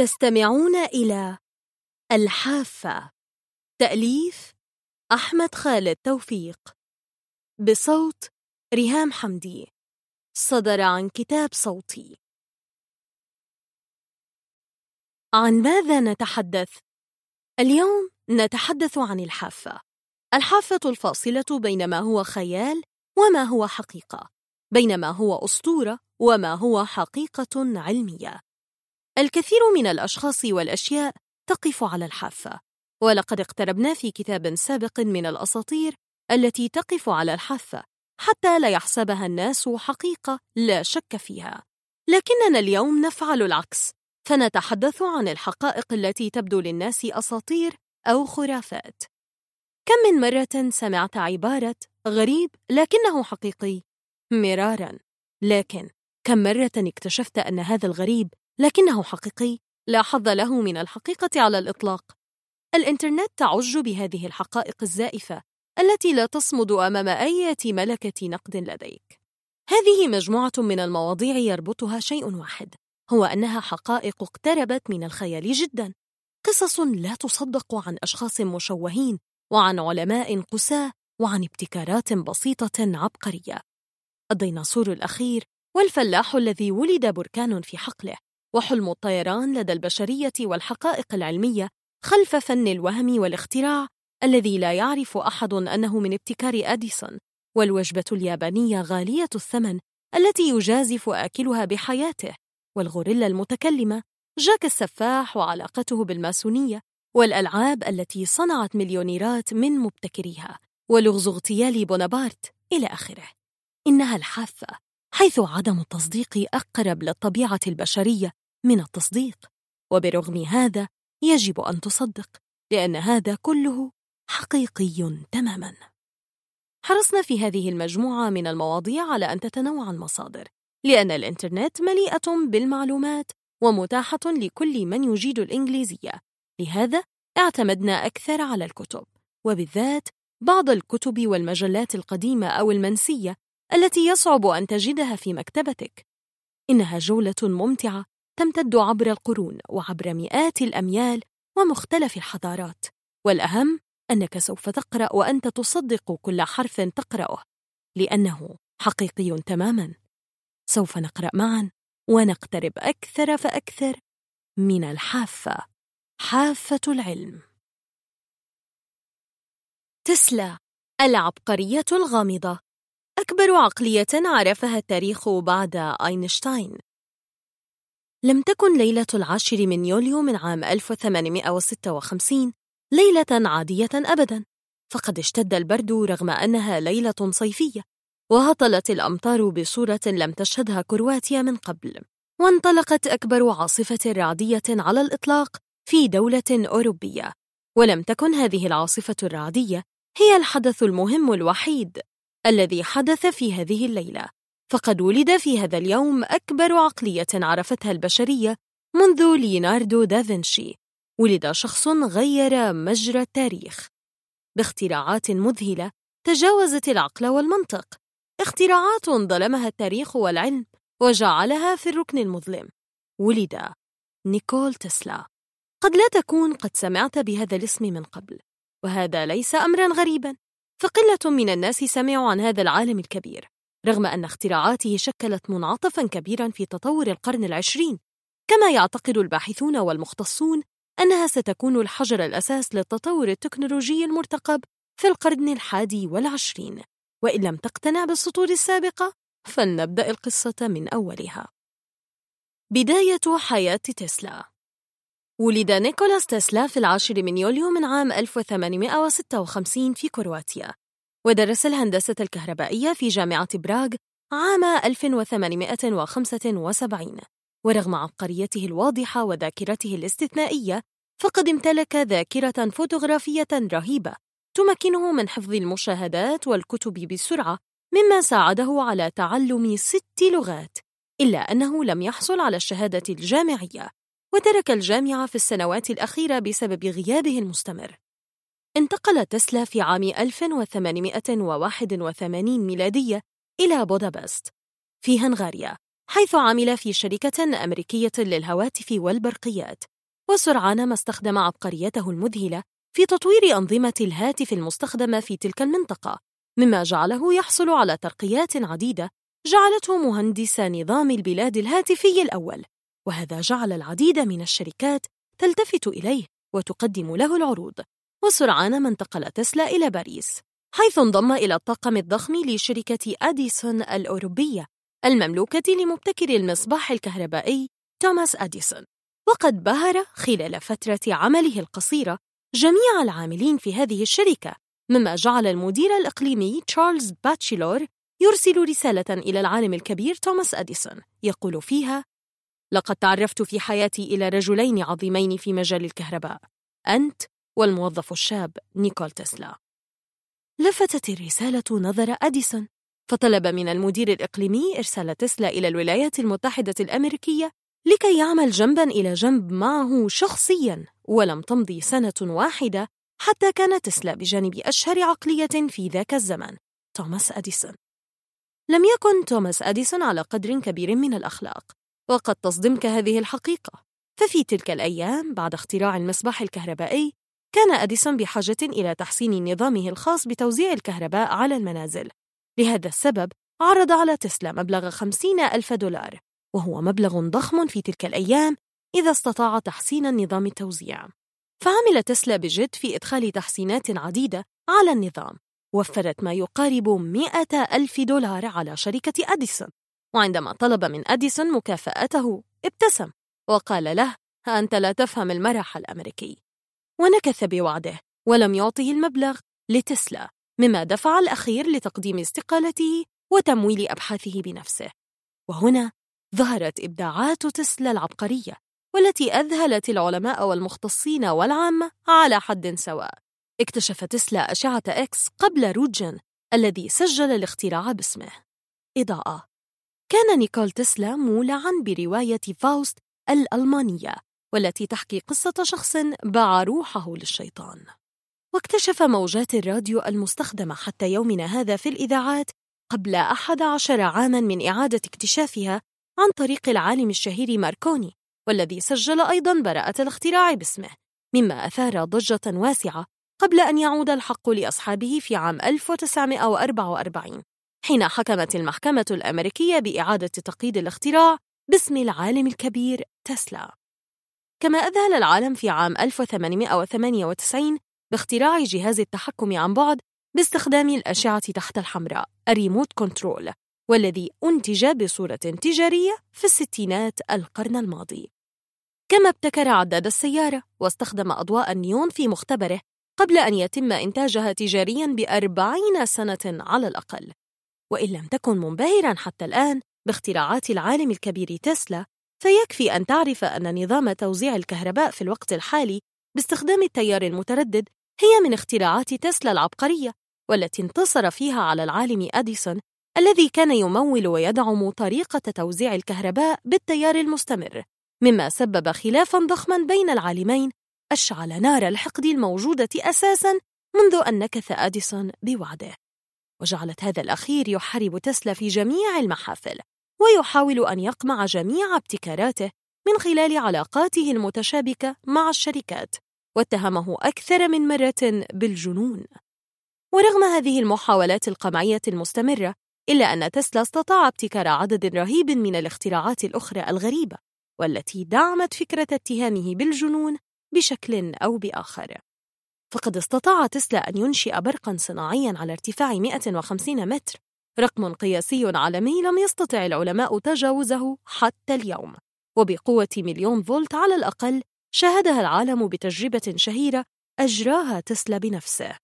تستمعون إلى الحافة. تأليف أحمد خالد توفيق. بصوت ريهام حمدي. صدر عن كتاب صوتي. عن ماذا نتحدث؟ اليوم نتحدث عن الحافة. الحافة الفاصلة بين ما هو خيال وما هو حقيقة. بين ما هو أسطورة وما هو حقيقة علمية. الكثير من الأشخاص والأشياء تقف على الحافة. ولقد اقتربنا في كتاب سابق من الأساطير التي تقف على الحافة حتى لا يحسبها الناس حقيقة لا شك فيها. لكننا اليوم نفعل العكس فنتحدث عن الحقائق التي تبدو للناس أساطير أو خرافات. كم من مرة سمعت عبارة غريب لكنه حقيقي؟ مرارا. لكن كم مرة اكتشفت أن هذا الغريب لكنه حقيقي. لا حظ له من الحقيقة على الإطلاق. الإنترنت تعج بهذه الحقائق الزائفة التي لا تصمد أمام أي ملكة نقد لديك. هذه مجموعة من المواضيع يربطها شيء واحد هو أنها حقائق اقتربت من الخيال جدا. قصص لا تصدق عن أشخاص مشوهين وعن علماء قساة وعن ابتكارات بسيطة عبقرية. الديناصور الأخير والفلاح الذي ولد بركان في حقله وحلم الطيران لدى البشرية والحقائق العلمية خلف فن الوهم والاختراع الذي لا يعرف أحد أنه من ابتكار أديسون والوجبة اليابانية غالية الثمن التي يجازف آكلها بحياته والغوريلا المتكلمة جاك السفاح وعلاقته بالماسونية والألعاب التي صنعت مليونيرات من مبتكريها ولغز اغتيال بونابرت إلى آخره. إنها الحافة حيث عدم التصديق أقرب للطبيعة البشرية من التصديق وبرغم هذا يجب أن تصدق لأن هذا كله حقيقي تماما. حرصنا في هذه المجموعة من المواضيع على أن تتنوع المصادر لأن الإنترنت مليئة بالمعلومات ومتاحة لكل من يجيد الإنجليزية. لهذا اعتمدنا أكثر على الكتب وبالذات بعض الكتب والمجلات القديمة أو المنسية التي يصعب أن تجدها في مكتبتك. إنها جولة ممتعة تمتد عبر القرون وعبر مئات الأميال ومختلف الحضارات والأهم أنك سوف تقرأ وأنت تصدق كل حرف تقرأه لأنه حقيقي تماما. سوف نقرأ معا ونقترب أكثر فأكثر من الحافة حافة العلم. تسلا العبقرية الغامضة. أكبر عقلية عرفها التاريخ بعد أينشتاين. لم تكن ليلة العاشر من يوليو من عام 1856 ليلة عادية أبدا فقد اشتد البرد رغم أنها ليلة صيفية وهطلت الأمطار بصورة لم تشهدها كرواتيا من قبل وانطلقت أكبر عاصفة رعدية على الإطلاق في دولة أوروبية. ولم تكن هذه العاصفة الرعدية هي الحدث المهم الوحيد الذي حدث في هذه الليلة. فقد ولد في هذا اليوم أكبر عقلية عرفتها البشرية منذ ليوناردو دافنشي. ولد شخص غير مجرى التاريخ. باختراعات مذهلة تجاوزت العقل والمنطق. اختراعات ظلمها التاريخ والعلم وجعلها في الركن المظلم. ولد نيكول تسلا. قد لا تكون قد سمعت بهذا الاسم من قبل وهذا ليس أمرا غريبا. فقلة من الناس سمعوا عن هذا العالم الكبير. رغم أن اختراعاته شكلت منعطفا كبيرا في تطور القرن العشرين. كما يعتقد الباحثون والمختصون أنها ستكون الحجر الأساس للتطور التكنولوجي المرتقب في القرن الحادي والعشرين. وإن لم تقتنع بالسطور السابقة فلنبدأ القصة من أولها. بداية حياة تسلا. ولد نيكولاس تسلا في العاشر من يوليو من عام 1856 في كرواتيا. ودرس الهندسة الكهربائية في جامعة براغ عام 1875 ورغم عبقريته الواضحة وذاكرته الاستثنائية فقد امتلك ذاكرة فوتوغرافية رهيبة تمكنه من حفظ المشاهدات والكتب بسرعة مما ساعده على تعلم ست لغات إلا أنه لم يحصل على الشهادة الجامعية وترك الجامعة في السنوات الأخيرة بسبب غيابه المستمر. انتقل تسلا في عام 1881 ميلادية إلى بودابست في هنغاريا حيث عمل في شركة أمريكية للهواتف والبرقيات وسرعان ما استخدم عبقريته المذهلة في تطوير أنظمة الهاتف المستخدمة في تلك المنطقة مما جعله يحصل على ترقيات عديدة جعلته مهندس نظام البلاد الهاتفي الأول وهذا جعل العديد من الشركات تلتفت إليه وتقدم له العروض. وسرعان ما انتقل تسلا إلى باريس حيث انضم إلى الطاقم الضخم لشركة أديسون الأوروبية المملوكة لمبتكر المصباح الكهربائي توماس أديسون. وقد بهر خلال فترة عمله القصيرة جميع العاملين في هذه الشركة مما جعل المدير الإقليمي تشارلز باتشيلور يرسل رسالة إلى العالم الكبير توماس أديسون يقول فيها لقد تعرفت في حياتي إلى رجلين عظيمين في مجال الكهرباء أنت والموظف الشاب نيكول تسلا. لفتت الرسالة نظر أديسون فطلب من المدير الإقليمي إرسال تسلا إلى الولايات المتحدة الأمريكية لكي يعمل جنبا إلى جنب معه شخصيا ولم تمضي سنة واحدة حتى كان تسلا بجانب أشهر عقلية في ذاك الزمن توماس أديسون. لم يكن توماس أديسون على قدر كبير من الأخلاق وقد تصدمك هذه الحقيقة. ففي تلك الأيام بعد اختراع المصباح الكهربائي كان أديسون بحاجة إلى تحسين نظامه الخاص بتوزيع الكهرباء على المنازل. لهذا السبب عرض على تسلا مبلغ خمسين ألف دولار وهو مبلغ ضخم في تلك الأيام إذا استطاع تحسين نظام التوزيع. فعمل تسلا بجد في إدخال تحسينات عديدة على النظام وفرت ما يقارب مئة ألف دولار على شركة أديسون. وعندما طلب من أديسون مكافأته ابتسم وقال له أنت لا تفهم المرح الأمريكي. ونكث بوعده ولم يعطه المبلغ لتسلا مما دفع الأخير لتقديم استقالته وتمويل أبحاثه بنفسه. وهنا ظهرت إبداعات تسلا العبقرية والتي أذهلت العلماء والمختصين والعامة على حد سواء. اكتشف تسلا أشعة إكس قبل روجن الذي سجل الاختراع باسمه. إضاءة. كان نيكول تسلا مولعا برواية فاوست الألمانية. والتي تحكي قصة شخص باع روحه للشيطان. واكتشف موجات الراديو المستخدمة حتى يومنا هذا في الإذاعات قبل أحد عشر عاماً من إعادة اكتشافها عن طريق العالم الشهير ماركوني والذي سجل أيضاً براءة الاختراع باسمه مما أثار ضجة واسعة قبل أن يعود الحق لأصحابه في عام 1944 حين حكمت المحكمة الأمريكية بإعادة تقييد الاختراع باسم العالم الكبير تسلا. كما أذهل العالم في عام 1898 باختراع جهاز التحكم عن بعد باستخدام الأشعة تحت الحمراء الريموت كنترول والذي أنتج بصورة تجارية في الستينات القرن الماضي. كما ابتكر عداد السيارة واستخدم أضواء النيون في مختبره قبل أن يتم إنتاجها تجارياً بأربعين سنة على الأقل. وإن لم تكن منبهراً حتى الآن باختراعات العالم الكبير تسلا فيكفي أن تعرف أن نظام توزيع الكهرباء في الوقت الحالي باستخدام التيار المتردد هي من اختراعات تسلا العبقرية والتي انتصر فيها على العالم أديسون الذي كان يمول ويدعم طريقة توزيع الكهرباء بالتيار المستمر مما سبب خلافا ضخما بين العالمين أشعل نار الحقد الموجودة أساسا منذ أن نكث أديسون بوعده. وجعلت هذا الأخير يحارب تسلا في جميع المحافل. ويحاول أن يقمع جميع ابتكاراته من خلال علاقاته المتشابكة مع الشركات واتهمه أكثر من مرة بالجنون. ورغم هذه المحاولات القمعية المستمرة إلا أن تسلا استطاع ابتكار عدد رهيب من الاختراعات الأخرى الغريبة والتي دعمت فكرة اتهامه بالجنون بشكل أو بآخر. فقد استطاع تسلا أن ينشئ برقاً صناعياً على ارتفاع 150 متر. رقم قياسي عالمي لم يستطع العلماء تجاوزه حتى اليوم وبقوة مليون فولت على الأقل شاهدها العالم بتجربة شهيرة أجراها تسلا بنفسه.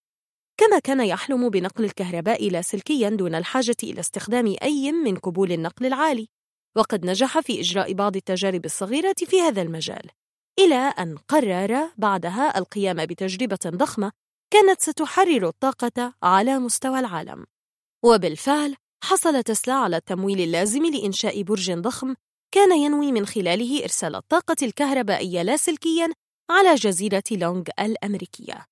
كما كان يحلم بنقل الكهرباء لاسلكيا دون الحاجة إلى استخدام أي من كبول النقل العالي وقد نجح في إجراء بعض التجارب الصغيرة في هذا المجال إلى أن قرر بعدها القيام بتجربة ضخمة كانت ستحرر الطاقة على مستوى العالم. وبالفعل حصل تسلا على التمويل اللازم لإنشاء برج ضخم كان ينوي من خلاله إرسال الطاقة الكهربائية لاسلكياً على جزيرة لونغ الأمريكية.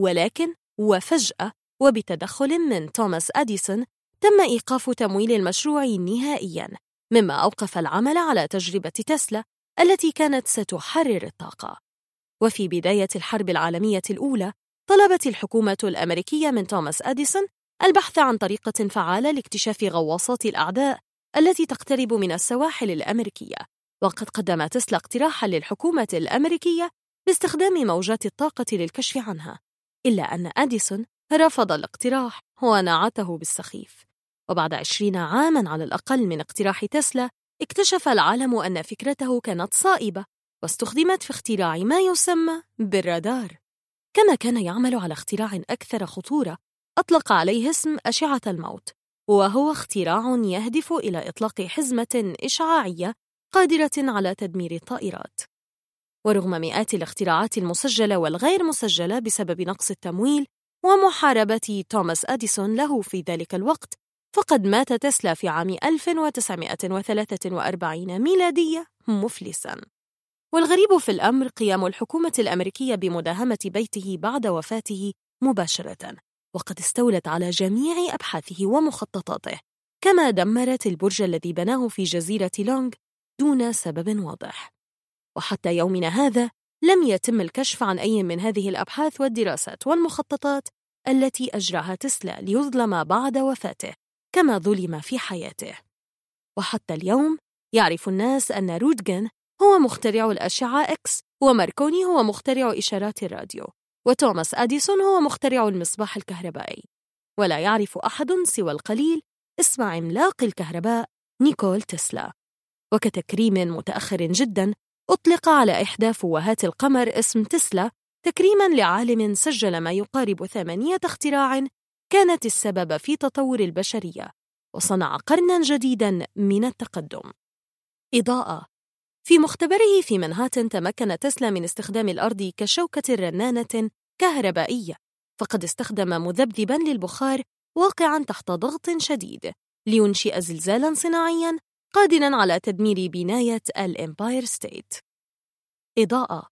ولكن وفجأة وبتدخل من توماس أديسون تم إيقاف تمويل المشروع نهائياً مما أوقف العمل على تجربة تسلا التي كانت ستحرر الطاقة. وفي بداية الحرب العالمية الأولى طلبت الحكومة الأمريكية من توماس أديسون البحث عن طريقة فعالة لاكتشاف غواصات الأعداء التي تقترب من السواحل الأمريكية. وقد قدم تسلا اقتراحا للحكومة الأمريكية باستخدام موجات الطاقة للكشف عنها. إلا أن أديسون رفض الاقتراح ونعته بالسخيف. وبعد عشرين عاماً على الأقل من اقتراح تسلا اكتشف العالم أن فكرته كانت صائبة واستخدمت في اختراع ما يسمى بالرادار. كما كان يعمل على اختراع أكثر خطورة أطلق عليه اسم أشعة الموت وهو اختراع يهدف إلى إطلاق حزمة إشعاعية قادرة على تدمير الطائرات. ورغم مئات الاختراعات المسجلة والغير مسجلة بسبب نقص التمويل ومحاربة توماس أديسون له في ذلك الوقت فقد مات تسلا في عام 1943 ميلادية مفلساً. والغريب في الأمر قيام الحكومة الأمريكية بمداهمة بيته بعد وفاته مباشرة. وقد استولت على جميع أبحاثه ومخططاته كما دمرت البرج الذي بناه في جزيرة لونغ دون سبب واضح. وحتى يومنا هذا لم يتم الكشف عن أي من هذه الأبحاث والدراسات والمخططات التي أجراها تسلا ليظلم بعد وفاته كما ظلم في حياته. وحتى اليوم يعرف الناس أن رودغن هو مخترع الأشعة إكس وماركوني هو مخترع إشارات الراديو. وتوماس أديسون هو مخترع المصباح الكهربائي. ولا يعرف أحد سوى القليل اسم عملاق الكهرباء نيكول تسلا. وكتكريم متأخر جدا أطلق على إحدى فوهات القمر اسم تسلا تكريما لعالم سجل ما يقارب ثمانية اختراع كانت السبب في تطور البشرية وصنع قرنا جديدا من التقدم. إضاءة. في مختبره في منهاتن تمكن تسلا من استخدام الأرض كشوكة رنانة كهربائية فقد استخدم مذبذبا للبخار واقعا تحت ضغط شديد لينشئ زلزالا صناعيا قادرا على تدمير بناية الإمباير ستيت إضاءة.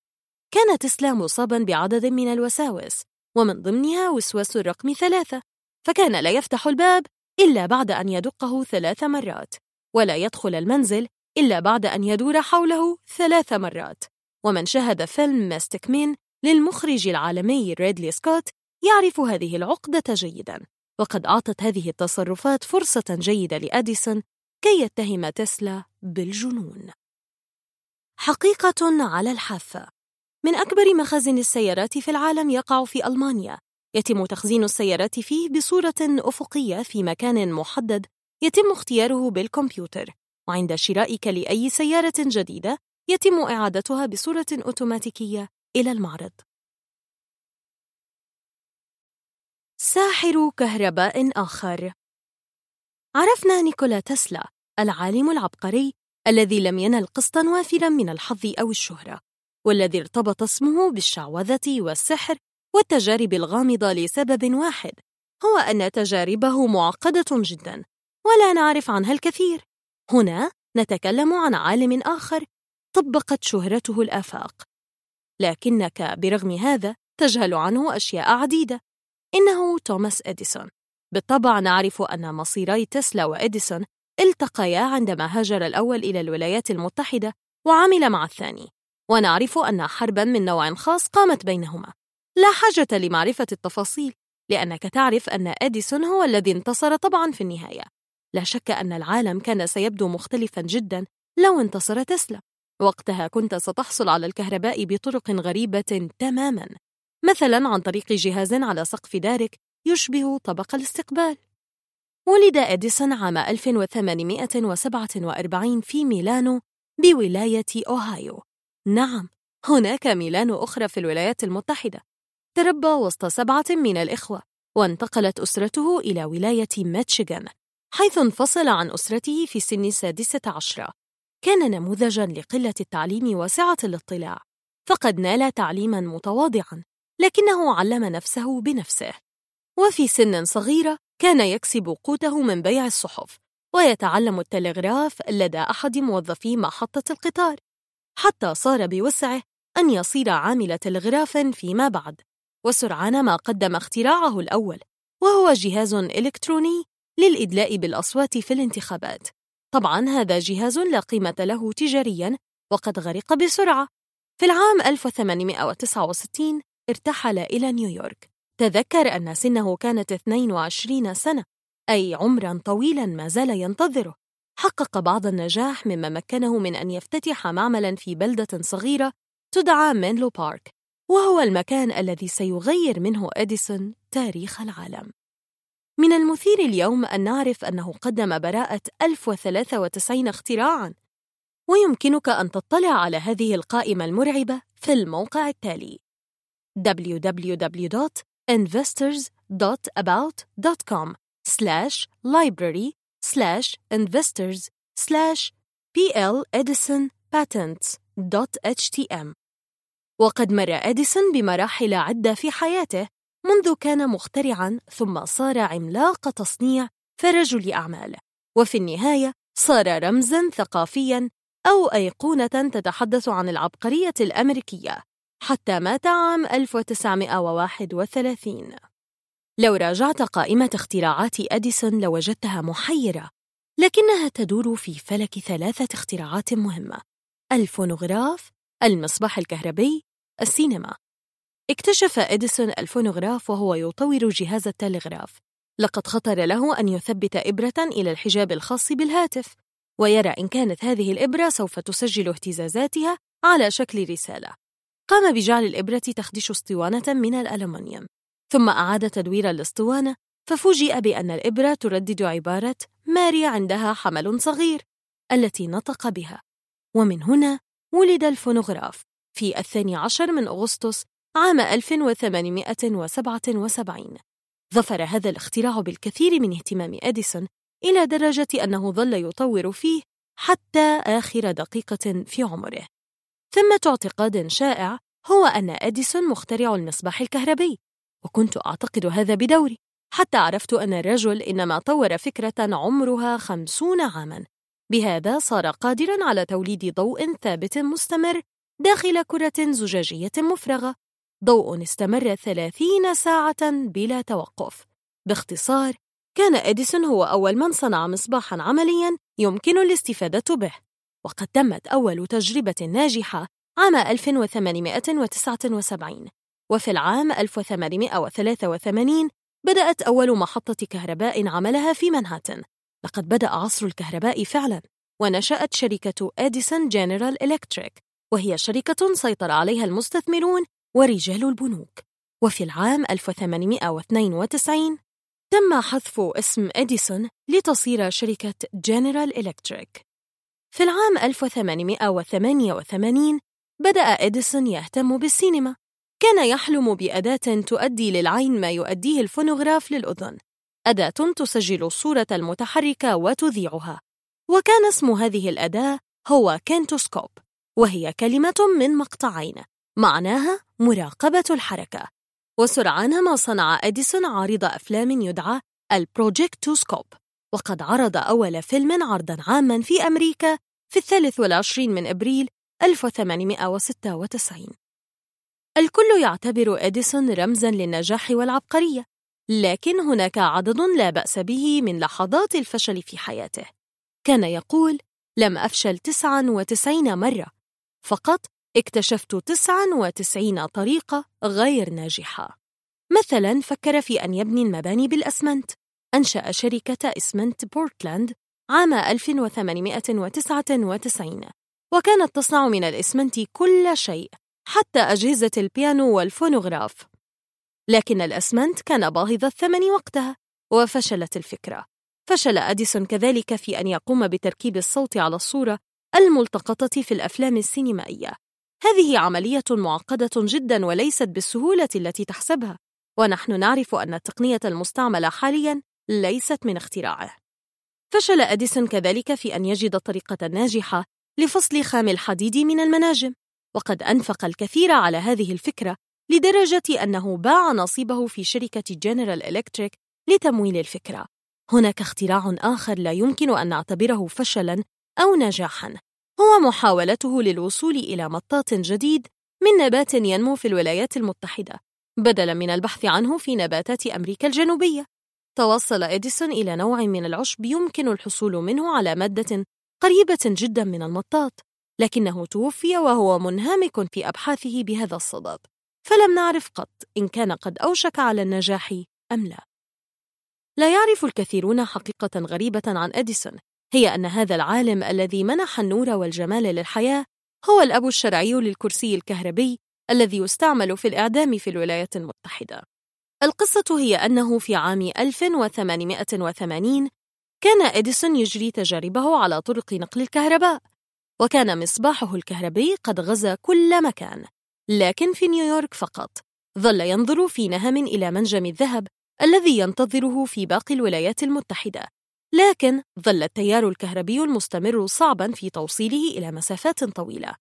كان تسلا مصابا بعدد من الوساوس ومن ضمنها وسواس الرقم ثلاثة فكان لا يفتح الباب إلا بعد أن يدقه ثلاث مرات ولا يدخل المنزل إلا بعد أن يدور حوله ثلاث مرات ومن شاهد فيلم ماستك مين للمخرج العالمي ريدلي سكوت يعرف هذه العقدة جيداً وقد أعطت هذه التصرفات فرصة جيدة لأديسون كي يتهم تسلا بالجنون. حقيقة على الحافة من أكبر مخازن السيارات في العالم يقع في ألمانيا. يتم تخزين السيارات فيه بصورة أفقية في مكان محدد يتم اختياره بالكمبيوتر. وعند شرائك لأي سيارة جديدة يتم إعادتها بصورة أوتوماتيكية إلى المعرض. ساحر كهرباء آخر. عرفنا نيكولا تسلا العالم العبقري الذي لم ينل قسطا وافرا من الحظ أو الشهرة والذي ارتبط اسمه بالشعوذة والسحر والتجارب الغامضة لسبب واحد هو أن تجاربه معقدة جدا ولا نعرف عنها الكثير. هنا نتكلم عن عالم آخر طبقت شهرته الآفاق. لكنك برغم هذا تجهل عنه أشياء عديدة. إنه توماس إديسون. بالطبع نعرف أن مصيري تسلا وإديسون التقيا عندما هاجر الأول إلى الولايات المتحدة وعمل مع الثاني. ونعرف أن حربا من نوع خاص قامت بينهما. لا حاجة لمعرفة التفاصيل لأنك تعرف أن أديسون هو الذي انتصر طبعا في النهاية. لا شك أن العالم كان سيبدو مختلفا جدا لو انتصر تسلا. وقتها كنت ستحصل على الكهرباء بطرق غريبة تماما. مثلا عن طريق جهاز على سقف دارك يشبه طبق الاستقبال. ولد إديسون عام 1847 في ميلانو بولاية أوهايو. نعم هناك ميلانو أخرى في الولايات المتحدة. تربى وسط سبعة من الإخوة وانتقلت أسرته إلى ولاية ميتشيغان حيث انفصل عن أسرته في سن السادسة عشرة. كان نموذجا لقلة التعليم وسعة الاطلاع فقد نال تعليما متواضعا لكنه علم نفسه بنفسه. وفي سن صغيرة كان يكسب قوته من بيع الصحف ويتعلم التلغراف لدى أحد موظفي محطة القطار. حتى صار بوسعه أن يصير عامل تلغراف فيما بعد وسرعان ما قدم اختراعه الأول وهو جهاز إلكتروني للإدلاء بالأصوات في الانتخابات. طبعا هذا جهاز لا قيمة له تجاريا وقد غرق بسرعة. في العام 1869 ارتحل إلى نيويورك. تذكر أن سنه كانت 22 سنة أي عمرا طويلا ما زال ينتظره. حقق بعض النجاح مما مكنه من أن يفتتح معملا في بلدة صغيرة تدعى مينلو بارك وهو المكان الذي سيغير منه إديسون تاريخ العالم. من المثير اليوم أن نعرف أنه قدم براءة 1093 اختراعاً. ويمكنك أن تطلع على هذه القائمة المرعبة في الموقع التالي www.investors.about.com slash library slash investors slash patents.htm وقد مر إديسون بمراحل عدة في حياته منذ كان مخترعاً ثم صار عملاق تصنيع فرجل أعمال. وفي النهاية صار رمزاً ثقافياً أو أيقونة تتحدث عن العبقرية الأمريكية حتى مات عام 1931 لو راجعت قائمة اختراعات أديسون لوجدتها محيرة لكنها تدور في فلك ثلاثة اختراعات مهمة الفونوغراف، المصباح الكهربي، السينما. اكتشف إديسون الفونوغراف وهو يطور جهاز التلغراف. لقد خطر له أن يثبت إبرة إلى الحجاب الخاص بالهاتف ويرى إن كانت هذه الإبرة سوف تسجل اهتزازاتها على شكل رسالة. قام بجعل الإبرة تخدش اسطوانة من الألمنيوم. ثم أعاد تدوير الاسطوانة ففوجئ بأن الإبرة تردد عبارة ماري عندها حمل صغير التي نطق بها. ومن هنا ولد الفونوغراف. في الثاني عشر من أغسطس عام 1877 ظفر هذا الاختراع بالكثير من اهتمام أديسون إلى درجة أنه ظل يطور فيه حتى آخر دقيقة في عمره. ثمة اعتقاد شائع هو أن أديسون مخترع المصباح الكهربي وكنت أعتقد هذا بدوري حتى عرفت أن الرجل إنما طور فكرة عمرها خمسون عاماً. بهذا صار قادراً على توليد ضوء ثابت مستمر داخل كرة زجاجية مفرغة. ضوء استمر ثلاثين ساعة بلا توقف. باختصار كان إديسون هو أول من صنع مصباحاً عملياً يمكن الاستفادة به وقد تمت أول تجربة ناجحة عام 1879 وفي العام 1883 بدأت أول محطة كهرباء عملها في منهاتن. لقد بدأ عصر الكهرباء فعلاً ونشأت شركة إديسون جنرال إلكتريك وهي شركة سيطر عليها المستثمرون ورجال البنوك. وفي العام 1892 تم حذف اسم إديسون لتصير شركة جنرال إلكتريك في العام 1888 بدأ إديسون يهتم بالسينما. كان يحلم بأداة تؤدي للعين ما يؤديه الفونوغراف للأذن. أداة تسجل الصورة المتحركة وتذيعها. وكان اسم هذه الأداة هو كينتوسكوب وهي كلمة من مقطعين معناها مراقبة الحركة. وسرعان ما صنع أديسون عارض أفلام يدعى البروجيكتوسكوب. وقد عرض أول فيلم عرضا عاما في أمريكا في الثالث والعشرين من أبريل 1896 الكل يعتبر إديسون رمزا للنجاح والعبقرية لكن هناك عدد لا بأس به من لحظات الفشل في حياته. كان يقول لم أفشل 99 مرة. فقط اكتشفت 99 طريقة غير ناجحة. مثلا فكر في أن يبني المباني بالأسمنت. أنشأ شركة إسمنت بورتلاند عام 1899 وكانت تصنع من الإسمنت كل شيء حتى أجهزة البيانو والفونوغراف. لكن الأسمنت كان باهظ الثمن وقتها وفشلت الفكرة. فشل أديسون كذلك في أن يقوم بتركيب الصوت على الصورة الملتقطة في الأفلام السينمائية. هذه عملية معقدة جدا وليست بالسهولة التي تحسبها ونحن نعرف أن التقنية المستعملة حاليا ليست من اختراعه. فشل أديسون كذلك في أن يجد الطريقة الناجحة لفصل خام الحديد من المناجم وقد أنفق الكثير على هذه الفكرة لدرجة أنه باع نصيبه في شركة جنرال إلكتريك لتمويل الفكرة. هناك اختراع آخر لا يمكن أن نعتبره فشلاً أو نجاحاً. هو محاولته للوصول إلى مطاط جديد من نبات ينمو في الولايات المتحدة بدلاً من البحث عنه في نباتات أمريكا الجنوبية. توصل إديسون إلى نوع من العشب يمكن الحصول منه على مادة قريبة جدا من المطاط لكنه توفي وهو منهمك في أبحاثه بهذا الصدد فلم نعرف قط إن كان قد أوشك على النجاح أم لا. لا يعرف الكثيرون حقيقة غريبة عن أديسون هي أن هذا العالم الذي منح النور والجمال للحياة هو الأب الشرعي للكرسي الكهربي الذي يستعمل في الإعدام في الولايات المتحدة. القصة هي أنه في عام 1880 كان إديسون يجري تجاربه على طرق نقل الكهرباء وكان مصباحه الكهربي قد غزا كل مكان لكن في نيويورك فقط. ظل ينظر في نهم إلى منجم الذهب الذي ينتظره في باقي الولايات المتحدة. لكن ظل التيار الكهربي المستمر صعبا في توصيله إلى مسافات طويلة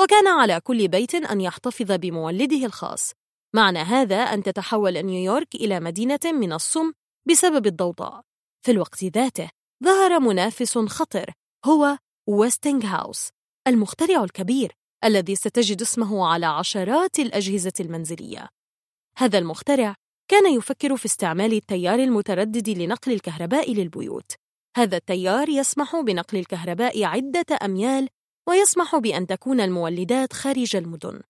وكان على كل بيت أن يحتفظ بمولده الخاص. معنى هذا أن تتحول نيويورك إلى مدينة من الصم بسبب الضوضاء. في الوقت ذاته ظهر منافس خطر هو ويستنغ هاوس المخترع الكبير الذي ستجد اسمه على عشرات الأجهزة المنزلية. هذا المخترع كان يفكر في استعمال التيار المتردد لنقل الكهرباء للبيوت. هذا التيار يسمح بنقل الكهرباء عدة أميال ويسمح بأن تكون المولدات خارج المدن.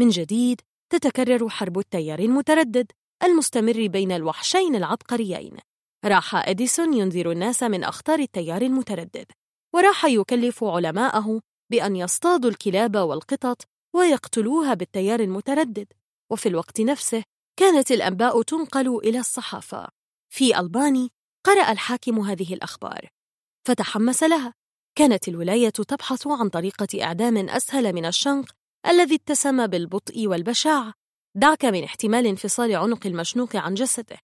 من جديد تتكرر حرب التيار المتردد المستمر بين الوحشين العبقريين. راح إديسون ينذر الناس من أخطار التيار المتردد وراح يكلف علماءه بأن يصطادوا الكلاب والقطط ويقتلوها بالتيار المتردد. وفي الوقت نفسه كانت الأنباء تنقل إلى الصحافة. في ألباني قرأ الحاكم هذه الأخبار. فتحمس لها. كانت الولاية تبحث عن طريقة إعدام أسهل من الشنق الذي اتسم بالبطء والبشاعة دعك من احتمال انفصال عنق المشنوق عن جسده.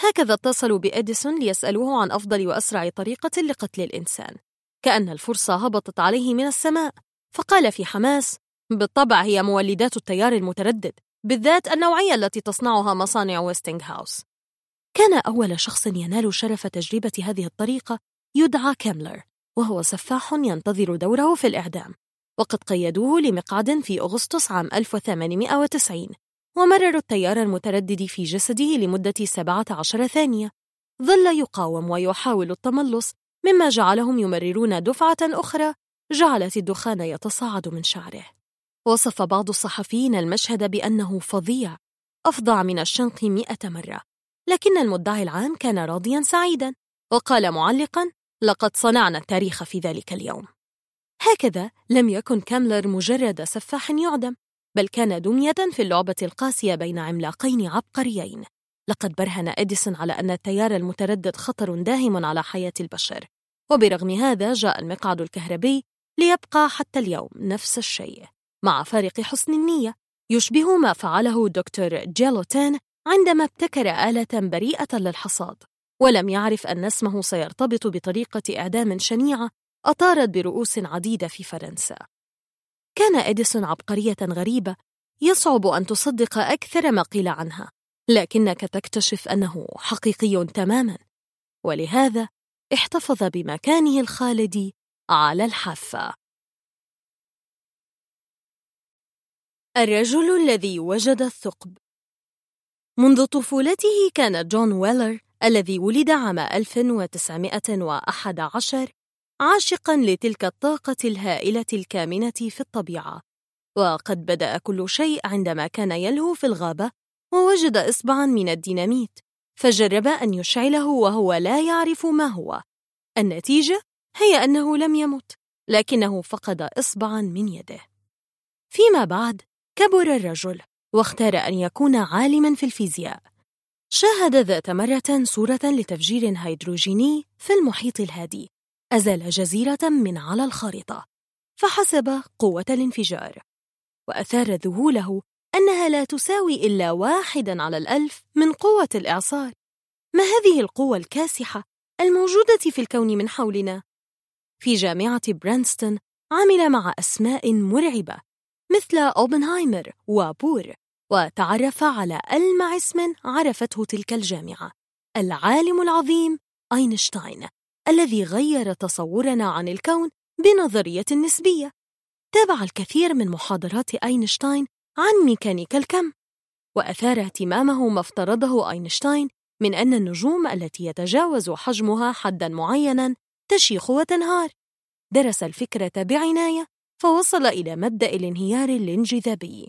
هكذا اتصلوا بإديسون ليسألوه عن أفضل وأسرع طريقة لقتل الإنسان. كأن الفرصة هبطت عليه من السماء. فقال في حماس بالطبع هي مولدات التيار المتردد. بالذات النوعية التي تصنعها مصانع ويستنغ هاوس كان أول شخص ينال شرف تجربة هذه الطريقة يدعى كاملر وهو سفاح ينتظر دوره في الإعدام وقد قيدوه لمقعد في أغسطس عام 1890 ومرروا التيار المتردد في جسده لمدة 17 ثانية. ظل يقاوم ويحاول التملص مما جعلهم يمررون دفعة أخرى جعلت الدخان يتصاعد من شعره. وصف بعض الصحفيين المشهد بأنه فظيع أفظع من الشنق مئة مرة. لكن المدعي العام كان راضيا سعيدا وقال معلقا لقد صنعنا التاريخ في ذلك اليوم. هكذا لم يكن كاملر مجرد سفاح يعدم بل كان دمية في اللعبة القاسية بين عملاقين عبقريين. لقد برهن إديسون على أن التيار المتردد خطر داهم على حياة البشر وبرغم هذا جاء المقعد الكهربي ليبقى حتى اليوم نفس الشيء. مع فارق حسن النية. يشبه ما فعله دكتور جيلوتين عندما ابتكر آلة بريئة للحصاد. ولم يعرف أن اسمه سيرتبط بطريقة إعدام شنيعة أطارت برؤوس عديدة في فرنسا. كان إديسون عبقرية غريبة يصعب أن تصدق أكثر ما قيل عنها لكنك تكتشف أنه حقيقي تماما. ولهذا احتفظ بمكانه الخالد على الحافة. الرجل الذي وجد الثقب. منذ طفولته كان جون ويلر الذي ولد عام 1911 عاشقا لتلك الطاقة الهائلة الكامنة في الطبيعة. وقد بدأ كل شيء عندما كان يلهو في الغابة ووجد إصبعا من الديناميت فجرب أن يشعله وهو لا يعرف ما هو. النتيجة هي أنه لم يمت لكنه فقد إصبعا من يده. فيما بعد كبر الرجل واختار أن يكون عالما في الفيزياء. شاهد ذات مرة صورة لتفجير هيدروجيني في المحيط الهادي. أزال جزيرة من على الخارطة فحسب قوة الانفجار. وأثار ذهوله أنها لا تساوي إلا واحدا على الألف من قوة الإعصار. ما هذه القوة الكاسحة الموجودة في الكون من حولنا؟ في جامعة برنستون عمل مع أسماء مرعبة. مثل أوبنهايمر وبور وتعرف على ألمع اسم عرفته تلك الجامعة. العالم العظيم أينشتاين الذي غير تصورنا عن الكون بنظرية النسبية تابع الكثير من محاضرات أينشتاين عن ميكانيكا الكم وأثار اهتمامه ما افترضه أينشتاين من أن النجوم التي يتجاوز حجمها حداً معيناً تشيخ وتنهار. درس الفكرة بعناية فوصل إلى مبدأ الانهيار الانجذابي.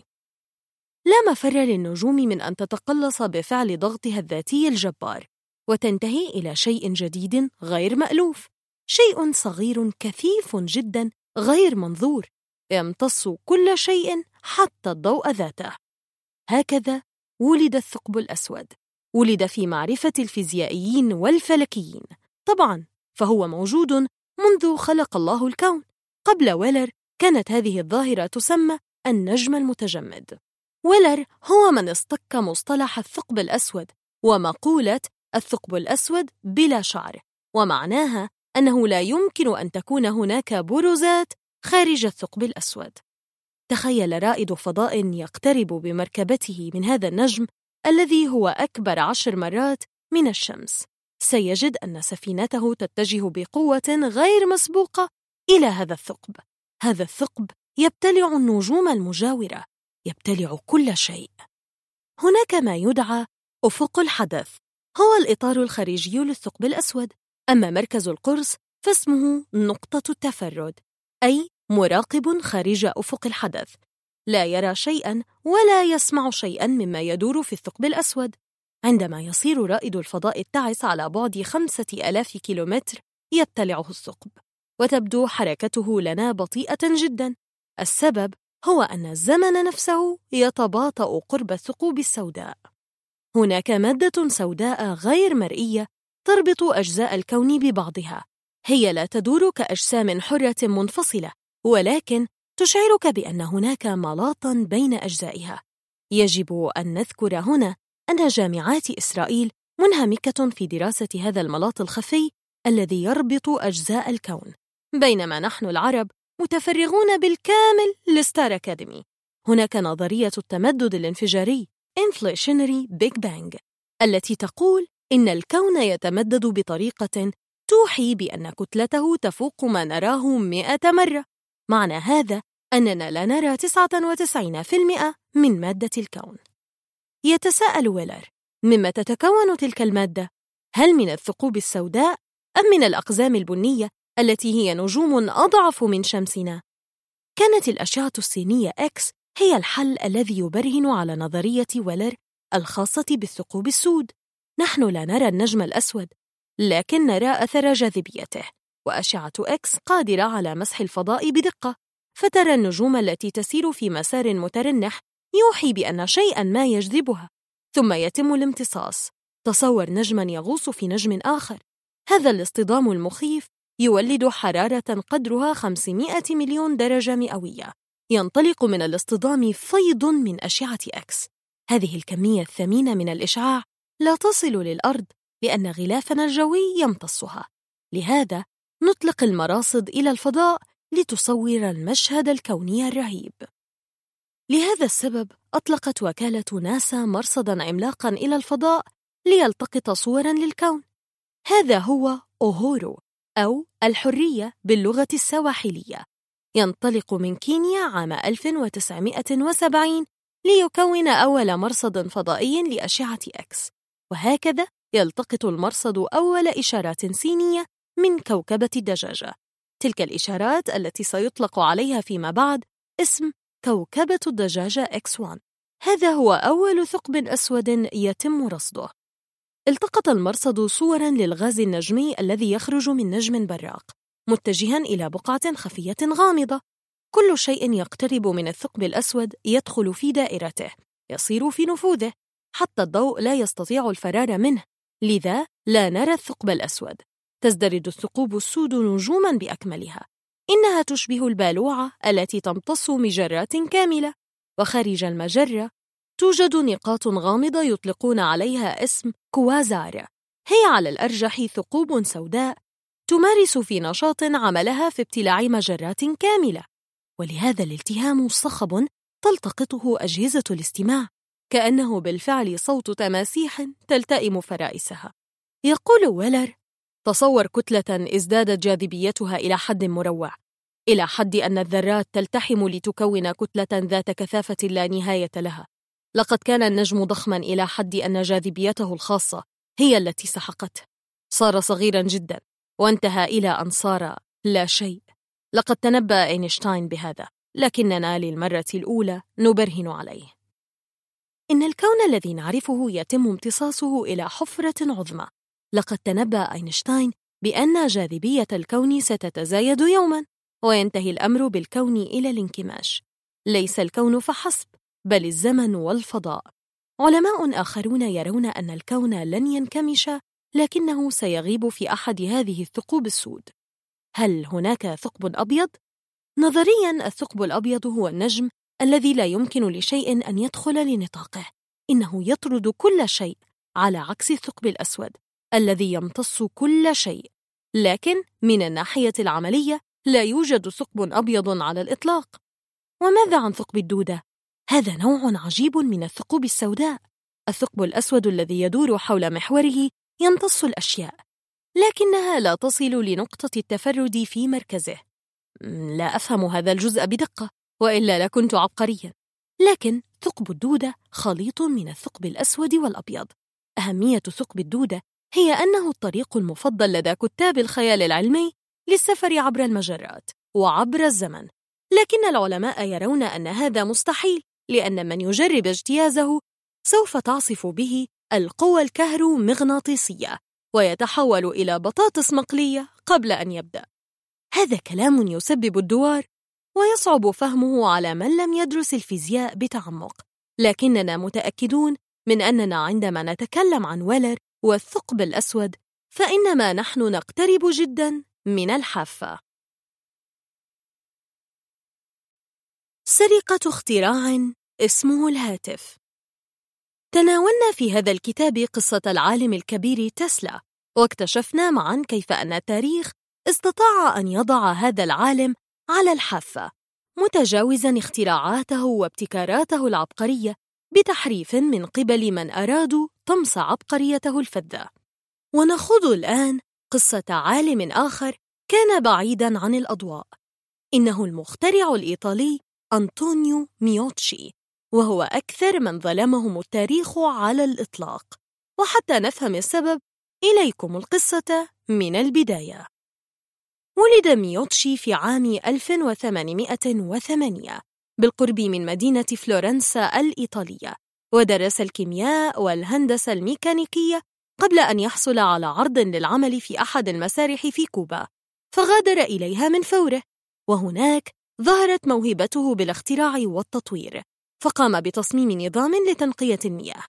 لا مفر للنجوم من أن تتقلص بفعل ضغطها الذاتي الجبار وتنتهي إلى شيء جديد غير مألوف شيء صغير كثيف جدا غير منظور يمتص كل شيء حتى الضوء ذاته. هكذا ولد الثقب الأسود ولد في معرفة الفيزيائيين والفلكيين. طبعا فهو موجود منذ خلق الله الكون قبل ويلر كانت هذه الظاهرة تسمى النجم المتجمد. ويلر هو من اصطك مصطلح الثقب الأسود ومقولة الثقب الأسود بلا شعر ومعناها أنه لا يمكن أن تكون هناك بروزات خارج الثقب الأسود. تخيل رائد فضاء يقترب بمركبته من هذا النجم الذي هو أكبر عشر مرات من الشمس. سيجد أن سفينته تتجه بقوة غير مسبوقة إلى هذا الثقب. هذا الثقب يبتلع النجوم المجاورة يبتلع كل شيء. هناك ما يدعى أفق الحدث هو الإطار الخارجي للثقب الأسود. أما مركز القرص فاسمه نقطة التفرد أي مراقب خارج أفق الحدث. لا يرى شيئا ولا يسمع شيئا مما يدور في الثقب الأسود. عندما يصير رائد الفضاء التعس على بعد خمسة ألاف كيلومتر يبتلعه الثقب. وتبدو حركته لنا بطيئة جدا. السبب هو أن الزمن نفسه يتباطأ قرب الثقوب السوداء. هناك مادة سوداء غير مرئية تربط أجزاء الكون ببعضها. هي لا تدور كأجسام حرة منفصلة ولكن تشعرك بأن هناك ملاطا بين أجزائها. يجب أن نذكر هنا أن جامعات إسرائيل منهمكة في دراسة هذا الملاط الخفي الذي يربط أجزاء الكون. بينما نحن العرب متفرغون بالكامل لستار أكاديمي هناك نظرية التمدد الانفجاري Inflationary Big Bang التي تقول إن الكون يتمدد بطريقة توحي بأن كتلته تفوق ما نراه مئة مرة معنى هذا أننا لا نرى 99% من مادة الكون يتساءل ويلر مما تتكون تلك المادة؟ هل من الثقوب السوداء أم من الأقزام البنية التي هي نجوم أضعف من شمسنا؟ كانت الأشعة السينية إكس هي الحل الذي يبرهن على نظرية ويلر الخاصة بالثقوب السود. نحن لا نرى النجم الأسود لكن نرى أثر جاذبيته وأشعة إكس قادرة على مسح الفضاء بدقة. فترى النجوم التي تسير في مسار مترنح يوحي بأن شيئا ما يجذبها. ثم يتم الامتصاص. تصور نجما يغوص في نجم آخر. هذا الاصطدام المخيف يولد حرارة قدرها 500 مليون درجة مئوية. ينطلق من الاصطدام فيض من أشعة أكس هذه الكمية الثمينة من الإشعاع لا تصل للأرض لأن غلافنا الجوي يمتصها. لهذا نطلق المراصد إلى الفضاء لتصور المشهد الكوني الرهيب. لهذا السبب أطلقت وكالة ناسا مرصداً عملاقاً إلى الفضاء ليلتقط صوراً للكون. هذا هو أوهورو. أو الحرية باللغة السواحلية. ينطلق من كينيا عام 1970 ليكون أول مرصد فضائي لأشعة إكس. وهكذا يلتقط المرصد أول إشارات سينية من كوكبة الدجاجة. تلك الإشارات التي سيطلق عليها فيما بعد اسم كوكبة الدجاجة X1 هذا هو أول ثقب أسود يتم رصده. التقط المرصد صوراً للغاز النجمي الذي يخرج من نجم براق متجها إلى بقعة خفية غامضة. كل شيء يقترب من الثقب الأسود يدخل في دائرته يصير في نفوذه. حتى الضوء لا يستطيع الفرار منه لذا لا نرى الثقب الأسود. تزدرد الثقوب السود نجوما بأكملها. إنها تشبه البالوعة التي تمتص مجرات كاملة. وخارج المجرة توجد نقاط غامضة يطلقون عليها اسم كوازار هي على الأرجح ثقوب سوداء تمارس في نشاط عملها في ابتلاع مجرات كاملة. ولهذا الالتهام صخب تلتقطه أجهزة الاستماع كأنه بالفعل صوت تماسيح تلتئم فرائسها. يقول ويلر تصور كتلة ازدادت جاذبيتها إلى حد مروع إلى حد أن الذرات تلتحم لتكون كتلة ذات كثافة لا نهاية لها. لقد كان النجم ضخما إلى حد أن جاذبيته الخاصة هي التي سحقته. صار صغيرا جدا وانتهى إلى أن صار لا شيء. لقد تنبأ أينشتاين بهذا لكننا للمرة الأولى نبرهن عليه. إن الكون الذي نعرفه يتم امتصاصه إلى حفرة عظمى. لقد تنبأ أينشتاين بأن جاذبية الكون ستتزايد يوما وينتهي الأمر بالكون إلى الانكماش. ليس الكون فحسب. بل الزمن والفضاء. علماء آخرون يرون أن الكون لن ينكمش لكنه سيغيب في أحد هذه الثقوب السود. هل هناك ثقب أبيض؟ نظرياً الثقب الأبيض هو النجم الذي لا يمكن لشيء أن يدخل لنطاقه. إنه يطرد كل شيء على عكس الثقب الأسود الذي يمتص كل شيء. لكن من الناحية العملية لا يوجد ثقب أبيض على الإطلاق. وماذا عن ثقب الدودة؟ هذا نوع عجيب من الثقوب السوداء. الثقب الأسود الذي يدور حول محوره يمتص الأشياء لكنها لا تصل لنقطة التفرد في مركزه. لا أفهم هذا الجزء بدقة وإلا لكنت عبقريا. لكن ثقب الدودة خليط من الثقب الأسود والأبيض. أهمية ثقب الدودة هي أنه الطريق المفضل لدى كتاب الخيال العلمي للسفر عبر المجرات وعبر الزمن. لكن العلماء يرون أن هذا مستحيل. لأن من يجرب اجتيازه سوف تعصف به القوى الكهرومغناطيسية ويتحول إلى بطاطس مقلية قبل أن يبدأ. هذا كلام يسبب الدوار ويصعب فهمه على من لم يدرس الفيزياء بتعمق. لكننا متأكدون من أننا عندما نتكلم عن ويلر والثقب الأسود فإنما نحن نقترب جدا من الحافة. سرقة اختراع اسمه الهاتف. تناولنا في هذا الكتاب قصة العالم الكبير تسلا واكتشفنا معا كيف أن التاريخ استطاع أن يضع هذا العالم على الحافة متجاوزا اختراعاته وابتكاراته العبقرية بتحريف من قبل من أرادوا طمس عبقريته الفذة. ونخوض الآن قصة عالم آخر كان بعيدا عن الأضواء. إنه المخترع الإيطالي أنطونيو ميوتشي وهو أكثر من ظلمهم التاريخ على الإطلاق. وحتى نفهم السبب إليكم القصة من البداية. ولد ميوتشي في عام 1808 بالقرب من مدينة فلورنسا الإيطالية ودرس الكيمياء والهندسة الميكانيكية قبل أن يحصل على عرض للعمل في أحد المسارح في كوبا فغادر إليها من فوره. وهناك ظهرت موهبته بالاختراع والتطوير فقام بتصميم نظام لتنقية المياه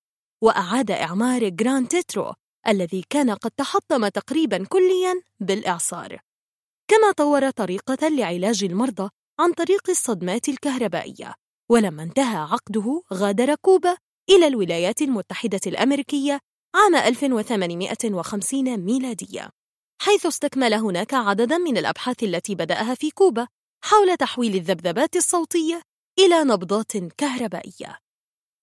وأعاد إعمار جران تياترو الذي كان قد تحطم تقريبا كليا بالإعصار. كما طور طريقة لعلاج المرضى عن طريق الصدمات الكهربائية ولما انتهى عقده غادر كوبا إلى الولايات المتحدة الأمريكية عام 1850 ميلادية حيث استكمل هناك عددا من الأبحاث التي بدأها في كوبا حول تحويل الذبذبات الصوتية إلى نبضات كهربائية.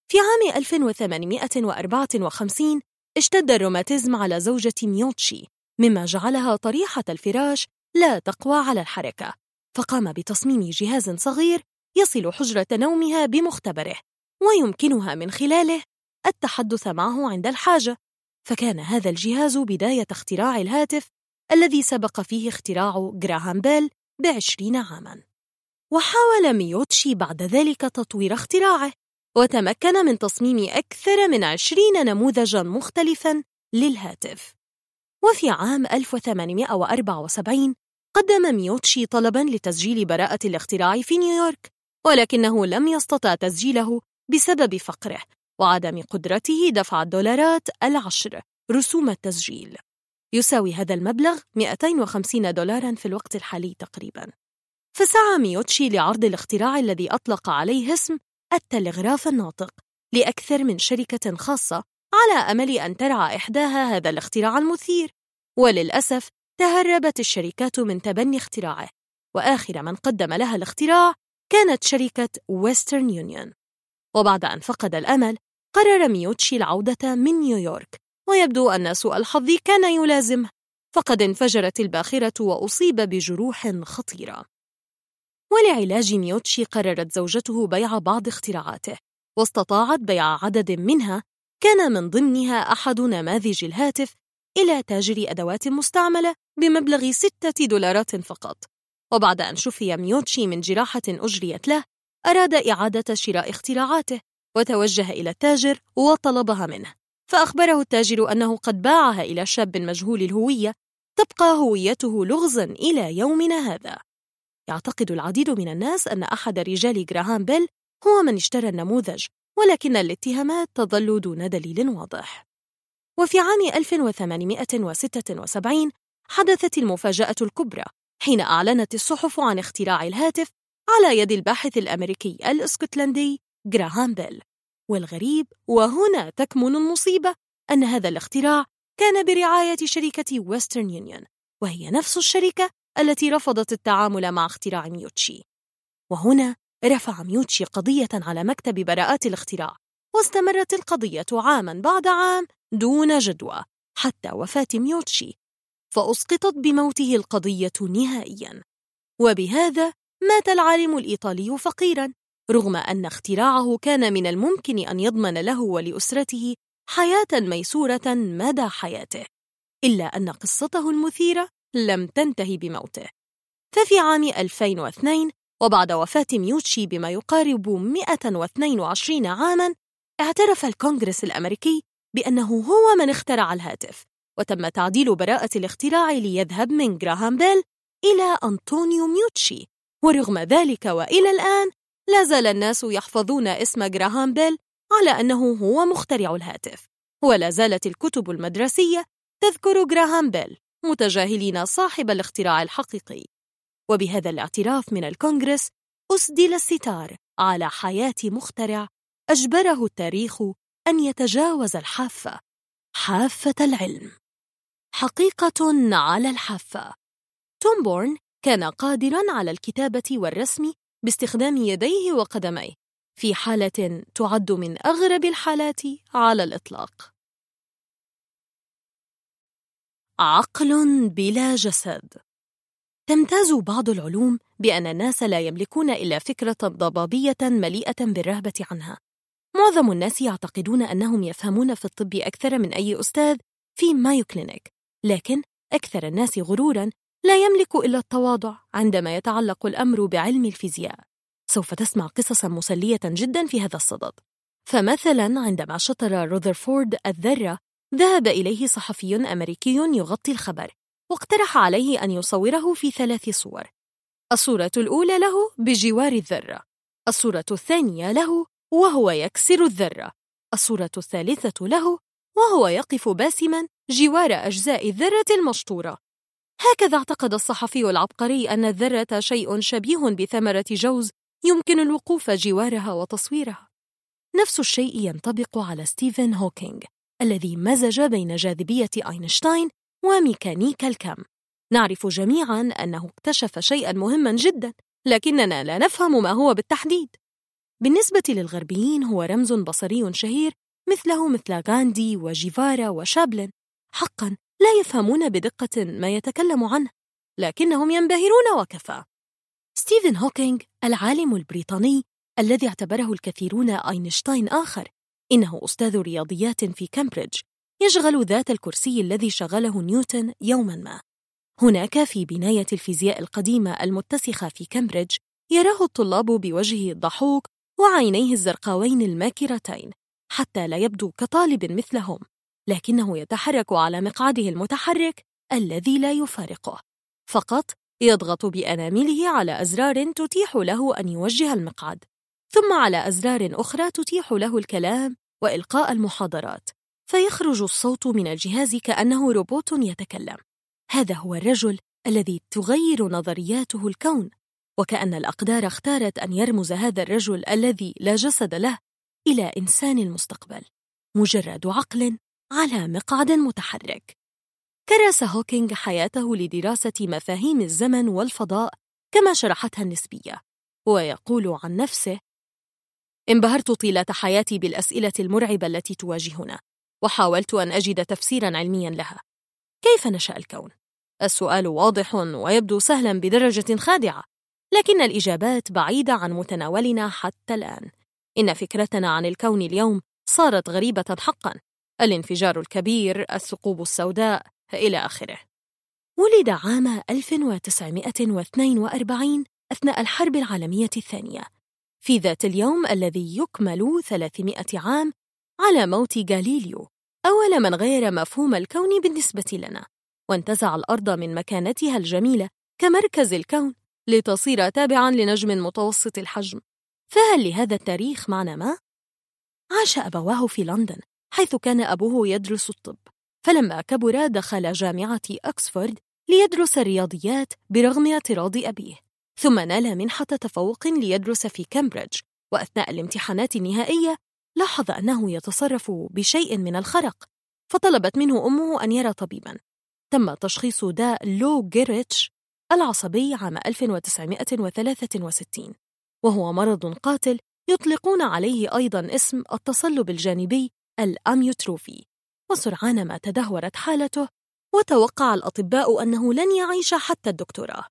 في عام 1854 اشتد الروماتيزم على زوجة ميوتشي مما جعلها طريحة الفراش لا تقوى على الحركة. فقام بتصميم جهاز صغير يصل حجرة نومها بمختبره ويمكنها من خلاله التحدث معه عند الحاجة. فكان هذا الجهاز بداية اختراع الهاتف الذي سبق فيه اختراع جراهام بيل بعشرين عاماً. وحاول ميوتشي بعد ذلك تطوير اختراعه وتمكن من تصميم أكثر من عشرين نموذجاً مختلفاً للهاتف. وفي عام 1874 قدم ميوتشي طلباً لتسجيل براءة الاختراع في نيويورك ولكنه لم يستطع تسجيله بسبب فقره وعدم قدرته دفع الدولارات العشر رسوم التسجيل. يساوي هذا المبلغ 250 دولارا في الوقت الحالي تقريبا. فسعى ميوتشي لعرض الاختراع الذي أطلق عليه اسم التلغراف الناطق لأكثر من شركة خاصة على أمل أن ترعى إحداها هذا الاختراع المثير. وللأسف تهربت الشركات من تبني اختراعه. وآخر من قدم لها الاختراع كانت شركة ويسترن يونيون وبعد أن فقد الأمل قرر ميوتشي العودة من نيويورك ويبدو أن سوء الحظ كان يلازمه فقد انفجرت الباخرة وأصيب بجروح خطيرة. ولعلاج ميوتشي قررت زوجته بيع بعض اختراعاته واستطاعت بيع عدد منها. كان من ضمنها أحد نماذج الهاتف إلى تاجر أدوات مستعملة بمبلغ ستة دولارات فقط. وبعد أن شفي ميوتشي من جراحة أجريت له أراد إعادة شراء اختراعاته وتوجه إلى التاجر وطلبها منه. فأخبره التاجر أنه قد باعها إلى شاب مجهول الهوية تبقى هويته لغزا إلى يومنا هذا. يعتقد العديد من الناس أن أحد رجال جراهام بيل هو من اشترى النموذج ولكن الاتهامات تظل دون دليل واضح. وفي عام 1876 حدثت المفاجأة الكبرى حين أعلنت الصحف عن اختراع الهاتف على يد الباحث الأمريكي الإسكتلندي جراهام بيل. والغريب وهنا تكمن المصيبة أن هذا الاختراع كان برعاية شركة ويسترن يونيون وهي نفس الشركة التي رفضت التعامل مع اختراع ميوتشي. وهنا رفع ميوتشي قضية على مكتب براءات الاختراع واستمرت القضية عاما بعد عام دون جدوى حتى وفاة ميوتشي فأسقطت بموته القضية نهائيا. وبهذا مات العالم الإيطالي فقيرا. رغم أن اختراعه كان من الممكن أن يضمن له ولأسرته حياة ميسورة مدى حياته إلا أن قصته المثيرة لم تنتهي بموته. ففي عام 2002 وبعد وفاة ميوتشي بما يقارب 122 عاماً اعترف الكونغرس الأمريكي بأنه هو من اخترع الهاتف وتم تعديل براءة الاختراع ليذهب من جراهام بيل إلى أنطونيو ميوتشي. ورغم ذلك وإلى الآن لا زال الناس يحفظون اسم جراهام بيل على أنه هو مخترع الهاتف. ولا زالت الكتب المدرسية تذكر جراهام بيل متجاهلين صاحب الاختراع الحقيقي. وبهذا الاعتراف من الكونغرس أسدل الستار على حياة مخترع أجبره التاريخ أن يتجاوز الحافة حافة العلم. حقيقة على الحافة. توم بورن كان قادرا على الكتابة والرسم باستخدام يديه وقدميه في حالة تعد من أغرب الحالات على الإطلاق. عقل بلا جسد. تمتاز بعض العلوم بأن الناس لا يملكون إلا فكرة ضبابية مليئة بالرهبة عنها. معظم الناس يعتقدون أنهم يفهمون في الطب أكثر من أي أستاذ في مايو كلينيك لكن أكثر الناس غرورا لا يملك إلا التواضع عندما يتعلق الأمر بعلم الفيزياء. سوف تسمع قصصا مسلية جدا في هذا الصدد. فمثلا عندما شطر روذرفورد الذرة ذهب إليه صحفي أمريكي يغطي الخبر واقترح عليه أن يصوره في ثلاث صور. الصورة الأولى له بجوار الذرة الصورة الثانية له وهو يكسر الذرة الصورة الثالثة له وهو يقف باسما جوار أجزاء الذرة المشطورة. هكذا اعتقد الصحفي العبقري أن الذرة شيء شبيه بثمرة جوز يمكن الوقوف جوارها وتصويرها. نفس الشيء ينطبق على ستيفن هوكينغ الذي مزج بين جاذبية أينشتاين وميكانيكا الكم. نعرف جميعا أنه اكتشف شيئا مهما جدا لكننا لا نفهم ما هو بالتحديد. بالنسبة للغربيين هو رمز بصري شهير مثله مثل غاندي وجيفارا وشابلن. حقا لا يفهمون بدقة ما يتكلم عنه لكنهم ينبهرون وكفى. ستيفن هوكينج العالم البريطاني الذي اعتبره الكثيرون أينشتاين آخر إنه أستاذ رياضيات في كامبريدج يشغل ذات الكرسي الذي شغله نيوتن يوما ما. هناك في بناية الفيزياء القديمة المتسخة في كامبريدج يراه الطلاب بوجهه الضحوك وعينيه الزرقاوين الماكرتين حتى ليبدو كطالب مثلهم. لكنه يتحرك على مقعده المتحرك الذي لا يفارقه. فقط يضغط بأنامله على أزرار تتيح له أن يوجه المقعد. ثم على أزرار أخرى تتيح له الكلام وإلقاء المحاضرات. فيخرج الصوت من الجهاز كأنه روبوت يتكلم. هذا هو الرجل الذي تغير نظرياته الكون. وكأن الأقدار اختارت أن يرمز هذا الرجل الذي لا جسد له إلى إنسان المستقبل. مجرد عقل على مقعد متحرك. كرس هوكينج حياته لدراسة مفاهيم الزمن والفضاء كما شرحتها النسبية ويقول عن نفسه انبهرت طيلة حياتي بالأسئلة المرعبة التي تواجهنا وحاولت أن أجد تفسيرا علميا لها. كيف نشأ الكون؟ السؤال واضح ويبدو سهلا بدرجة خادعة لكن الإجابات بعيدة عن متناولنا حتى الآن. إن فكرتنا عن الكون اليوم صارت غريبة حقا الانفجار الكبير الثقوب السوداء إلى آخره. ولد عام 1942 أثناء الحرب العالمية الثانية. في ذات اليوم الذي يكمل 300 عام على موت غاليليو أول من غير مفهوم الكون بالنسبة لنا. وانتزع الأرض من مكانتها الجميلة كمركز الكون لتصير تابعا لنجم متوسط الحجم. فهل لهذا التاريخ معنى ما؟ عاش أبواه في لندن حيث كان أبوه يدرس الطب. فلما كبر دخل جامعة أكسفورد ليدرس الرياضيات برغم اعتراض أبيه. ثم نال منحة تفوق ليدرس في كامبريدج. وأثناء الامتحانات النهائية لاحظ أنه يتصرف بشيء من الخرق. فطلبت منه أمه أن يرى طبيبا. تم تشخيص داء لو جيريج العصبي عام 1963 وهو مرض قاتل يطلقون عليه أيضا اسم التصلب الجانبي الأميوتروفي وسرعان ما تدهورت حالته وتوقع الأطباء أنه لن يعيش حتى الدكتوراه.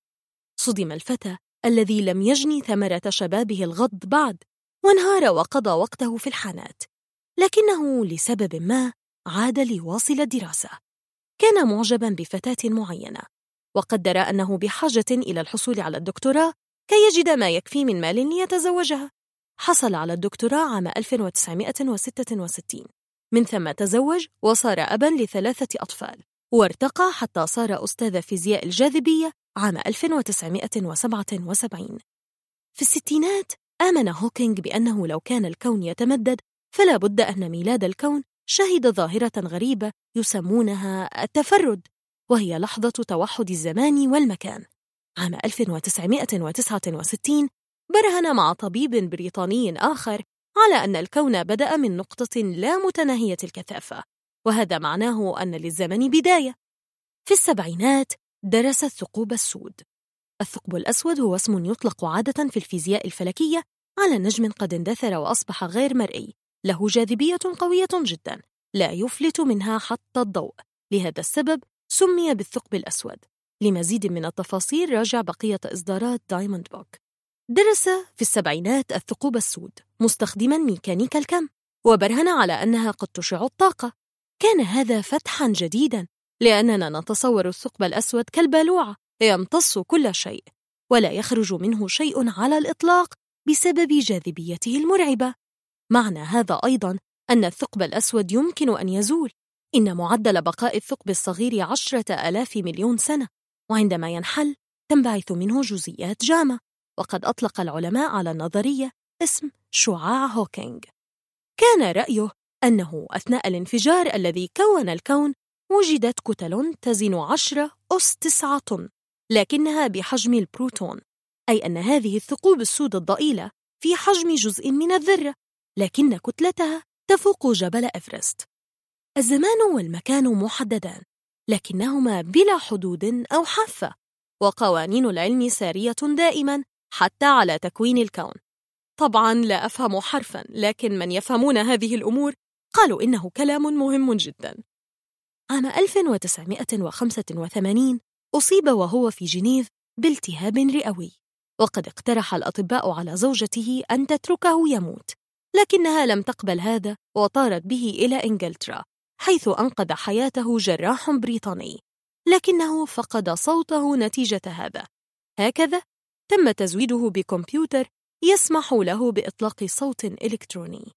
صدم الفتى الذي لم يجني ثمرة شبابه الغض بعد وانهار وقضى وقته في الحانات. لكنه لسبب ما عاد ليواصل الدراسة. كان معجبا بفتاة معينة وقدر أنه بحاجة إلى الحصول على الدكتوراه كي يجد ما يكفي من مال ليتزوجها. حصل على الدكتوراه عام 1966 من ثم تزوج وصار أبا لثلاثة أطفال وارتقى حتى صار أستاذ فيزياء الجاذبية عام 1977 في الستينات آمن هوكينج بأنه لو كان الكون يتمدد فلا بد أن ميلاد الكون شهد ظاهرة غريبة يسمونها التفرد وهي لحظة توحد الزمان والمكان. عام 1969 برهن مع طبيب بريطاني آخر على أن الكون بدأ من نقطة لا متناهية الكثافة وهذا معناه أن للزمن بداية. في السبعينات درس الثقوب السود. الثقب الأسود هو اسم يطلق عادة في الفيزياء الفلكية على نجم قد اندثر وأصبح غير مرئي. له جاذبية قوية جدا لا يفلت منها حتى الضوء. لهذا السبب سمي بالثقب الأسود. لمزيد من التفاصيل راجع بقية إصدارات دايموند بوك. درس في السبعينات الثقوب السود مستخدما ميكانيكا الكم وبرهن على أنها قد تشع الطاقة. كان هذا فتحا جديدا لأننا نتصور الثقب الأسود كالبالوعة يمتص كل شيء ولا يخرج منه شيء على الإطلاق بسبب جاذبيته المرعبة. معنى هذا أيضا أن الثقب الأسود يمكن أن يزول. إن معدل بقاء الثقب الصغير عشرة آلاف مليون سنة وعندما ينحل تنبعث منه جزيئات جامة. وقد أطلق العلماء على النظرية اسم شعاع هوكينج كان رأيه أنه أثناء الانفجار الذي كون الكون وجدت كتل تزن عشرة أس تسعة طن لكنها بحجم البروتون أي أن هذه الثقوب السود الضئيلة في حجم جزء من الذرة لكن كتلتها تفوق جبل إفرست الزمان والمكان محددان لكنهما بلا حدود أو حافة وقوانين العلم سارية دائما حتى على تكوين الكون. طبعا لا أفهم حرفا لكن من يفهمون هذه الأمور قالوا إنه كلام مهم جدا. عام 1985 أصيب وهو في جنيف بالتهاب رئوي وقد اقترح الأطباء على زوجته أن تتركه يموت لكنها لم تقبل هذا وطارت به إلى إنجلترا حيث أنقذ حياته جراح بريطاني لكنه فقد صوته نتيجة هذا. هكذا تم تزويده بكمبيوتر يسمح له بإطلاق صوت إلكتروني.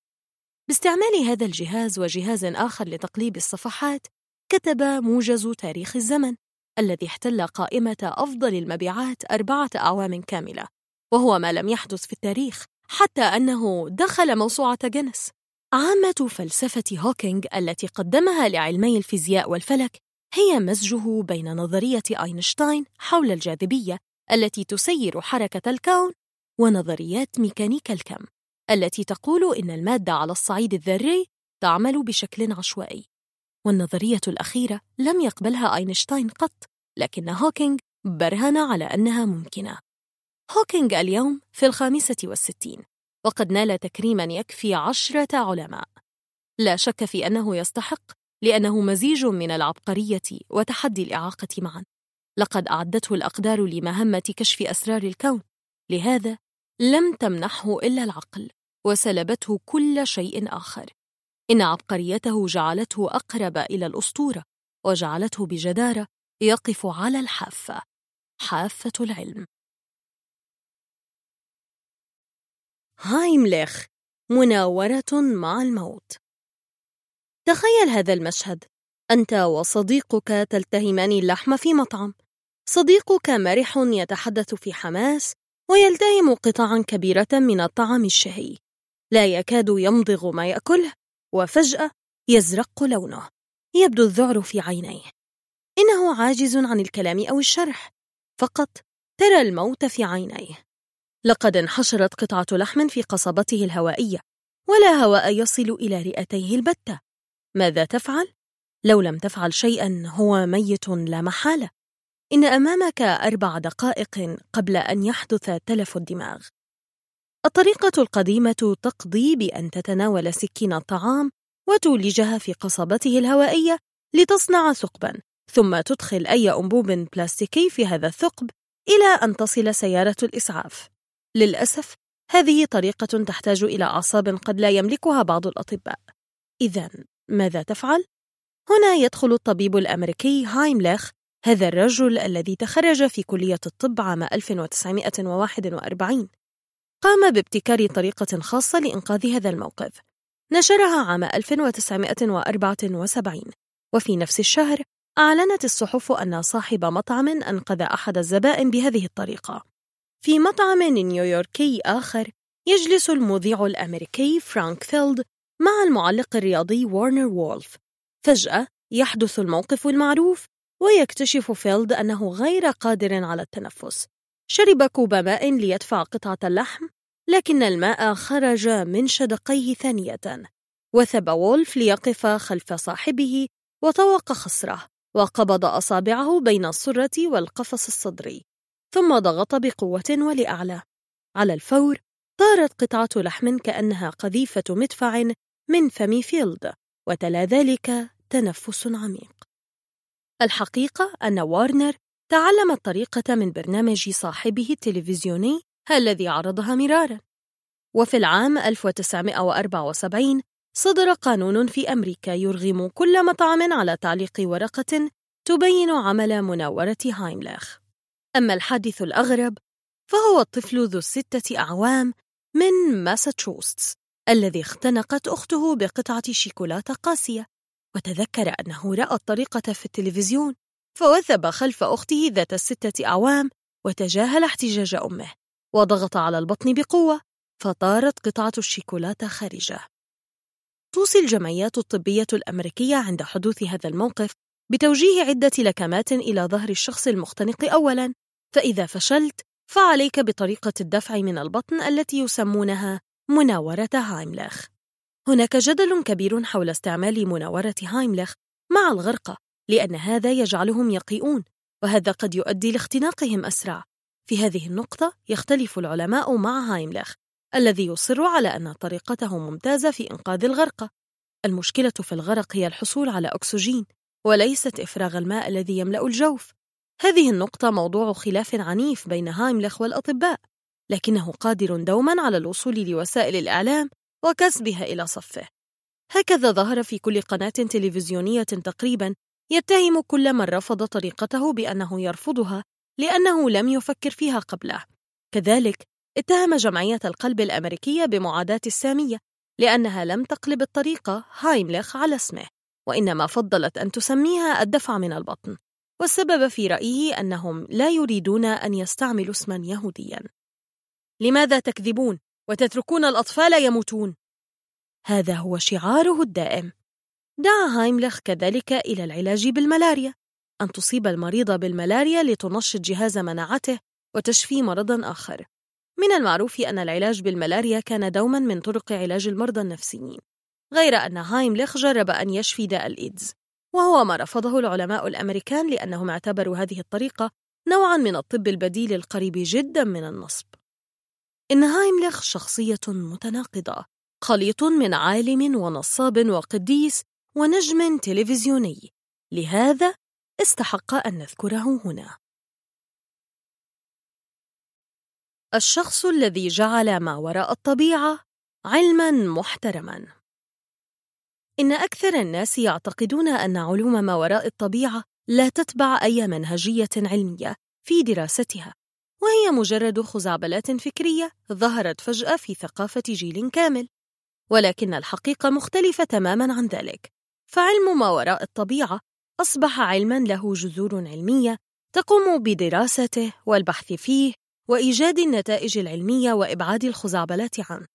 باستعمال هذا الجهاز وجهاز آخر لتقليب الصفحات كتب موجز تاريخ الزمن الذي احتل قائمة أفضل المبيعات أربعة أعوام كاملة وهو ما لم يحدث في التاريخ حتى أنه دخل موسوعة جينيس. عامة فلسفة هوكينج التي قدمها لعلمي الفيزياء والفلك هي مزجه بين نظرية أينشتاين حول الجاذبية التي تسير حركة الكون ونظريات ميكانيكا الكم التي تقول إن المادة على الصعيد الذري تعمل بشكل عشوائي. والنظرية الأخيرة لم يقبلها أينشتاين قط لكن هوكينج برهن على أنها ممكنة. هوكينج اليوم في الخامسة والستين وقد نال تكريما يكفي عشرة علماء. لا شك في أنه يستحق لأنه مزيج من العبقرية وتحدي الإعاقة معا. لقد أعدته الأقدار لمهمة كشف أسرار الكون. لهذا لم تمنحه إلا العقل وسلبته كل شيء آخر. إن عبقريته جعلته أقرب إلى الأسطورة وجعلته بجدارة يقف على الحافة. حافة العلم. هايمليخ مناورة مع الموت. تخيل هذا المشهد. أنت وصديقك تلتهمان اللحم في مطعم. صديقك مرح يتحدث في حماس ويلتهم قطعا كبيرة من الطعام الشهي. لا يكاد يمضغ ما يأكله وفجأة يزرق لونه. يبدو الذعر في عينيه. إنه عاجز عن الكلام أو الشرح. فقط ترى الموت في عينيه. لقد انحشرت قطعة لحم في قصبته الهوائية ولا هواء يصل إلى رئتيه البتة. ماذا تفعل؟ لو لم تفعل شيئا هو ميت لا محالة. إن أمامك أربع دقائق قبل أن يحدث تلف الدماغ. الطريقة القديمة تقضي بأن تتناول سكين الطعام وتولجها في قصبته الهوائية لتصنع ثقبا ثم تدخل أي أنبوب بلاستيكي في هذا الثقب إلى أن تصل سيارة الإسعاف. للأسف هذه طريقة تحتاج إلى أعصاب قد لا يملكها بعض الأطباء. إذا ماذا تفعل؟ هنا يدخل الطبيب الأمريكي هايمليخ هذا الرجل الذي تخرج في كلية الطب عام 1941 قام بابتكار طريقة خاصة لإنقاذ هذا الموقف. نشرها عام 1974 وفي نفس الشهر أعلنت الصحف أن صاحب مطعم أنقذ أحد الزبائن بهذه الطريقة. في مطعم نيويوركي آخر يجلس المذيع الأمريكي فرانك فيلد مع المعلق الرياضي وارنر وولف. فجأة يحدث الموقف المعروف ويكتشف فيلد أنه غير قادر على التنفس. شرب كوب ماء ليدفع قطعة اللحم لكن الماء خرج من شدقيه ثانية. وثب وولف ليقف خلف صاحبه وطوق خصره وقبض أصابعه بين السرة والقفص الصدري ثم ضغط بقوة ولأعلى. على الفور طارت قطعة لحم كأنها قذيفة مدفع من فم فيلد وتلا ذلك تنفس عميق. الحقيقة أن وارنر تعلم الطريقة من برنامج صاحبه التلفزيوني الذي عرضها مرارا. وفي العام 1974 صدر قانون في أمريكا يرغم كل مطعم على تعليق ورقة تبين عمل مناورة هايملاخ أما الحادث الأغرب فهو الطفل ذو الستة أعوام من ماساتشوستس الذي اختنقت أخته بقطعة شيكولاتة قاسية. وتذكر أنه رأى الطريقة في التلفزيون فوثب خلف أخته ذات الستة أعوام وتجاهل احتجاج أمه وضغط على البطن بقوة فطارت قطعة الشيكولاتة خارجة. توصي الجمعيات الطبية الأمريكية عند حدوث هذا الموقف بتوجيه عدة لكمات إلى ظهر الشخص المختنق أولاً فإذا فشلت فعليك بطريقة الدفع من البطن التي يسمونها مناورة هايملخ هناك جدل كبير حول استعمال مناورة هايملخ مع الغرقة لأن هذا يجعلهم يقيئون وهذا قد يؤدي لاختناقهم أسرع. في هذه النقطة يختلف العلماء مع هايملخ الذي يصر على أن طريقته ممتازة في إنقاذ الغرقة. المشكلة في الغرق هي الحصول على أكسجين وليست إفراغ الماء الذي يملأ الجوف. هذه النقطة موضوع خلاف عنيف بين هايملخ والأطباء لكنه قادر دوما على الوصول لوسائل الإعلام وكسبها إلى صفه. هكذا ظهر في كل قناة تلفزيونية تقريبا يتهم كل من رفض طريقته بأنه يرفضها لأنه لم يفكر فيها قبله. كذلك اتهم جمعية القلب الأمريكية بمعاداة السامية لأنها لم تقلب الطريقة هايملخ على اسمه وإنما فضلت أن تسميها الدفع من البطن. والسبب في رأيه أنهم لا يريدون أن يستعملوا اسما يهوديا. لماذا تكذبون؟ وتتركون الأطفال يموتون؟ هذا هو شعاره الدائم. دعا هايملخ كذلك إلى العلاج بالملاريا. أن تصيب المريض بالملاريا لتنشط جهاز مناعته وتشفي مرضا آخر. من المعروف أن العلاج بالملاريا كان دوما من طرق علاج المرضى النفسيين غير أن هايملخ جرب أن يشفي داء الإيدز. وهو ما رفضه العلماء الأمريكان لأنهم اعتبروا هذه الطريقة نوعا من الطب البديل القريب جدا من النصب. إن هايملخ شخصية متناقضة خليط من عالم ونصاب وقديس ونجم تلفزيوني. لهذا استحق أن نذكره هنا. الشخص الذي جعل ما وراء الطبيعة علما محترما. إن أكثر الناس يعتقدون أن علوم ما وراء الطبيعة لا تتبع أي منهجية علمية في دراستها، وهي مجرد خزعبلات فكرية ظهرت فجأة في ثقافة جيل كامل. ولكن الحقيقة مختلفة تماماً عن ذلك، فعلم ما وراء الطبيعة أصبح علماً له جذور علمية تقوم بدراسته والبحث فيه وإيجاد النتائج العلمية وإبعاد الخزعبلات عنه.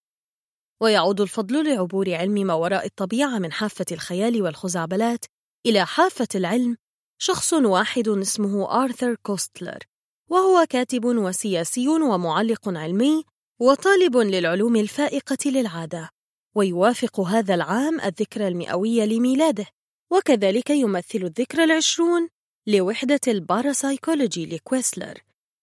ويعود الفضل لعبور علم ما وراء الطبيعة من حافة الخيال والخزعبلات إلى حافة العلم شخص واحد اسمه آرثر كوستلر وهو كاتب وسياسي ومعلق علمي وطالب للعلوم الفائقة للعادة ويوافق هذا العام الذكرى المئوية لميلاده وكذلك يمثل الذكرى العشرون لوحدة الباراسايكولوجي لكويسلر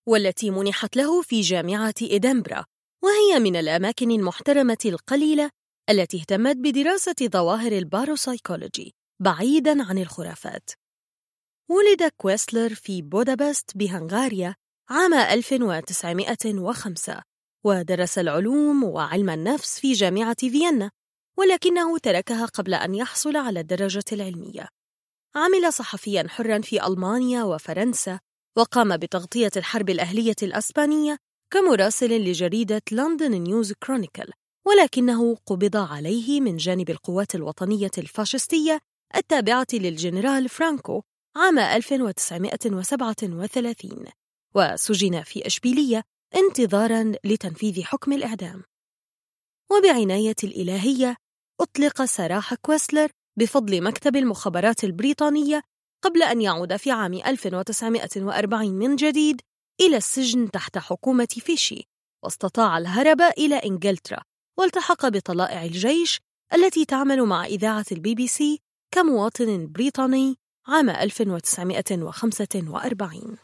والتي منحت له في جامعة إدنبرا وهي من الأماكن المحترمة القليلة التي اهتمت بدراسة ظواهر الباروسايكولوجي بعيداً عن الخرافات. ولد كويسلر في بودابست بهنغاريا عام 1905 ودرس العلوم وعلم النفس في جامعة فيينا ولكنه تركها قبل أن يحصل على الدرجة العلمية. عمل صحفياً حراً في ألمانيا وفرنسا وقام بتغطية الحرب الأهلية الأسبانية كمراسل لجريدة لندن نيوز كرونيكل ولكنه قبض عليه من جانب القوات الوطنية الفاشستية التابعة للجنرال فرانكو عام 1937 وسجن في أشبيلية انتظاراً لتنفيذ حكم الإعدام. وبعناية الإلهية أطلق سراح كويسلر بفضل مكتب المخابرات البريطانية قبل أن يعود في عام 1940 من جديد إلى السجن تحت حكومة فيشي واستطاع الهرب إلى إنجلترا والتحق بطلائع الجيش التي تعمل مع إذاعة البي بي سي كمواطن بريطاني عام 1945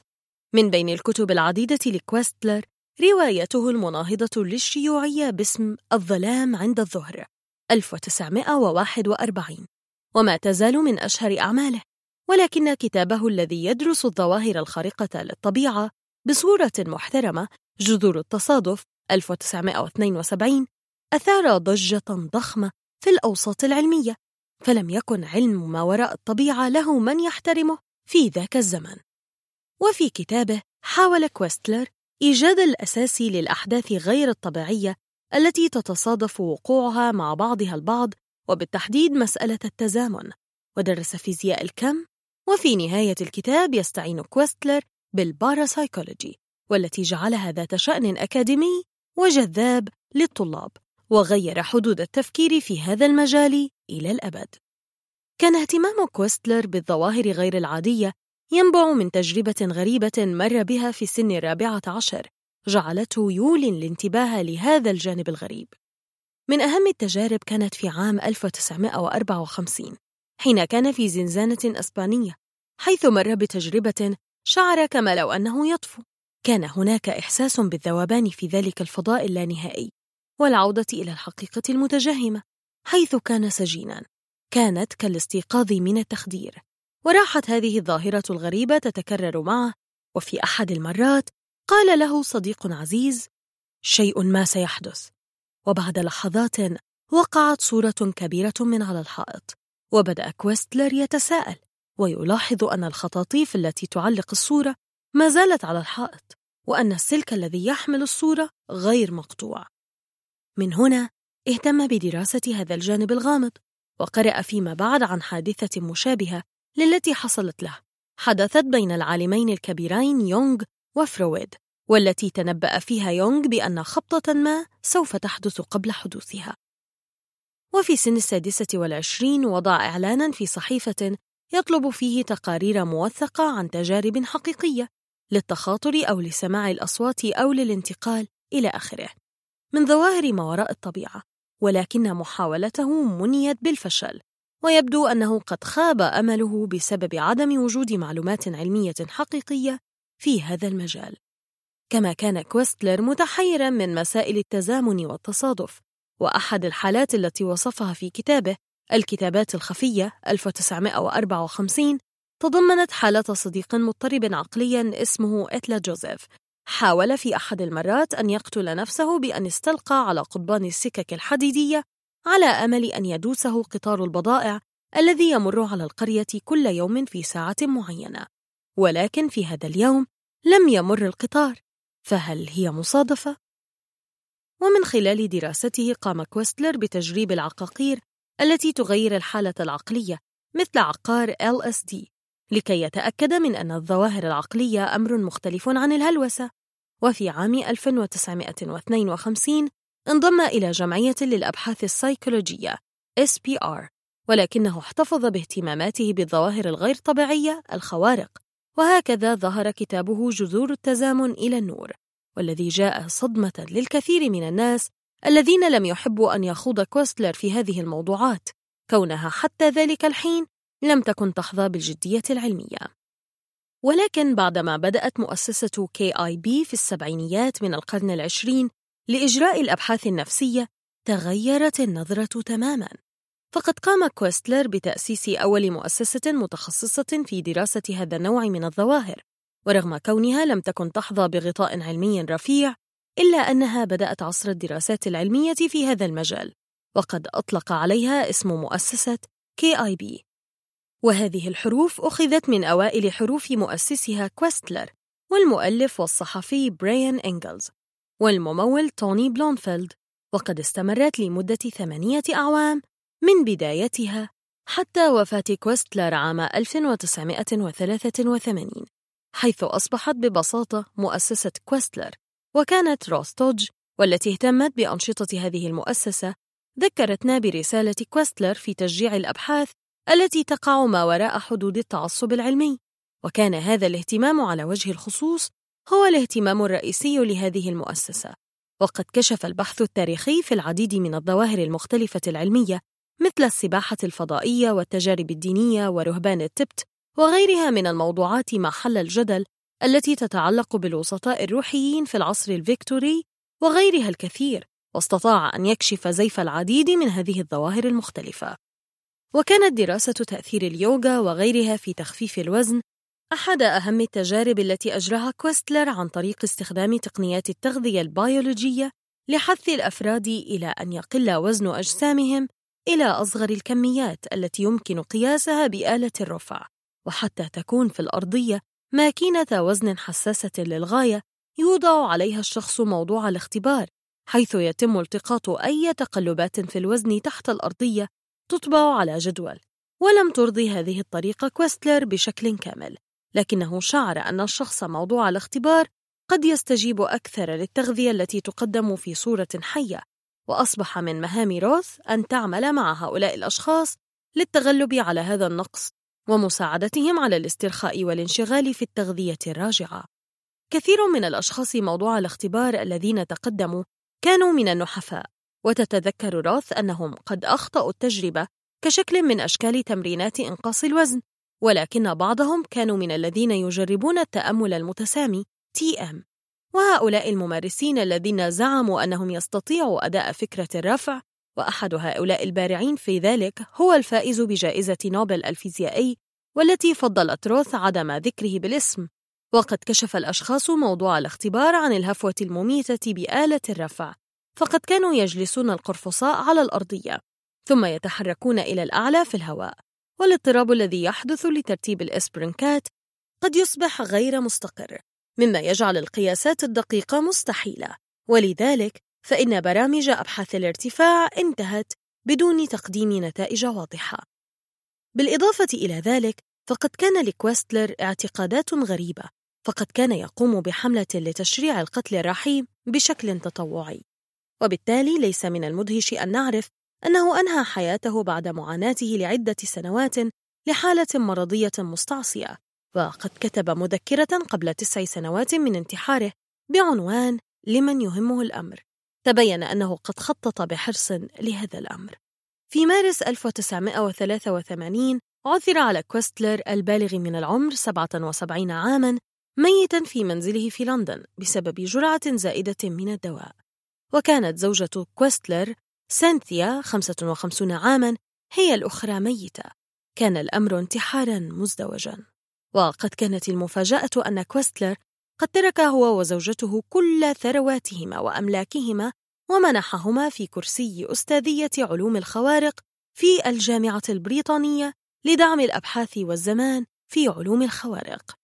من بين الكتب العديدة لكويستلر روايته المناهضة للشيوعية باسم الظلام عند الظهر 1941 وما تزال من أشهر أعماله ولكن كتابه الذي يدرس الظواهر الخارقة للطبيعة بصورة محترمة جذور التصادف 1972 أثار ضجة ضخمة في الأوساط العلمية. فلم يكن علم ما وراء الطبيعة له من يحترمه في ذاك الزمن. وفي كتابه حاول كويستلر إيجاد الأساس للأحداث غير الطبيعية التي تتصادف وقوعها مع بعضها البعض وبالتحديد مسألة التزامن. ودرس فيزياء الكم وفي نهاية الكتاب يستعين كويستلر بالباراسايكولوجي والتي جعلها ذات شأن أكاديمي وجذاب للطلاب. وغير حدود التفكير في هذا المجال إلى الأبد. كان اهتمام كويستلر بالظواهر غير العادية ينبع من تجربة غريبة مر بها في سن الرابعة عشر جعلته يولي الانتباه لهذا الجانب الغريب. من أهم التجارب كانت في عام 1954 حين كان في زنزانة أسبانية حيث مر بتجربة شعر كما لو أنه يطفو. كان هناك إحساس بالذوبان في ذلك الفضاء اللانهائي. والعودة إلى الحقيقة المتجهمة حيث كان سجينا كانت كالاستيقاظ من التخدير. وراحت هذه الظاهرة الغريبة تتكرر معه وفي أحد المرات قال له صديق عزيز شيء ما سيحدث. وبعد لحظات وقعت صورة كبيرة من على الحائط وبدأ كويستلر يتساءل ويلاحظ أن الخطاطيف التي تعلق الصورة ما زالت على الحائط وأن السلك الذي يحمل الصورة غير مقطوع. من هنا اهتم بدراسة هذا الجانب الغامض وقرأ فيما بعد عن حادثة مشابهة للتي حصلت له. حدثت بين العالمين الكبيرين يونغ وفرويد والتي تنبأ فيها يونغ بأن خبطة ما سوف تحدث قبل حدوثها. وفي سن السادسة والعشرين وضع إعلانا في صحيفة يطلب فيه تقارير موثقة عن تجارب حقيقية للتخاطر أو لسماع الأصوات أو للانتقال إلى آخره. من ظواهر ما وراء الطبيعة ولكن محاولته منيت بالفشل ويبدو أنه قد خاب أمله بسبب عدم وجود معلومات علمية حقيقية في هذا المجال. كما كان كويستلر متحيرا من مسائل التزامن والتصادف وأحد الحالات التي وصفها في كتابه الكتابات الخفية 1954 تضمنت حالة صديق مضطرب عقليا اسمه إتلا جوزيف حاول في أحد المرات أن يقتل نفسه بأن استلقى على قضبان السكك الحديدية على أمل أن يدوسه قطار البضائع الذي يمر على القرية كل يوم في ساعة معينة ولكن في هذا اليوم لم يمر القطار فهل هي مصادفة؟ ومن خلال دراسته قام كويستلر بتجريب العقاقير التي تغير الحالة العقلية مثل عقار LSD لكي يتأكد من أن الظواهر العقلية أمر مختلف عن الهلوسة. وفي عام 1952 انضم إلى جمعية للأبحاث السيكولوجية SPR ولكنه احتفظ باهتماماته بالظواهر الغير طبيعية الخوارق. وهكذا ظهر كتابه جذور التزامن إلى النور والذي جاء صدمة للكثير من الناس الذين لم يحبوا أن يخوض كوستلر في هذه الموضوعات كونها حتى ذلك الحين لم تكن تحظى بالجدية العلمية. ولكن بعدما بدأت مؤسسة KIB في السبعينيات من القرن العشرين لإجراء الأبحاث النفسية تغيرت النظرة تماماً. فقد قام كويستلر بتأسيس أول مؤسسة متخصصة في دراسة هذا النوع من الظواهر ورغم كونها لم تكن تحظى بغطاء علمي رفيع إلا أنها بدأت عصر الدراسات العلمية في هذا المجال وقد أطلق عليها اسم مؤسسة KIB وهذه الحروف أخذت من أوائل حروف مؤسسها كويستلر والمؤلف والصحفي براين إنجلز والممول توني بلونفيلد وقد استمرت لمدة ثمانية أعوام من بدايتها حتى وفاة كويستلر عام 1983 حيث أصبحت ببساطة مؤسسة كويستلر وكانت روستوج والتي اهتمت بأنشطة هذه المؤسسة ذكرتنا برسالة كويستلر في تشجيع الأبحاث التي تقع ما وراء حدود التعصب العلمي. وكان هذا الاهتمام على وجه الخصوص هو الاهتمام الرئيسي لهذه المؤسسة. وقد كشف البحث التاريخي في العديد من الظواهر المختلفة العلمية مثل السباحة الفضائية والتجارب الدينية ورهبان التبت وغيرها من الموضوعات محل الجدل التي تتعلق بالوسطاء الروحيين في العصر الفيكتوري وغيرها الكثير واستطاع أن يكشف زيف العديد من هذه الظواهر المختلفة. وكانت دراسة تأثير اليوغا وغيرها في تخفيف الوزن أحد أهم التجارب التي أجراها كويستلر عن طريق استخدام تقنيات التغذية البيولوجية لحث الأفراد إلى أن يقل وزن أجسامهم إلى أصغر الكميات التي يمكن قياسها بآلة الرفع وحتى تكون في الأرضية ماكينة وزن حساسة للغاية يوضع عليها الشخص موضوع الاختبار حيث يتم التقاط أي تقلبات في الوزن تحت الأرضية تطبع على جدول ولم ترضي هذه الطريقة كويستلر بشكل كامل لكنه شعر أن الشخص موضوع الاختبار قد يستجيب أكثر للتغذية التي تقدم في صورة حية وأصبح من مهام روث أن تعمل مع هؤلاء الأشخاص للتغلب على هذا النقص ومساعدتهم على الاسترخاء والانشغال في التغذية الراجعة. كثير من الأشخاص موضوع الاختبار الذين تقدموا كانوا من النحفاء، وتتذكر روث أنهم قد أخطأوا التجربة كشكل من أشكال تمرينات إنقاص الوزن، ولكن بعضهم كانوا من الذين يجربون التأمل المتسامي TM وهؤلاء الممارسين الذين زعموا أنهم يستطيعوا أداء فكرة الرفع وأحد هؤلاء البارعين في ذلك هو الفائز بجائزة نوبل الفيزيائي والتي فضلت روث عدم ذكره بالاسم. وقد كشف الأشخاص موضوع الاختبار عن الهفوة المميتة بآلة الرفع. فقد كانوا يجلسون القرفصاء على الأرضية ثم يتحركون إلى الأعلى في الهواء والاضطراب الذي يحدث لترتيب الإسبرنكات قد يصبح غير مستقر مما يجعل القياسات الدقيقة مستحيلة. ولذلك فإن برامج أبحاث الارتفاع انتهت بدون تقديم نتائج واضحة. بالإضافة إلى ذلك فقد كان لكويستلر اعتقادات غريبة فقد كان يقوم بحملة لتشريع القتل الرحيم بشكل تطوعي. وبالتالي ليس من المدهش أن نعرف أنه أنهى حياته بعد معاناته لعدة سنوات لحالة مرضية مستعصية. وقد كتب مذكرة قبل تسع سنوات من انتحاره بعنوان لمن يهمه الأمر. تبين أنه قد خطط بحرص لهذا الأمر. في مارس 1983 عثر على كويستلر البالغ من العمر 77 عاماً ميتاً في منزله في لندن بسبب جرعة زائدة من الدواء. وكانت زوجة كويستلر سانثيا 55 عاماً هي الأخرى ميتة. كان الأمر انتحاراً مزدوجاً. وقد كانت المفاجأة أن كويستلر قد ترك هو وزوجته كل ثرواتهما وأملاكهما ومنحهما في كرسي أستاذية علوم الخوارق في الجامعة البريطانية لدعم الأبحاث والزمان في علوم الخوارق.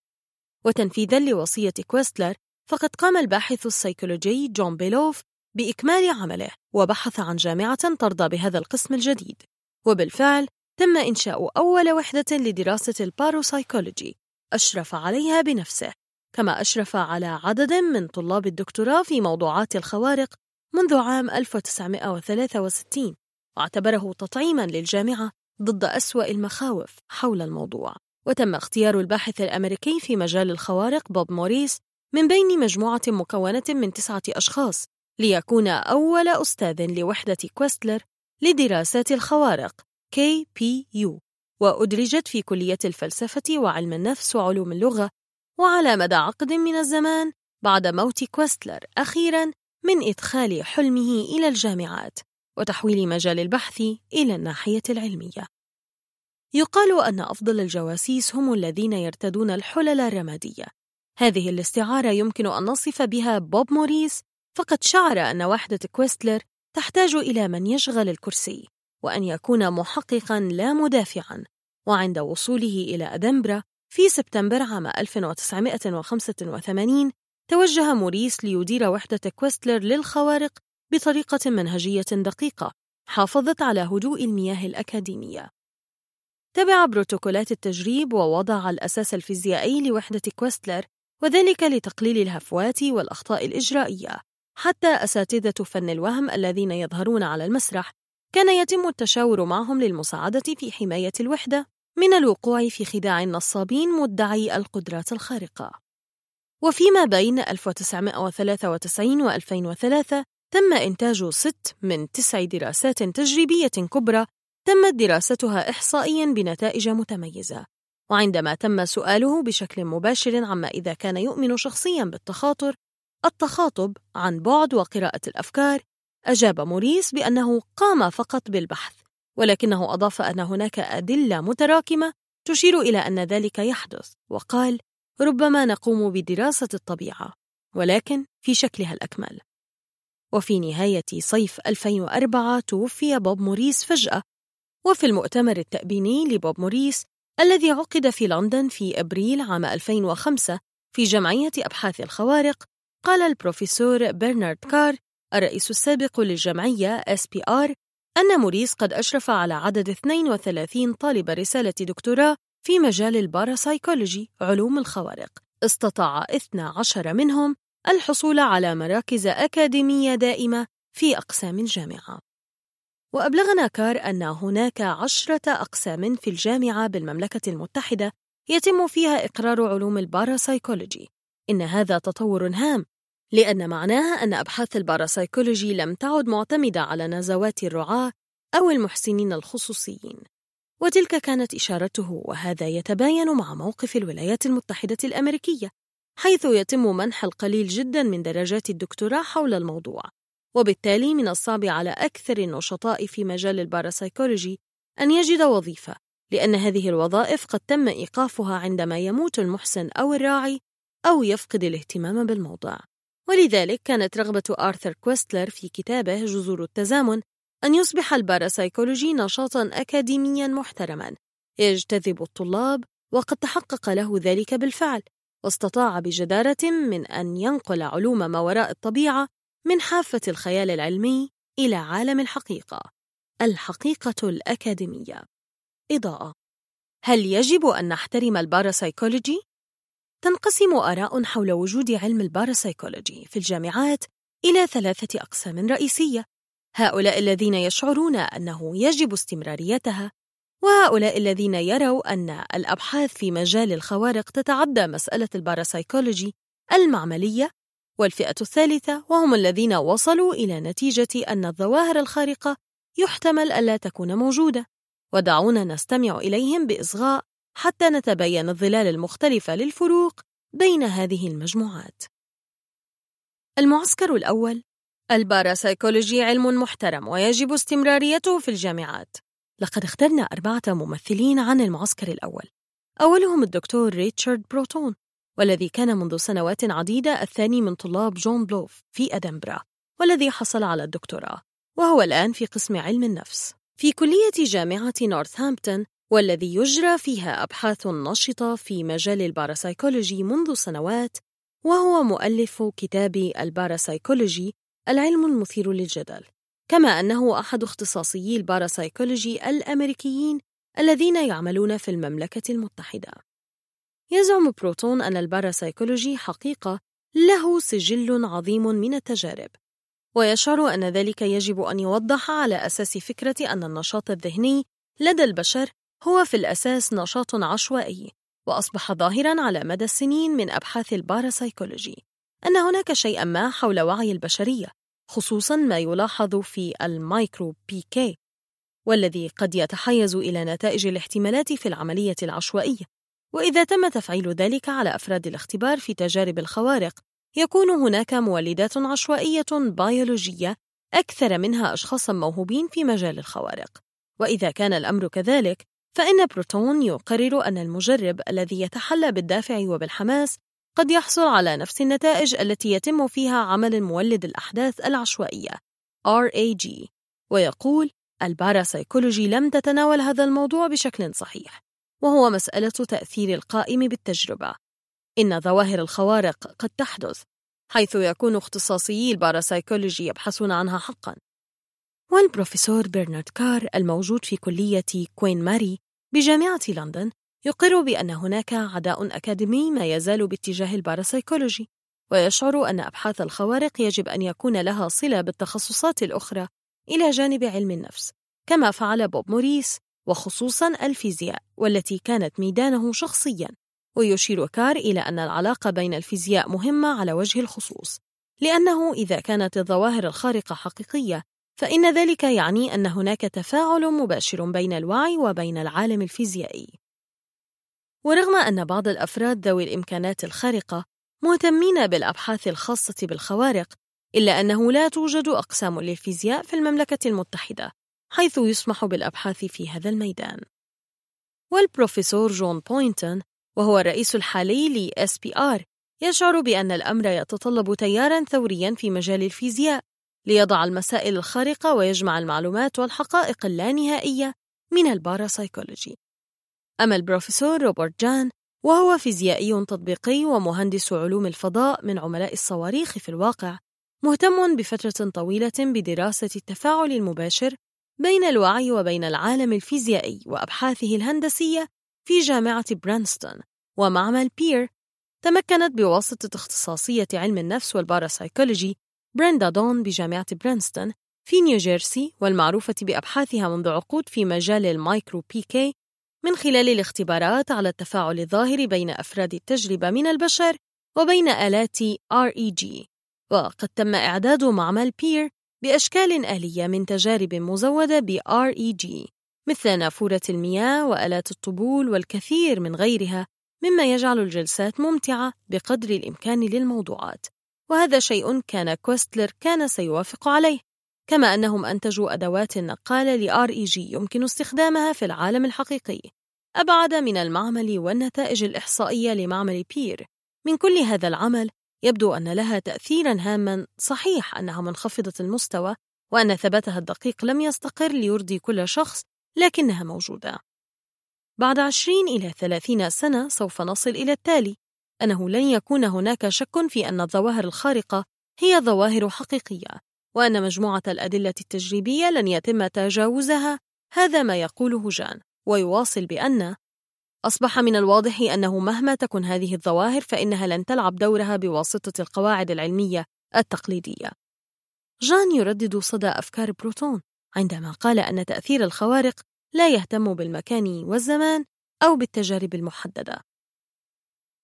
وتنفيذا لوصية كويستلر فقد قام الباحث السيكولوجي جون بيلوف بإكمال عمله وبحث عن جامعة ترضى بهذا القسم الجديد. وبالفعل تم إنشاء أول وحدة لدراسة الباروسايكولوجي أشرف عليها بنفسه. كما أشرف على عدد من طلاب الدكتوراه في موضوعات الخوارق منذ عام 1963 واعتبره تطعيما للجامعة ضد أسوأ المخاوف حول الموضوع. وتم اختيار الباحث الأمريكي في مجال الخوارق بوب موريس من بين مجموعة مكونة من تسعة أشخاص ليكون أول أستاذ لوحدة كويستلر لدراسات الخوارق KPU وأدرجت في كلية الفلسفة وعلم النفس وعلوم اللغة وعلى مدى عقد من الزمان بعد موت كويستلر أخيراً من إدخال حلمه إلى الجامعات وتحويل مجال البحث إلى الناحية العلمية. يقال أن أفضل الجواسيس هم الذين يرتدون الحلل الرمادية. هذه الاستعارة يمكن أن نصف بها بوب موريس فقد شعر أن وحدة كويستلر تحتاج إلى من يشغل الكرسي وأن يكون محققا لا مدافعا وعند وصوله إلى أدنبرا في سبتمبر عام 1985 توجه موريس ليدير وحدة كويستلر للخوارق بطريقة منهجية دقيقة حافظت على هدوء المياه الأكاديمية. تبع بروتوكولات التجريب ووضع الأساس الفيزيائي لوحدة كويستلر وذلك لتقليل الهفوات والأخطاء الإجرائية حتى أساتذة فن الوهم الذين يظهرون على المسرح كان يتم التشاور معهم للمساعدة في حماية الوحدة من الوقوع في خداع النصابين مدعي القدرات الخارقة. وفيما بين 1993 و 2003 تم إنتاج ست من تسع دراسات تجريبية كبرى تمت دراستها إحصائياً بنتائج متميزة وعندما تم سؤاله بشكل مباشر عما إذا كان يؤمن شخصياً بالتخاطر التخاطب عن بعد وقراءة الأفكار أجاب موريس بأنه قام فقط بالبحث ولكنه أضاف أن هناك أدلة متراكمة تشير إلى أن ذلك يحدث وقال ربما نقوم بدراسة الطبيعة ولكن في شكلها الأكمل. وفي نهاية صيف 2004 توفي بوب موريس فجأة وفي المؤتمر التأبيني لبوب موريس الذي عقد في لندن في أبريل عام 2005 في جمعية أبحاث الخوارق قال البروفيسور برنارد كار الرئيس السابق للجمعية SPR أن موريس قد أشرف على عدد 32 طالب رسالة دكتوراه في مجال الباراسايكولوجي علوم الخوارق. استطاع 12 منهم الحصول على مراكز أكاديمية دائمة في أقسام الجامعة. وأبلغنا كار أن هناك عشرة أقسام في الجامعة بالمملكة المتحدة يتم فيها إقرار علوم الباراسايكولوجي إن هذا تطور هام لأن معناها أن أبحاث الباراسايكولوجي لم تعد معتمدة على نزوات الرعاة أو المحسنين الخصوصيين. وتلك كانت إشارته وهذا يتباين مع موقف الولايات المتحدة الأمريكية حيث يتم منح القليل جدا من درجات الدكتوراه حول الموضوع. وبالتالي من الصعب على أكثر النشطاء في مجال الباراسايكولوجي أن يجد وظيفة لأن هذه الوظائف قد تم إيقافها عندما يموت المحسن أو الراعي أو يفقد الاهتمام بالموضوع. ولذلك كانت رغبة آرثر كويستلر في كتابه جذور التزامن أن يصبح الباراسايكولوجي نشاطا أكاديميا محترما. يجتذب الطلاب وقد تحقق له ذلك بالفعل واستطاع بجدارة من أن ينقل علوم ما وراء الطبيعة من حافة الخيال العلمي إلى عالم الحقيقة الحقيقة الأكاديمية. إضاءة. هل يجب أن نحترم الباراسايكولوجي؟ تنقسم آراء حول وجود علم الباراسايكولوجي في الجامعات إلى ثلاثة أقسام رئيسية. هؤلاء الذين يشعرون أنه يجب استمراريتها وهؤلاء الذين يروا أن الأبحاث في مجال الخوارق تتعدى مسألة الباراسايكولوجي المعملية والفئة الثالثة وهم الذين وصلوا إلى نتيجة أن الظواهر الخارقة يحتمل ألا تكون موجودة. ودعونا نستمع إليهم بإصغاء حتى نتبين الظلال المختلفة للفروق بين هذه المجموعات. المعسكر الأول. الباراسايكولوجي علم محترم ويجب استمراريته في الجامعات. لقد اخترنا أربعة ممثلين عن المعسكر الأول. أولهم الدكتور ريتشارد بروتون والذي كان منذ سنوات عديدة الثاني من طلاب جون بلوف في أدنبرا والذي حصل على الدكتوراه وهو الآن في قسم علم النفس. في كلية جامعة نورثهامبتون والذي يجرى فيها أبحاث نشطة في مجال الباراسايكولوجي منذ سنوات وهو مؤلف كتاب الباراسايكولوجي العلم المثير للجدل. كما أنه أحد اختصاصيي الباراسايكولوجي الأمريكيين الذين يعملون في المملكة المتحدة. يزعم بروتون أن الباراسايكولوجي حقيقة له سجل عظيم من التجارب ويشعر أن ذلك يجب أن يوضح على أساس فكرة أن النشاط الذهني لدى البشر هو في الأساس نشاط عشوائي وأصبح ظاهراً على مدى السنين من أبحاث الباراسايكولوجي أن هناك شيئاً ما حول وعي البشرية خصوصاً ما يلاحظ في ال micro PK والذي قد يتحيز إلى نتائج الاحتمالات في العملية العشوائية. وإذا تم تفعيل ذلك على أفراد الاختبار في تجارب الخوارق يكون هناك مولدات عشوائية بيولوجية أكثر منها أشخاصا موهوبين في مجال الخوارق. وإذا كان الأمر كذلك فإن بروتون يقرر أن المجرب الذي يتحلى بالدافع وبالحماس قد يحصل على نفس النتائج التي يتم فيها عمل مولد الأحداث العشوائية RAG ويقول الباراسايكولوجي لم تتناول هذا الموضوع بشكل صحيح وهو مسألة تأثير القائم بالتجربة. إن ظواهر الخوارق قد تحدث حيث يكون اختصاصيي الباراسايكولوجي يبحثون عنها حقا. والبروفيسور برنارد كار الموجود في كلية كوين ماري بجامعة لندن يقر بأن هناك عداء أكاديمي ما يزال باتجاه الباراسايكولوجي ويشعر أن أبحاث الخوارق يجب أن يكون لها صلة بالتخصصات الأخرى إلى جانب علم النفس كما فعل بوب موريس وخصوصا الفيزياء والتي كانت ميدانه شخصيا. ويشير كار إلى أن العلاقة بين الفيزياء مهمة على وجه الخصوص لأنه إذا كانت الظواهر الخارقة حقيقية فإن ذلك يعني أن هناك تفاعل مباشر بين الوعي وبين العالم الفيزيائي. ورغم أن بعض الأفراد ذوي الإمكانات الخارقة مهتمين بالأبحاث الخاصة بالخوارق إلا أنه لا توجد أقسام للفيزياء في المملكة المتحدة حيث يسمح بالأبحاث في هذا الميدان. والبروفيسور جون بوينتون وهو الرئيس الحالي ل SPR يشعر بأن الأمر يتطلب تياراً ثورياً في مجال الفيزياء. ليضع المسائل الخارقة ويجمع المعلومات والحقائق اللانهائية من الباراسايكولوجي أما البروفيسور روبرت جان وهو فيزيائي تطبيقي ومهندس علوم الفضاء من علماء الصواريخ في الواقع مهتم بفترة طويلة بدراسة التفاعل المباشر بين الوعي وبين العالم الفيزيائي وأبحاثه الهندسية في جامعة برينستون ومعمل بير تمكنت بواسطة اختصاصية علم النفس والباراسايكولوجي بريندا دون بجامعة برينستون في نيوجيرسي والمعروفة بأبحاثها منذ عقود في مجال ال micro PK من خلال الاختبارات على التفاعل الظاهر بين أفراد التجربة من البشر وبين آلات REG وقد تم إعداد معمل بير بأشكال آلية من تجارب مزودة ب REG مثل نافورة المياه وآلات الطبول والكثير من غيرها مما يجعل الجلسات ممتعة بقدر الإمكان للموضوعات. وهذا شيء كان كوستلر كان سيوافق عليه كما أنهم أنتجوا أدوات نقالة ل REG يمكن استخدامها في العالم الحقيقي. أبعد من المعمل والنتائج الإحصائية لمعمل بير. من كل هذا العمل يبدو أن لها تأثيرا هاما. صحيح أنها منخفضة المستوى وأن ثباتها الدقيق لم يستقر ليرضي كل شخص لكنها موجودة. بعد عشرين إلى ثلاثين سنة سوف نصل إلى التالي. أنه لن يكون هناك شك في أن الظواهر الخارقة هي ظواهر حقيقية وأن مجموعة الأدلة التجريبية لن يتم تجاوزها هذا ما يقوله جان ويواصل بأن أصبح من الواضح أنه مهما تكن هذه الظواهر فإنها لن تلعب دورها بواسطة القواعد العلمية التقليدية. جان يردد صدى أفكار بروتون عندما قال أن تأثير الخوارق لا يهتم بالمكان والزمان أو بالتجارب المحددة.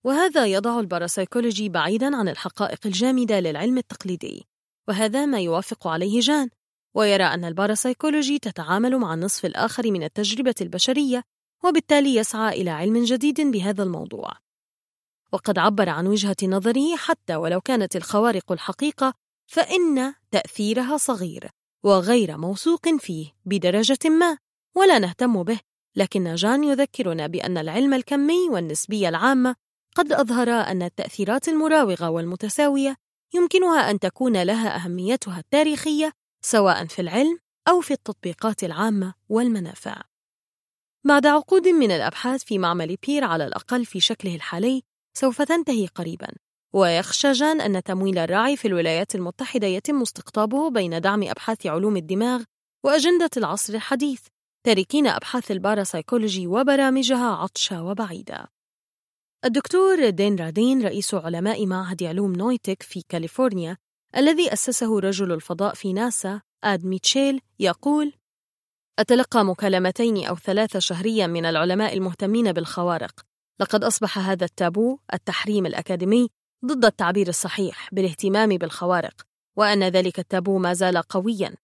وهذا يضع الباراسايكولوجي بعيداً عن الحقائق الجامدة للعلم التقليدي. وهذا ما يوافق عليه جان ويرى أن الباراسايكولوجي تتعامل مع النصف الآخر من التجربة البشرية وبالتالي يسعى إلى علم جديد بهذا الموضوع. وقد عبر عن وجهة نظره حتى ولو كانت الخوارق الحقيقة فإن تأثيرها صغير وغير موثوق فيه بدرجة ما ولا نهتم به لكن جان يذكرنا بأن العلم الكمي والنسبية العامة قد أظهر أن التأثيرات المراوغة والمتساوية يمكنها أن تكون لها أهميتها التاريخية سواء في العلم أو في التطبيقات العامة والمنافع. بعد عقود من الأبحاث في معمل بير على الأقل في شكله الحالي سوف تنتهي قريباً ويخشى جان أن تمويل الراعي في الولايات المتحدة يتم استقطابه بين دعم أبحاث علوم الدماغ وأجندة العصر الحديث تاركين أبحاث الباراسايكولوجي وبرامجها عطشة وبعيدة الدكتور دين رادين رئيس علماء معهد علوم نويتك في كاليفورنيا الذي أسسه رجل الفضاء في ناسا آد ميتشيل يقول أتلقى مكالمتين أو ثلاثة شهريا من العلماء المهتمين بالخوارق. لقد أصبح هذا التابو التحريم الأكاديمي ضد التعبير الصحيح بالاهتمام بالخوارق وأن ذلك التابو ما زال قويا.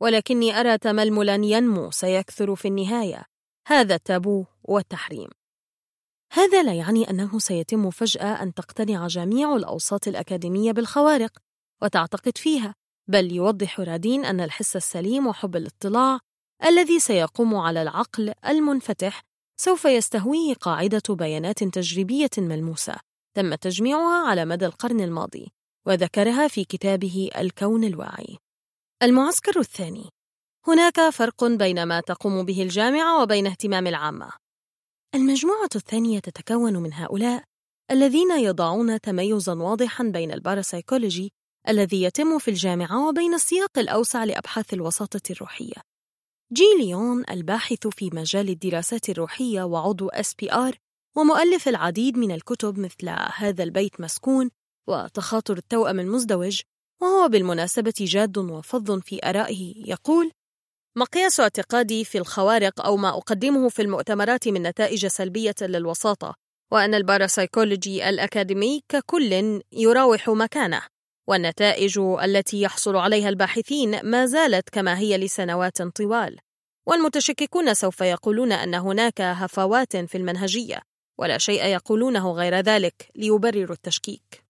ولكني أرى تململا ينمو سيكثر في النهاية هذا التابو والتحريم. هذا لا يعني أنه سيتم فجأة أن تقتنع جميع الأوساط الأكاديمية بالخوارق وتعتقد فيها بل يوضح رادين أن الحس السليم وحب الاطلاع الذي سيقوم على العقل المنفتح سوف يستهويه قاعدة بيانات تجريبية ملموسة تم تجميعها على مدى القرن الماضي وذكرها في كتابه الكون الواعي. المعسكر الثاني. هناك فرق بين ما تقوم به الجامعة وبين اهتمام العامة. المجموعة الثانية تتكون من هؤلاء الذين يضعون تميزا واضحا بين الباراسايكولوجي الذي يتم في الجامعة وبين السياق الأوسع لأبحاث الوساطة الروحية. جي ليون الباحث في مجال الدراسات الروحية وعضو SPR ومؤلف العديد من الكتب مثل هذا البيت مسكون وتخاطر التوأم المزدوج وهو بالمناسبة جاد وفظ في آرائه يقول مقياس اعتقادي في الخوارق أو ما أقدمه في المؤتمرات من نتائج سلبية للوساطة وأن الباراسايكولوجي الأكاديمي ككل يراوح مكانه والنتائج التي يحصل عليها الباحثين ما زالت كما هي لسنوات طوال. والمتشككون سوف يقولون أن هناك هفوات في المنهجية ولا شيء يقولونه غير ذلك ليبرروا التشكيك.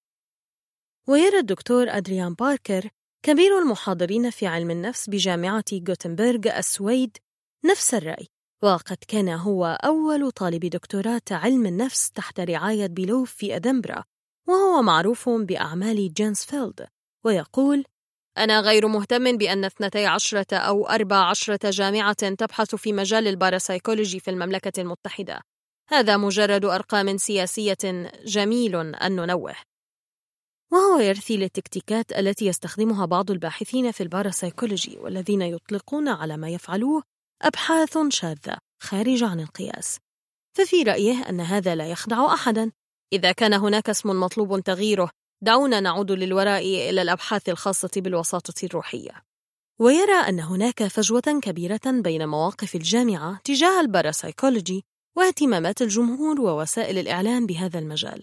ويرى الدكتور أدريان باركر كبير المحاضرين في علم النفس بجامعة غوتنبرغ السويد نفس الرأي وقد كان هو أول طالب دكتوراه علم النفس تحت رعاية بيلوف في أدنبرا وهو معروف بأعمال جينسفيلد ويقول أنا غير مهتم بأن اثنتي عشرة أو أربع عشرة جامعة تبحث في مجال الباراسايكولوجي في المملكة المتحدة. هذا مجرد أرقام سياسية جميل أن ننوه. وهو يرثي للتكتيكات التي يستخدمها بعض الباحثين في الباراسايكولوجي والذين يطلقون على ما يفعلوه أبحاث شاذة خارجة عن القياس. ففي رأيه أن هذا لا يخدع أحدا. إذا كان هناك اسم مطلوب تغييره دعونا نعود للوراء إلى الأبحاث الخاصة بالوساطة الروحية. ويرى أن هناك فجوة كبيرة بين مواقف الجامعة تجاه الباراسايكولوجي واهتمامات الجمهور ووسائل الإعلام بهذا المجال.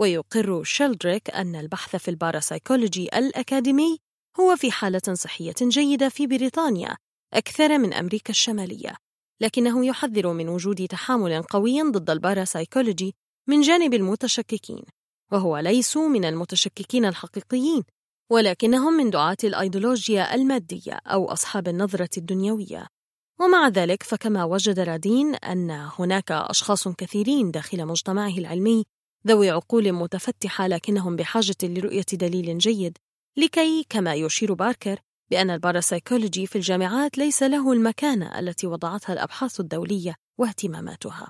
ويقر شيلدريك أن البحث في الباراسايكولوجي الأكاديمي هو في حالة صحية جيدة في بريطانيا أكثر من أمريكا الشمالية. لكنه يحذر من وجود تحامل قوي ضد الباراسايكولوجي من جانب المتشككين وهو ليسوا من المتشككين الحقيقيين ولكنهم من دعاة الأيديولوجيا المادية أو أصحاب النظرة الدنيوية. ومع ذلك فكما وجد رادين أن هناك أشخاص كثيرين داخل مجتمعه العلمي ذوي عقول متفتحة لكنهم بحاجة لرؤية دليل جيد لكي كما يشير باركر بأن الباراسايكولوجي في الجامعات ليس له المكانة التي وضعتها الأبحاث الدولية واهتماماتها.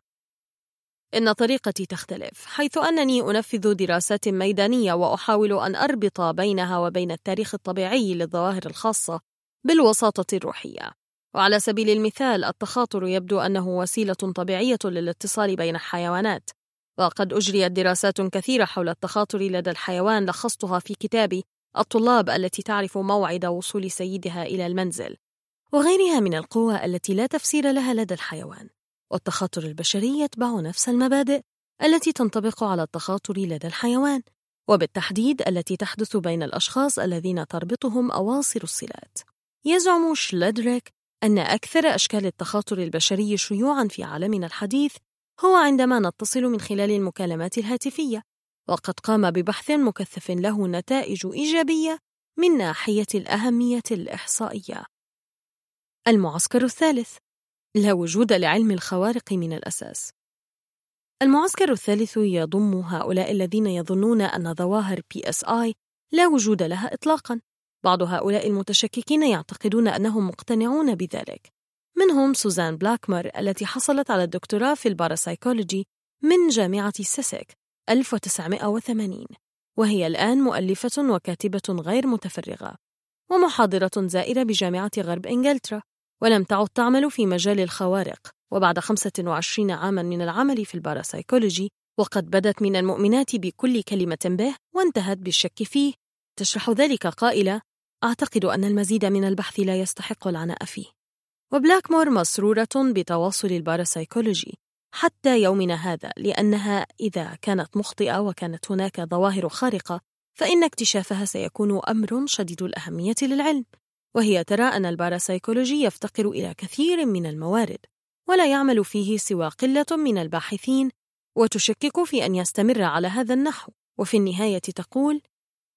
إن طريقتي تختلف حيث أنني أنفذ دراسات ميدانية وأحاول أن أربط بينها وبين التاريخ الطبيعي للظواهر الخاصة بالوساطة الروحية. وعلى سبيل المثال التخاطر يبدو أنه وسيلة طبيعية للاتصال بين الحيوانات. وقد أجريت دراسات كثيرة حول التخاطر لدى الحيوان لخصتها في كتابي الطلاب التي تعرف موعد وصول سيدها إلى المنزل وغيرها من القوى التي لا تفسير لها لدى الحيوان والتخاطر البشري يتبع نفس المبادئ التي تنطبق على التخاطر لدى الحيوان وبالتحديد التي تحدث بين الأشخاص الذين تربطهم أواصر الصلات يزعم شليدريك أن أكثر أشكال التخاطر البشري شيوعاً في عالمنا الحديث هو عندما نتصل من خلال المكالمات الهاتفية وقد قام ببحث مكثف له نتائج إيجابية من ناحية الأهمية الإحصائية. المعسكر الثالث لا وجود لعلم الخوارق من الأساس. المعسكر الثالث يضم هؤلاء الذين يظنون أن ظواهر PSI لا وجود لها إطلاقاً. بعض هؤلاء المتشككين يعتقدون أنهم مقتنعون بذلك. منهم سوزان بلاكمر التي حصلت على الدكتوراه في الباراسايكولوجي من جامعة سيسك 1980 وهي الآن مؤلفة وكاتبة غير متفرغة ومحاضرة زائرة بجامعة غرب إنجلترا ولم تعد تعمل في مجال الخوارق وبعد 25 عاما من العمل في الباراسايكولوجي وقد بدت من المؤمنات بكل كلمة به وانتهت بالشك فيه. تشرح ذلك قائلة أعتقد أن المزيد من البحث لا يستحق العناء فيه. وبلاكمور مسرورة بتواصل الباراسايكولوجي حتى يومنا هذا لأنها إذا كانت مخطئة وكانت هناك ظواهر خارقة فإن اكتشافها سيكون أمر شديد الأهمية للعلم. وهي ترى أن الباراسايكولوجي يفتقر إلى كثير من الموارد ولا يعمل فيه سوى قلة من الباحثين وتشكك في أن يستمر على هذا النحو. وفي النهاية تقول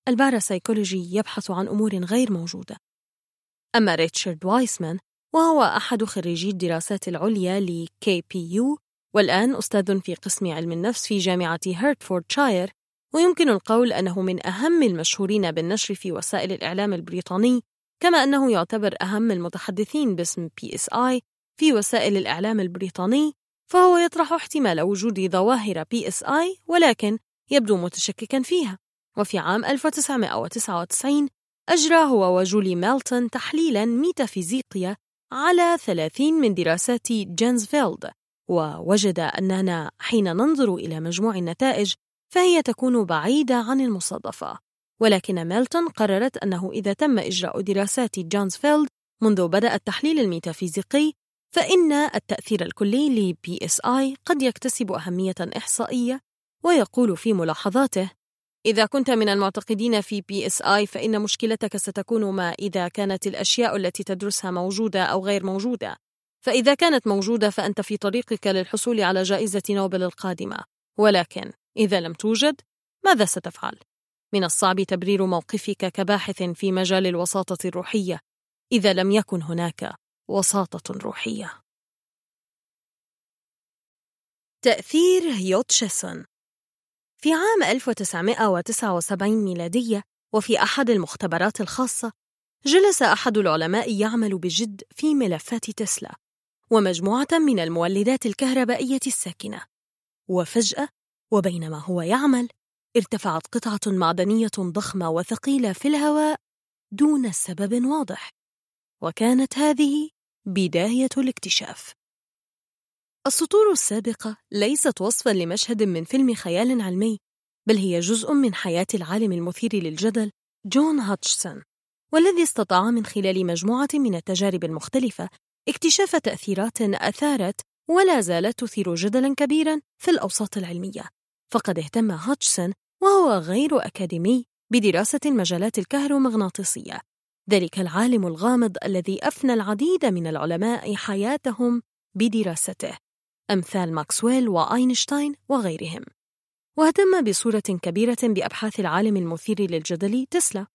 الباراسايكولوجي يبحث عن أمور غير موجودة. أما ريتشارد وايسمان وهو أحد خريجي الدراسات العليا ل KPU والآن أستاذ في قسم علم النفس في جامعة هيرتفوردشاير ويمكن القول أنه من أهم المشهورين بالنشر في وسائل الإعلام البريطاني كما أنه يعتبر أهم المتحدثين باسم PSI في وسائل الإعلام البريطاني فهو يطرح احتمال وجود ظواهر PSI ولكن يبدو متشككا فيها. وفي عام 1999 أجرى هو وجولي ميلتون تحليلا ميتافيزيقيا على 30 من دراسات Ganzfeld ووجد أننا حين ننظر إلى مجموع النتائج فهي تكون بعيدة عن المصادفة. ولكن ميلتون قررت أنه إذا تم إجراء دراسات Ganzfeld منذ بدأ التحليل الميتافيزيقي فإن التأثير الكلي ل PSI قد يكتسب أهمية إحصائية ويقول في ملاحظاته إذا كنت من المعتقدين في PSI فإن مشكلتك ستكون ما إذا كانت الأشياء التي تدرسها موجودة أو غير موجودة فإذا كانت موجودة فأنت في طريقك للحصول على جائزة نوبل القادمة ولكن إذا لم توجد ماذا ستفعل؟ من الصعب تبرير موقفك كباحث في مجال الوساطة الروحية إذا لم يكن هناك وساطة روحية. تأثير يوتشيسون في عام 1979 ميلادية وفي أحد المختبرات الخاصة جلس أحد العلماء يعمل بجد في ملفات تسلا ومجموعة من المولدات الكهربائية الساكنة. وفجأة وبينما هو يعمل ارتفعت قطعة معدنية ضخمة وثقيلة في الهواء دون سبب واضح وكانت هذه بداية الاكتشاف. السطور السابقة ليست وصفا لمشهد من فيلم خيال علمي بل هي جزء من حياة العالم المثير للجدل جون هاتشسون والذي استطاع من خلال مجموعة من التجارب المختلفة اكتشاف تأثيرات أثارت ولا زالت تثير جدلا كبيرا في الأوساط العلمية. فقد اهتم هاتشسون وهو غير أكاديمي بدراسة المجالات الكهرومغناطيسية. ذلك العالم الغامض الذي أفنى العديد من العلماء حياتهم بدراسته أمثال ماكسويل وأينشتاين وغيرهم. واهتم بصورة كبيرة بأبحاث العالم المثير للجدل تسلا.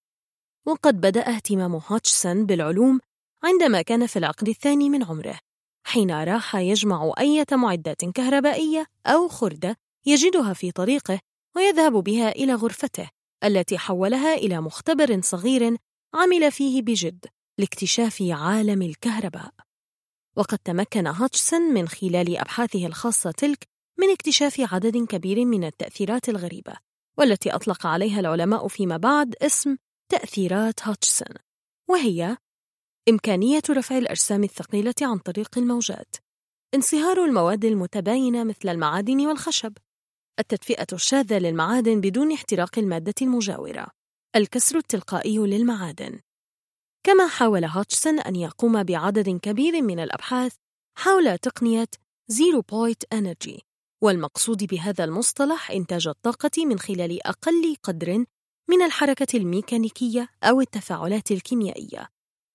وقد بدأ اهتمام هاتشسون بالعلوم عندما كان في العقد الثاني من عمره حين راح يجمع أية معدات كهربائية أو خردة يجدها في طريقه ويذهب بها إلى غرفته التي حولها إلى مختبر صغير عمل فيه بجد لاكتشاف عالم الكهرباء. وقد تمكن هاتشسون من خلال أبحاثه الخاصة تلك من اكتشاف عدد كبير من التأثيرات الغريبة والتي أطلق عليها العلماء فيما بعد اسم تأثيرات هاتشسون وهي إمكانية رفع الأجسام الثقيلة عن طريق الموجات انصهار المواد المتباينة مثل المعادن والخشب التدفئة الشاذة للمعادن بدون احتراق المادة المجاورة الكسر التلقائي للمعادن. كما حاول هاتشسون أن يقوم بعدد كبير من الأبحاث حول تقنية zero point energy والمقصود بهذا المصطلح إنتاج الطاقة من خلال أقل قدر من الحركة الميكانيكية أو التفاعلات الكيميائية.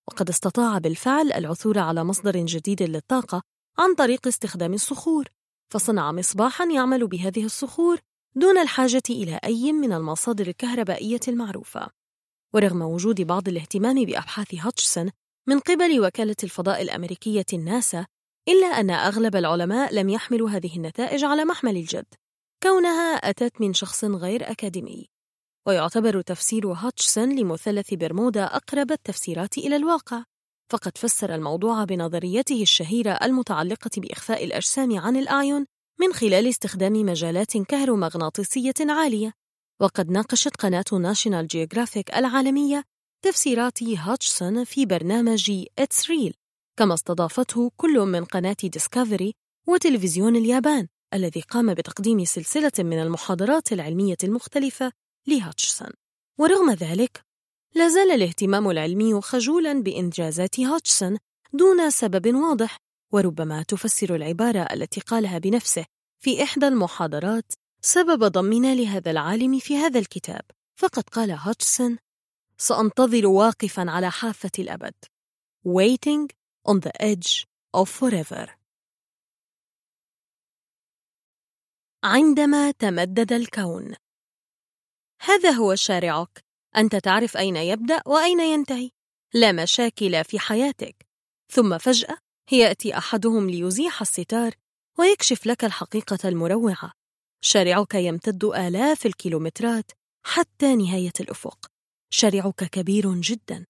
وقد استطاع بالفعل العثور على مصدر جديد للطاقة عن طريق استخدام الصخور فصنع مصباحا يعمل بهذه الصخور دون الحاجة إلى أي من المصادر الكهربائية المعروفة. ورغم وجود بعض الاهتمام بأبحاث هاتشسون من قبل وكالة الفضاء الأمريكية الناسا إلا أن أغلب العلماء لم يحملوا هذه النتائج على محمل الجد. كونها أتت من شخص غير أكاديمي. ويعتبر تفسير هاتشسون لمثلث برمودا أقرب التفسيرات إلى الواقع. فقد فسر الموضوع بنظريته الشهيرة المتعلقة بإخفاء الأجسام عن الأعين من خلال استخدام مجالات كهرومغناطيسية عالية. وقد ناقشت قناة ناشونال جيوغرافيك العالمية تفسيرات هاتشسون في برنامج It's Real كما استضافته كل من قناة ديسكافري وتلفزيون اليابان الذي قام بتقديم سلسلة من المحاضرات العلمية المختلفة لهاتشسون ورغم ذلك لا زال الاهتمام العلمي خجولا بإنجازات هاتشسون دون سبب واضح وربما تفسر العبارة التي قالها بنفسه في إحدى المحاضرات سبب ضمنا لهذا العالم في هذا الكتاب. فقد قال هاتشسون سأنتظر واقفا على حافة الأبد. Waiting on the edge of forever. عندما تمدد الكون. هذا هو شارعك. أنت تعرف أين يبدأ وأين ينتهي. لا مشاكل في حياتك. ثم فجأة يأتي أحدهم ليزيح الستار ويكشف لك الحقيقة المروعة. شارعك يمتد آلاف الكيلومترات حتى نهاية الأفق. شارعك كبير جدا.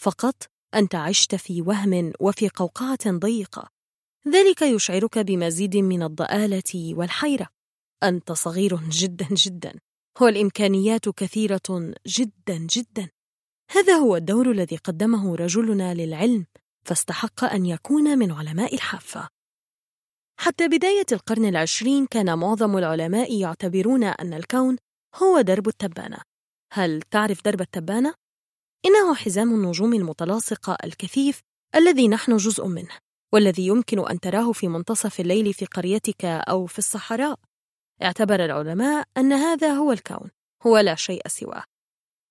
فقط أنت عشت في وهم وفي قوقعة ضيقة. ذلك يشعرك بمزيد من الضآلة والحيرة. أنت صغير جدا جدا. والإمكانيات كثيرة جدا جدا. هذا هو الدور الذي قدمه رجلنا للعلم فاستحق أن يكون من علماء الحافة. حتى بداية القرن العشرين كان معظم العلماء يعتبرون أن الكون هو درب التبانة. هل تعرف درب التبانة؟ إنه حزام النجوم المتلاصقة الكثيف الذي نحن جزء منه والذي يمكن أن تراه في منتصف الليل في قريتك أو في الصحراء. اعتبر العلماء أن هذا هو الكون هو لا شيء سواه.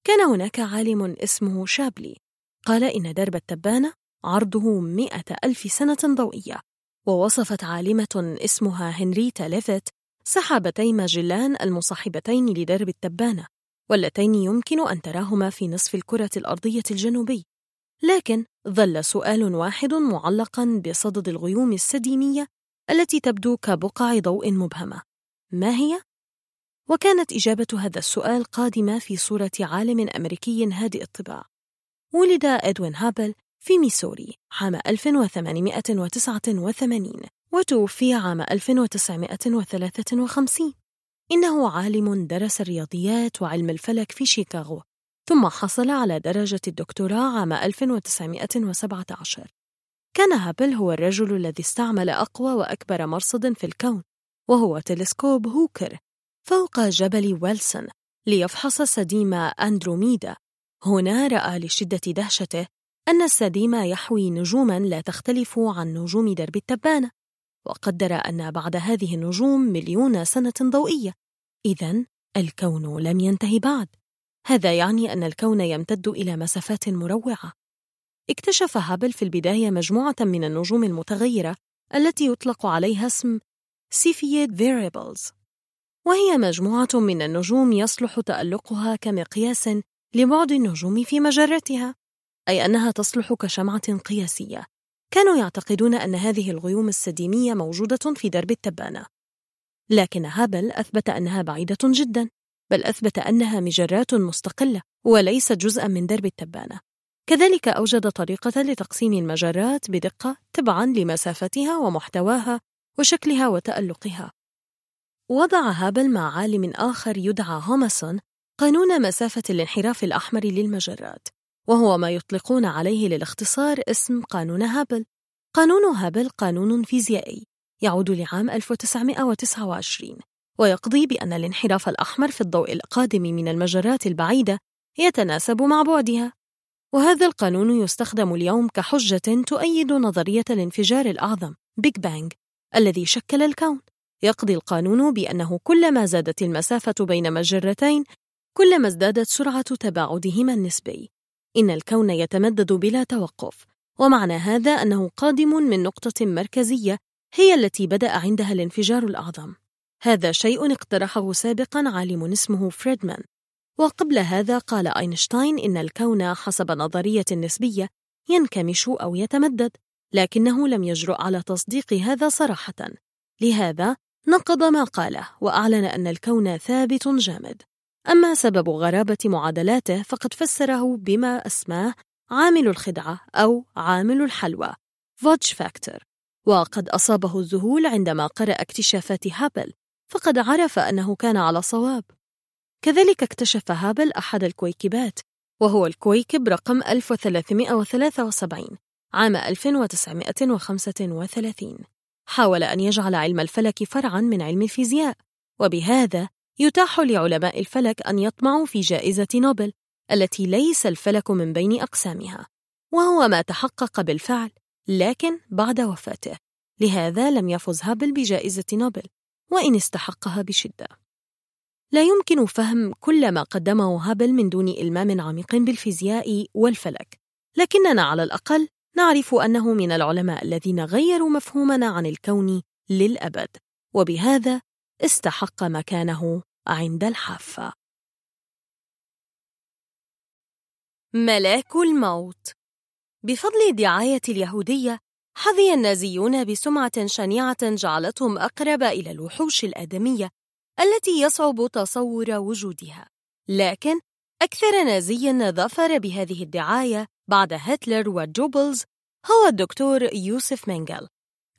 كان هناك عالم اسمه شابلي قال إن درب التبانة عرضه مئة ألف سنة ضوئية. ووصفت عالمة اسمها هنريتا ليفيت سحابتي ماجلان المصاحبتين لدرب التبانة واللتين يمكن أن تراهما في نصف الكرة الأرضية الجنوبي. لكن ظل سؤال واحد معلقا بصدد الغيوم السديمية التي تبدو كبقع ضوء مبهمة. ما هي؟ وكانت إجابة هذا السؤال قادمة في صورة عالم أمريكي هادئ الطباع. ولد إدوين هابل في ميسوري عام 1889 وتوفي عام 1953 إنه عالم درس الرياضيات وعلم الفلك في شيكاغو ثم حصل على درجة الدكتوراه عام 1917 كان هابل هو الرجل الذي استعمل أقوى وأكبر مرصد في الكون وهو تلسكوب هوكر فوق جبل ويلسون ليفحص سديم أندروميدا. هنا رأى لشدة دهشته أن السديم يحوي نجوما لا تختلف عن نجوم درب التبانة وقدر أن بعد هذه النجوم مليون سنة ضوئية. إذا الكون لم ينتهي بعد. هذا يعني أن الكون يمتد إلى مسافات مروعة. اكتشف هابل في البداية مجموعة من النجوم المتغيرة التي يطلق عليها اسم Cepheid Variables وهي مجموعة من النجوم يصلح تألقها كمقياس لبعد النجوم في مجرتها. أي أنها تصلح كشمعة قياسية. كانوا يعتقدون أن هذه الغيوم السديمية موجودة في درب التبانة. لكن هابل أثبت أنها بعيدة جدا بل أثبت أنها مجرات مستقلة وليست جزءا من درب التبانة. كذلك أوجد طريقة لتقسيم المجرات بدقة تبعا لمسافتها ومحتواها وشكلها وتألقها. وضع هابل مع عالم آخر يدعى هوماسون قانون مسافة الانحراف الأحمر للمجرات. وهو ما يطلقون عليه للاختصار اسم قانون هابل. قانون هابل قانون فيزيائي يعود لعام 1929 ويقضي بأن الانحراف الأحمر في الضوء القادم من المجرات البعيدة يتناسب مع بعدها. وهذا القانون يستخدم اليوم كحجة تؤيد نظرية الانفجار الأعظم بيج بانج الذي شكل الكون. يقضي القانون بأنه كلما زادت المسافة بين مجرتين كلما ازدادت سرعة تباعدهما النسبي. إن الكون يتمدد بلا توقف. ومعنى هذا أنه قادم من نقطة مركزية هي التي بدأ عندها الانفجار الأعظم. هذا شيء اقترحه سابقا عالم اسمه فريدمان. وقبل هذا قال أينشتاين إن الكون حسب نظرية النسبية ينكمش أو يتمدد لكنه لم يجرؤ على تصديق هذا صراحة. لهذا نقض ما قاله وأعلن أن الكون ثابت جامد. أما سبب غرابة معادلاته فقد فسره بما أسماه عامل الخدعة أو عامل الحلوى fudge factor وقد أصابه الذهول عندما قرأ اكتشافات هابل فقد عرف أنه كان على صواب. كذلك اكتشف هابل أحد الكويكبات وهو الكويكب رقم 1373 عام 1935 حاول أن يجعل علم الفلك فرعاً من علم الفيزياء وبهذا يتاح لعلماء الفلك أن يطمعوا في جائزة نوبل التي ليس الفلك من بين أقسامها وهو ما تحقق بالفعل لكن بعد وفاته. لهذا لم يفز هابل بجائزة نوبل وإن استحقها بشدة. لا يمكن فهم كل ما قدمه هابل من دون إلمام عميق بالفيزياء والفلك لكننا على الأقل نعرف أنه من العلماء الذين غيروا مفهومنا عن الكون للأبد وبهذا استحق مكانه عند الحافة. ملاك الموت. بفضل الدعاية اليهودية حظي النازيون بسمعة شنيعة جعلتهم أقرب إلى الوحوش الآدمية التي يصعب تصور وجودها. لكن أكثر نازي ظفر بهذه الدعاية بعد هتلر وجوبلز هو الدكتور يوسف مينغل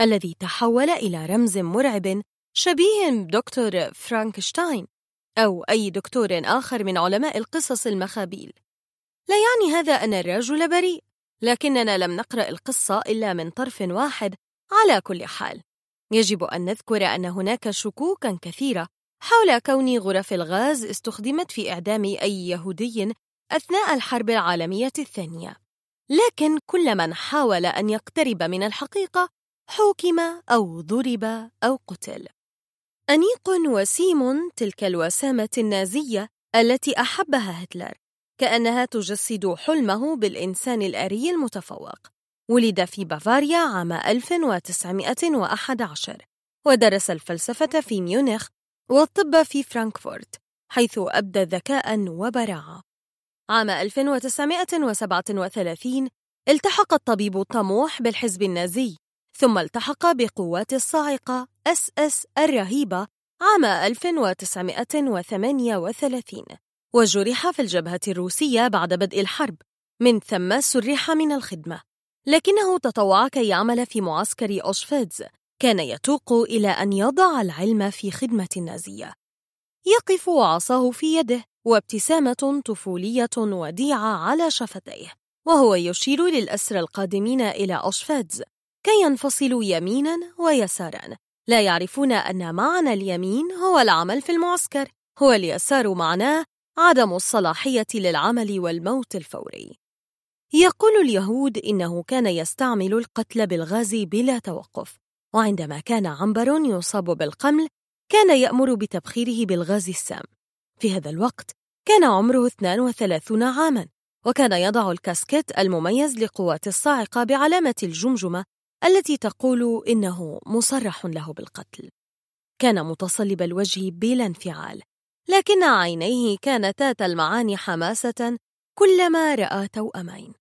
الذي تحول إلى رمز مرعب شبيه بدكتور فرانكشتاين أو أي دكتور آخر من علماء القصص المخابيل. لا يعني هذا أن الرجل بريء لكننا لم نقرأ القصة إلا من طرف واحد على كل حال. يجب أن نذكر أن هناك شكوكا كثيرة حول كون غرف الغاز استخدمت في إعدام أي يهودي أثناء الحرب العالمية الثانية. لكن كل من حاول أن يقترب من الحقيقة حوكم أو ضرب أو قتل. أنيق وسيم تلك الوسامة النازية التي أحبها هتلر كأنها تجسد حلمه بالإنسان الآري المتفوق. ولد في بافاريا عام 1911 ودرس الفلسفة في ميونخ والطب في فرانكفورت حيث أبدى ذكاء وبراعة. عام 1937 التحق الطبيب الطموح بالحزب النازي ثم التحق بقوات الصاعقة. إس إس الرهيبة عام 1938 وجرح في الجبهة الروسية بعد بدء الحرب من ثم سرح من الخدمة. لكنه تطوع كي يعمل في معسكر أوشفيتز كان يتوق إلى أن يضع العلم في خدمة النازية. يقف عصاه في يده وابتسامة طفولية وديعة على شفتيه وهو يشير للأسرى القادمين إلى أوشفيتز كي ينفصلوا يمينا ويسارا. لا يعرفون أن معنى اليمين هو العمل في المعسكر هو اليسار معناه عدم الصلاحية للعمل والموت الفوري. يقول اليهود إنه كان يستعمل القتل بالغاز بلا توقف وعندما كان عنبر يصاب بالقمل كان يأمر بتبخيره بالغاز السام. في هذا الوقت كان عمره 32 عاماً وكان يضع الكاسكيت المميز لقوات الصاعقة بعلامة الجمجمة التي تقول إنه مصرح له بالقتل. كان متصلب الوجه بلا انفعال لكن عينيه كانتا تلمعان حماسة كلما رأى توأمين.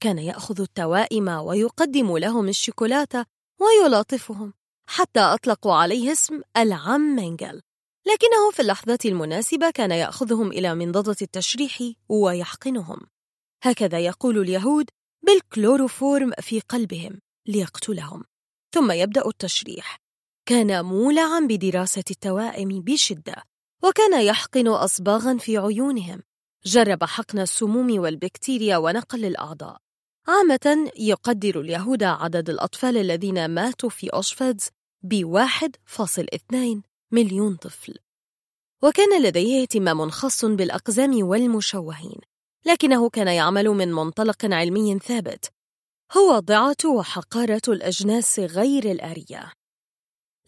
كان يأخذ التوائم ويقدم لهم الشوكولاتة ويلاطفهم حتى أطلقوا عليه اسم العم مينجل لكنه في اللحظة المناسبة كان يأخذهم إلى منضدة التشريح ويحقنهم. هكذا يقول اليهود بالكلوروفورم في قلبهم. ليقتلهم. ثم يبدأ التشريح. كان مولعا بدراسة التوائم بشدة وكان يحقن أصباغا في عيونهم. جرب حقن السموم والبكتيريا ونقل الأعضاء. عامة يقدر اليهود عدد الأطفال الذين ماتوا في بواحد فاصل اثنين مليون طفل. وكان لديه اهتمام خاص بالأقزام والمشوهين لكنه كان يعمل من منطلق علمي ثابت. هو ضعة وحقارة الأجناس غير الآرية.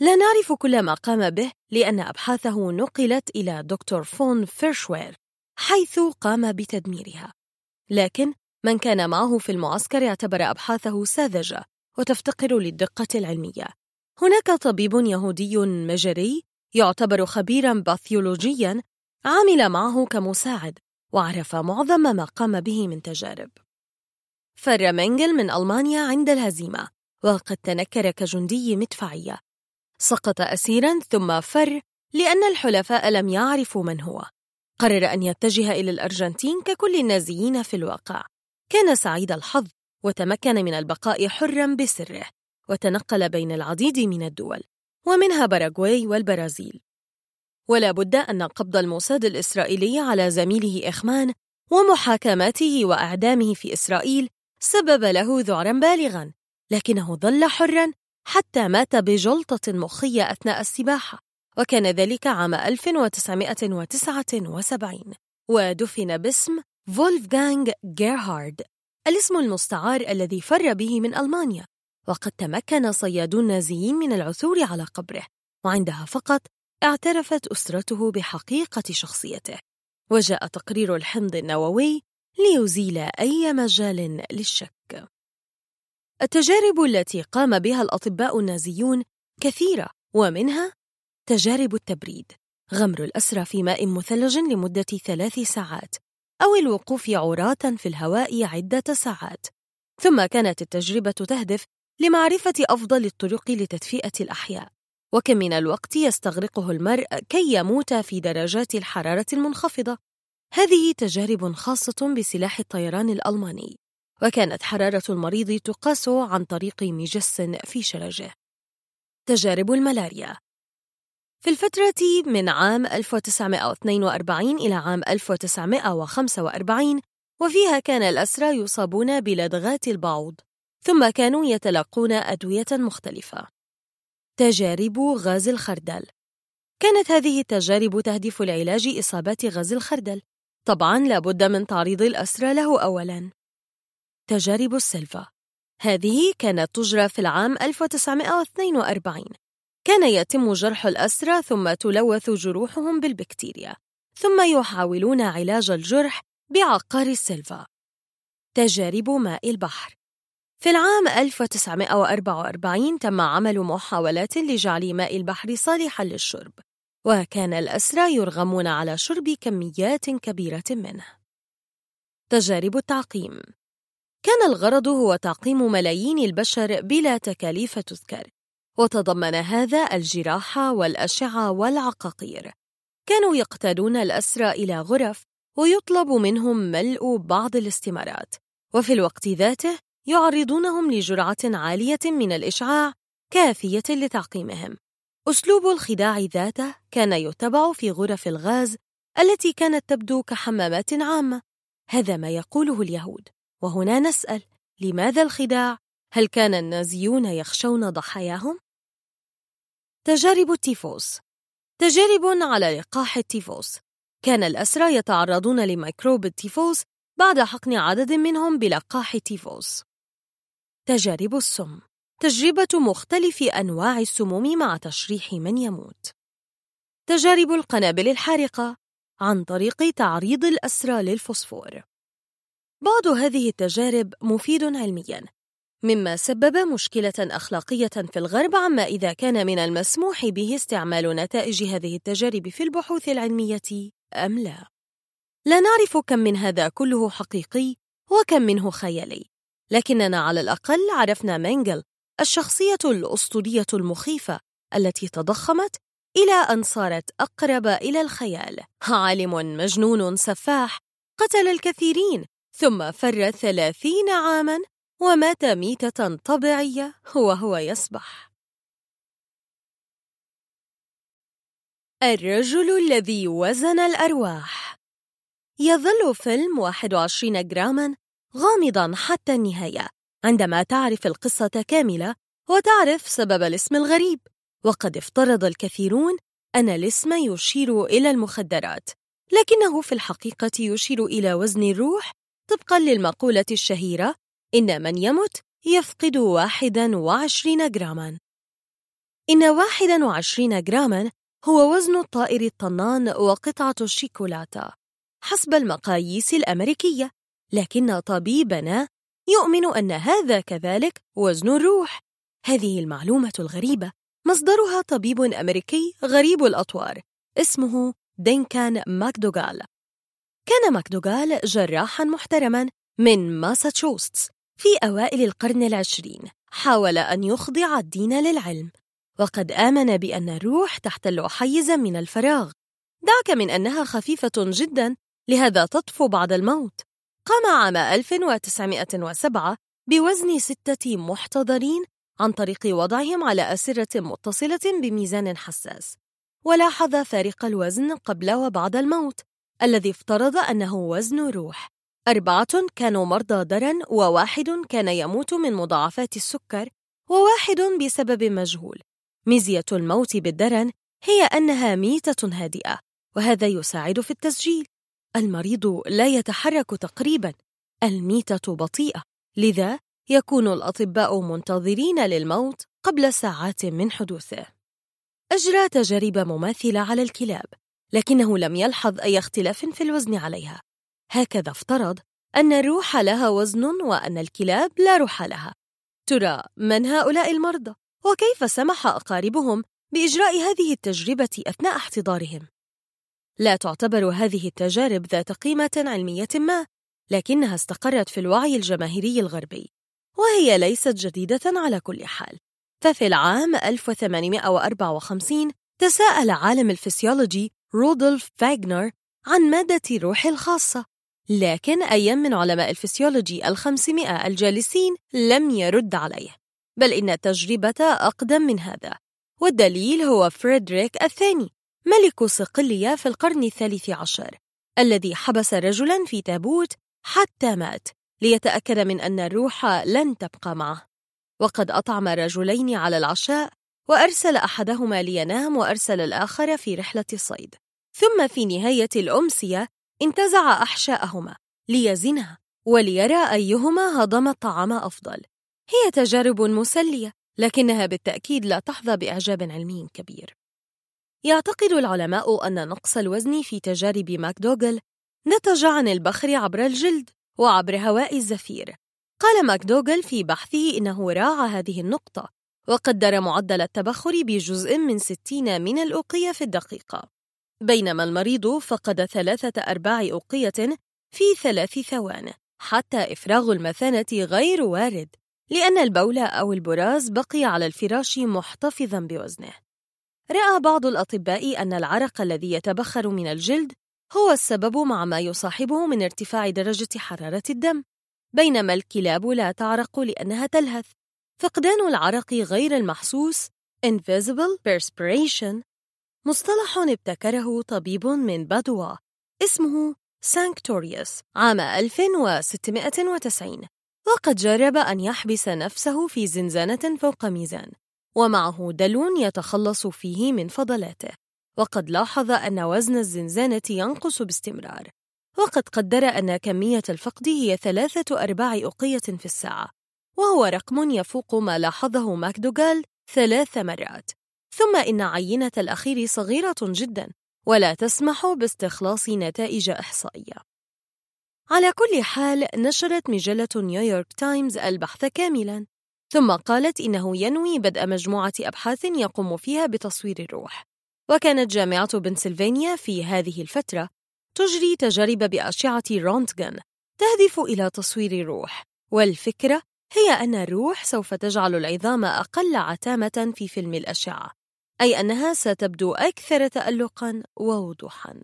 لا نعرف كل ما قام به لأن أبحاثه نقلت إلى دكتور فون فيرشوير حيث قام بتدميرها. لكن من كان معه في المعسكر اعتبر أبحاثه ساذجة وتفتقر للدقة العلمية. هناك طبيب يهودي مجري يعتبر خبيرا باثيولوجيا عمل معه كمساعد وعرف معظم ما قام به من تجارب. فر مينجل من ألمانيا عند الهزيمة وقد تنكر كجندي مدفعية. سقط أسيرا ثم فر لأن الحلفاء لم يعرفوا من هو. قرر أن يتجه إلى الأرجنتين ككل النازيين في الواقع. كان سعيد الحظ وتمكن من البقاء حرا بسره وتنقل بين العديد من الدول ومنها باراغواي والبرازيل. ولا بد أن قبض الموساد الإسرائيلي على زميله إخمان ومحاكمته وأعدامه في إسرائيل سبب له ذعرا بالغا لكنه ظل حرا حتى مات بجلطة مخية أثناء السباحة وكان ذلك عام 1979 ودفن باسم فولفغانغ جيرهارد الاسم المستعار الذي فر به من ألمانيا وقد تمكن صيادو النازيين من العثور على قبره وعندها فقط اعترفت أسرته بحقيقة شخصيته. وجاء تقرير الحمض النووي ليزيل أي مجال للشك. التجارب التي قام بها الأطباء النازيون كثيرة ومنها تجارب التبريد. غمر الأسرى في ماء مثلج لمدة ثلاث ساعات أو الوقوف عراة في الهواء عدة ساعات. ثم كانت التجربة تهدف لمعرفة أفضل الطرق لتدفئة الأحياء. وكم من الوقت يستغرقه المرء كي يموت في درجات الحرارة المنخفضة. هذه تجارب خاصة بسلاح الطيران الألماني وكانت حرارة المريض تقاس عن طريق مجس في شرجه تجارب الملاريا. في الفترة من عام 1942 إلى عام 1945 وفيها كان الأسرى يصابون بلدغات البعوض ثم كانوا يتلقون أدوية مختلفة. تجارب غاز الخردل. كانت هذه التجارب تهدف لعلاج إصابات غاز الخردل. طبعا لابد من تعريض الأسرى له أولا. تجارب السلفا هذه كانت تجرى في العام 1942 كان يتم جرح الأسرى ثم تلوث جروحهم بالبكتيريا. ثم يحاولون علاج الجرح بعقار السلفا تجارب ماء البحر. في العام 1944 تم عمل محاولات لجعل ماء البحر صالحا للشرب. وكان الأسرى يرغمون على شرب كميات كبيرة منه. تجارب التعقيم. كان الغرض هو تعقيم ملايين البشر بلا تكاليف تذكر وتضمن هذا الجراحة والأشعة والعقاقير. كانوا يقتادون الأسرى إلى غرف ويطلب منهم ملء بعض الاستمارات. وفي الوقت ذاته يعرضونهم لجرعة عالية من الإشعاع كافية لتعقيمهم. أسلوب الخداع ذاته كان يتبع في غرف الغاز التي كانت تبدو كحمامات عامة. هذا ما يقوله اليهود. وهنا نسأل لماذا الخداع؟ هل كان النازيون يخشون ضحاياهم؟ تجارب التيفوس. تجارب على لقاح التيفوس. كان الأسرى يتعرضون لميكروب التيفوس بعد حقن عدد منهم بلقاح التيفوس. تجارب السم. تجربة مختلف أنواع السموم مع تشريح من يموت تجارب القنابل الحارقة عن طريق تعريض الأسرى للفوسفور بعض هذه التجارب مفيد علمياً مما سبب مشكلة أخلاقية في الغرب عما إذا كان من المسموح به استعمال نتائج هذه التجارب في البحوث العلمية أم لا. لا نعرف كم من هذا كله حقيقي وكم منه خيالي، لكننا على الأقل عرفنا مينغل الشخصية الأسطورية المخيفة التي تضخمت إلى أن صارت أقرب إلى الخيال. عالم مجنون سفاح قتل الكثيرين ثم فر ثلاثين عاماً ومات ميتة طبيعية وهو يسبح الرجل الذي وزن الأرواح. يظل فيلم 21 جراما غامضا حتى النهاية. عندما تعرف القصة كاملة وتعرف سبب الاسم الغريب. وقد افترض الكثيرون أن الاسم يشير إلى المخدرات لكنه في الحقيقة يشير إلى وزن الروح طبقا للمقولة الشهيرة إن من يمت يفقد واحدا وعشرين جراما. إن واحدا وعشرين جراما هو وزن الطائر الطنان وقطعة الشيكولاته حسب المقاييس الأمريكية لكن طبيبنا يؤمن أن هذا كذلك وزن الروح. هذه المعلومة الغريبة. مصدرها طبيب أمريكي غريب الأطوار. اسمه دينكان ماكدوغال. كان ماكدوغال جراحا محترما من ماساتشوستس في أوائل القرن العشرين. حاول أن يخضع الدين للعلم. وقد آمن بأن الروح تحتل حيزا من الفراغ. دعك من أنها خفيفة جدا لهذا تطفو بعد الموت. قام عام 1907 بوزن ستة محتضرين عن طريق وضعهم على أسرة متصلة بميزان حساس. ولاحظ فارق الوزن قبل وبعد الموت الذي افترض أنه وزن روح. أربعة كانوا مرضى درن وواحد كان يموت من مضاعفات السكر وواحد بسبب مجهول. ميزية الموت بالدرن هي أنها ميتة هادئة وهذا يساعد في التسجيل. المريض لا يتحرك تقريبا. الميتة بطيئة. لذا يكون الأطباء منتظرين للموت قبل ساعات من حدوثه. أجرى تجارب مماثلة على الكلاب لكنه لم يلحظ أي اختلاف في الوزن عليها. هكذا افترض أن الروح لها وزن وأن الكلاب لا روح لها. ترى من هؤلاء المرضى؟ وكيف سمح أقاربهم بإجراء هذه التجربة أثناء احتضارهم؟ لا تعتبر هذه التجارب ذات قيمة علمية ما لكنها استقرت في الوعي الجماهيري الغربي وهي ليست جديدة على كل حال. ففي العام 1854 تساءل عالم الفسيولوجي رودولف فاغنر عن مادة الروح الخاصة لكن أي من علماء الفسيولوجي الخمسمائة الجالسين لم يرد عليه. بل إن التجربة أقدم من هذا والدليل هو فريدريك الثاني. ملك صقلية في القرن الثالث عشر الذي حبس رجلا في تابوت حتى مات ليتأكد من أن الروح لن تبقى معه. وقد أطعم رجلين على العشاء وأرسل أحدهما لينام وأرسل الآخر في رحلة صيد ثم في نهاية الأمسية انتزع أحشاءهما ليزنها وليرى أيهما هضم الطعام أفضل. هي تجارب مسلية لكنها بالتأكيد لا تحظى بإعجاب علمي كبير. يعتقد العلماء أن نقص الوزن في تجارب ماكدوغل نتج عن البخر عبر الجلد وعبر هواء الزفير. قال ماكدوغل في بحثه إنه راعى هذه النقطة وقدر معدل التبخر بجزء من ستين من الأوقية في الدقيقة. بينما المريض فقد ثلاثة أرباع أوقية في ثلاث ثوان حتى إفراغ المثانة غير وارد لأن البول أو البراز بقي على الفراش محتفظا بوزنه. رأى بعض الأطباء أن العرق الذي يتبخر من الجلد هو السبب مع ما يصاحبه من ارتفاع درجة حرارة الدم بينما الكلاب لا تعرق لأنها تلهث. فقدان العرق غير المحسوس invisible perspiration. مصطلح ابتكره طبيب من بادوا اسمه سانكتوريوس عام 1690 وقد جرب أن يحبس نفسه في زنزانة فوق ميزان. ومعه دلو يتخلص فيه من فضلاته. وقد لاحظ أن وزن الزنزانة ينقص باستمرار. وقد قدر أن كمية الفقد هي ثلاثة أرباع أقية في الساعة. وهو رقم يفوق ما لاحظه ماكدوغال ثلاث مرات. ثم إن عينة الأخير صغيرة جدا ولا تسمح باستخلاص نتائج إحصائية. على كل حال نشرت مجلة نيويورك تايمز البحث كاملا. ثم قالت إنه ينوي بدء مجموعة أبحاث يقوم فيها بتصوير الروح. وكانت جامعة بنسلفانيا في هذه الفترة تجري تجارب بأشعة رونتغن تهدف إلى تصوير الروح. والفكرة هي أن الروح سوف تجعل العظام أقل عتامة في فيلم الأشعة أي أنها ستبدو أكثر تألقا ووضوحا.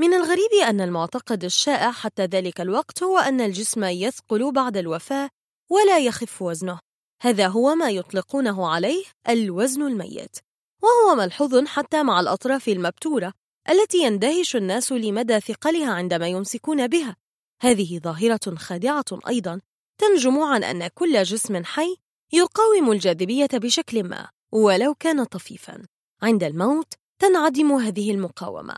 من الغريب أن المعتقد الشائع حتى ذلك الوقت هو أن الجسم يثقل بعد الوفاة ولا يخف وزنه. هذا هو ما يطلقونه عليه الوزن الميت. وهو ملحوظ حتى مع الأطراف المبتورة التي يندهش الناس لمدى ثقلها عندما يمسكون بها. هذه ظاهرة خادعة أيضا تنجم عن أن كل جسم حي يقاوم الجاذبية بشكل ما ولو كان طفيفا. عند الموت تنعدم هذه المقاومة.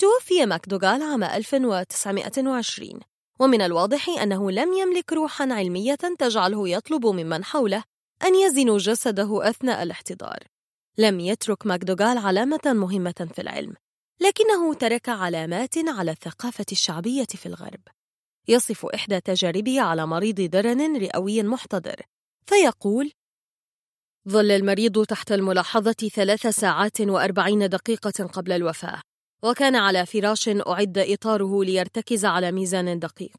توفي ماكدوغال عام 1920 ومن الواضح أنه لم يملك روحا علمية تجعله يطلب ممن حوله أن يزنوا جسده أثناء الاحتضار. لم يترك ماكدوغال علامة مهمة في العلم لكنه ترك علامات على الثقافة الشعبية في الغرب. يصف إحدى تجاربه على مريض درن رئوي محتضر فيقول ظل المريض تحت الملاحظة ثلاث ساعات وأربعين دقيقة قبل الوفاة. وكان على فراش أعد إطاره ليرتكز على ميزان دقيق.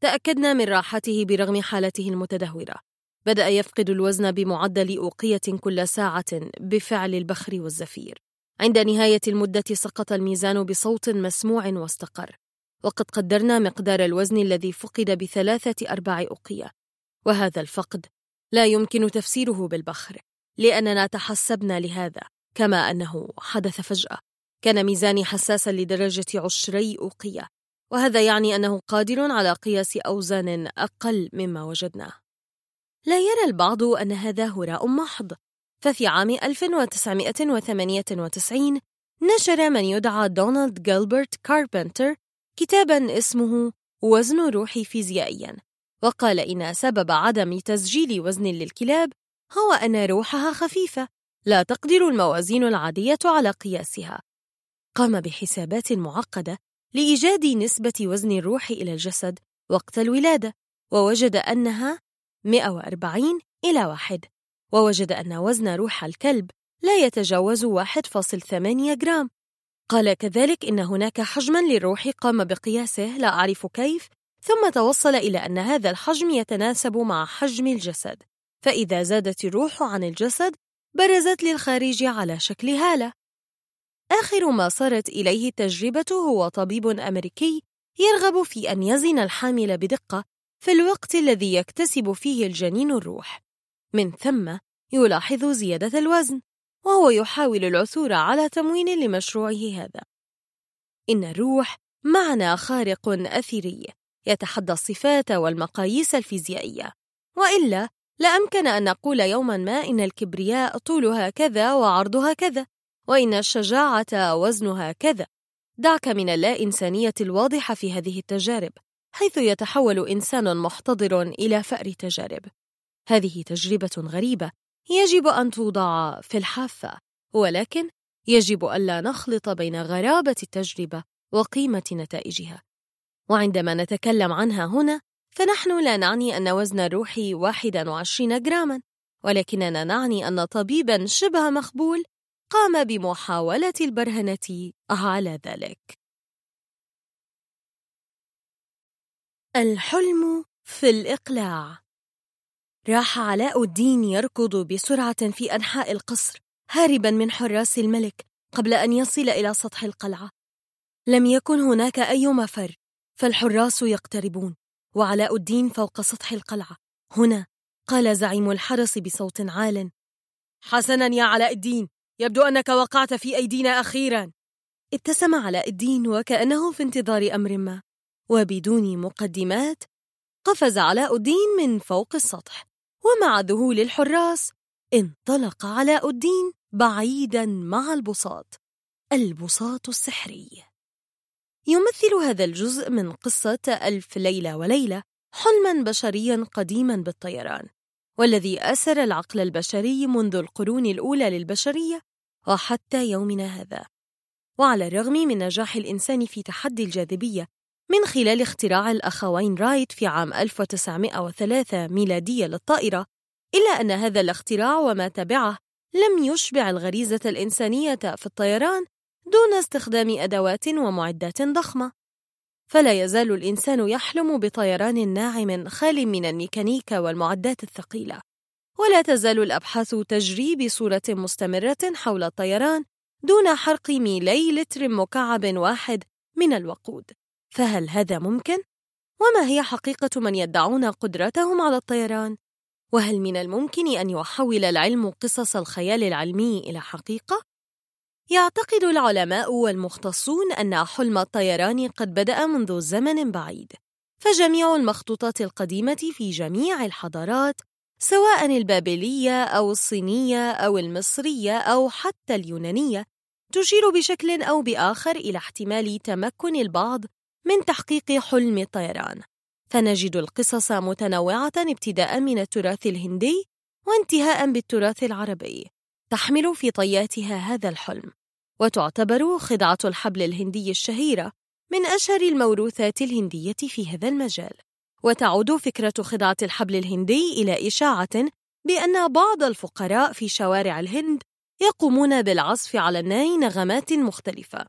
تأكدنا من راحته برغم حالته المتدهورة. بدأ يفقد الوزن بمعدل أوقية كل ساعة بفعل البخر والزفير. عند نهاية المدة سقط الميزان بصوت مسموع واستقر. وقد قدرنا مقدار الوزن الذي فقد بثلاثة أرباع أقية وهذا الفقد لا يمكن تفسيره بالبخر لأننا تحسبنا لهذا كما أنه حدث فجأة. كان ميزاني حساسا لدرجة عشري أقية وهذا يعني أنه قادر على قياس أوزان أقل مما وجدناه. لا يرى البعض أن هذا هراء محض. ففي عام 1998 نشر من يدعى دونالد جيلبرت كاربنتر كتابا اسمه وزن روحي فيزيائيا وقال إن سبب عدم تسجيل وزن للكلاب هو أن روحها خفيفة لا تقدر الموازين العادية على قياسها. قام بحسابات معقدة لإيجاد نسبة وزن الروح إلى الجسد وقت الولادة ووجد أنها 140 إلى 1 ووجد أن وزن روح الكلب لا يتجاوز 1.8 جرام. قال كذلك إن هناك حجما للروح قام بقياسه لا أعرف كيف ثم توصل إلى أن هذا الحجم يتناسب مع حجم الجسد فإذا زادت الروح عن الجسد برزت للخارج على شكل هالة. آخر ما صارت إليه التجربة هو طبيب أمريكي يرغب في أن يزن الحامل بدقة في الوقت الذي يكتسب فيه الجنين الروح. من ثم يلاحظ زيادة الوزن وهو يحاول العثور على تموين لمشروعه هذا. إن الروح معنى خارق أثري يتحدى الصفات والمقاييس الفيزيائية. وإلا لأمكن أن نقول يوما ما إن الكبرياء طولها كذا وعرضها كذا. وإن الشجاعة وزنها كذا. دعك من اللا إنسانية الواضحة في هذه التجارب حيث يتحول إنسان محتضر إلى فأر تجارب. هذه تجربة غريبة يجب أن توضع في الحافة ولكن يجب ألا نخلط بين غرابة التجربة وقيمة نتائجها. وعندما نتكلم عنها هنا فنحن لا نعني أن وزن الروح 21 جراما ولكننا نعني أن طبيبا شبه مخبول قام بمحاولة البرهنة على ذلك. الحلم في الإقلاع. راح علاء الدين يركض بسرعة في أنحاء القصر هاربا من حراس الملك قبل أن يصل إلى سطح القلعة. لم يكن هناك أي مفر فالحراس يقتربون وعلاء الدين فوق سطح القلعة. هنا قال زعيم الحرس بصوت عال. حسنا يا علاء الدين يبدو أنك وقعت في أيدينا أخيرا. ابتسم علاء الدين وكأنه في انتظار أمر ما. وبدون مقدمات قفز علاء الدين من فوق السطح. ومع ذهول الحراس انطلق علاء الدين بعيدا مع البساط. البساط السحري. يمثل هذا الجزء من قصة ألف ليلة وليلة حلما بشريا قديما بالطيران. والذي أسر العقل البشري منذ القرون الأولى للبشرية وحتى يومنا هذا. وعلى الرغم من نجاح الإنسان في تحدي الجاذبية من خلال اختراع الأخوين رايت في عام 1903 ميلادية للطائرة إلا أن هذا الاختراع وما تبعه لم يشبع الغريزة الإنسانية في الطيران دون استخدام أدوات ومعدات ضخمة. فلا يزال الإنسان يحلم بطيران ناعم خال من الميكانيكا والمعدات الثقيلة. ولا تزال الأبحاث تجري بصورة مستمرة حول الطيران دون حرق ميلي لتر مكعب واحد من الوقود فهل هذا ممكن؟ وما هي حقيقة من يدعون قدرتهم على الطيران؟ وهل من الممكن أن يحول العلم قصص الخيال العلمي إلى حقيقة؟ يعتقد العلماء والمختصون أن حلم الطيران قد بدأ منذ زمن بعيد فجميع المخطوطات القديمة في جميع الحضارات سواء البابلية أو الصينية أو المصرية أو حتى اليونانية تشير بشكل أو بآخر إلى احتمال تمكن البعض من تحقيق حلم الطيران فنجد القصص متنوعة ابتداء من التراث الهندي وانتهاء بالتراث العربي تحمل في طياتها هذا الحلم. وتعتبر خدعة الحبل الهندي الشهيرة من أشهر الموروثات الهندية في هذا المجال. وتعود فكرة خدعة الحبل الهندي إلى إشاعة بأن بعض الفقراء في شوارع الهند يقومون بالعزف على الناي نغمات مختلفة.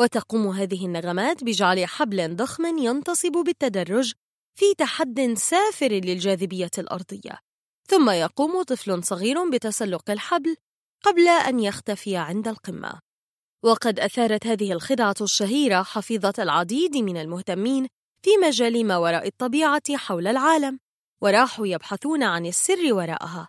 وتقوم هذه النغمات بجعل حبل ضخم ينتصب بالتدرج في تحد سافر للجاذبية الأرضية. ثم يقوم طفل صغير بتسلق الحبل قبل أن يختفي عند القمة. وقد أثارت هذه الخدعة الشهيرة حفيظة العديد من المهتمين في مجال ما وراء الطبيعة حول العالم وراحوا يبحثون عن السر وراءها.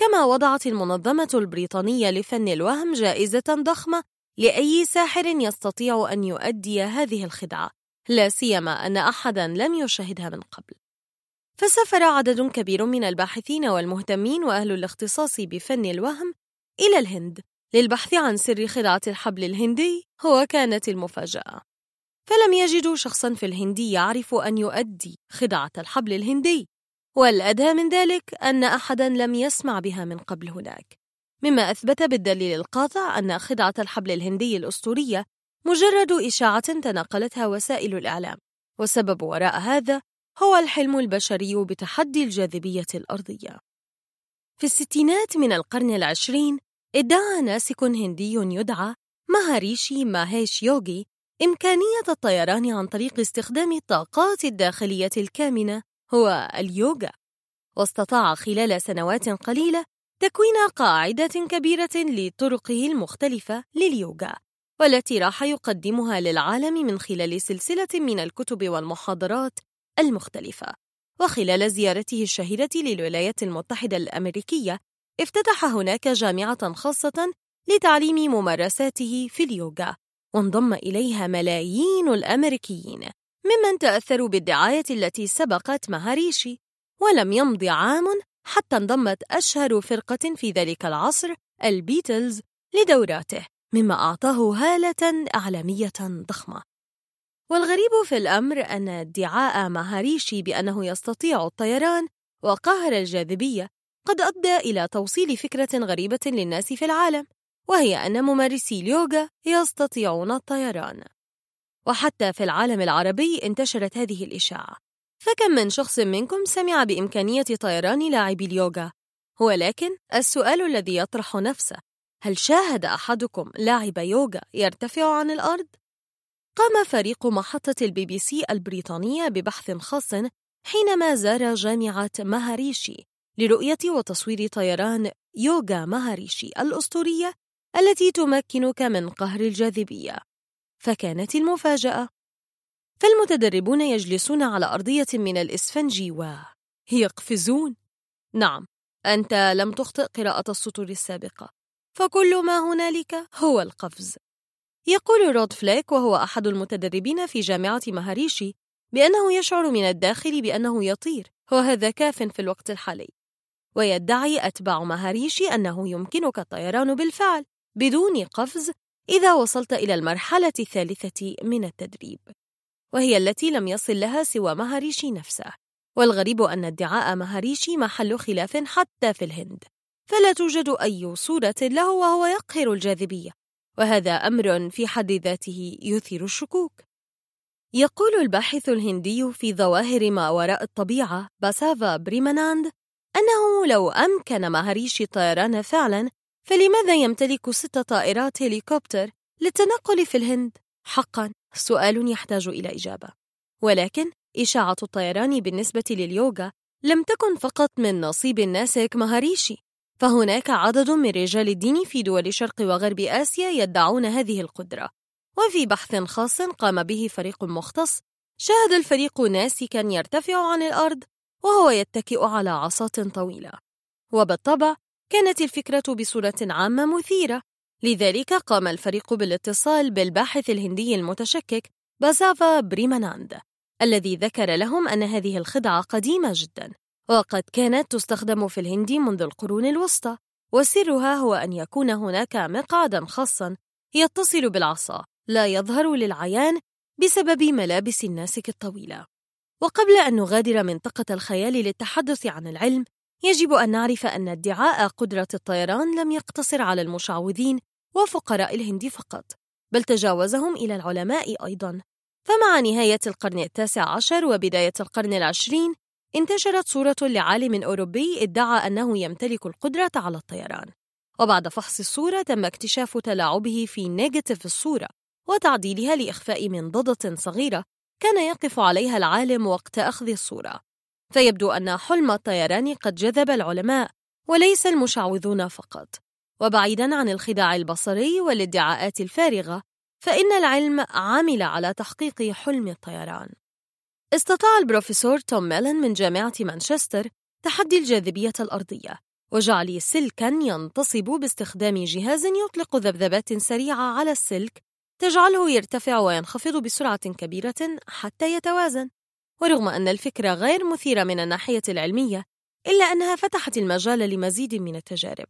كما وضعت المنظمة البريطانية لفن الوهم جائزة ضخمة لأي ساحر يستطيع أن يؤدي هذه الخدعة. لا سيما أن أحدا لم يشاهدها من قبل. فسافر عدد كبير من الباحثين والمهتمين وأهل الاختصاص بفن الوهم إلى الهند للبحث عن سر خدعة الحبل الهندي هو كانت المفاجأة. فلم يجدوا شخصا في الهند يعرف أن يؤدي خدعة الحبل الهندي والأدهى من ذلك أن أحدا لم يسمع بها من قبل هناك. مما أثبت بالدليل القاطع أن خدعة الحبل الهندي الأسطورية مجرد إشاعة تناقلتها وسائل الإعلام والسبب وراء هذا هو الحلم البشري بتحدي الجاذبية الأرضية. في الستينات من القرن العشرين ادعى ناسك هندي يدعى مهاريشي ماهيش يوغي إمكانية الطيران عن طريق استخدام الطاقات الداخلية الكامنة هو اليوغا. واستطاع خلال سنوات قليلة تكوين قاعدة كبيرة لطرقه المختلفة لليوغا والتي راح يقدمها للعالم من خلال سلسلة من الكتب والمحاضرات المختلفة. وخلال زيارته الشهيرة للولايات المتحدة الأمريكية افتتح هناك جامعة خاصة لتعليم ممارساته في اليوغا. وانضم إليها ملايين الأمريكيين ممن تأثروا بالدعاية التي سبقت مهاريشي. ولم يمض عام حتى انضمت أشهر فرقة في ذلك العصر البيتلز لدوراته مما أعطاه هالة إعلامية ضخمة. والغريب في الأمر أن ادعاء مهاريشي بأنه يستطيع الطيران وقهر الجاذبية قد أدى إلى توصيل فكرة غريبة للناس في العالم. وهي أن ممارسي اليوغا يستطيعون الطيران. وحتى في العالم العربي انتشرت هذه الإشاعة. فكم من شخص منكم سمع بإمكانية طيران لاعبي اليوغا؟ ولكن السؤال الذي يطرح نفسه هل شاهد أحدكم لاعب يوغا يرتفع عن الأرض؟ قام فريق محطة البي بي سي البريطانية ببحث خاص حينما زار جامعة مهاريشي لرؤية وتصوير طيران يوغا مهاريشي الأسطورية التي تمكنك من قهر الجاذبية. فكانت المفاجأة. فالمتدربون يجلسون على أرضية من الإسفنج ويقفزون نعم أنت لم تخطئ قراءة السطور السابقة. فكل ما هنالك هو القفز. يقول رود فليك وهو أحد المتدربين في جامعة مهاريشي بأنه يشعر من الداخل بأنه يطير وهذا كاف في الوقت الحالي. ويدعي أتباع مهاريشي أنه يمكنك الطيران بالفعل. بدون قفز إذا وصلت إلى المرحلة الثالثة من التدريب وهي التي لم يصل لها سوى مهاريشي نفسه. والغريب أن ادعاء مهاريشي محل خلاف حتى في الهند فلا توجد أي صورة له وهو يقهر الجاذبية وهذا أمر في حد ذاته يثير الشكوك. يقول الباحث الهندي في ظواهر ما وراء الطبيعة باسافا بريماناند أنه لو أمكن مهاريشي الطيران فعلا فلماذا يمتلك ست طائرات هليكوبتر للتنقل في الهند؟ حقا سؤال يحتاج إلى إجابة. ولكن إشاعة الطيران بالنسبة لليوغا لم تكن فقط من نصيب الناسك مهاريشي فهناك عدد من رجال الدين في دول شرق وغرب آسيا يدعون هذه القدرة. وفي بحث خاص قام به فريق مختص شاهد الفريق ناسكا يرتفع عن الأرض وهو يتكئ على عصات طويلة. وبالطبع كانت الفكرة بصورة عامة مثيرة. لذلك قام الفريق بالاتصال بالباحث الهندي المتشكك بازافا بريماناند الذي ذكر لهم أن هذه الخدعة قديمة جدا وقد كانت تستخدم في الهند منذ القرون الوسطى. وسرها هو أن يكون هناك مقعدا خاصا يتصل بالعصا لا يظهر للعيان بسبب ملابس الناسك الطويلة. وقبل أن نغادر منطقة الخيال للتحدث عن العلم يجب أن نعرف أن ادعاء قدرة الطيران لم يقتصر على المشعوذين وفقراء الهند فقط بل تجاوزهم إلى العلماء أيضا. فمع نهاية القرن التاسع عشر وبداية القرن العشرين انتشرت صورة لعالم أوروبي ادعى أنه يمتلك القدرة على الطيران. وبعد فحص الصورة تم اكتشاف تلاعبه في نيجاتيف الصورة وتعديلها لإخفاء منضدة صغيرة كان يقف عليها العالم وقت أخذ الصورة. فيبدو أن حلم الطيران قد جذب العلماء وليس المشعوذون فقط. وبعيداً عن الخداع البصري والادعاءات الفارغة فإن العلم عمل على تحقيق حلم الطيران. استطاع البروفيسور توم ميلن من جامعة مانشستر تحدي الجاذبية الأرضية وجعل سلكاً ينتصب باستخدام جهاز يطلق ذبذبات سريعة على السلك تجعله يرتفع وينخفض بسرعة كبيرة حتى يتوازن. ورغم أن الفكرة غير مثيرة من الناحية العلمية إلا أنها فتحت المجال لمزيد من التجارب.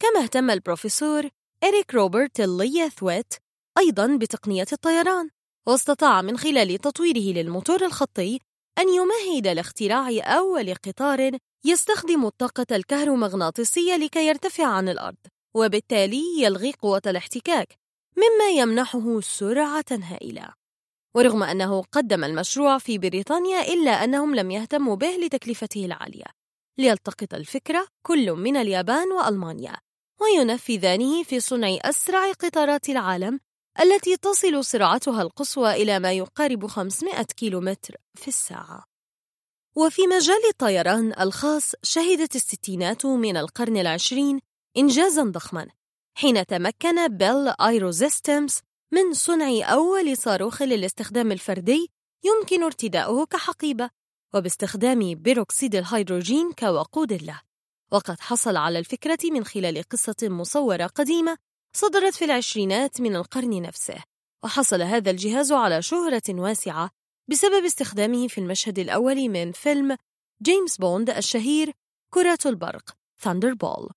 كما اهتم البروفيسور إريك روبرت الليثويت أيضا بتقنية الطيران واستطاع من خلال تطويره للموتور الخطي أن يمهد لاختراع أول قطار يستخدم الطاقة الكهرومغناطيسية لكي يرتفع عن الأرض وبالتالي يلغي قوة الاحتكاك مما يمنحه سرعة هائلة. ورغم أنه قدم المشروع في بريطانيا إلا أنهم لم يهتموا به لتكلفته العالية. ليلتقط الفكرة كل من اليابان وألمانيا وينفذانه في صنع أسرع قطارات العالم التي تصل سرعتها القصوى إلى ما يقارب 500 كيلومتر في الساعة. وفي مجال الطيران الخاص شهدت الستينات من القرن العشرين إنجازاً ضخماً حين تمكن Bell Aerosystems من صنع أول صاروخ للاستخدام الفردي يمكن ارتداؤه كحقيبة وباستخدام بيروكسيد الهيدروجين كوقود له. وقد حصل على الفكرة من خلال قصة مصورة قديمة صدرت في العشرينات من القرن نفسه وحصل هذا الجهاز على شهرة واسعة بسبب استخدامه في المشهد الأول من فيلم جيمس بوند الشهير كرة البرق Thunderball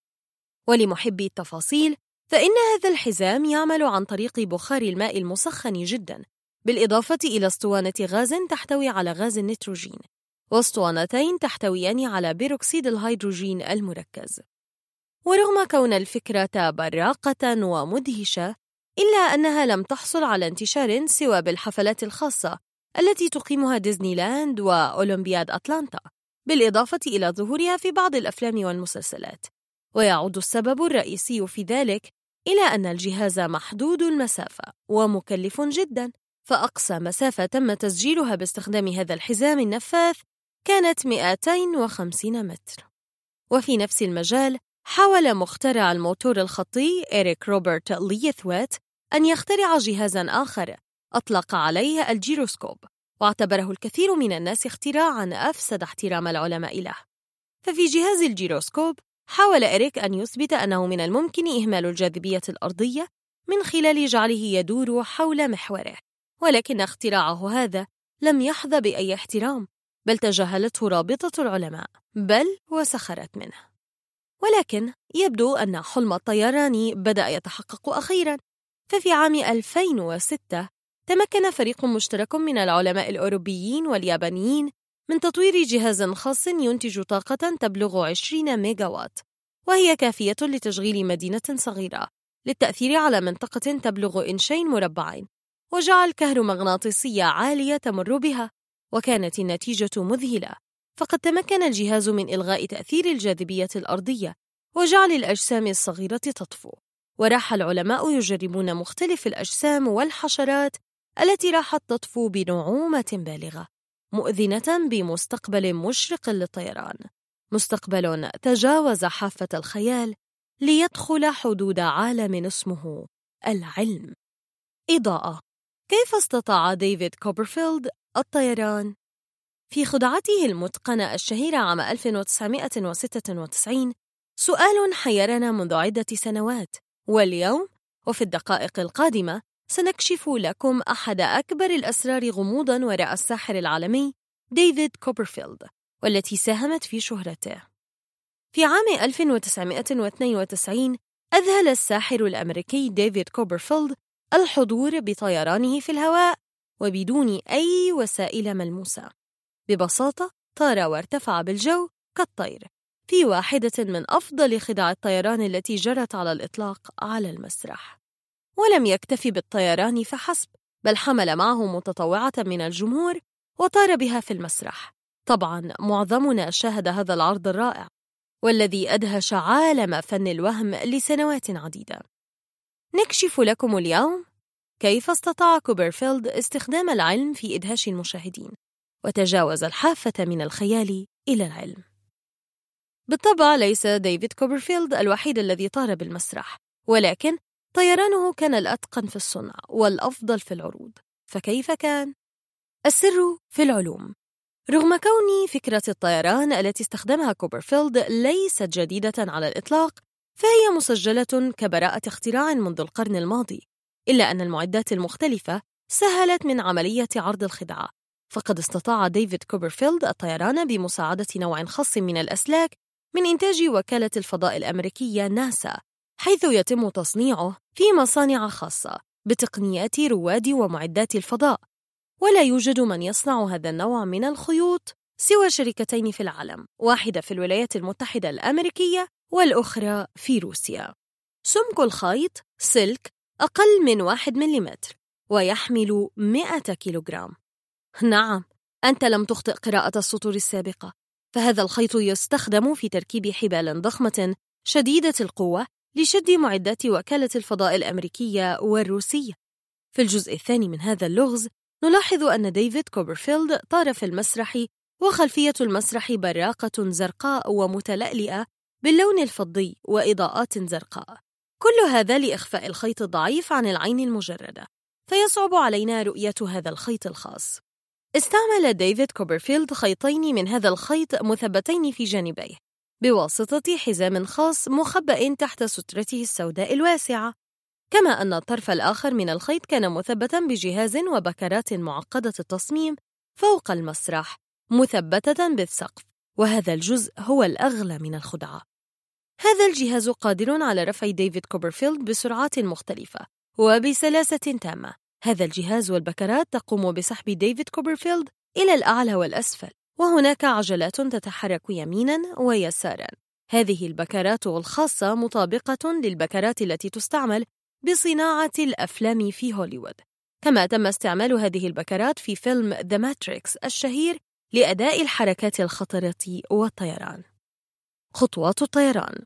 ولمحبي التفاصيل فإن هذا الحزام يعمل عن طريق بخار الماء المسخن جدا بالإضافة إلى اسطوانة غاز تحتوي على غاز النيتروجين واسطوانتين تحتويان على بيروكسيد الهيدروجين المركز. ورغم كون الفكرة براقة ومدهشة إلا أنها لم تحصل على انتشار سوى بالحفلات الخاصة التي تقيمها ديزني لاند وأولمبياد أتلانتا بالإضافة إلى ظهورها في بعض الأفلام والمسلسلات. ويعود السبب الرئيسي في ذلك إلى أن الجهاز محدود المسافة ومكلف جدا فأقصى مسافة تم تسجيلها باستخدام هذا الحزام النفاث كانت 250 متر. وفي نفس المجال حاول مخترع الموتور الخطي إريك روبرت ليثويت أن يخترع جهازاً آخر أطلق عليه الجيروسكوب واعتبره الكثير من الناس اختراعاً أفسد احترام العلماء له. ففي جهاز الجيروسكوب حاول إريك أن يثبت أنه من الممكن إهمال الجاذبية الأرضية من خلال جعله يدور حول محوره ولكن اختراعه هذا لم يحظى بأي احترام بل تجاهلته رابطة العلماء بل وسخرت منه. ولكن يبدو أن حلم الطيران بدأ يتحقق أخيرا ففي عام 2006 تمكن فريق مشترك من العلماء الأوروبيين واليابانيين من تطوير جهاز خاص ينتج طاقة تبلغ 20 ميجاوات وهي كافية لتشغيل مدينة صغيرة للتأثير على منطقة تبلغ إنشين مربعين وجعل كهرومغناطيسية عالية تمر بها وكانت النتيجة مذهلة. فقد تمكن الجهاز من إلغاء تأثير الجاذبية الأرضية وجعل الأجسام الصغيرة تطفو. وراح العلماء يجربون مختلف الأجسام والحشرات التي راحت تطفو بنعومة بالغة. مؤذنة بمستقبل مشرق للطيران. مستقبل تجاوز حافة الخيال ليدخل حدود عالم اسمه العلم. إضاءة. كيف استطاع ديفيد كوبرفيلد الطيران؟ في خدعته المتقنة الشهيرة عام 1996 سؤال حيرنا منذ عدة سنوات. واليوم وفي الدقائق القادمة سنكشف لكم أحد أكبر الأسرار غموضاً وراء الساحر العالمي ديفيد كوبرفيلد والتي ساهمت في شهرته. في عام 1992 أذهل الساحر الأمريكي ديفيد كوبرفيلد الحضور بطيرانه في الهواء وبدون أي وسائل ملموسة. ببساطة طار وارتفع بالجو كالطير في واحدة من أفضل خدع الطيران التي جرت على الإطلاق على المسرح. ولم يكتفي بالطيران فحسب بل حمل معه متطوعة من الجمهور وطار بها في المسرح. طبعا معظمنا شاهد هذا العرض الرائع والذي أدهش عالم فن الوهم لسنوات عديدة. نكشف لكم اليوم كيف استطاع كوبرفيلد استخدام العلم في إدهاش المشاهدين وتجاوز الحافة من الخيال إلى العلم. بالطبع ليس ديفيد كوبرفيلد الوحيد الذي طار بالمسرح ولكن طيرانه كان الأتقن في الصنع والأفضل في العروض فكيف كان؟ السر في العلوم رغم كون فكرة الطيران التي استخدمها كوبرفيلد ليست جديدة على الإطلاق فهي مسجلة كبراءة اختراع منذ القرن الماضي إلا أن المعدات المختلفة سهلت من عملية عرض الخدعة فقد استطاع ديفيد كوبرفيلد الطيران بمساعدة نوع خاص من الأسلاك من إنتاج وكالة الفضاء الأمريكية ناسا حيث يتم تصنيعه في مصانع خاصة بتقنيات رواد ومعدات الفضاء. ولا يوجد من يصنع هذا النوع من الخيوط سوى شركتين في العالم واحدة في الولايات المتحدة الأمريكية والأخرى في روسيا. سمك الخيط سلك أقل من واحد مليمتر ويحمل 100 كيلوغرام. نعم أنت لم تخطئ قراءة السطور السابقة. فهذا الخيط يستخدم في تركيب حبال ضخمة شديدة القوة لشد معدات وكالة الفضاء الأمريكية والروسية. في الجزء الثاني من هذا اللغز نلاحظ أن ديفيد كوبرفيلد طار في المسرح وخلفية المسرح براقة زرقاء ومتلألئة باللون الفضي وإضاءات زرقاء. كل هذا لإخفاء الخيط الضعيف عن العين المجردة فيصعب علينا رؤية هذا الخيط الخاص. استعمل ديفيد كوبرفيلد خيطين من هذا الخيط مثبتين في جانبيه. بواسطة حزام خاص مخبأ تحت سترته السوداء الواسعة. كما أن الطرف الآخر من الخيط كان مثبتا بجهاز وبكرات معقدة التصميم فوق المسرح مثبتة بالسقف وهذا الجزء هو الأغلى من الخدعة. هذا الجهاز قادر على رفع ديفيد كوبرفيلد بسرعات مختلفة وبسلاسة تامة. هذا الجهاز والبكرات تقوم بسحب ديفيد كوبرفيلد إلى الأعلى والأسفل. وهناك عجلات تتحرك يمينا ويسارا. هذه البكرات الخاصة مطابقة للبكرات التي تستعمل بصناعة الأفلام في هوليوود. كما تم استعمال هذه البكرات في فيلم The Matrix الشهير لأداء الحركات الخطرة والطيران. خطوات الطيران.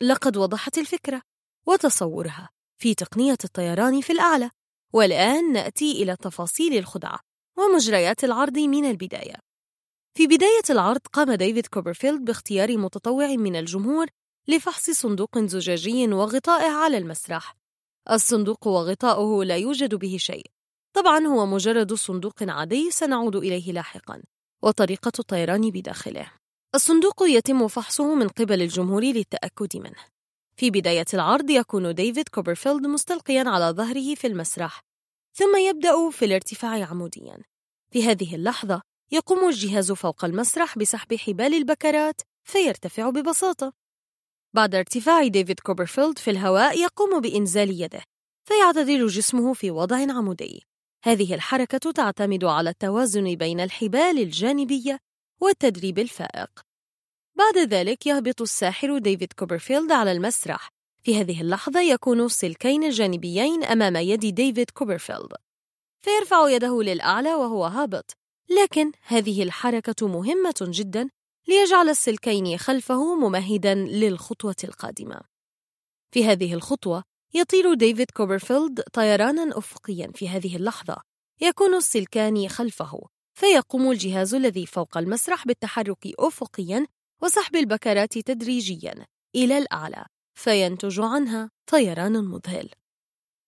لقد وضحت الفكرة وتصورها في تقنية الطيران في الأعلى. والآن نأتي إلى تفاصيل الخدعة ومجريات العرض من البداية. في بداية العرض قام ديفيد كوبرفيلد باختيار متطوع من الجمهور لفحص صندوق زجاجي وغطائه على المسرح. الصندوق وغطاؤه لا يوجد به شيء. طبعا هو مجرد صندوق عادي سنعود إليه لاحقا وطريقة الطيران بداخله. الصندوق يتم فحصه من قبل الجمهور للتأكد منه. في بداية العرض يكون ديفيد كوبرفيلد مستلقيا على ظهره في المسرح ثم يبدأ في الارتفاع عموديا. في هذه اللحظة يقوم الجهاز فوق المسرح بسحب حبال البكرات فيرتفع ببساطة. بعد ارتفاع ديفيد كوبرفيلد في الهواء يقوم بإنزال يده فيعتدل جسمه في وضع عمودي. هذه الحركة تعتمد على التوازن بين الحبال الجانبية والتدريب الفائق. بعد ذلك يهبط الساحر ديفيد كوبرفيلد على المسرح. في هذه اللحظة يكون السلكين الجانبيين أمام يد ديفيد كوبرفيلد. فيرفع يده للأعلى وهو هابط. لكن هذه الحركة مهمة جدا ليجعل السلكين خلفه ممهدا للخطوة القادمة. في هذه الخطوة يطير ديفيد كوبرفيلد طيرانا أفقيا في هذه اللحظة. يكون السلكان خلفه فيقوم الجهاز الذي فوق المسرح بالتحرك أفقيا وسحب البكرات تدريجيا إلى الأعلى فينتج عنها طيران مذهل.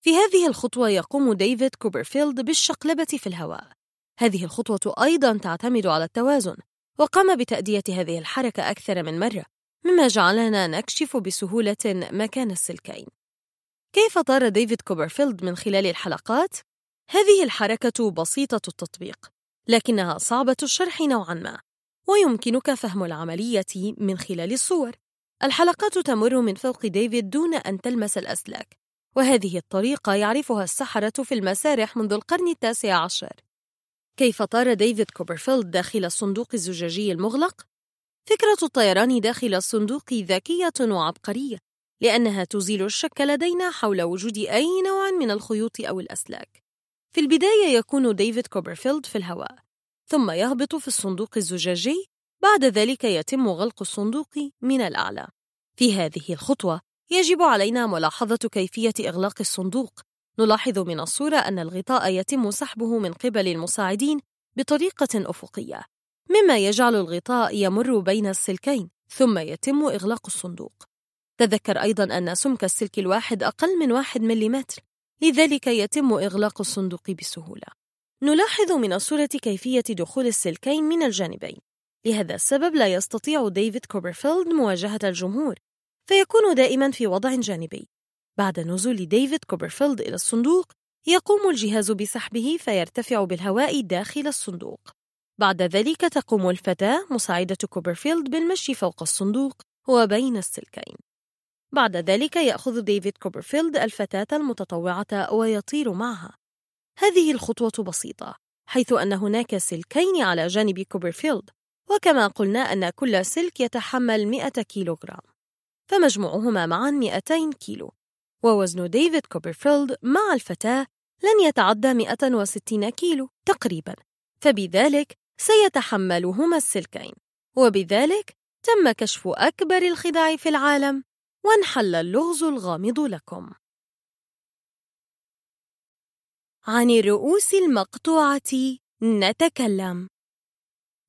في هذه الخطوة يقوم ديفيد كوبرفيلد بالشقلبة في الهواء. هذه الخطوة أيضا تعتمد على التوازن وقام بتأدية هذه الحركة أكثر من مرة مما جعلنا نكشف بسهولة مكان السلكين. كيف طار ديفيد كوبرفيلد من خلال الحلقات؟ هذه الحركة بسيطة التطبيق لكنها صعبة الشرح نوعا ما ويمكنك فهم العملية من خلال الصور. الحلقات تمر من فوق ديفيد دون أن تلمس الأسلاك وهذه الطريقة يعرفها السحرة في المسارح منذ القرن التاسع عشر. كيف طار ديفيد كوبرفيلد داخل الصندوق الزجاجي المغلق؟ فكرة الطيران داخل الصندوق ذكية وعبقرية لأنها تزيل الشك لدينا حول وجود أي نوع من الخيوط أو الأسلاك في البداية يكون ديفيد كوبرفيلد في الهواء ثم يهبط في الصندوق الزجاجي بعد ذلك يتم غلق الصندوق من الأعلى في هذه الخطوة يجب علينا ملاحظة كيفية إغلاق الصندوق نلاحظ من الصورة أن الغطاء يتم سحبه من قبل المساعدين بطريقة أفقية مما يجعل الغطاء يمر بين السلكين ثم يتم إغلاق الصندوق. تذكر أيضا أن سمك السلك الواحد أقل من واحد مليمتر لذلك يتم إغلاق الصندوق بسهولة. نلاحظ من الصورة كيفية دخول السلكين من الجانبين. لهذا السبب لا يستطيع ديفيد كوبرفيلد مواجهة الجمهور فيكون دائما في وضع جانبي. بعد نزول ديفيد كوبرفيلد إلى الصندوق يقوم الجهاز بسحبه فيرتفع بالهواء داخل الصندوق. بعد ذلك تقوم الفتاة مساعدة كوبرفيلد بالمشي فوق الصندوق وبين السلكين. بعد ذلك يأخذ ديفيد كوبرفيلد الفتاة المتطوعة ويطير معها. هذه الخطوة بسيطة حيث أن هناك سلكين على جانب كوبرفيلد وكما قلنا أن كل سلك يتحمل 100 كيلوغرام فمجموعهما معا 200 كيلو. ووزن ديفيد كوبرفيلد مع الفتاة لن يتعدى 160 كيلو تقريبا فبذلك سيتحملهما السلكين. وبذلك تم كشف أكبر الخداع في العالم وانحل اللغز الغامض لكم. عن الرؤوس المقطوعة نتكلم.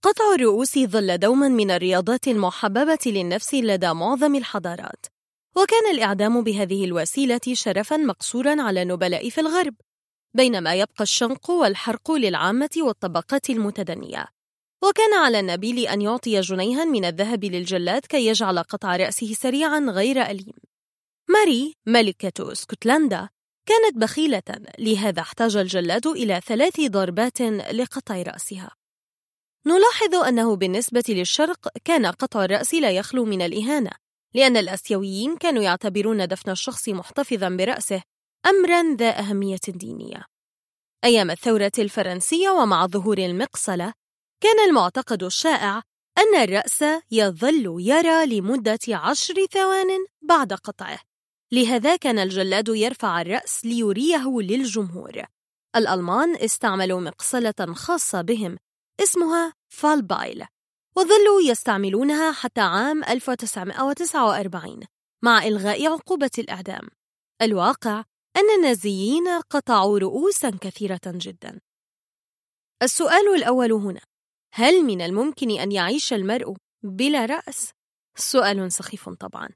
قطع الرؤوس ظل دوما من الرياضات المحببة للنفس لدى معظم الحضارات. وكان الإعدام بهذه الوسيلة شرفا مقصورا على النبلاء في الغرب بينما يبقى الشنق والحرق للعامة والطبقات المتدنية. وكان على النبيل أن يعطي جنيها من الذهب للجلاد كي يجعل قطع رأسه سريعا غير أليم. ماري ملكة إسكتلندا كانت بخيلة لهذا احتاج الجلاد إلى ثلاث ضربات لقطع رأسها. نلاحظ أنه بالنسبة للشرق كان قطع الرأس لا يخلو من الإهانة. لأن الآسيويين كانوا يعتبرون دفن الشخص محتفظا برأسه أمرا ذا أهمية دينية. أيام الثورة الفرنسية ومع ظهور المقصلة كان المعتقد الشائع أن الرأس يظل يرى لمدة عشر ثوان بعد قطعه. لهذا كان الجلاد يرفع الرأس ليريه للجمهور. الألمان استعملوا مقصلة خاصة بهم اسمها فالبايل. وظلوا يستعملونها حتى عام 1949 مع إلغاء عقوبة الإعدام. الواقع أن النازيين قطعوا رؤوسا كثيرة جدا. السؤال الأول هنا هل من الممكن أن يعيش المرء بلا رأس؟ سؤال سخيف طبعا.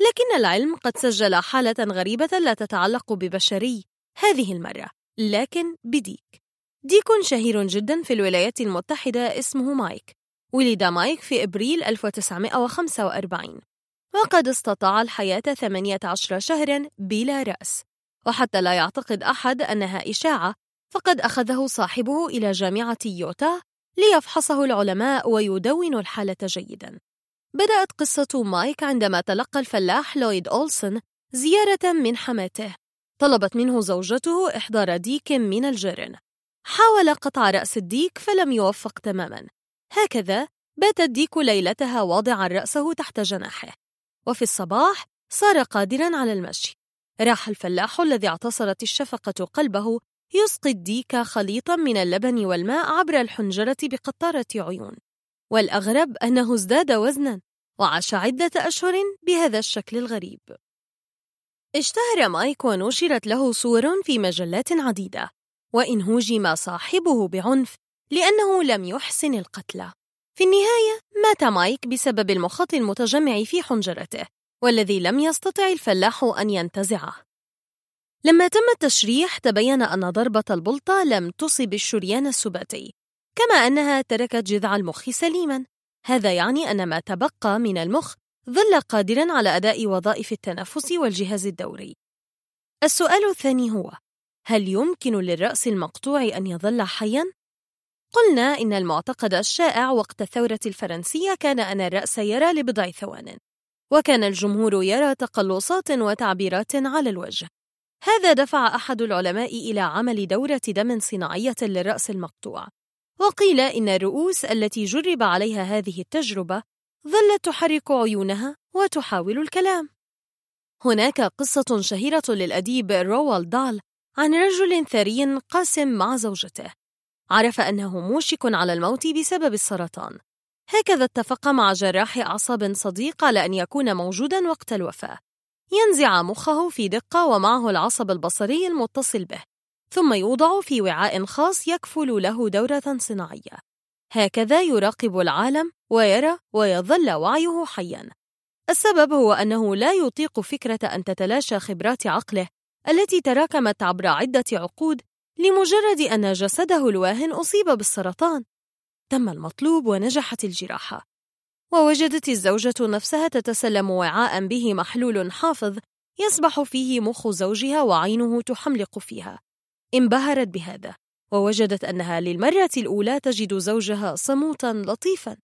لكن العلم قد سجل حالة غريبة لا تتعلق ببشري هذه المرة لكن بديك. ديك شهير جدا في الولايات المتحدة اسمه مايك. ولد مايك في إبريل 1945 وقد استطاع الحياة 18 شهرا بلا رأس. وحتى لا يعتقد أحد أنها إشاعة فقد أخذه صاحبه إلى جامعة يوتا ليفحصه العلماء ويدونوا الحالة جيدا. بدأت قصة مايك عندما تلقى الفلاح لويد أولسون زيارة من حماته. طلبت منه زوجته إحضار ديك من الجرن حاول قطع رأس الديك فلم يوفق تماما. هكذا بات الديك ليلتها واضعا رأسه تحت جناحه وفي الصباح صار قادرا على المشي. راح الفلاح الذي اعتصرت الشفقة قلبه يسقي الديك خليطا من اللبن والماء عبر الحنجرة بقطارة عيون. والأغرب أنه ازداد وزنا وعاش عدة أشهر بهذا الشكل الغريب. اشتهر مايك ونشرت له صور في مجلات عديدة وإن هوجم صاحبه بعنف لأنه لم يحسن القتل. في النهاية مات مايك بسبب المخاط المتجمع في حنجرته والذي لم يستطع الفلاح أن ينتزعه. لما تم التشريح تبين أن ضربة البلطة لم تصب الشريان السباتي كما أنها تركت جذع المخ سليما. هذا يعني أن ما تبقى من المخ ظل قادرا على أداء وظائف التنفس والجهاز الدوري. السؤال الثاني هو هل يمكن للرأس المقطوع أن يظل حياً؟ قلنا إن المعتقد الشائع وقت الثورة الفرنسية كان أن الرأس يرى لبضع ثوان وكان الجمهور يرى تقلصات وتعبيرات على الوجه. هذا دفع أحد العلماء إلى عمل دورة دم صناعية للرأس المقطوع. وقيل إن الرؤوس التي جرب عليها هذه التجربة ظلت تحرك عيونها وتحاول الكلام. هناك قصة شهيرة للأديب روال دال عن رجل ثري قاسم مع زوجته. عرف أنه موشك على الموت بسبب السرطان. هكذا اتفق مع جراح أعصاب صديق على أن يكون موجودا وقت الوفاة. ينزع مخه في دقة ومعه العصب البصري المتصل به ثم يوضع في وعاء خاص يكفل له دورة صناعية. هكذا يراقب العالم ويرى ويظل وعيه حياً. السبب هو أنه لا يطيق فكرة أن تتلاشى خبرات عقله التي تراكمت عبر عدة عقود لمجرد أن جسده الواهن أصيب بالسرطان. تم المطلوب ونجحت الجراحة. ووجدت الزوجة نفسها تتسلم وعاء به محلول حافظ يسبح فيه مخ زوجها وعينه تحملق فيها. انبهرت بهذا ووجدت أنها للمرة الأولى تجد زوجها صموتا لطيفا.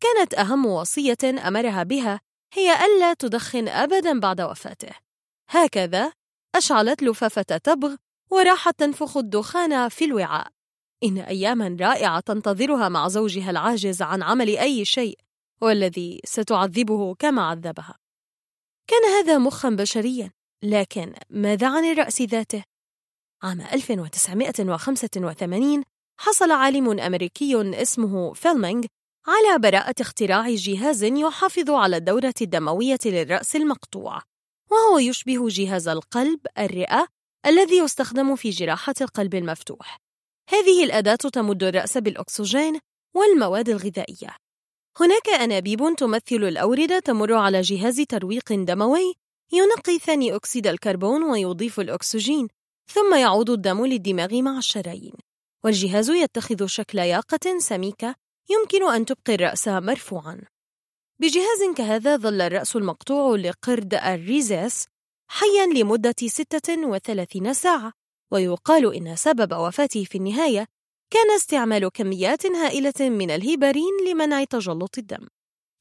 كانت أهم وصية أمرها بها هي ألا تدخن أبدا بعد وفاته. هكذا أشعلت لفافة تبغ وراحت تنفخ الدخان في الوعاء إن أياما رائعة تنتظرها مع زوجها العاجز عن عمل أي شيء والذي ستعذبه كما عذبها كان هذا مخا بشريا لكن ماذا عن الرأس ذاته؟ عام 1985 حصل عالم أمريكي اسمه فيلمينغ على براءة اختراع جهاز يحافظ على الدورة الدموية للرأس المقطوع وهو يشبه جهاز القلب الرئة الذي يستخدم في جراحة القلب المفتوح. هذه الأداة تمد الرأس بالأكسجين والمواد الغذائية. هناك أنابيب تمثل الأوردة تمر على جهاز ترويق دموي ينقي ثاني أكسيد الكربون ويضيف الأكسجين ثم يعود الدم للدماغ مع الشرايين. والجهاز يتخذ شكل ياقة سميكة يمكن أن تبقي الرأس مرفوعاً. بجهاز كهذا ظل الرأس المقطوع لقرد الريزيس حياً لمدة 36 ساعة ويقال إن سبب وفاته في النهاية كان استعمال كميات هائلة من الهيبرين لمنع تجلط الدم.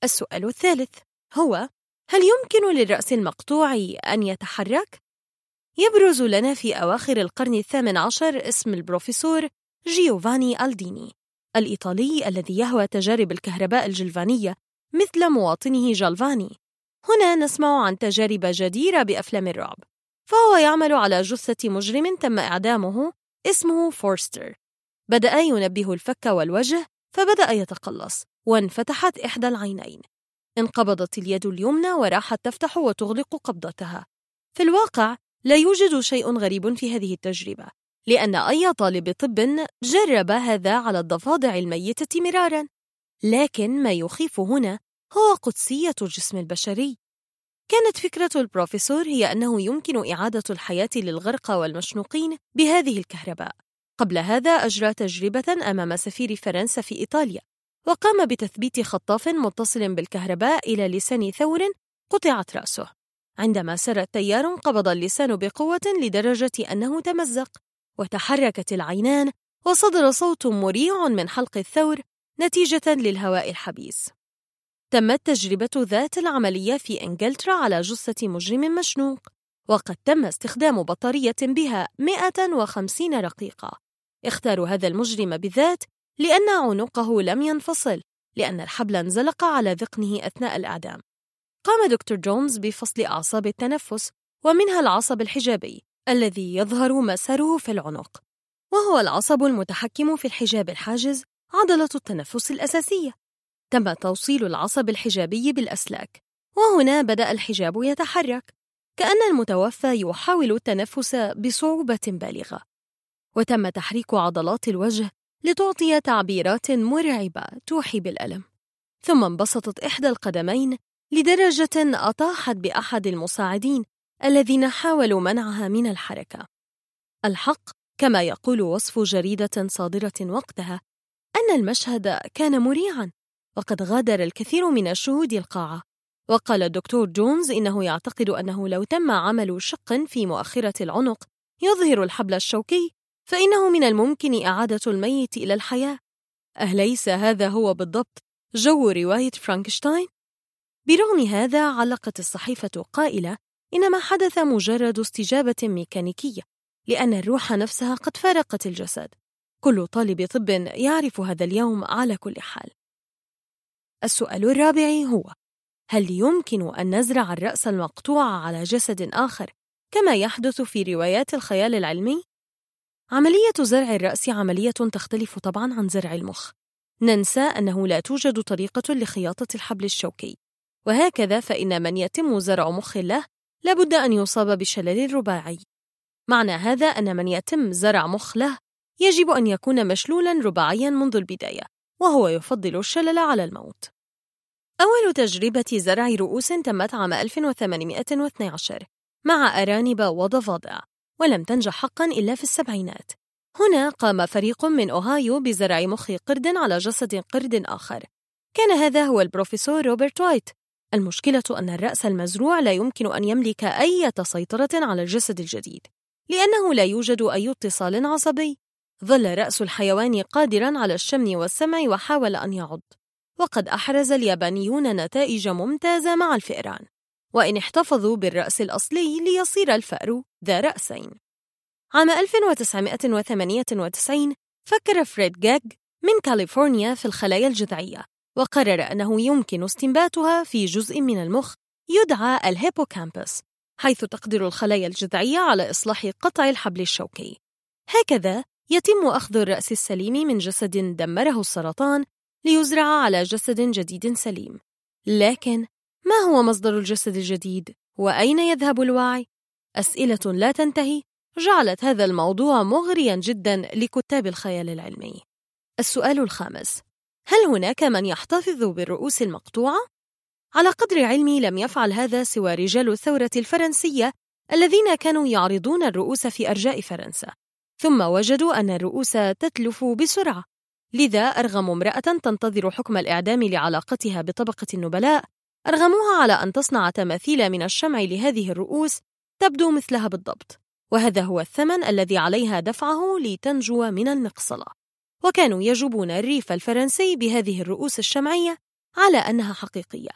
السؤال الثالث هو: هل يمكن للرأس المقطوع أن يتحرك؟ يبرز لنا في أواخر القرن الثامن عشر اسم البروفيسور جيوفاني ألديني الإيطالي الذي يهوى تجارب الكهرباء الجلفانية مثل مواطنه جالفاني هنا نسمع عن تجارب جديرة بأفلام الرعب. فهو يعمل على جثة مجرم تم إعدامه اسمه فورستر. بدأ ينبه الفك والوجه فبدأ يتقلص وانفتحت إحدى العينين. انقبضت اليد اليمنى وراحت تفتح وتغلق قبضتها. في الواقع لا يوجد شيء غريب في هذه التجربة لأن أي طالب طب جرب هذا على الضفادع الميتة مرارا. لكن ما يخيف هنا هو قدسية الجسم البشري. كانت فكرة البروفيسور هي أنه يمكن إعادة الحياة للغرقى والمشنوقين بهذه الكهرباء. قبل هذا أجرى تجربة أمام سفير فرنسا في إيطاليا وقام بتثبيت خطاف متصل بالكهرباء إلى لسان ثور قطعت رأسه. عندما سر التيار انقبض اللسان بقوة لدرجة أنه تمزق وتحركت العينان وصدر صوت مريع من حلق الثور نتيجة للهواء الحبيس. تمت تجربة ذات العملية في إنجلترا على جثة مجرم مشنوق وقد تم استخدام بطارية بها 150 رقيقة. اختاروا هذا المجرم بالذات لأن عنقه لم ينفصل لأن الحبل انزلق على ذقنه أثناء الإعدام. قام دكتور جونز بفصل أعصاب التنفس ومنها العصب الحجابي الذي يظهر مساره في العنق وهو العصب المتحكم في الحجاب الحاجز عضلة التنفس الأساسية. تم توصيل العصب الحجابي بالأسلاك وهنا بدأ الحجاب يتحرك كأن المتوفى يحاول التنفس بصعوبة بالغة. وتم تحريك عضلات الوجه لتعطي تعبيرات مرعبة توحي بالألم. ثم انبسطت إحدى القدمين لدرجة أطاحت بأحد المساعدين الذين حاولوا منعها من الحركة. الحق كما يقول وصف جريدة صادرة وقتها أن المشهد كان مريعا. وقد غادر الكثير من الشهود القاعة. وقال الدكتور جونز إنه يعتقد أنه لو تم عمل شق في مؤخرة العنق يظهر الحبل الشوكي فإنه من الممكن إعادة الميت إلى الحياة. أليس هذا هو بالضبط جو رواية فرانكشتاين؟ برغم هذا علقت الصحيفة قائلة إن ما حدث مجرد استجابة ميكانيكية لأن الروح نفسها قد فارقت الجسد. كل طالب طب يعرف هذا اليوم على كل حال. السؤال الرابع هو هل يمكن أن نزرع الرأس المقطوع على جسد آخر كما يحدث في روايات الخيال العلمي؟ عملية زرع الرأس عملية تختلف طبعا عن زرع المخ. ننسى أنه لا توجد طريقة لخياطة الحبل الشوكي. وهكذا فإن من يتم زرع مخ له لابد أن يصاب بشلل رباعي. معنى هذا أن من يتم زرع مخ له يجب أن يكون مشلولا رباعيا منذ البداية. وهو يفضل الشلل على الموت. أول تجربة زرع رؤوس تمت عام 1812 مع أرانب وضفادع ولم تنجح حقا إلا في السبعينات. هنا قام فريق من أوهايو بزرع مخ قرد على جسد قرد آخر. كان هذا هو البروفيسور روبرت وايت. المشكلة أن الرأس المزروع لا يمكن أن يملك أي سيطرة على الجسد الجديد لأنه لا يوجد أي اتصال عصبي. ظل رأس الحيوان قادرا على الشم والسمع وحاول أن يعض. وقد أحرز اليابانيون نتائج ممتازة مع الفئران. وإن احتفظوا بالرأس الأصلي ليصير الفأر ذا رأسين. عام 1998 فكر فريد جاج من كاليفورنيا في الخلايا الجذعية وقرر أنه يمكن استنباتها في جزء من المخ يدعى ال hippocampus حيث تقدر الخلايا الجذعية على إصلاح قطع الحبل الشوكي. هكذا يتم أخذ الرأس السليم من جسد دمره السرطان ليزرع على جسد جديد سليم لكن ما هو مصدر الجسد الجديد؟ وأين يذهب الوعي؟ أسئلة لا تنتهي جعلت هذا الموضوع مغريا جدا لكتاب الخيال العلمي. السؤال الخامس: هل هناك من يحتفظ بالرؤوس المقطوعة؟ على قدر علمي لم يفعل هذا سوى رجال الثورة الفرنسية الذين كانوا يعرضون الرؤوس في أرجاء فرنسا، ثم وجدوا أن الرؤوس تتلف بسرعة، لذا أرغموا امرأة تنتظر حكم الإعدام لعلاقتها بطبقة النبلاء، أرغموها على أن تصنع تماثيل من الشمع لهذه الرؤوس تبدو مثلها بالضبط، وهذا هو الثمن الذي عليها دفعه لتنجو من المقصلة. وكانوا يجوبون الريف الفرنسي بهذه الرؤوس الشمعية على أنها حقيقية.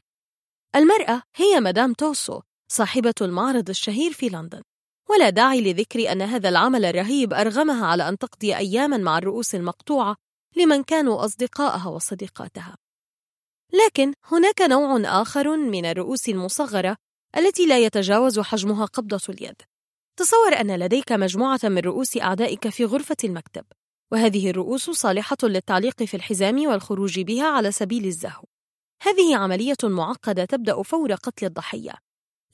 المرأة هي مدام توسو صاحبة المعرض الشهير في لندن ولا داعي لذكر أن هذا العمل الرهيب أرغمها على أن تقضي أياماً مع الرؤوس المقطوعة لمن كانوا أصدقائها وصديقاتها. لكن هناك نوع آخر من الرؤوس المصغرة التي لا يتجاوز حجمها قبضة اليد. تصور أن لديك مجموعة من رؤوس أعدائك في غرفة المكتب، وهذه الرؤوس صالحة للتعليق في الحزام والخروج بها على سبيل الزهو. هذه عملية معقدة تبدأ فور قتل الضحية.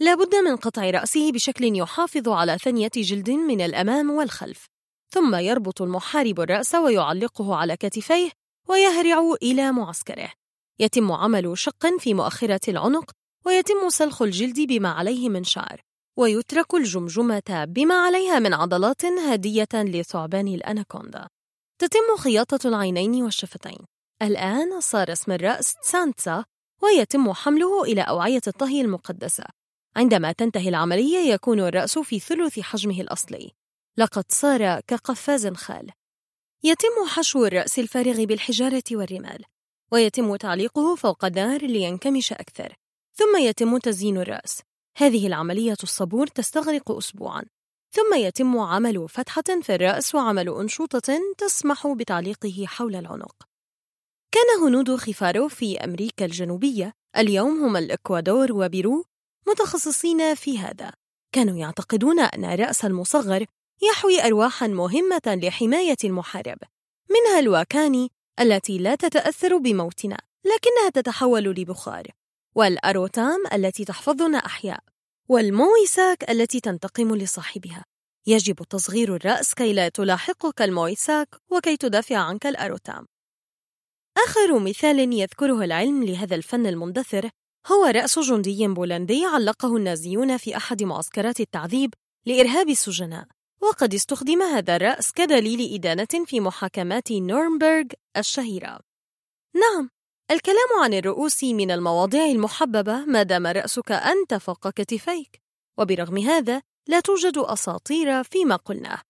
لا بد من قطع رأسه بشكل يحافظ على ثنية جلد من الأمام والخلف، ثم يربط المحارب الرأس ويعلقه على كتفيه ويهرع إلى معسكره. يتم عمل شق في مؤخرة العنق ويتم سلخ الجلد بما عليه من شعر ويترك الجمجمة بما عليها من عضلات هادية لثعبان الأناكوندا. تتم خياطة العينين والشفتين. الآن صار اسم الرأس سانتسا ويتم حمله إلى أوعية الطهي المقدسة. عندما تنتهي العملية يكون الرأس في ثلث حجمه الأصلي. لقد صار كقفاز خال. يتم حشو الرأس الفارغ بالحجارة والرمال ويتم تعليقه فوق النار لينكمش أكثر ثم يتم تزيين الرأس. هذه العملية الصبور تستغرق أسبوعاً. ثم يتم عمل فتحة في الرأس وعمل أنشوطة تسمح بتعليقه حول العنق. كان هنود خفارو في أمريكا الجنوبية اليوم هم الإكوادور وبيرو متخصصين في هذا. كانوا يعتقدون أن الرأس المصغر يحوي أرواحا مهمة لحماية المحارب منها الواكاني التي لا تتأثر بموتنا لكنها تتحول لبخار والأروتام التي تحفظنا أحياء والمويساك التي تنتقم لصاحبها. يجب تصغير الرأس كي لا تلاحقك المويساك وكي تدافع عنك الأروتام. آخر مثال يذكره العلم لهذا الفن المندثر هو رأس جندي بولندي علقه النازيون في أحد معسكرات التعذيب لإرهاب السجناء وقد استخدم هذا الرأس كدليل إدانة في محاكمات نورنبرغ الشهيرة. نعم الكلام عن الرؤوس من المواضيع المحببة ما دام رأسك أنت فوق كتفيك وبرغم هذا لا توجد أساطير فيما قلناه.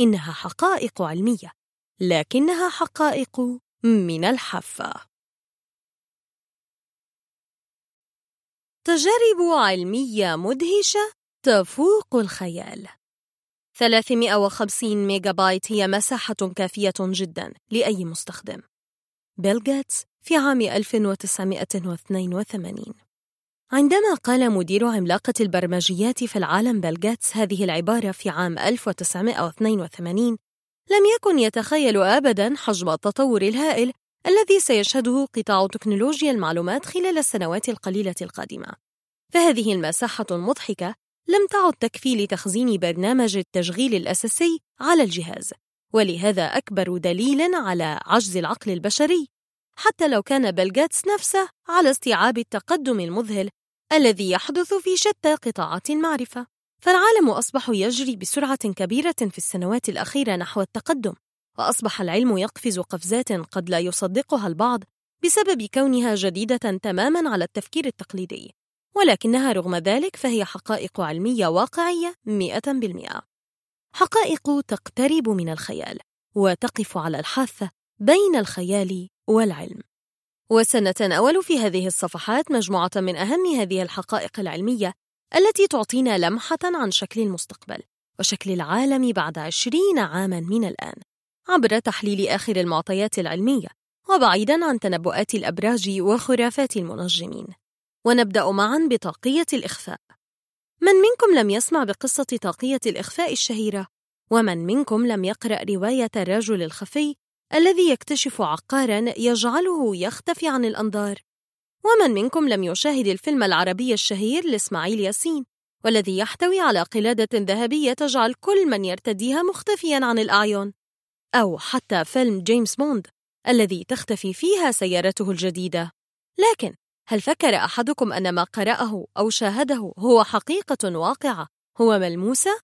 إنها حقائق علمية لكنها حقائق من الحافة. تجارب علمية مدهشة تفوق الخيال. 350 ميجا بايت هي مساحة كافية جدا لأي مستخدم. بيل جيتس في عام 1982 عندما قال مدير عملاقة البرمجيات في العالم بيل جيتس هذه العبارة في عام 1982 لم يكن يتخيل أبدا حجم التطور الهائل الذي سيشهده قطاع تكنولوجيا المعلومات خلال السنوات القليلة القادمة. فهذه المساحة المضحكة لم تعد تكفي لتخزين برنامج التشغيل الأساسي على الجهاز ولهذا أكبر دليل على عجز العقل البشري حتى لو كان بيل جيتس نفسه على استيعاب التقدم المذهل الذي يحدث في شتى قطاعات المعرفة. فالعالم أصبح يجري بسرعة كبيرة في السنوات الأخيرة نحو التقدم. وأصبح العلم يقفز قفزات قد لا يصدقها البعض بسبب كونها جديدة تماماً على التفكير التقليدي ولكنها رغم ذلك فهي حقائق علمية واقعية مئة بالمئة. حقائق تقترب من الخيال وتقف على الحافة بين الخيال والعلم. وسنتناول في هذه الصفحات مجموعة من أهم هذه الحقائق العلمية التي تعطينا لمحة عن شكل المستقبل وشكل العالم بعد عشرين عاماً من الآن. عبر تحليل آخر المعطيات العلمية وبعيداً عن تنبؤات الأبراج وخرافات المنجمين ونبدأ معاً بطاقية الإخفاء من منكم لم يسمع بقصة طاقية الإخفاء الشهيرة؟ ومن منكم لم يقرأ رواية الرجل الخفي الذي يكتشف عقاراً يجعله يختفي عن الأنظار؟ ومن منكم لم يشاهد الفيلم العربي الشهير لإسماعيل ياسين والذي يحتوي على قلادة ذهبية تجعل كل من يرتديها مختفياً عن الأعين؟ أو حتى فيلم جيمس بوند الذي تختفي فيها سيارته الجديدة. لكن هل فكر أحدكم أن ما قرأه أو شاهده هو حقيقة واقعة؟ هو ملموسة؟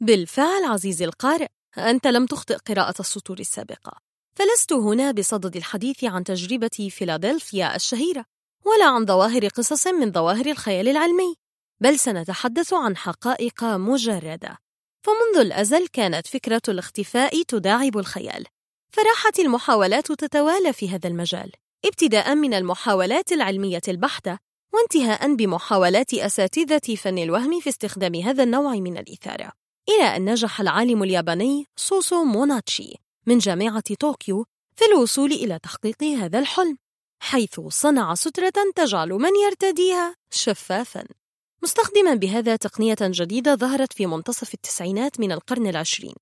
بالفعل عزيزي القارئ أنت لم تخطئ قراءة السطور السابقة. فلست هنا بصدد الحديث عن تجربة فيلادلفيا الشهيرة ولا عن ظواهر قصص من ظواهر الخيال العلمي بل سنتحدث عن حقائق مجردة. فمنذ الأزل كانت فكرة الاختفاء تداعب الخيال. فراحت المحاولات تتوالى في هذا المجال ابتداء من المحاولات العلمية البحتة وانتهاء بمحاولات أساتذة فن الوهم في استخدام هذا النوع من الإثارة. إلى أن نجح العالم الياباني سوسو موناتشي من جامعة طوكيو في الوصول إلى تحقيق هذا الحلم حيث صنع سترة تجعل من يرتديها شفافاً. مستخدما بهذا تقنية جديدة ظهرت في منتصف التسعينات من القرن العشرين.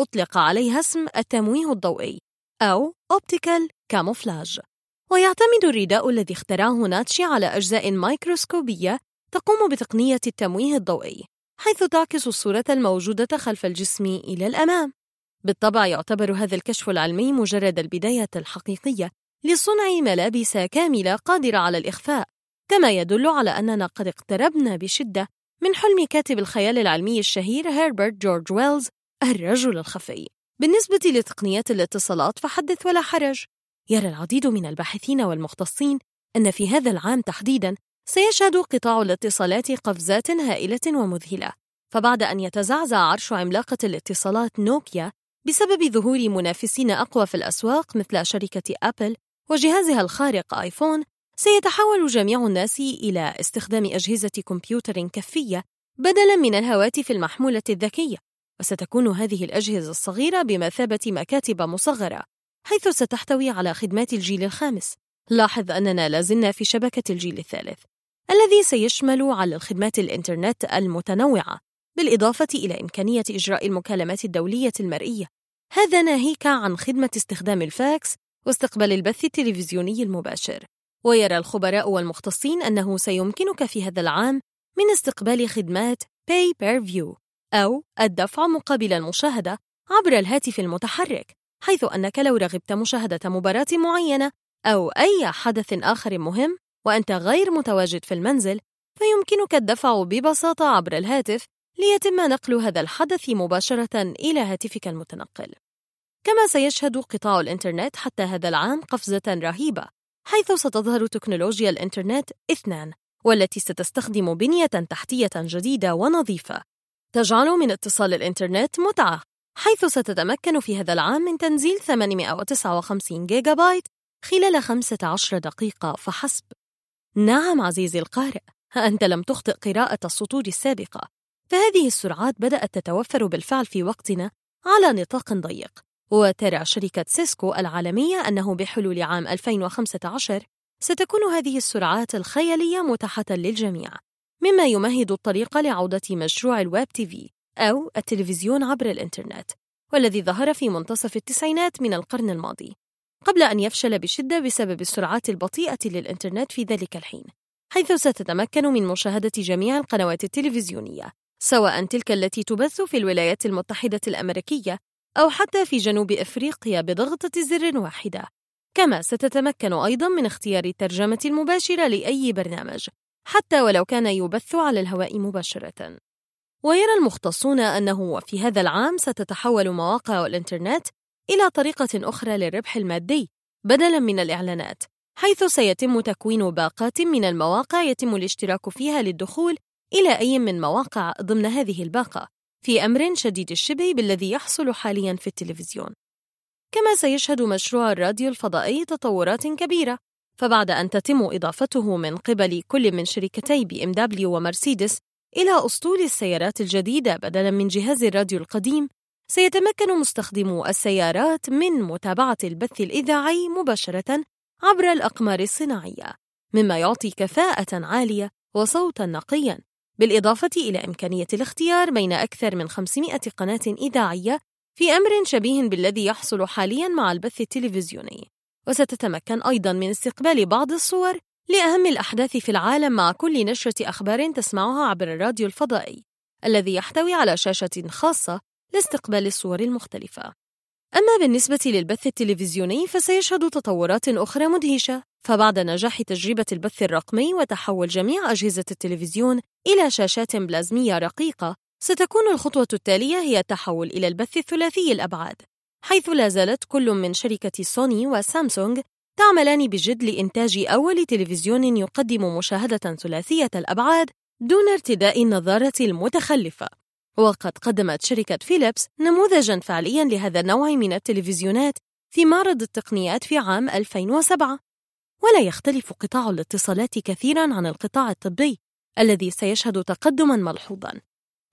أطلق عليها اسم التمويه الضوئي أو أوبتيكال كاموفلاج ويعتمد الرداء الذي اخترعه ناتشي على أجزاء ميكروسكوبية تقوم بتقنية التمويه الضوئي حيث تعكس الصورة الموجودة خلف الجسم إلى الأمام. بالطبع يعتبر هذا الكشف العلمي مجرد البداية الحقيقية لصنع ملابس كاملة قادرة على الإخفاء. كما يدل على أننا قد اقتربنا بشدة من حلم كاتب الخيال العلمي الشهير هربرت جورج ويلز الرجل الخفي. بالنسبة لتقنيات الاتصالات فحدث ولا حرج. يرى العديد من الباحثين والمختصين أن في هذا العام تحديداً سيشهد قطاع الاتصالات قفزات هائلة ومذهلة. فبعد أن يتزعزع عرش عملاقة الاتصالات نوكيا بسبب ظهور منافسين أقوى في الأسواق مثل شركة أبل وجهازها الخارق آيفون سيتحول جميع الناس إلى استخدام أجهزة كمبيوتر كفية بدلاً من الهواتف المحمولة الذكية وستكون هذه الأجهزة الصغيرة بمثابة مكاتب مصغرة حيث ستحتوي على خدمات الجيل الخامس. لاحظ أننا لازلنا في شبكة الجيل الثالث الذي سيشمل على الخدمات الإنترنت المتنوعة بالإضافة إلى إمكانية إجراء المكالمات الدولية المرئية. هذا ناهيك عن خدمة استخدام الفاكس واستقبال البث التلفزيوني المباشر. ويرى الخبراء والمختصين أنه سيمكنك في هذا العام من استقبال خدمات Pay Per View أو الدفع مقابل المشاهدة عبر الهاتف المتحرك حيث أنك لو رغبت مشاهدة مباراة معينة أو أي حدث آخر مهم وأنت غير متواجد في المنزل فيمكنك الدفع ببساطة عبر الهاتف ليتم نقل هذا الحدث مباشرة إلى هاتفك المتنقل. كما سيشهد قطاع الإنترنت حتى هذا العام قفزة رهيبة. حيث ستظهر تكنولوجيا الإنترنت اثنان والتي ستستخدم بنية تحتية جديدة ونظيفة. تجعل من اتصال الإنترنت متعة حيث ستتمكن في هذا العام من تنزيل 859 جيجا بايت خلال 15 دقيقة فحسب. نعم عزيزي القارئ أنت لم تخطئ قراءة السطور السابقة فهذه السرعات بدأت تتوفر بالفعل في وقتنا على نطاق ضيق. وترى شركة سيسكو العالمية أنه بحلول عام 2015 ستكون هذه السرعات الخيالية متاحة للجميع مما يمهد الطريق لعودة مشروع ال Web TV أو التلفزيون عبر الإنترنت والذي ظهر في منتصف التسعينات من القرن الماضي قبل أن يفشل بشدة بسبب السرعات البطيئة للإنترنت في ذلك الحين حيث ستتمكن من مشاهدة جميع القنوات التلفزيونية سواء تلك التي تبث في الولايات المتحدة الأمريكية أو حتى في جنوب إفريقيا بضغطة زر واحدة. كما ستتمكن أيضا من اختيار الترجمة المباشرة لأي برنامج حتى ولو كان يبث على الهواء مباشرة. ويرى المختصون أنه في هذا العام ستتحول مواقع الإنترنت إلى طريقة أخرى للربح المادي بدلاً من الإعلانات حيث سيتم تكوين باقات من المواقع يتم الاشتراك فيها للدخول إلى أي من مواقع ضمن هذه الباقة. في أمر شديد الشبه بالذي يحصل حالياً في التلفزيون. كما سيشهد مشروع الراديو الفضائي تطورات كبيرة. فبعد أن تتم إضافته من قبل كل من شركتي بي إم دبليو ومرسيدس إلى أسطول السيارات الجديدة بدلاً من جهاز الراديو القديم سيتمكن مستخدمو السيارات من متابعة البث الإذاعي مباشرة عبر الأقمار الصناعية مما يعطي كفاءة عالية وصوتا نقيا. بالإضافة إلى إمكانية الاختيار بين أكثر من 500 قناة إذاعية في أمر شبيه بالذي يحصل حاليا مع البث التلفزيوني. وستتمكن أيضا من استقبال بعض الصور لأهم الأحداث في العالم مع كل نشرة أخبار تسمعها عبر الراديو الفضائي الذي يحتوي على شاشة خاصة لاستقبال الصور المختلفة. أما بالنسبة للبث التلفزيوني فسيشهد تطورات أخرى مدهشة. فبعد نجاح تجربة البث الرقمي وتحول جميع أجهزة التلفزيون إلى شاشات بلازمية رقيقة ستكون الخطوة التالية هي التحول إلى البث الثلاثي الأبعاد. حيث لا زالت كل من شركة سوني وسامسونج تعملان بجد لإنتاج أول تلفزيون يقدم مشاهدة ثلاثية الأبعاد دون ارتداء النظارة المتخلفة. وقد قدمت شركة فيليبس نموذجاً فعلياً لهذا النوع من التلفزيونات في معرض التقنيات في عام 2007 ولا يختلف قطاع الاتصالات كثيراً عن القطاع الطبي الذي سيشهد تقدماً ملحوظاً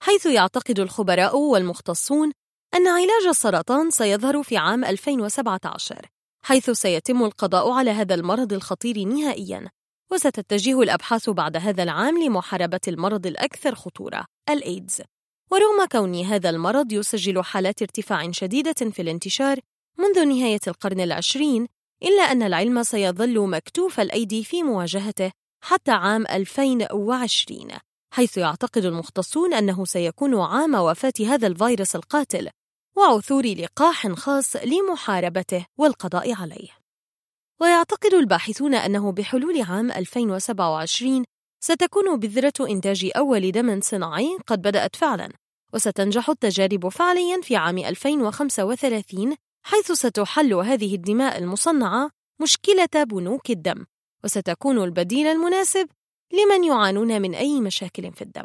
حيث يعتقد الخبراء والمختصون أن علاج السرطان سيظهر في عام 2017 حيث سيتم القضاء على هذا المرض الخطير نهائياً. وستتجه الأبحاث بعد هذا العام لمحاربة المرض الأكثر خطورة الإيدز. ورغم كون هذا المرض يسجل حالات ارتفاع شديدة في الانتشار منذ نهاية القرن العشرين إلا أن العلم سيظل مكتوف الأيدي في مواجهته حتى عام 2020 حيث يعتقد المختصون أنه سيكون عام وفاة هذا الفيروس القاتل وعثور لقاح خاص لمحاربته والقضاء عليه. ويعتقد الباحثون أنه بحلول عام 2027 ستكون بذرة إنتاج أول دم صناعي قد بدأت فعلاً وستنجح التجارب فعلياً في عام 2035 حيث ستحل هذه الدماء المصنعة مشكلة بنوك الدم وستكون البديل المناسب لمن يعانون من أي مشاكل في الدم.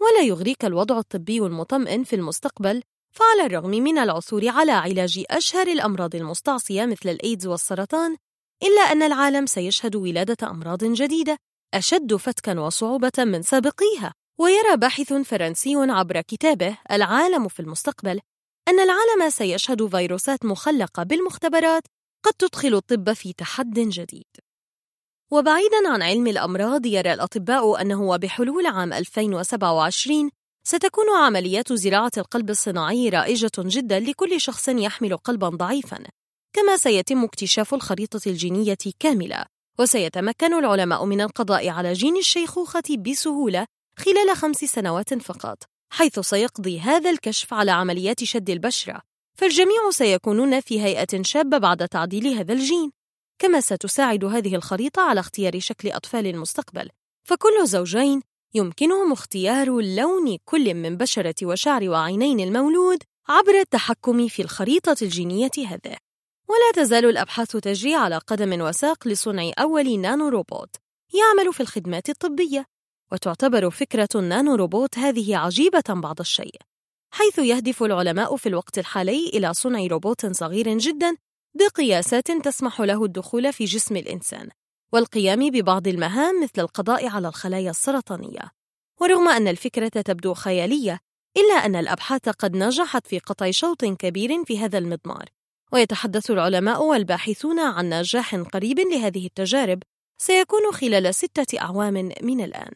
ولا يغريك الوضع الطبي المطمئن في المستقبل فعلى الرغم من العثور على علاج أشهر الأمراض المستعصية مثل الإيدز والسرطان إلا أن العالم سيشهد ولادة أمراض جديدة. أشد فتكا وصعوبة من سابقيها ويرى باحث فرنسي عبر كتابه العالم في المستقبل أن العالم سيشهد فيروسات مخلقة بالمختبرات قد تدخل الطب في تحد جديد. وبعيداً عن علم الأمراض يرى الأطباء أنه بحلول عام 2027 ستكون عمليات زراعة القلب الصناعي رائجة جدا لكل شخص يحمل قلبا ضعيفا كما سيتم اكتشاف الخريطة الجينية كاملة. وسيتمكن العلماء من القضاء على جين الشيخوخة بسهولة خلال خمس سنوات فقط حيث سيقضي هذا الكشف على عمليات شد البشرة. فالجميع سيكونون في هيئة شابة بعد تعديل هذا الجين. كما ستساعد هذه الخريطة على اختيار شكل أطفال المستقبل. فكل زوجين يمكنهم اختيار لون كل من بشرة وشعر وعينين المولود عبر التحكم في الخريطة الجينية هذه. ولا تزال الأبحاث تجري على قدم وساق لصنع أول نانو روبوت يعمل في الخدمات الطبية وتعتبر فكرة النانو روبوت هذه عجيبة بعض الشيء حيث يهدف العلماء في الوقت الحالي إلى صنع روبوت صغير جدا بقياسات تسمح له الدخول في جسم الإنسان والقيام ببعض المهام مثل القضاء على الخلايا السرطانية. ورغم أن الفكرة تبدو خيالية إلا أن الأبحاث قد نجحت في قطع شوط كبير في هذا المضمار. ويتحدث العلماء والباحثون عن نجاح قريب لهذه التجارب سيكون خلال ستة أعوام من الآن.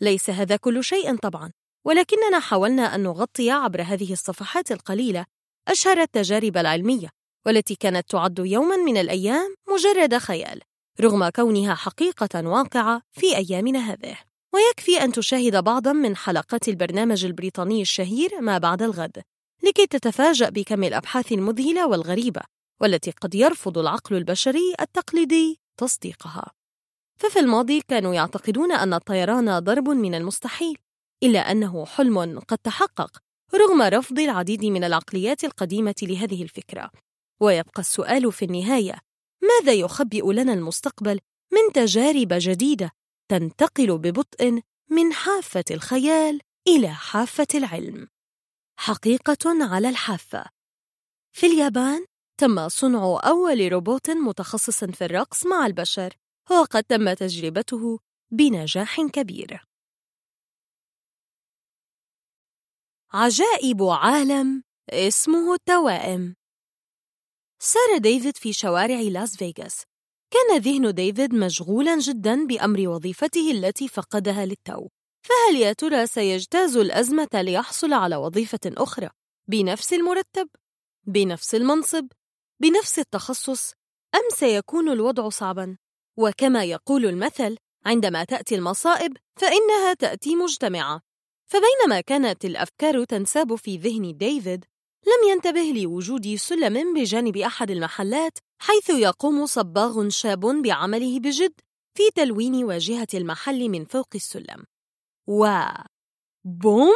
ليس هذا كل شيء طبعا ولكننا حاولنا أن نغطي عبر هذه الصفحات القليلة أشهر التجارب العلمية والتي كانت تعد يوما من الأيام مجرد خيال رغم كونها حقيقة واقعة في أيامنا هذه. ويكفي أن تشاهد بعضا من حلقات البرنامج البريطاني الشهير ما بعد الغد. لكي تتفاجأ بكم الأبحاث المذهلة والغريبة والتي قد يرفض العقل البشري التقليدي تصديقها. ففي الماضي كانوا يعتقدون أن الطيران ضرب من المستحيل إلا أنه حلم قد تحقق رغم رفض العديد من العقليات القديمة لهذه الفكرة. ويبقى السؤال في النهاية ماذا يخبئ لنا المستقبل من تجارب جديدة تنتقل ببطء من حافة الخيال إلى حافة العلم؟ حقيقة على الحافة. في اليابان تم صنع أول روبوت متخصص في الرقص مع البشر وقد تم تجربته بنجاح كبير. عجائب عالم اسمه التوائم. سار ديفيد في شوارع لاس فيغاس. كان ذهن ديفيد مشغولا جدا بأمر وظيفته التي فقدها للتو. فهل يا ترى سيجتاز الأزمة ليحصل على وظيفة أخرى بنفس المرتب؟ بنفس المنصب؟ بنفس التخصص؟ أم سيكون الوضع صعبا؟ وكما يقول المثل عندما تأتي المصائب فإنها تأتي مجتمعة فبينما كانت الأفكار تنساب في ذهن ديفيد لم ينتبه لوجود سلم بجانب أحد المحلات حيث يقوم صباغ شاب بعمله بجد في تلوين واجهة المحل من فوق السلم و بوم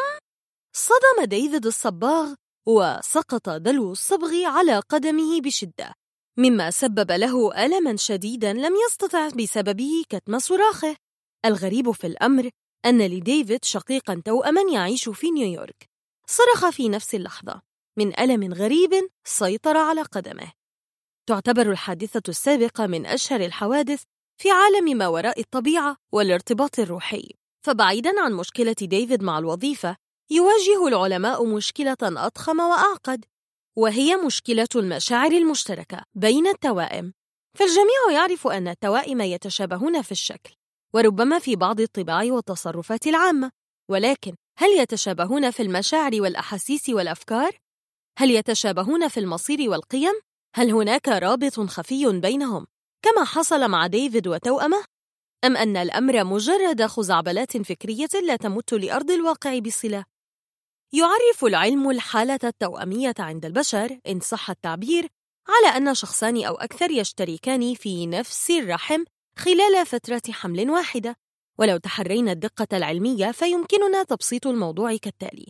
صدم ديفيد الصباغ وسقط دلو الصبغ على قدمه بشدة مما سبب له ألما شديدا لم يستطع بسببه كتم صراخه. الغريب في الأمر أن لديفيد شقيقا توأما يعيش في نيويورك. صرخ في نفس اللحظة من ألم غريب سيطر على قدمه. تعتبر الحادثة السابقة من أشهر الحوادث في عالم ما وراء الطبيعة والارتباط الروحي. فبعيدا عن مشكلة ديفيد مع الوظيفة يواجه العلماء مشكلة أضخم وأعقد وهي مشكلة المشاعر المشتركة بين التوائم فالجميع يعرف أن التوائم يتشابهون في الشكل وربما في بعض الطباع والتصرفات العامة ولكن هل يتشابهون في المشاعر والأحاسيس والأفكار؟ هل يتشابهون في المصير والقيم؟ هل هناك رابط خفي بينهم كما حصل مع ديفيد وتوأمه؟ أم أن الأمر مجرد خزعبلات فكرية لا تمت لأرض الواقع بصلة؟ يعرف العلم الحالة التوأمية عند البشر إن صح التعبير على أن شخصان أو أكثر يشتركان في نفس الرحم خلال فترة حمل واحدة. ولو تحرينا الدقة العلمية فيمكننا تبسيط الموضوع كالتالي.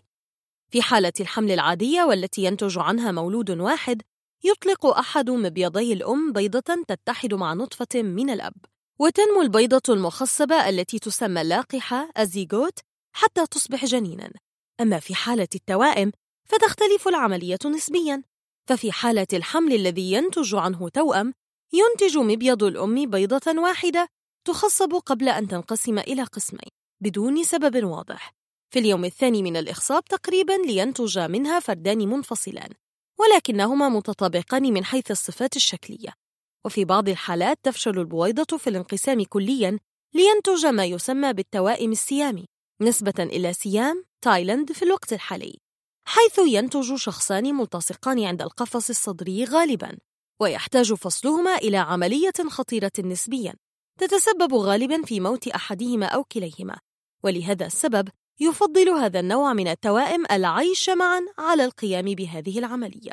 في حالة الحمل العادية والتي ينتج عنها مولود واحد يطلق أحد مبيضي الأم بيضة تتحد مع نطفة من الأب. وتنمو البيضة المخصبة التي تسمى اللاقحة الزيغوت حتى تصبح جنيناً. أما في حالة التوائم فتختلف العملية نسبياً. ففي حالة الحمل الذي ينتج عنه توأم ينتج مبيض الأم بيضة واحدة تخصب قبل أن تنقسم إلى قسمين بدون سبب واضح. في اليوم الثاني من الإخصاب تقريبا لينتج منها فردان منفصلان ولكنهما متطابقان من حيث الصفات الشكلية. وفي بعض الحالات تفشل البويضة في الانقسام كليا لينتج ما يسمى بالتوائم السيامي نسبة إلى سيام تايلاند في الوقت الحالي حيث ينتج شخصان ملتصقان عند القفص الصدري غالبا ويحتاج فصلهما إلى عملية خطيرة نسبيا تتسبب غالبا في موت أحدهما أو كليهما ولهذا السبب يفضل هذا النوع من التوائم العيش معا على القيام بهذه العملية.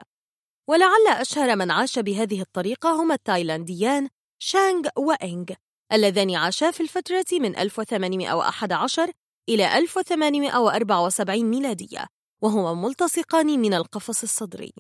ولعل أشهر من عاش بهذه الطريقة هما التايلانديان شانغ وإنغ اللذان عاشا في الفترة من 1811 إلى 1874 ميلادية وهما ملتصقان من القفص الصدري.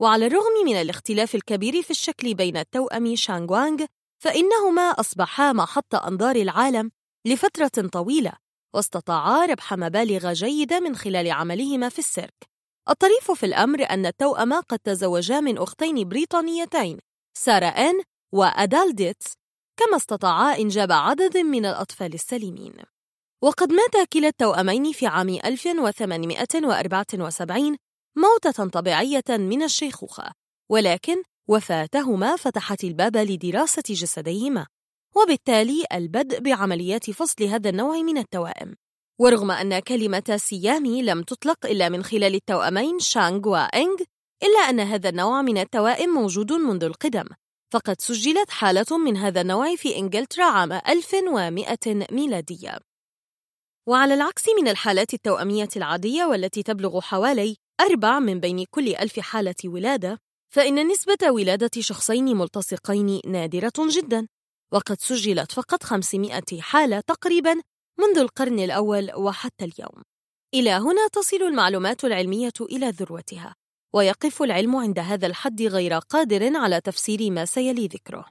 وعلى الرغم من الاختلاف الكبير في الشكل بين التوأم شانغوانغ فإنهما أصبحا محط أنظار العالم لفترة طويلة واستطاعا ربح مبالغ جيدة من خلال عملهما في السيرك. الطريف في الأمر أن التوأم قد تزوجا من أختين بريطانيتين سارة إن وأدال ديتس كما استطاعا إنجاب عدد من الأطفال السليمين. وقد مات كلا التوأمين في عام 1874 موتة طبيعية من الشيخوخة ولكن وفاتهما فتحت الباب لدراسة جسديهما وبالتالي البدء بعمليات فصل هذا النوع من التوائم. ورغم أن كلمة سيامي لم تطلق إلا من خلال التوأمين شانغ وإنغ إلا أن هذا النوع من التوائم موجود منذ القدم فقد سجلت حالة من هذا النوع في إنجلترا عام 1100 ميلادية. وعلى العكس من الحالات التوأمية العادية والتي تبلغ حوالي أربع من بين كل ألف حالة ولادة فإن نسبة ولادة شخصين ملتصقين نادرة جدا وقد سجلت فقط 500 حالة تقريبا منذ القرن الأول وحتى اليوم. إلى هنا تصل المعلومات العلمية إلى ذروتها ويقف العلم عند هذا الحد غير قادر على تفسير ما سيلي ذكره.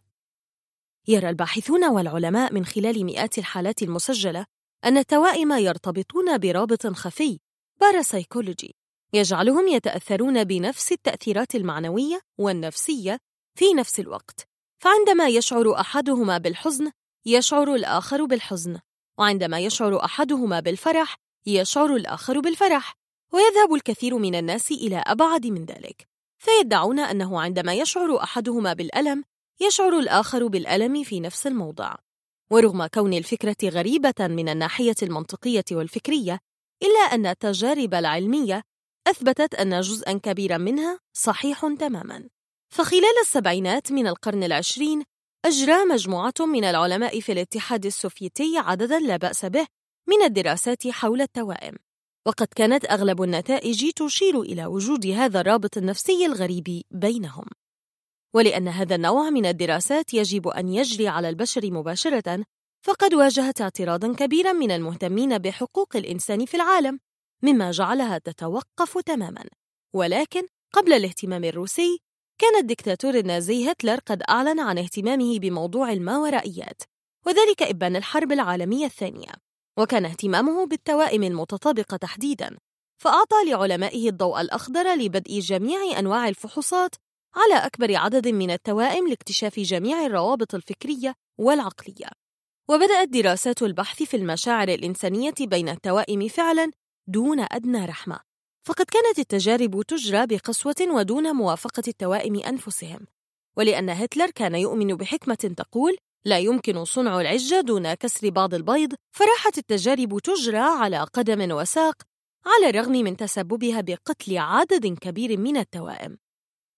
يرى الباحثون والعلماء من خلال مئات الحالات المسجلة أن التوائم يرتبطون برابط خفي باراسايكولوجي يجعلهم يتأثرون بنفس التأثيرات المعنوية والنفسية في نفس الوقت. فعندما يشعر أحدهما بالحزن يشعر الآخر بالحزن. وعندما يشعر أحدهما بالفرح يشعر الآخر بالفرح ويذهب الكثير من الناس إلى أبعد من ذلك. فيدعون أنه عندما يشعر أحدهما بالألم يشعر الآخر بالألم في نفس الموضع. ورغم كون الفكرة غريبة من الناحية المنطقية والفكرية إلا أن التجارب العلمية أثبتت أن جزءاً كبيراً منها صحيح تماماً. فخلال السبعينات من القرن العشرين أجرى مجموعة من العلماء في الاتحاد السوفيتي عدداً لا بأس به من الدراسات حول التوائم. وقد كانت أغلب النتائج تشير إلى وجود هذا الرابط النفسي الغريب بينهم. ولأن هذا النوع من الدراسات يجب أن يجري على البشر مباشرة فقد واجهت اعتراضا كبيرا من المهتمين بحقوق الإنسان في العالم مما جعلها تتوقف تماما. ولكن قبل الاهتمام الروسي كان الدكتاتور النازي هتلر قد أعلن عن اهتمامه بموضوع الماورائيات وذلك إبان الحرب العالمية الثانية وكان اهتمامه بالتوائم المتطابقة تحديداً فأعطى لعلمائه الضوء الأخضر لبدء جميع أنواع الفحوصات على أكبر عدد من التوائم لاكتشاف جميع الروابط الفكرية والعقلية. وبدأت دراسات البحث في المشاعر الإنسانية بين التوائم فعلاً دون أدنى رحمة. فقد كانت التجارب تجرى بقسوة ودون موافقة التوائم أنفسهم ولأن هتلر كان يؤمن بحكمة تقول لا يمكن صنع العجة دون كسر بعض البيض فراحت التجارب تجرى على قدم وساق على الرغم من تسببها بقتل عدد كبير من التوائم.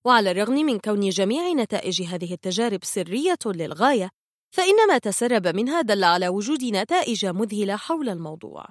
وعلى الرغم من كون جميع نتائج هذه التجارب سرية للغاية فإن ما تسرب منها دل على وجود نتائج مذهلة حول الموضوع.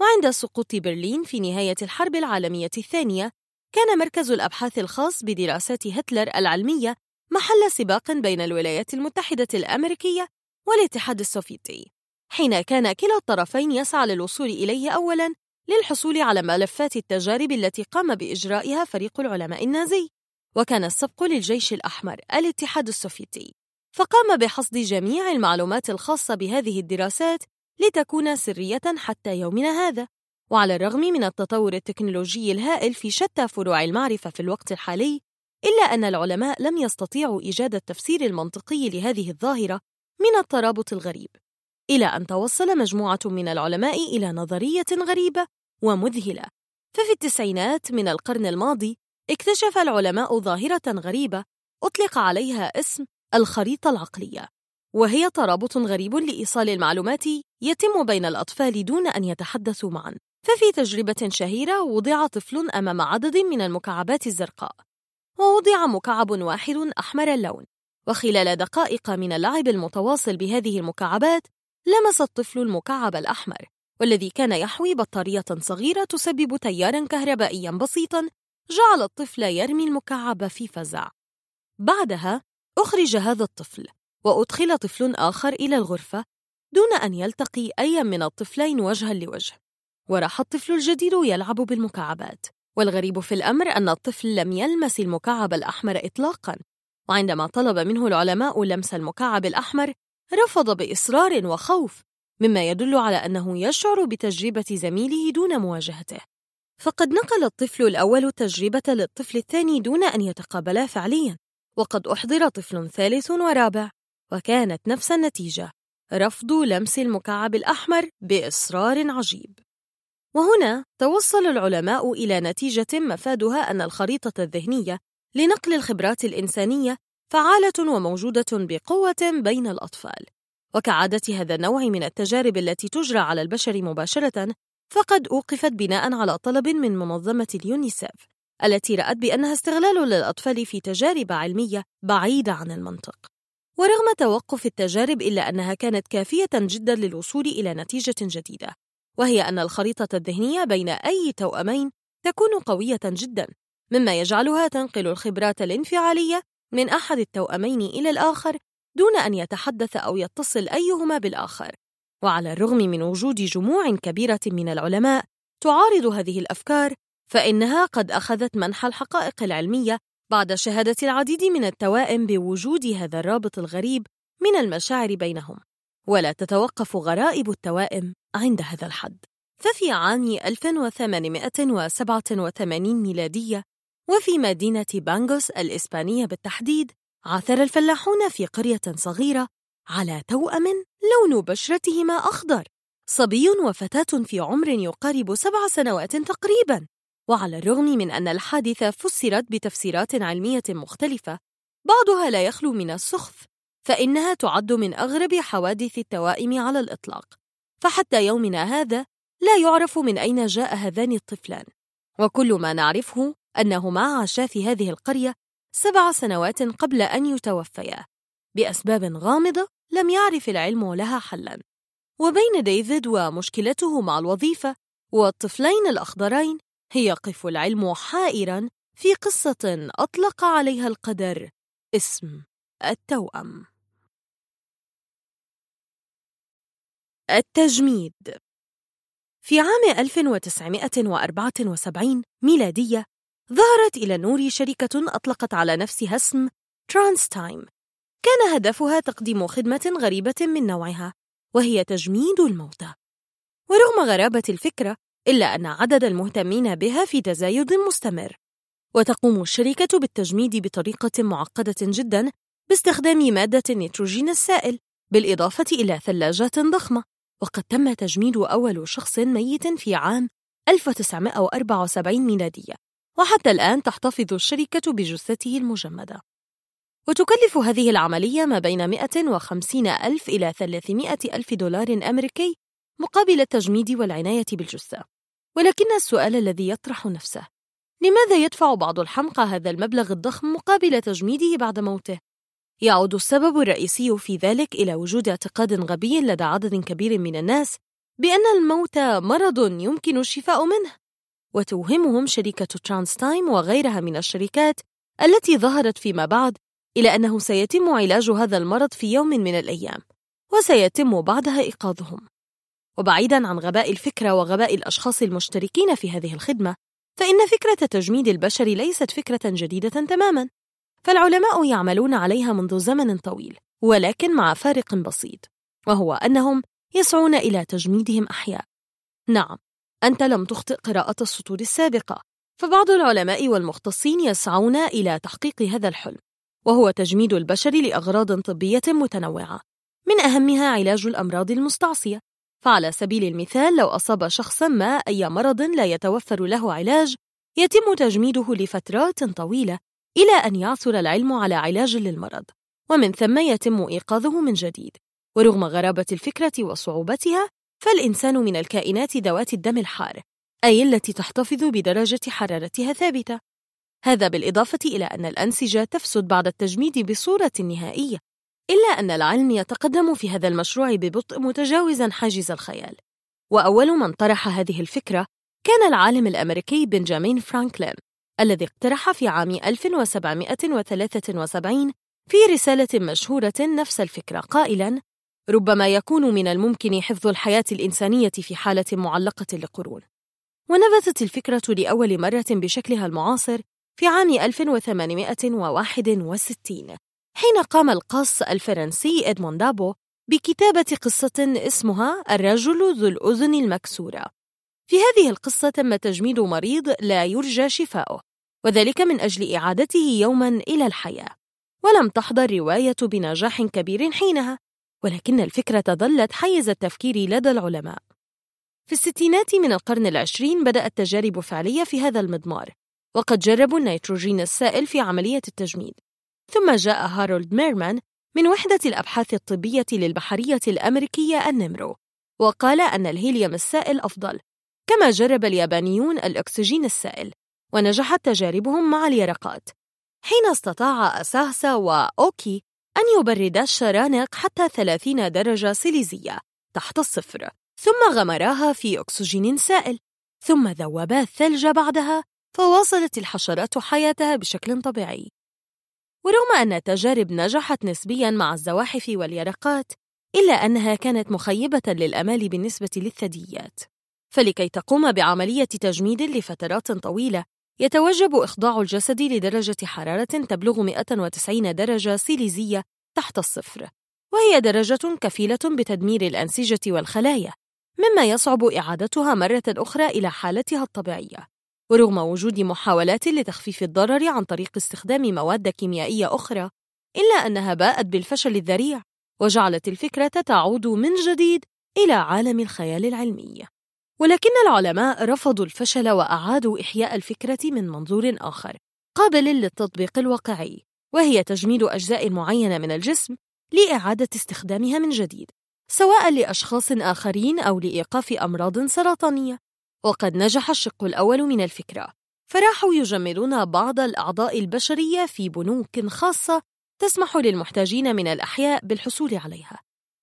وعند سقوط برلين في نهاية الحرب العالمية الثانية كان مركز الأبحاث الخاص بدراسات هتلر العلمية محل سباق بين الولايات المتحدة الأمريكية والاتحاد السوفيتي حين كان كلا الطرفين يسعى للوصول إليه أولاً للحصول على ملفات التجارب التي قام بإجرائها فريق العلماء النازي وكان السبق للجيش الأحمر الاتحاد السوفيتي. فقام بحصد جميع المعلومات الخاصة بهذه الدراسات لتكون سرية حتى يومنا هذا. وعلى الرغم من التطور التكنولوجي الهائل في شتى فروع المعرفة في الوقت الحالي إلا أن العلماء لم يستطيعوا إيجاد التفسير المنطقي لهذه الظاهرة من الترابط الغريب. إلى أن توصل مجموعة من العلماء إلى نظرية غريبة ومذهلة. ففي التسعينات من القرن الماضي اكتشف العلماء ظاهرة غريبة أطلق عليها اسم الخريطة العقلية. وهي ترابط غريب لإيصال المعلومات يتم بين الأطفال دون أن يتحدثوا معا. ففي تجربة شهيرة وضع طفل أمام عدد من المكعبات الزرقاء. ووضع مكعب واحد أحمر اللون. وخلال دقائق من اللعب المتواصل بهذه المكعبات لمس الطفل المكعب الأحمر والذي كان يحوي بطارية صغيرة تسبب تيارا كهربائيا بسيطا جعل الطفل يرمي المكعب في فزع. بعدها أخرج هذا الطفل. وأدخل طفل آخر إلى الغرفة دون أن يلتقي أي من الطفلين وجها لوجه. وراح الطفل الجديد يلعب بالمكعبات. والغريب في الأمر أن الطفل لم يلمس المكعب الأحمر إطلاقا. وعندما طلب منه العلماء لمس المكعب الأحمر رفض بإصرار وخوف مما يدل على أنه يشعر بتجربة زميله دون مواجهته. فقد نقل الطفل الأول التجربة للطفل الثاني دون أن يتقابلا فعليا وقد أحضر طفل ثالث ورابع. وكانت نفس النتيجة رفض لمس المكعب الأحمر بإصرار عجيب. وهنا توصل العلماء إلى نتيجة مفادها أن الخريطة الذهنية لنقل الخبرات الإنسانية فعالة وموجودة بقوة بين الأطفال. وكعادة هذا النوع من التجارب التي تجرى على البشر مباشرة فقد أوقفت بناء على طلب من منظمة اليونيسيف التي رأت بأنها استغلال للأطفال في تجارب علمية بعيدة عن المنطق. ورغم توقف التجارب إلا أنها كانت كافية جدا للوصول إلى نتيجة جديدة وهي أن الخريطة الذهنية بين أي توأمين تكون قوية جدا مما يجعلها تنقل الخبرات الانفعالية من أحد التوأمين إلى الآخر دون أن يتحدث أو يتصل أيهما بالآخر. وعلى الرغم من وجود جموع كبيرة من العلماء تعارض هذه الأفكار فإنها قد أخذت منح الحقائق العلمية بعد شهادة العديد من التوائم بوجود هذا الرابط الغريب من المشاعر بينهم. ولا تتوقف غرائب التوائم عند هذا الحد. ففي عام 1887 ميلادية وفي مدينة بانغوس الإسبانية بالتحديد عثر الفلاحون في قرية صغيرة على توأم لون بشرتهما أخضر صبي وفتاة في عمر يقارب سبع سنوات تقريباً. وعلى الرغم من أن الحادثة فسرت بتفسيرات علمية مختلفة بعضها لا يخلو من السخف فإنها تعد من أغرب حوادث التوائم على الإطلاق فحتى يومنا هذا لا يعرف من أين جاء هذان الطفلان. وكل ما نعرفه أنهما عاشا في هذه القرية سبع سنوات قبل أن يتوفيا. بأسباب غامضة لم يعرف العلم لها حلاً. وبين ديفيد ومشكلته مع الوظيفة والطفلين الأخضرين يقف العلم حائراً في قصة أطلق عليها القدر اسم التوأم. التجميد. في عام 1974 ميلادية ظهرت إلى النور شركة أطلقت على نفسها اسم Trans Time كان هدفها تقديم خدمة غريبة من نوعها وهي تجميد الموتى. ورغم غرابة الفكرة إلا أن عدد المهتمين بها في تزايد مستمر. وتقوم الشركة بالتجميد بطريقة معقدة جدا باستخدام مادة النيتروجين السائل بالإضافة إلى ثلاجات ضخمة. وقد تم تجميد أول شخص ميت في عام 1974 ميلادية. وحتى الآن تحتفظ الشركة بجثته المجمدة. وتكلف هذه العملية ما بين 150 ألف إلى 300 ألف دولار أمريكي مقابل التجميد والعناية بالجثة. ولكن السؤال الذي يطرح نفسه لماذا يدفع بعض الحمقى هذا المبلغ الضخم مقابل تجميده بعد موته؟ يعود السبب الرئيسي في ذلك إلى وجود اعتقاد غبي لدى عدد كبير من الناس بأن الموت مرض يمكن الشفاء منه وتوهمهم شركة ترانستايم وغيرها من الشركات التي ظهرت فيما بعد إلى أنه سيتم علاج هذا المرض في يوم من الأيام وسيتم بعدها إيقاظهم وبعيدا عن غباء الفكرة وغباء الأشخاص المشتركين في هذه الخدمة فإن فكرة تجميد البشر ليست فكرة جديدة تماما فالعلماء يعملون عليها منذ زمن طويل ولكن مع فارق بسيط وهو أنهم يسعون إلى تجميدهم أحياء. نعم أنت لم تخطئ قراءة السطور السابقة فبعض العلماء والمختصين يسعون إلى تحقيق هذا الحلم وهو تجميد البشر لأغراض طبية متنوعة من أهمها علاج الأمراض المستعصية. فعلى سبيل المثال لو أصاب شخصا ما أي مرض لا يتوفر له علاج يتم تجميده لفترات طويلة إلى أن يعثر العلم على علاج للمرض ومن ثم يتم إيقاظه من جديد. ورغم غرابة الفكرة وصعوبتها فالإنسان من الكائنات ذوات الدم الحار أي التي تحتفظ بدرجة حرارتها ثابتة. هذا بالإضافة إلى أن الأنسجة تفسد بعد التجميد بصورة نهائية. إلا أن العلم يتقدم في هذا المشروع ببطء متجاوزا حاجز الخيال وأول من طرح هذه الفكرة كان العالم الأمريكي بنجامين فرانكلين الذي اقترح في عام 1773 في رسالة مشهورة نفس الفكرة قائلاً: ربما يكون من الممكن حفظ الحياة الإنسانية في حالة معلقة لقرون. ونبتت الفكرة لأول مرة بشكلها المعاصر في عام 1861 حين قام القاص الفرنسي إدمون دابو بكتابة قصة اسمها الرجل ذو الأذن المكسورة. في هذه القصة تم تجميد مريض لا يرجى شفاؤه وذلك من أجل إعادته يوما إلى الحياة. ولم تحضر رواية بنجاح كبير حينها ولكن الفكرة ظلت حيز التفكير لدى العلماء. في الستينات من القرن العشرين بدأت تجارب فعلية في هذا المضمار وقد جربوا النيتروجين السائل في عملية التجميد. ثم جاء هارولد ميرمان من وحدة الأبحاث الطبية للبحرية الأمريكية النمرو وقال أن الهيليوم السائل أفضل كما جرب اليابانيون الأكسجين السائل ونجحت تجاربهم مع اليرقات. حين استطاع أساسا وأوكي أن يبردا الشرانق حتى 30 درجة سيليزية تحت الصفر ثم غمراها في أكسجين سائل ثم ذوبا الثلج بعدها فواصلت الحشرات حياتها بشكل طبيعي. ورغم أن التجارب نجحت نسبياً مع الزواحف واليرقات إلا أنها كانت مخيبة للأمال بالنسبة للثدييات. فلكي تقوم بعملية تجميد لفترات طويلة يتوجب إخضاع الجسد لدرجة حرارة تبلغ 190 درجة سيليزية تحت الصفر وهي درجة كفيلة بتدمير الأنسجة والخلايا مما يصعب إعادتها مرة أخرى إلى حالتها الطبيعية. ورغم وجود محاولات لتخفيف الضرر عن طريق استخدام مواد كيميائية أخرى إلا أنها باءت بالفشل الذريع وجعلت الفكرة تعود من جديد إلى عالم الخيال العلمي. ولكن العلماء رفضوا الفشل وأعادوا إحياء الفكرة من منظور آخر قابل للتطبيق الواقعي وهي تجميد أجزاء معينة من الجسم لإعادة استخدامها من جديد سواء لأشخاص آخرين أو لإيقاف أمراض سرطانية. وقد نجح الشق الأول من الفكرة. فراحوا يجمدون بعض الأعضاء البشرية في بنوك خاصة تسمح للمحتاجين من الأحياء بالحصول عليها.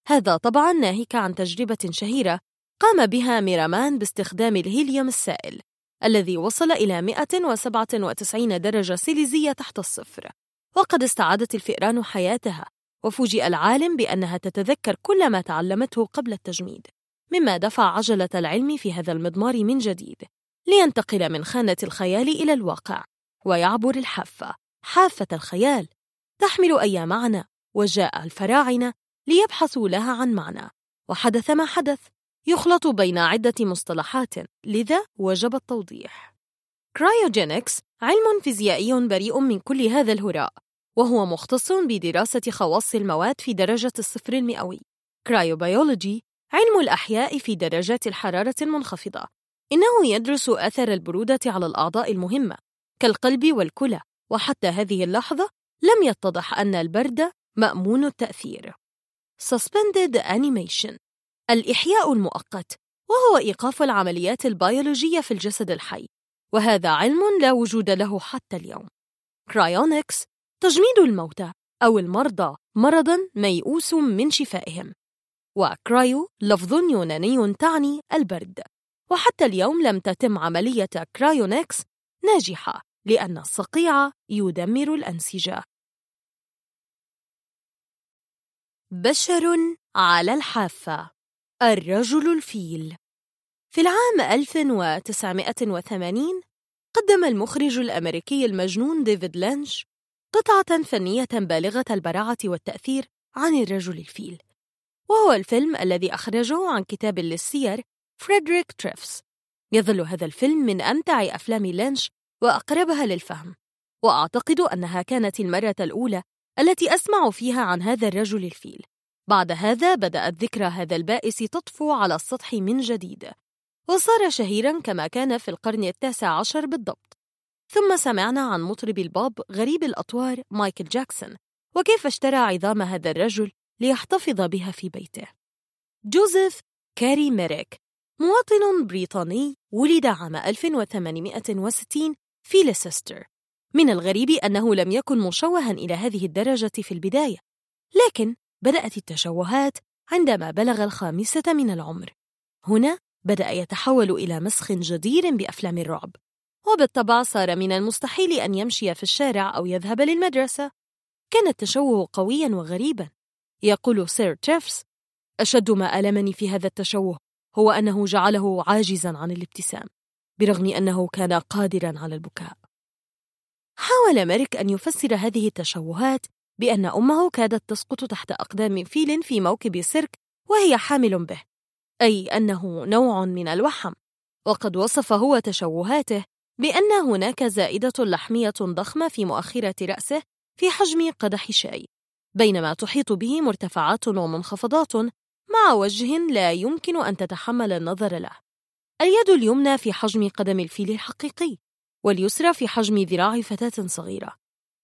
هذا طبعا ناهيك عن تجربة شهيرة قام بها ميرامان باستخدام الهيليوم السائل الذي وصل إلى 197 درجة سيليزية تحت الصفر. وقد استعادت الفئران حياتها وفوجئ العالم بأنها تتذكر كل ما تعلمته قبل التجميد. مما دفع عجلة العلم في هذا المضمار من جديد لينتقل من خانة الخيال إلى الواقع ويعبر الحافة حافة الخيال تحمل أي معنى وجاء الفراعنة ليبحثوا لها عن معنى. وحدث ما حدث يخلط بين عدة مصطلحات لذا وجب التوضيح. كرايوجينكس علم فيزيائي بريء من كل هذا الهراء وهو مختص بدراسة خواص المواد في درجة الصفر المئوي. Cryobiology علم الأحياء في درجات الحرارة المنخفضة. إنه يدرس أثر البرودة على الأعضاء المهمة كالقلب والكلى. وحتى هذه اللحظة لم يتضح أن البرد مأمون التأثير. Suspended Animation. الإحياء المؤقت وهو إيقاف العمليات البيولوجية في الجسد الحي. وهذا علم لا وجود له حتى اليوم. Cryonics تجميد الموتى أو المرضى مرضاً ميؤوس من شفائهم. و Cryo لفظ يوناني تعني البرد. وحتى اليوم لم تتم عملية Cryonics ناجحة لأن الصقيع يدمر الأنسجة. بشر على الحافة. الرجل الفيل. في العام 1980 قدم المخرج الأمريكي المجنون ديفيد لينش قطعة فنية بالغة البراعة والتأثير عن الرجل الفيل. وهو الفيلم الذي أخرجه عن كتاب للسير فريدريك تريفس. يظل هذا الفيلم من أمتع أفلام لينش وأقربها للفهم. وأعتقد أنها كانت المرة الأولى التي أسمع فيها عن هذا الرجل الفيل. بعد هذا بدأت ذكرى هذا البائس تطفو على السطح من جديد. وصار شهيرا كما كان في القرن التاسع عشر بالضبط. ثم سمعنا عن مطرب البوب غريب الأطوار مايكل جاكسون. وكيف اشترى عظام هذا الرجل؟ ليحتفظ بها في بيته. جوزيف كاري ميريك مواطن بريطاني ولد عام 1860 في ليسستر من الغريب أنه لم يكن مشوها إلى هذه الدرجة في البداية لكن بدأت التشوهات عندما بلغ الخامسة من العمر. هنا بدأ يتحول إلى مسخ جدير بأفلام الرعب. وبالطبع صار من المستحيل أن يمشي في الشارع أو يذهب للمدرسة. كان التشوه قويا وغريبا. يقول سير تريفس أشد ما ألمني في هذا التشوه هو أنه جعله عاجزا عن الابتسام برغم أنه كان قادرا على البكاء. حاول ميريك أن يفسر هذه التشوهات بأن أمه كادت تسقط تحت أقدام فيل في موكب سيرك وهي حامل به أي أنه نوع من الوحم. وقد وصف هو تشوهاته بأن هناك زائدة لحمية ضخمة في مؤخرة رأسه في حجم قدح شاي. بينما تحيط به مرتفعات ومنخفضات مع وجه لا يمكن أن تتحمل النظر له. اليد اليمنى في حجم قدم الفيل الحقيقي واليسرى في حجم ذراع فتاة صغيرة.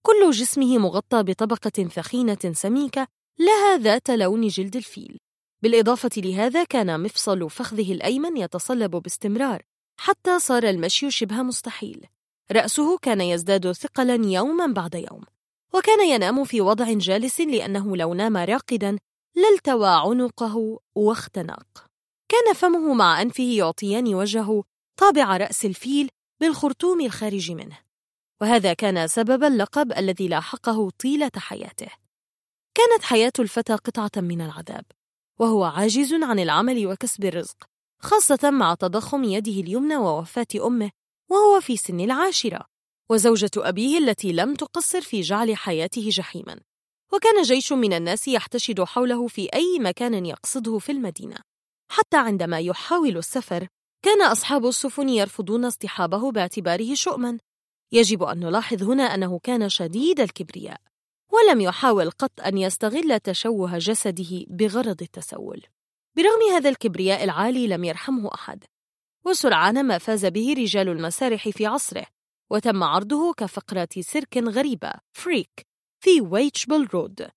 كل جسمه مغطى بطبقة ثخينة سميكة لها ذات لون جلد الفيل. بالإضافة لهذا كان مفصل فخذه الأيمن يتصلب باستمرار حتى صار المشي شبه مستحيل. رأسه كان يزداد ثقلا يوما بعد يوم. وكان ينام في وضع جالس لأنه لو نام راقدا لالتوى عنقه واختنق كان فمه مع أنفه يعطيان وجهه طابع رأس الفيل بالخرطوم الخارج منه. وهذا كان سبب اللقب الذي لاحقه طيلة حياته. كانت حياة الفتى قطعة من العذاب وهو عاجز عن العمل وكسب الرزق خاصة مع تضخم يده اليمنى ووفاة أمه وهو في سن العاشرة. وزوجة أبيه التي لم تقصر في جعل حياته جحيما. وكان جيش من الناس يحتشد حوله في أي مكان يقصده في المدينة. حتى عندما يحاول السفر كان أصحاب السفن يرفضون اصطحابه باعتباره شؤما. يجب أن نلاحظ هنا أنه كان شديد الكبرياء ولم يحاول قط أن يستغل تشوه جسده بغرض التسول. برغم هذا الكبرياء العالي لم يرحمه أحد. وسرعان ما فاز به رجال المسارح في عصره. وتم عرضه كفقرة سيرك غريبة freak في Whitechapel Road.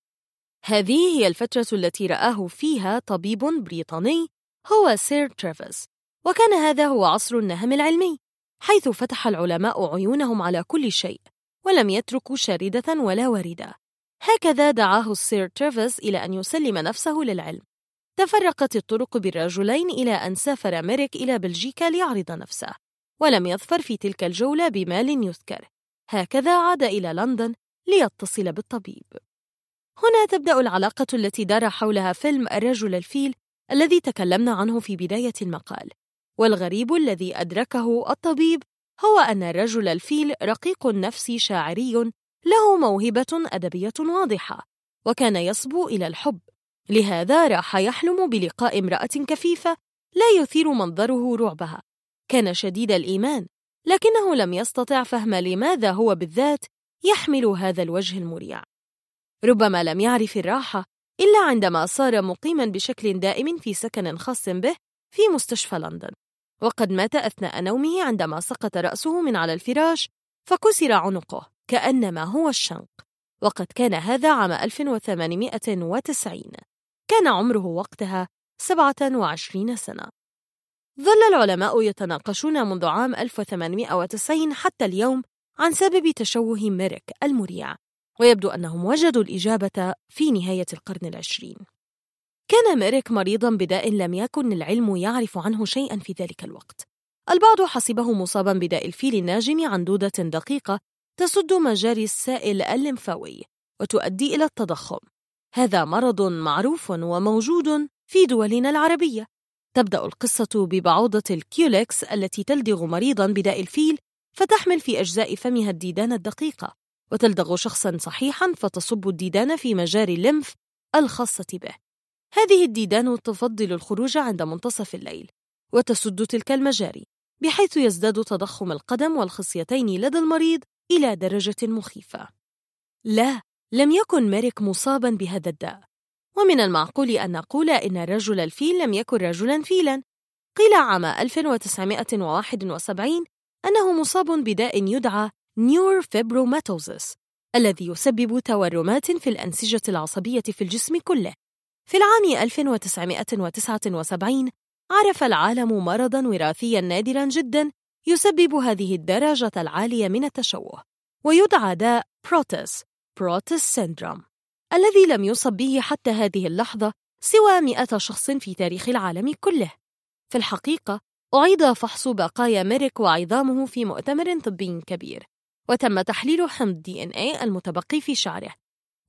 هذه هي الفترة التي رآه فيها طبيب بريطاني هو سير تريفس وكان هذا هو عصر النهم العلمي حيث فتح العلماء عيونهم على كل شيء ولم يتركوا شاردة ولا واردة هكذا دعاه السير تريفس إلى أن يسلم نفسه للعلم. تفرقت الطرق بالرجلين إلى أن سافر ميريك إلى بلجيكا ليعرض نفسه. ولم يظفر في تلك الجولة بمال يذكر. هكذا عاد إلى لندن ليتصل بالطبيب. هنا تبدأ العلاقة التي دار حولها فيلم الرجل الفيل الذي تكلمنا عنه في بداية المقال. والغريب الذي أدركه الطبيب هو أن الرجل الفيل رقيق النفس شاعري له موهبة أدبية واضحة وكان يصبو إلى الحب. لهذا راح يحلم بلقاء امرأة كفيفة لا يثير منظره رعبها. كان شديد الإيمان لكنه لم يستطع فهم لماذا هو بالذات يحمل هذا الوجه المريع. ربما لم يعرف الراحة إلا عندما صار مقيما بشكل دائم في سكن خاص به في مستشفى لندن. وقد مات أثناء نومه عندما سقط رأسه من على الفراش فكسر عنقه كأنما هو الشنق. وقد كان هذا عام 1890 كان عمره وقتها 27 سنة. ظل العلماء يتناقشون منذ عام 1890 حتى اليوم عن سبب تشوه ميريك المريع ويبدو أنهم وجدوا الإجابة في نهاية القرن العشرين. كان ميريك مريضا بداء لم يكن العلم يعرف عنه شيئا في ذلك الوقت. البعض حسبه مصابا بداء الفيل الناجم عن دودة دقيقة تسد مجاري السائل الليمفاوي وتؤدي إلى التضخم. هذا مرض معروف وموجود في دولنا العربية. تبدأ القصة ببعوضة ال Culex التي تلدغ مريضا بداء الفيل فتحمل في أجزاء فمها الديدان الدقيقة وتلدغ شخصا صحيحا فتصب الديدان في مجاري الليمف الخاصة به. هذه الديدان تفضل الخروج عند منتصف الليل وتسد تلك المجاري بحيث يزداد تضخم القدم والخصيتين لدى المريض إلى درجة مخيفة. لا لم يكن ميريك مصابا بهذا الداء. ومن المعقول أن نقول إن الرجل الفيل لم يكن رجلا فيلا. قيل عام 1971 أنه مصاب بداء يدعى Neurofibromatosis الذي يسبب تورمات في الأنسجة العصبية في الجسم كله. في العام 1979 عرف العالم مرضا وراثيا نادرا جدا يسبب هذه الدرجة العالية من التشوه ويدعى داء بروتس Proteus Syndrome. الذي لم يصب به حتى هذه اللحظة سوى مئة شخص في تاريخ العالم كله. في الحقيقة أعيد فحص بقايا ميريك وعظامه في مؤتمر طبي كبير وتم تحليل حمض DNA المتبقي في شعره.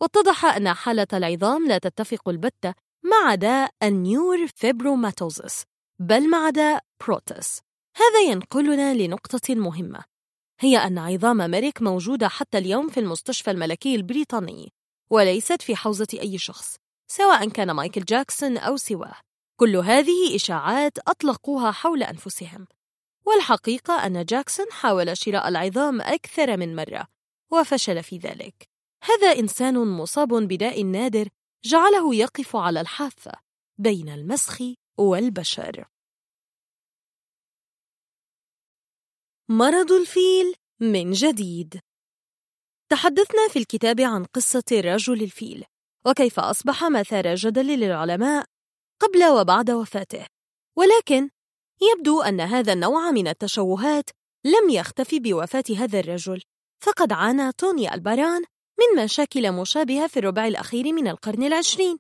واتضح أن حالة العظام لا تتفق البتة مع داء ال Neurofibromatosis بل مع داء بروتس. هذا ينقلنا لنقطة مهمة هي أن عظام ميريك موجودة حتى اليوم في المستشفى الملكي البريطاني. وليست في حوزة أي شخص سواء كان مايكل جاكسون أو سواه. كل هذه إشاعات أطلقوها حول أنفسهم. والحقيقة أن جاكسون حاول شراء العظام أكثر من مرة وفشل في ذلك. هذا إنسان مصاب بداء نادر جعله يقف على الحافة بين المسخ والبشر. مرض الفيل من جديد. تحدثنا في الكتاب عن قصة رجل الفيل وكيف أصبح مثار جدل للعلماء قبل وبعد وفاته ولكن يبدو أن هذا النوع من التشوهات لم يختفي بوفاة هذا الرجل فقد عانى توني الباران من مشاكل مشابهة في الربع الأخير من القرن العشرين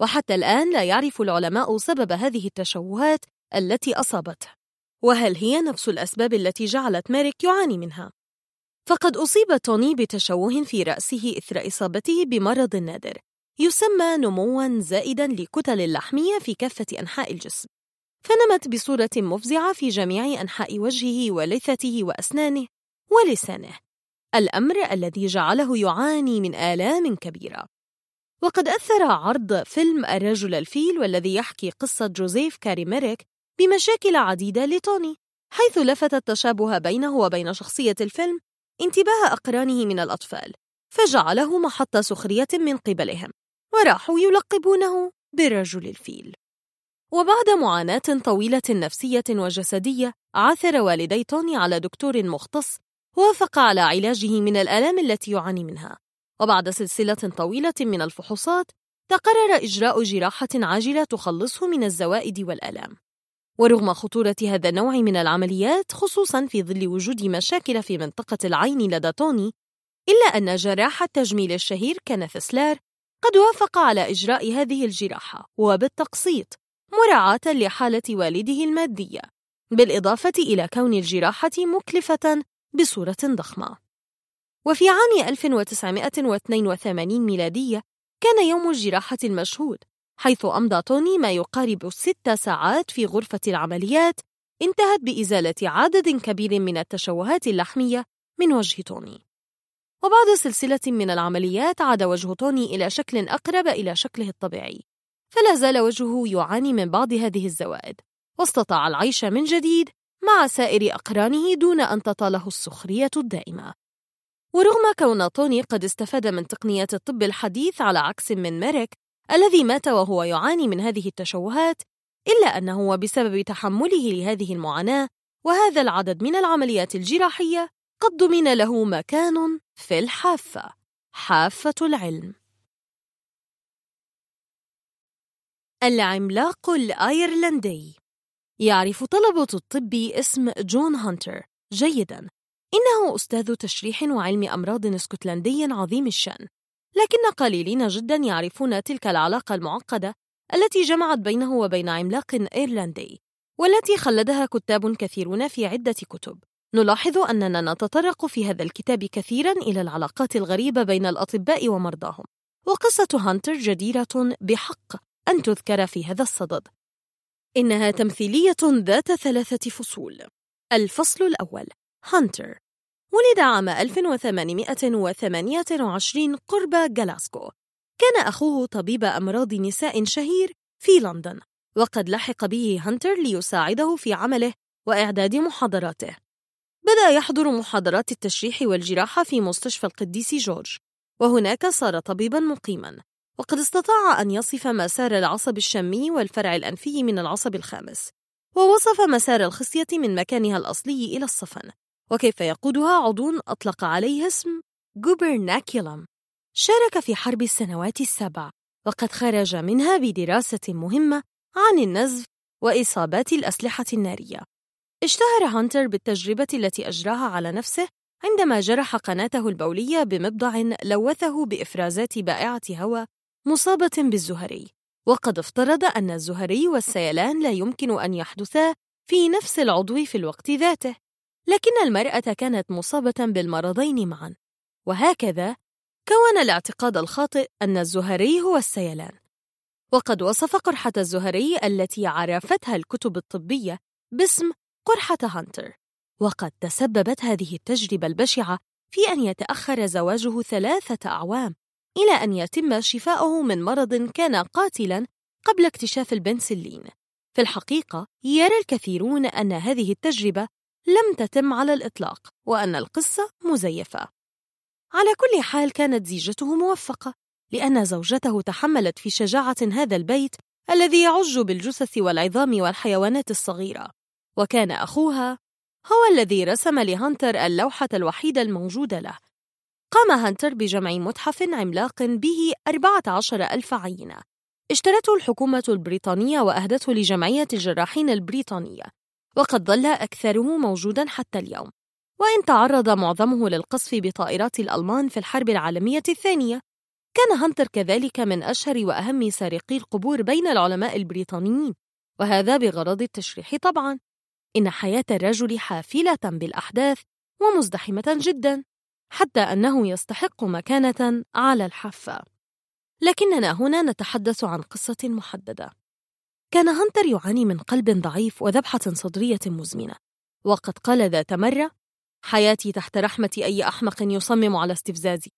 وحتى الآن لا يعرف العلماء سبب هذه التشوهات التي أصابته وهل هي نفس الأسباب التي جعلت ميريك يعاني منها؟ فقد أصيب توني بتشوه في رأسه إثر إصابته بمرض نادر يسمى نمواً زائداً لكتل اللحمية في كافة أنحاء الجسم. فنمت بصورة مفزعة في جميع أنحاء وجهه ولثته وأسنانه ولسانه الأمر الذي جعله يعاني من آلام كبيرة. وقد أثر عرض فيلم الرجل الفيل والذي يحكي قصة جوزيف كاري ميريك بمشاكل عديدة لتوني حيث لفت التشابه بينه وبين شخصية الفيلم انتباه أقرانه من الأطفال فجعله محط سخرية من قبلهم وراحوا يلقبونه برجل الفيل. وبعد معاناة طويلة نفسية وجسدية عثر والدي توني على دكتور مختص وافق على علاجه من الآلام التي يعاني منها. وبعد سلسلة طويلة من الفحوصات تقرر إجراء جراحة عاجلة تخلصه من الزوائد والآلام. ورغم خطورة هذا النوع من العمليات خصوصا في ظل وجود مشاكل في منطقة العين لدى توني إلا أن جراح التجميل الشهير كينيث سلار قد وافق على إجراء هذه الجراحة وبالتقسيط مراعاة لحالة والده المادية بالإضافة إلى كون الجراحة مكلفة بصورة ضخمة. وفي عام 1982 ميلادية كان يوم الجراحة المشهود حيث أمضى توني ما يقارب ست ساعات في غرفة العمليات انتهت بإزالة عدد كبير من التشوهات اللحمية من وجه توني. وبعد سلسلة من العمليات عاد وجه توني إلى شكل أقرب إلى شكله الطبيعي. فلا زال وجهه يعاني من بعض هذه الزوائد. واستطاع العيش من جديد مع سائر أقرانه دون أن تطاله السخرية الدائمة. ورغم كون توني قد استفاد من تقنيات الطب الحديث على عكس من ميريك الذي مات وهو يعاني من هذه التشوهات إلا أنه وبسبب تحمله لهذه المعاناة وهذا العدد من العمليات الجراحية قد ضمن له مكان في الحافة حافة العلم. العملاق الأيرلندي. يعرف طلبة الطب اسم جون هانتر. جيداً. إنه أستاذ تشريح وعلم أمراض اسكتلندي عظيم الشأن. لكن قليلين جدا يعرفون تلك العلاقة المعقدة التي جمعت بينه وبين عملاق إيرلندي والتي خلدها كتاب كثيرون في عدة كتب. نلاحظ أننا نتطرق في هذا الكتاب كثيرا إلى العلاقات الغريبة بين الأطباء ومرضاهم وقصة هانتر جديرة بحق أن تذكر في هذا الصدد. إنها تمثيلية ذات ثلاثة فصول. الفصل الأول هانتر. ولد عام 1828 قرب جلاسكو كان أخوه طبيب أمراض نساء شهير في لندن وقد لحق به هانتر ليساعده في عمله وإعداد محاضراته. بدأ يحضر محاضرات التشريح والجراحة في مستشفى القديس جورج وهناك صار طبيبا مقيما وقد استطاع أن يصف مسار العصب الشمي والفرع الأنفي من العصب الخامس ووصف مسار الخصية من مكانها الأصلي إلى الصفن. وكيف يقودها عضو أطلق عليه اسم جوبرناكيولم شارك في حرب السنوات السبع وقد خرج منها بدراسة مهمة عن النزف وإصابات الأسلحة النارية. اشتهر هانتر بالتجربة التي أجراها على نفسه عندما جرح قناته البولية بمبضع لوثه بإفرازات بائعة هواء مصابة بالزهري. وقد افترض أن الزهري والسيلان لا يمكن أن يحدثا في نفس العضو في الوقت ذاته. لكن المرأة كانت مصابة بالمرضين معا. وهكذا كون الاعتقاد الخاطئ أن الزهري هو السيلان. وقد وصف قرحة الزهري التي عرفتها الكتب الطبية باسم قرحة هانتر. وقد تسببت هذه التجربة البشعة في أن يتأخر زواجه ثلاثة أعوام إلى أن يتم شفاؤه من مرض كان قاتلاً قبل اكتشاف البنسلين. في الحقيقة، يرى الكثيرون أن هذه التجربة لم تتم على الإطلاق، وأن القصة مزيفة. على كل حال كانت زيجته موفقة، لأن زوجته تحملت في شجاعة هذا البيت الذي يعج بالجثث والعظام والحيوانات الصغيرة، وكان أخوها هو الذي رسم لهانتر اللوحة الوحيدة الموجودة له. قام هانتر بجمع متحف عملاق به 14 ألف عينة. اشترته الحكومة البريطانية وأهدته لجمعية الجراحين البريطانية. وقد ظل أكثره موجودا حتى اليوم. وإن تعرض معظمه للقصف بطائرات الألمان في الحرب العالمية الثانية كان هانتر كذلك من أشهر وأهم سارقي القبور بين العلماء البريطانيين وهذا بغرض التشريح طبعا. إن حياة الرجل حافلة بالأحداث ومزدحمة جدا حتى أنه يستحق مكانة على الحافة. لكننا هنا نتحدث عن قصة محددة. كان هانتر يعاني من قلب ضعيف وذبحة صدرية مزمنة. وقد قال ذات مرة حياتي تحت رحمة أي أحمق يصمم على استفزازي.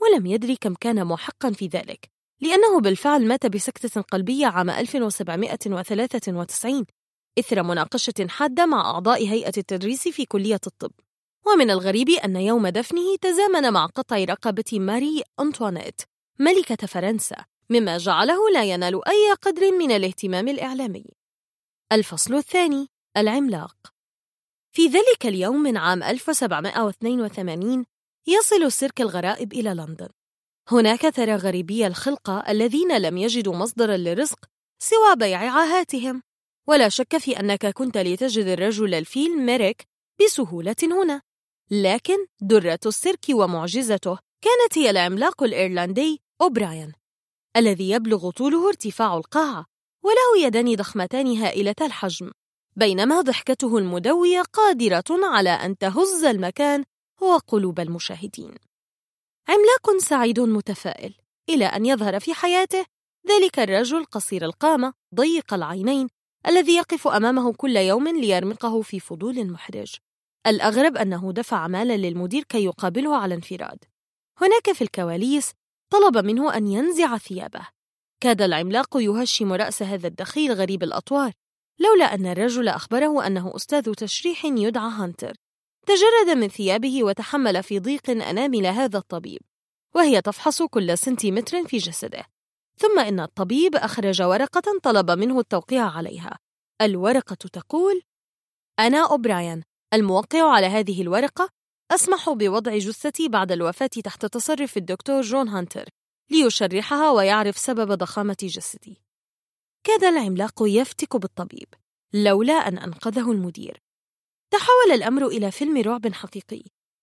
ولم يدري كم كان محقا في ذلك لأنه بالفعل مات بسكتة قلبية عام 1793 إثر مناقشة حادة مع أعضاء هيئة التدريس في كلية الطب. ومن الغريب أن يوم دفنه تزامن مع قطع رقبة ماري أنطوانيت ملكة فرنسا. مما جعله لا ينال أي قدر من الاهتمام الإعلامي. الفصل الثاني العملاق. في ذلك اليوم من عام 1782 يصل السيرك الغرائب إلى لندن. هناك ترى غريبي الخلقة الذين لم يجدوا مصدرا للرزق سوى بيع عاهاتهم. ولا شك في أنك كنت لتجد الرجل الفيل ميريك بسهولة هنا. لكن درة السيرك ومعجزته كانت هي العملاق الإيرلندي أوبراين. الذي يبلغ طوله ارتفاع القاعة وله يدان ضخمتان هائلة الحجم. بينما ضحكته المدوية قادرة على أن تهز المكان وقلوب المشاهدين. عملاق سعيد متفائل. إلى أن يظهر في حياته ذلك الرجل قصير القامة ضيق العينين الذي يقف أمامه كل يوم ليرمقه في فضول محرج. الأغرب أنه دفع مالا للمدير كي يقابله على انفراد. هناك في الكواليس طلب منه أن ينزع ثيابه. كاد العملاق يهشم رأس هذا الدخيل غريب الأطوار لولا أن الرجل أخبره أنه أستاذ تشريح يدعى هانتر. تجرد من ثيابه وتحمل في ضيق أنامل هذا الطبيب وهي تفحص كل سنتيمتر في جسده. ثم إن الطبيب أخرج ورقة طلب منه التوقيع عليها. الورقة تقول أنا أوبراين الموقع على هذه الورقة أسمح بوضع جثتي بعد الوفاة تحت تصرف الدكتور جون هانتر ليشرحها ويعرف سبب ضخامة جسدي. كاد العملاق يفتك بالطبيب لولا أن أنقذه المدير. تحول الأمر إلى فيلم رعب حقيقي.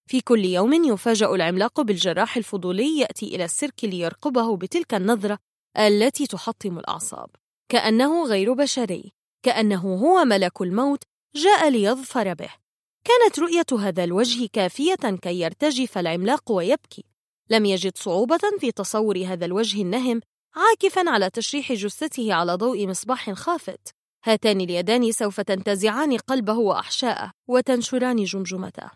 في كل يوم يفاجأ العملاق بالجراح الفضولي يأتي إلى السيرك ليرقبه بتلك النظرة التي تحطم الأعصاب. كأنه غير بشري كأنه هو ملك الموت جاء ليظفر به. كانت رؤية هذا الوجه كافية كي يرتجف العملاق ويبكي. لم يجد صعوبة في تصور هذا الوجه النهم عاكفا على تشريح جثته على ضوء مصباح خافت. هاتان اليدان سوف تنتزعان قلبه وأحشاءه وتنشران جمجمته.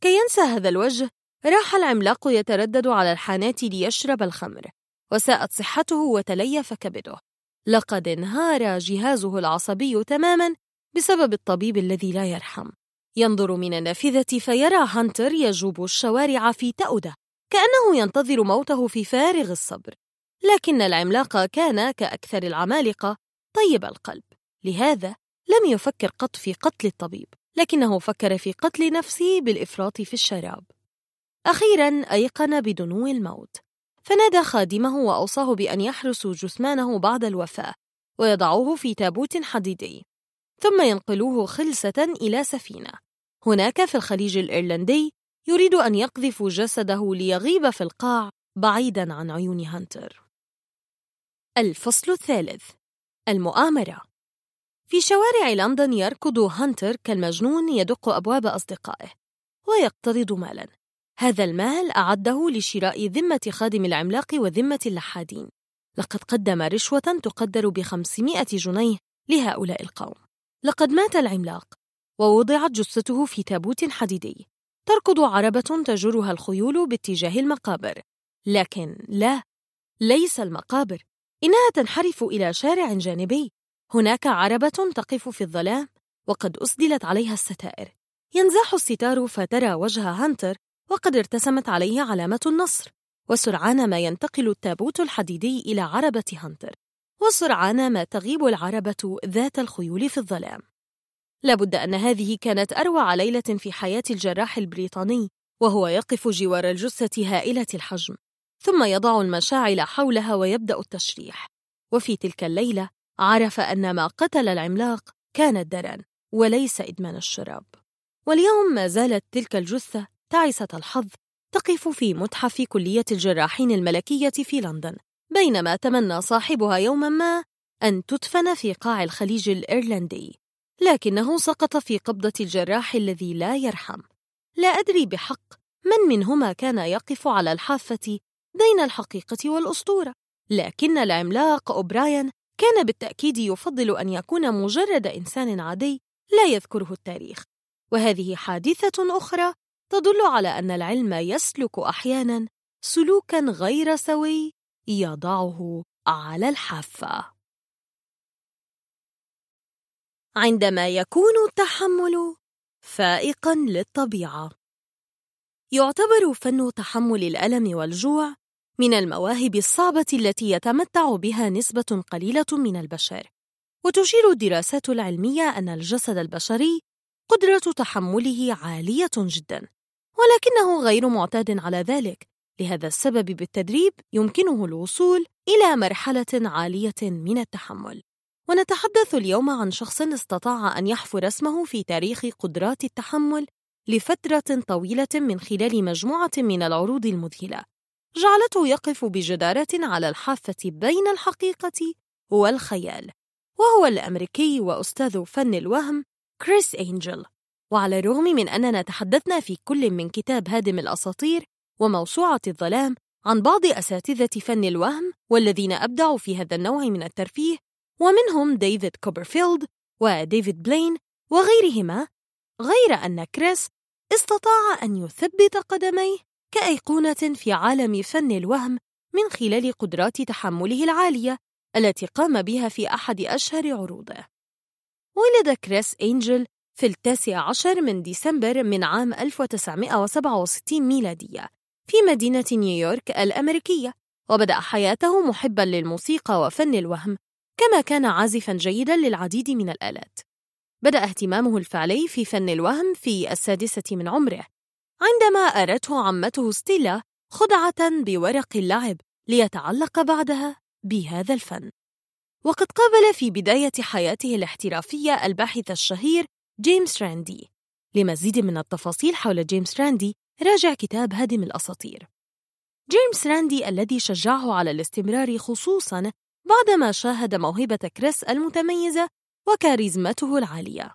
كي ينسى هذا الوجه راح العملاق يتردد على الحانات ليشرب الخمر وساءت صحته وتليف كبده. لقد انهار جهازه العصبي تماما بسبب الطبيب الذي لا يرحم. ينظر من النافذة فيرى هانتر يجوب الشوارع في تأودة كأنه ينتظر موته في فارغ الصبر. لكن العملاق كان كأكثر العمالقة طيب القلب. لهذا لم يفكر قط في قتل الطبيب لكنه فكر في قتل نفسه بالإفراط في الشراب. أخيرا أيقن بدنو الموت. فنادى خادمه وأوصاه بأن يحرسوا جثمانه بعد الوفاة ويضعوه في تابوت حديدي ثم ينقلوه خلسة إلى سفينة. هناك في الخليج الإيرلندي يريد أن يقذفوا جسده ليغيب في القاع بعيدا عن عيون هانتر. الفصل الثالث. المؤامرة. في شوارع لندن يركض هانتر كالمجنون يدق أبواب أصدقائه ويقترض مالا. هذا المال أعده لشراء ذمة خادم العملاق وذمة اللحادين. لقد قدم رشوة تقدر بخمسمائة جنيه لهؤلاء القوم. لقد مات العملاق. ووضعت جثته في تابوت حديدي. تركض عربة تجرها الخيول باتجاه المقابر. لكن لا ليس المقابر. إنها تنحرف إلى شارع جانبي. هناك عربة تقف في الظلام وقد أسدلت عليها الستائر. ينزاح الستار فترى وجه هانتر وقد ارتسمت عليه علامة النصر. وسرعان ما ينتقل التابوت الحديدي إلى عربة هانتر. وسرعان ما تغيب العربة ذات الخيول في الظلام. لابد أن هذه كانت أروع ليلة في حياة الجراح البريطاني وهو يقف جوار الجثة هائلة الحجم ثم يضع المشاعل حولها ويبدأ التشريح. وفي تلك الليلة عرف أن ما قتل العملاق كان الدرن وليس إدمان الشراب. واليوم ما زالت تلك الجثة تعسة الحظ تقف في متحف كلية الجراحين الملكية في لندن بينما تمنى صاحبها يوما ما أن تدفن في قاع الخليج الإيرلندي. لكنه سقط في قبضة الجراح الذي لا يرحم. لا أدري بحق من منهما كان يقف على الحافة بين الحقيقة والأسطورة لكن العملاق أوبراين كان بالتأكيد يفضل أن يكون مجرد إنسان عادي لا يذكره التاريخ. وهذه حادثة أخرى تدل على أن العلم يسلك أحيانا سلوكا غير سوي يضعه على الحافة. عندما يكون التحمل فائقا للطبيعة. يعتبر فن تحمل الألم والجوع من المواهب الصعبة التي يتمتع بها نسبة قليلة من البشر وتشير الدراسات العلمية أن الجسد البشري قدرة تحمله عالية جدا ولكنه غير معتاد على ذلك. لهذا السبب بالتدريب يمكنه الوصول إلى مرحلة عالية من التحمل. ونتحدث اليوم عن شخص استطاع أن يحفر اسمه في تاريخ قدرات التحمل لفترة طويلة من خلال مجموعة من العروض المذهلة. جعلته يقف بجدارة على الحافة بين الحقيقة والخيال. وهو الأمريكي وأستاذ فن الوهم كريس أنجل. وعلى الرغم من أننا تحدثنا في كل من كتاب هادم الأساطير وموسوعة الظلام عن بعض أساتذة فن الوهم والذين أبدعوا في هذا النوع من الترفيه ومنهم ديفيد كوبرفيلد وديفيد بلين وغيرهما غير أن كريس استطاع أن يثبت قدميه كأيقونة في عالم فن الوهم من خلال قدرات تحمله العالية التي قام بها في أحد أشهر عروضه. ولد كريس أنجل في التاسع عشر من ديسمبر من عام 1967 ميلادية في مدينة نيويورك الأمريكية وبدأ حياته محبا للموسيقى وفن الوهم كما كان عازفا جيدا للعديد من الآلات. بدأ اهتمامه الفعلي في فن الوهم في السادسة من عمره عندما أرته عمته ستيلا خدعة بورق اللعب ليتعلق بعدها بهذا الفن. وقد قابل في بداية حياته الاحترافية الباحث الشهير جيمس راندي. لمزيد من التفاصيل حول جيمس راندي راجع كتاب هادم الأساطير. جيمس راندي الذي شجعه على الاستمرار خصوصاً بعدما شاهد موهبة كريس المتميزة وكاريزميته العالية.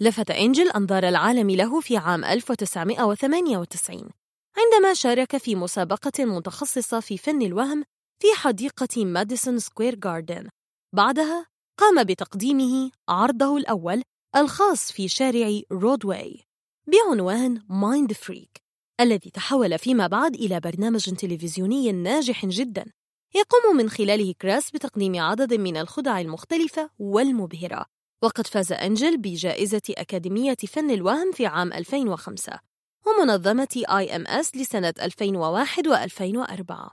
لفت إنجل أنظار العالم له في عام 1998 عندما شارك في مسابقة متخصصة في فن الوهم في حديقة ماديسون سكوير جاردن بعدها قام بتقديمه عرضه الأول الخاص في شارع برودواي بعنوان Mindfreak الذي تحول فيما بعد إلى برنامج تلفزيوني ناجح جدا. يقوم من خلاله كريس بتقديم عدد من الخدع المختلفة والمبهرة. وقد فاز أنجل بجائزة أكاديمية فن الوهم في عام 2005 ومنظمة IMS لسنة 2001 و2004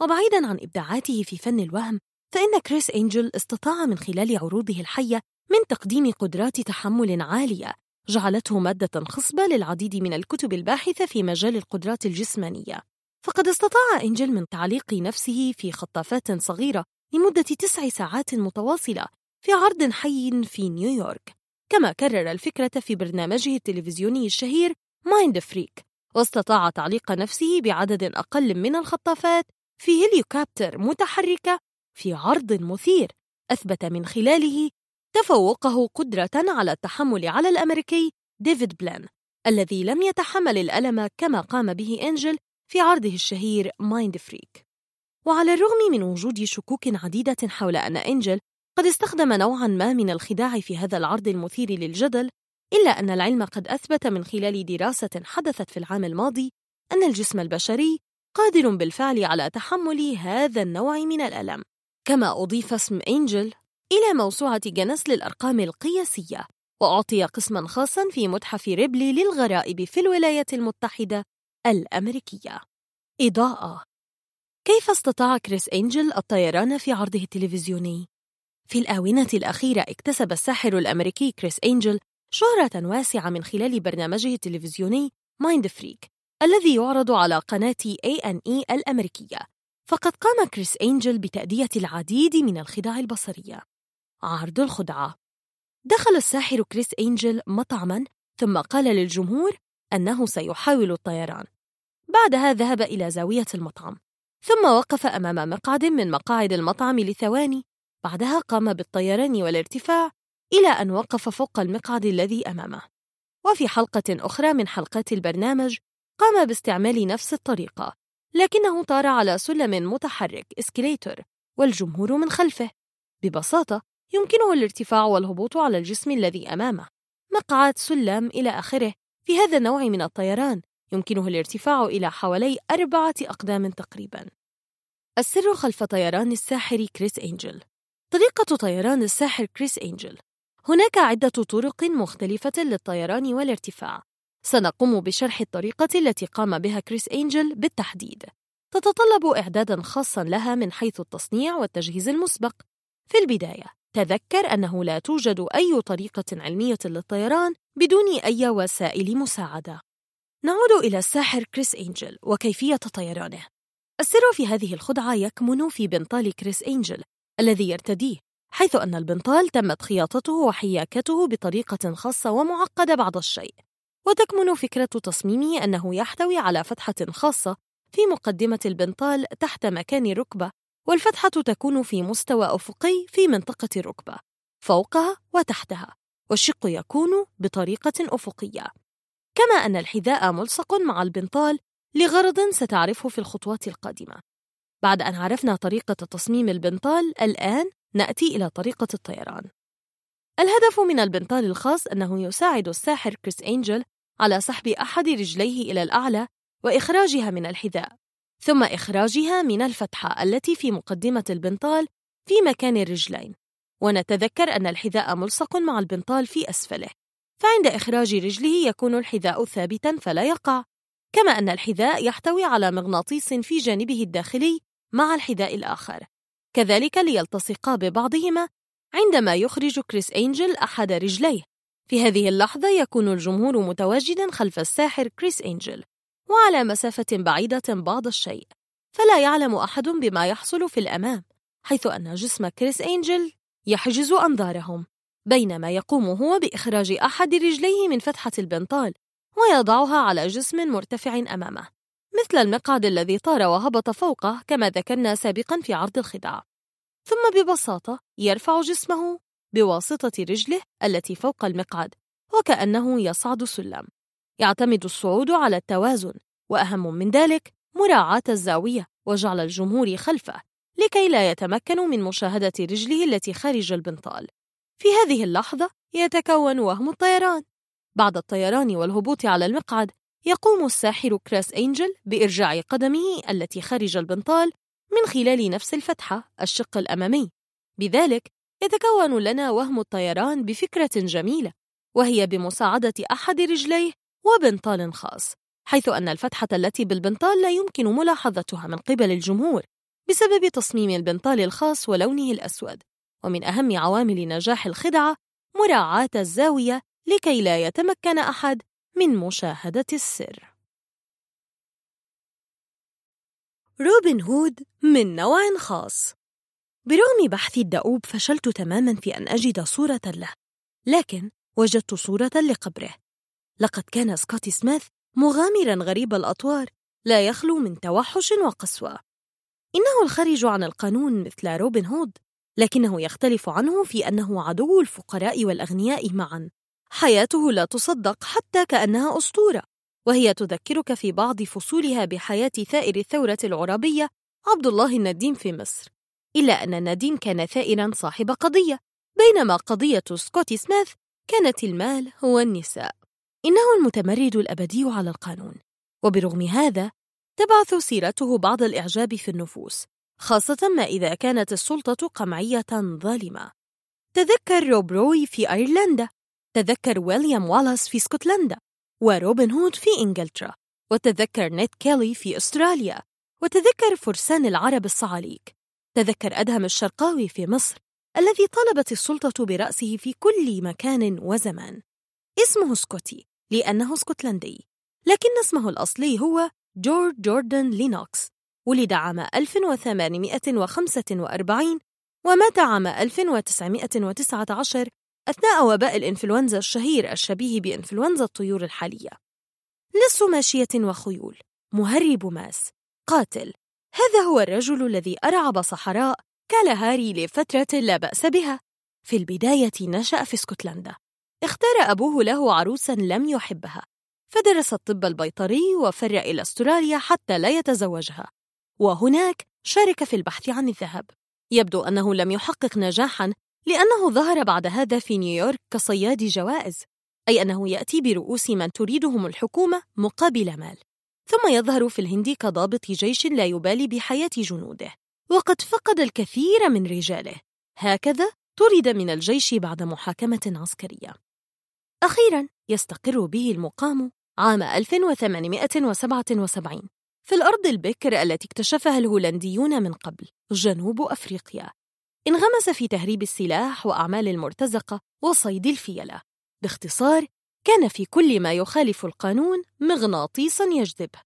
وبعيداً عن إبداعاته في فن الوهم فإن كريس أنجل استطاع من خلال عروضه الحية من تقديم قدرات تحمل عالية جعلته مادة خصبة للعديد من الكتب الباحثة في مجال القدرات الجسمانية. فقد استطاع إنجل من تعليق نفسه في خطافات صغيرة لمدة تسع ساعات متواصلة في عرض حي في نيويورك. كما كرر الفكرة في برنامجه التلفزيوني الشهير Mindfreak واستطاع تعليق نفسه بعدد أقل من الخطافات في هليكوبتر متحركة في عرض مثير أثبت من خلاله تفوقه قدرة على التحمل على الأمريكي ديفيد بلاين الذي لم يتحمل الألم كما قام به أنجل في عرضه الشهير Mindfreak وعلى الرغم من وجود شكوك عديدة حول أن أنجل قد استخدم نوعا ما من الخداع في هذا العرض المثير للجدل إلا أن العلم قد أثبت من خلال دراسة حدثت في العام الماضي أن الجسم البشري قادر بالفعل على تحمل هذا النوع من الألم. كما أضيف اسم أنجل إلى موسوعة جنس للأرقام القياسية وأعطي قسما خاصا في متحف ريبلي للغرائب في الولايات المتحدة الأمريكية. إضاءة. كيف استطاع كريس أنجل الطيران في عرضه التلفزيوني؟ في الآونة الأخيرة اكتسب الساحر الأمريكي كريس أنجل شهرة واسعة من خلال برنامجه التلفزيوني Mindfreak الذي يعرض على قناة A&E الأمريكية. فقد قام كريس أنجل بتأدية العديد من الخدع البصرية. عرض الخدعة. دخل الساحر كريس أنجل مطعما ثم قال للجمهور أنه سيحاول الطيران. بعدها ذهب إلى زاوية المطعم ثم وقف أمام مقعد من مقاعد المطعم لثواني. بعدها قام بالطيران والارتفاع إلى أن وقف فوق المقعد الذي أمامه. وفي حلقة أخرى من حلقات البرنامج قام باستعمال نفس الطريقة لكنه طار على سلم متحرك إسكليتر والجمهور من خلفه. ببساطة يمكنه الارتفاع والهبوط على الجسم الذي أمامه. مقعد سلم إلى آخره. في هذا النوع من الطيران يمكنه الارتفاع إلى حوالي أربعة أقدام تقريباً. السر خلف طيران الساحر كريس إنجل. طريقة طيران الساحر كريس إنجل. هناك عدة طرق مختلفة للطيران والارتفاع. سنقوم بشرح الطريقة التي قام بها كريس إنجل بالتحديد. تتطلب إعدادا خاصا لها من حيث التصنيع والتجهيز المسبق. في البداية تذكر أنه لا توجد أي طريقة علمية للطيران بدون أي وسائل مساعدة. نعود إلى الساحر كريس إنجل وكيفية طيرانه. السر في هذه الخدعة يكمن في بنطال كريس إنجل الذي يرتديه حيث أن البنطال تمت خياطته وحياكته بطريقة خاصة ومعقدة بعض الشيء. وتكمن فكرة تصميمه أنه يحتوي على فتحة خاصة في مقدمة البنطال تحت مكان الركبة والفتحة تكون في مستوى أفقي في منطقة الركبة فوقها وتحتها والشق يكون بطريقة أفقية. كما أن الحذاء ملصق مع البنطال لغرض ستعرفه في الخطوات القادمة. بعد أن عرفنا طريقة تصميم البنطال الآن نأتي إلى طريقة الطيران. الهدف من البنطال الخاص أنه يساعد الساحر كريس أنجل على سحب أحد رجليه إلى الأعلى وإخراجها من الحذاء ثم إخراجها من الفتحة التي في مقدمة البنطال في مكان الرجلين. ونتذكر أن الحذاء ملصق مع البنطال في أسفله. فعند إخراج رجله يكون الحذاء ثابتا فلا يقع كما أن الحذاء يحتوي على مغناطيس في جانبه الداخلي مع الحذاء الآخر. كذلك ليلتصقا ببعضهما عندما يخرج كريس أنجل أحد رجليه. في هذه اللحظة يكون الجمهور متواجدا خلف الساحر كريس أنجل وعلى مسافة بعيدة بعض الشيء. فلا يعلم أحد بما يحصل في الأمام حيث أن جسم كريس أنجل يحجز أنظارهم. بينما يقوم هو بإخراج أحد رجليه من فتحة البنطال ويضعها على جسم مرتفع أمامه مثل المقعد الذي طار وهبط فوقه كما ذكرنا سابقا في عرض الخدعة ثم ببساطة يرفع جسمه بواسطة رجله التي فوق المقعد وكأنه يصعد سلم. يعتمد الصعود على التوازن وأهم من ذلك مراعاة الزاوية وجعل الجمهور خلفه لكي لا يتمكنوا من مشاهدة رجله التي خارج البنطال. في هذه اللحظة يتكون وهم الطيران. بعد الطيران والهبوط على المقعد يقوم الساحر كراس أنجل بإرجاع قدمه التي خارج البنطال من خلال نفس الفتحة الشق الأمامي. بذلك يتكون لنا وهم الطيران بفكرة جميلة وهي بمساعدة أحد رجليه وبنطال خاص حيث أن الفتحة التي بالبنطال لا يمكن ملاحظتها من قبل الجمهور بسبب تصميم البنطال الخاص ولونه الأسود. ومن أهم عوامل نجاح الخدعة مراعاة الزاوية لكي لا يتمكن أحد من مشاهدة السر. روبن هود من نوع خاص. برغم بحثي الدؤوب فشلت تماما في أن أجد صورة له لكن وجدت صورة لقبره. لقد كان سكوتي سميث مغامرا غريب الأطوار لا يخلو من توحش وقسوة. إنه الخارج عن القانون مثل روبن هود لكنه يختلف عنه في أنه عدو الفقراء والأغنياء معا. حياته لا تصدق حتى كأنها أسطورة وهي تذكرك في بعض فصولها بحياة ثائر الثورة العربية عبد الله النديم في مصر. إلا أن النديم كان ثائرا صاحب قضية بينما قضية سكوتي سميث كانت المال والنساء. إنه المتمرد الأبدي على القانون. وبرغم هذا تبعث سيرته بعض الإعجاب في النفوس خاصة ما إذا كانت السلطة قمعية ظالمة. تذكر روب روي في أيرلندا. تذكر ويليام والاس في اسكتلندا. وروبن هود في إنجلترا. وتذكر نيد كيلي في أستراليا. وتذكر فرسان العرب الصعاليك. تذكر أدهم الشرقاوي في مصر الذي طلبت السلطة برأسه في كل مكان وزمان. اسمه سكوتي لأنه اسكتلندي. لكن اسمه الأصلي هو جورج جوردن لينوكس. ولد عام 1845 ومات عام 1919 أثناء وباء الإنفلونزا الشهير الشبيه بإنفلونزا الطيور الحالية. لص ماشية وخيول. مهرب ماس. قاتل. هذا هو الرجل الذي أرعب صحراء كالهاري لفترة لا بأس بها. في البداية نشأ في اسكتلندا. اختار أبوه له عروسا لم يحبها. فدرس الطب البيطري وفر إلى أستراليا حتى لا يتزوجها. وهناك شارك في البحث عن الذهب يبدو أنه لم يحقق نجاحا لأنه ظهر بعد هذا في نيويورك كصياد جوائز أي أنه يأتي برؤوس من تريدهم الحكومة مقابل مال. ثم يظهر في الهند كضابط جيش لا يبالي بحياة جنوده وقد فقد الكثير من رجاله. هكذا طرد من الجيش بعد محاكمة عسكرية. أخيرا يستقر به المقام عام 1877 في الأرض البكر التي اكتشفها الهولنديون من قبل جنوب أفريقيا. انغمس في تهريب السلاح وأعمال المرتزقة وصيد الفيلة. باختصار كان في كل ما يخالف القانون مغناطيسا يجذبه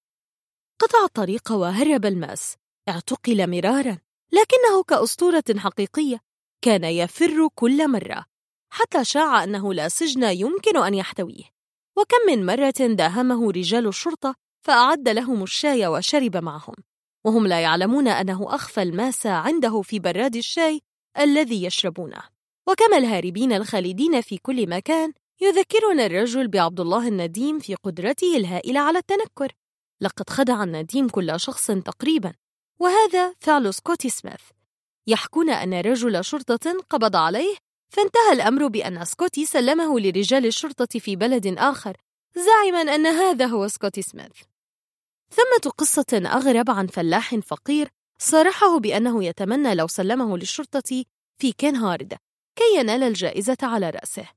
قطع الطريق وهرب الماس. اعتقل مرارا. لكنه كأسطورة حقيقية. كان يفر كل مرة. حتى شاع أنه لا سجن يمكن أن يحتويه. وكم من مرة داهمه رجال الشرطة فأعد لهم الشاي وشرب معهم وهم لا يعلمون أنه أخفى الماس عنده في براد الشاي الذي يشربونه. وكما الهاربين الخالدين في كل مكان يذكرنا الرجل بعبد الله النديم في قدرته الهائلة على التنكر. لقد خدع النديم كل شخص تقريبا وهذا فعل سكوتي سميث. يحكون أن رجل شرطة قبض عليه فانتهى الأمر بأن سكوتي سلمه لرجال الشرطة في بلد آخر زاعما أن هذا هو سكوتي سميث. ثمة قصة أغرب عن فلاح فقير صارحه بأنه يتمنى لو سلمه للشرطة في كين هارد كي ينال الجائزة على رأسه.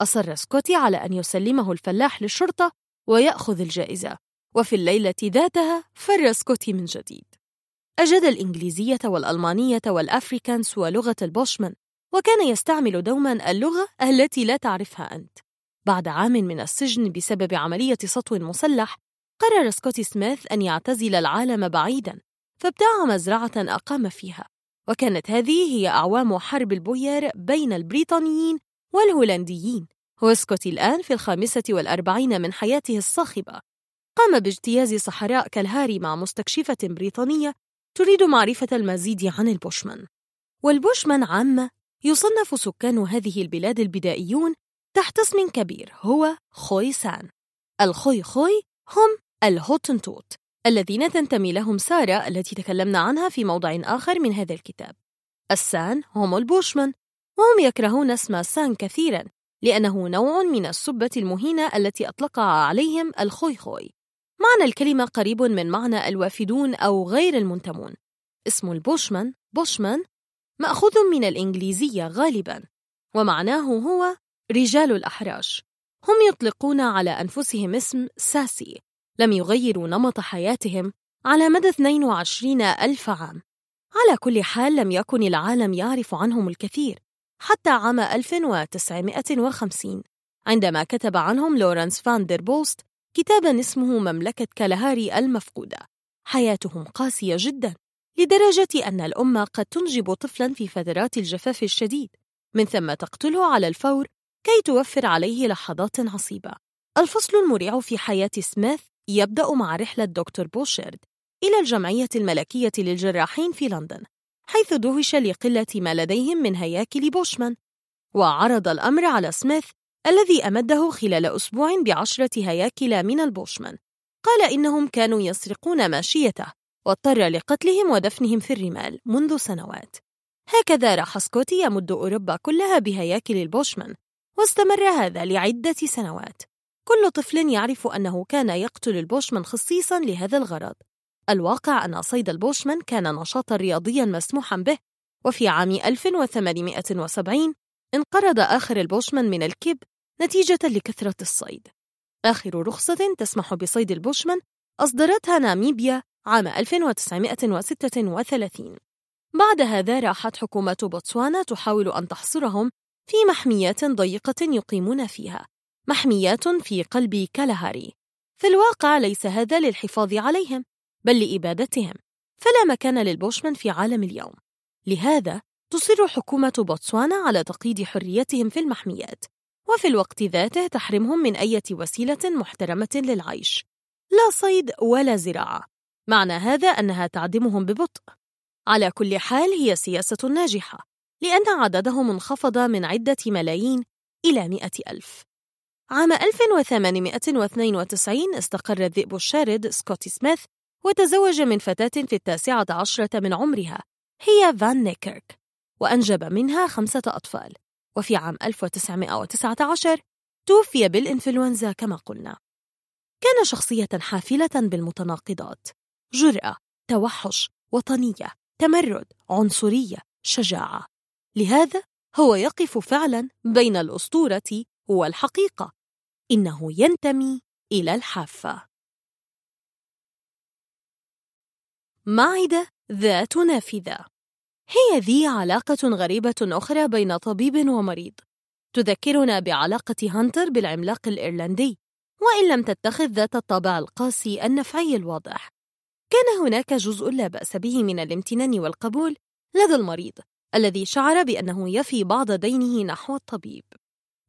أصر سكوتي على أن يسلمه الفلاح للشرطة ويأخذ الجائزة وفي الليلة ذاتها فر سكوتي من جديد. أجاد الإنجليزية والألمانية والأفريكانس ولغة البوشمان وكان يستعمل دوما اللغة التي لا تعرفها أنت. بعد عام من السجن بسبب عملية سطو مسلح قرر سكوتي سميث أن يعتزل العالم بعيدا فابتاع مزرعة أقام فيها. وكانت هذه هي أعوام حرب البوير بين البريطانيين والهولنديين. هو سكوتي الآن في الخامسة والأربعين من حياته الصاخبة. قام باجتياز صحراء كالهاري مع مستكشفة بريطانية تريد معرفة المزيد عن البوشمان. والبوشمان عامة يصنف سكان هذه البلاد البدائيون تحت اسم كبير هو خوي سان الخوي خوي هم الهوتنتوت الذين تنتمي لهم سارة التي تكلمنا عنها في موضع آخر من هذا الكتاب. السان هم البوشمان وهم يكرهون اسم سان كثيرا لأنه نوع من السبة المهينة التي أطلقها عليهم الخوي خوي معنى الكلمة قريب من معنى الوافدون أو غير المنتمون. اسم البوشمان بوشمان مأخوذ من الإنجليزية غالبا ومعناه هو رجال الأحراش. هم يطلقون على أنفسهم اسم ساسي. لم يغيروا نمط حياتهم على مدى 22 ألف عام. على كل حال لم يكن العالم يعرف عنهم الكثير حتى عام 1950 عندما كتب عنهم لورنس فان دير بوست كتابا اسمه مملكة كالهاري المفقودة. حياتهم قاسية جدا لدرجة أن الأم قد تنجب طفلا في فترات الجفاف الشديد من ثم تقتله على الفور كي توفر عليه لحظات عصيبة. الفصل المريع في حياة سميث يبدأ مع رحلة دكتور بوشيرد إلى الجمعية الملكية للجراحين في لندن حيث دهش لقلة ما لديهم من هياكل بوشمان وعرض الأمر على سميث الذي أمده خلال أسبوع بعشرة هياكل من البوشمان. قال إنهم كانوا يسرقون ماشيته واضطر لقتلهم ودفنهم في الرمال منذ سنوات. هكذا راح سكوتي يمد أوروبا كلها بهياكل البوشمان واستمر هذا لعدة سنوات. كل طفل يعرف أنه كان يقتل البوشمان خصيصا لهذا الغرض. الواقع أن صيد البوشمان كان نشاطا رياضيا مسموحا به وفي عام 1870 انقرض آخر البوشمان من الكاب نتيجة لكثرة الصيد. آخر رخصة تسمح بصيد البوشمان أصدرتها ناميبيا عام 1936 بعد هذا راحت حكومة بوتسوانا تحاول أن تحصرهم في محميات ضيقة يقيمون فيها. محميات في قلب كالهاري. في الواقع ليس هذا للحفاظ عليهم بل لإبادتهم. فلا مكان للبوشمان في عالم اليوم. لهذا تصر حكومة بوتسوانا على تقييد حريتهم في المحميات. وفي الوقت ذاته تحرمهم من أي وسيلة محترمة للعيش. لا صيد ولا زراعة. معنى هذا أنها تعدمهم ببطء. على كل حال هي سياسة ناجحة لأن عددهم انخفض من عدة ملايين إلى مئة ألف. عام 1892 استقر الذئب الشارد سكوتي سميث وتزوج من فتاة في التاسعة عشرة من عمرها. هي فان نيكيرك. وأنجب منها خمسة أطفال. وفي عام 1919 توفي بالإنفلونزا كما قلنا. كان شخصية حافلة بالمتناقضات. جرأة، توحش، وطنية، تمرد، عنصرية، شجاعة. لهذا هو يقف فعلا بين الأسطورة والحقيقة. إنه ينتمي إلى الحافة. معدة ذات نافذة. هي ذي علاقة غريبة أخرى بين طبيب ومريض. تذكرنا بعلاقة هانتر بالعملاق الإيرلندي وإن لم تتخذ ذات الطابع القاسي النفعي الواضح. كان هناك جزء لا بأس به من الامتنان والقبول لدى المريض الذي شعر بأنه يفي بعض دينه نحو الطبيب.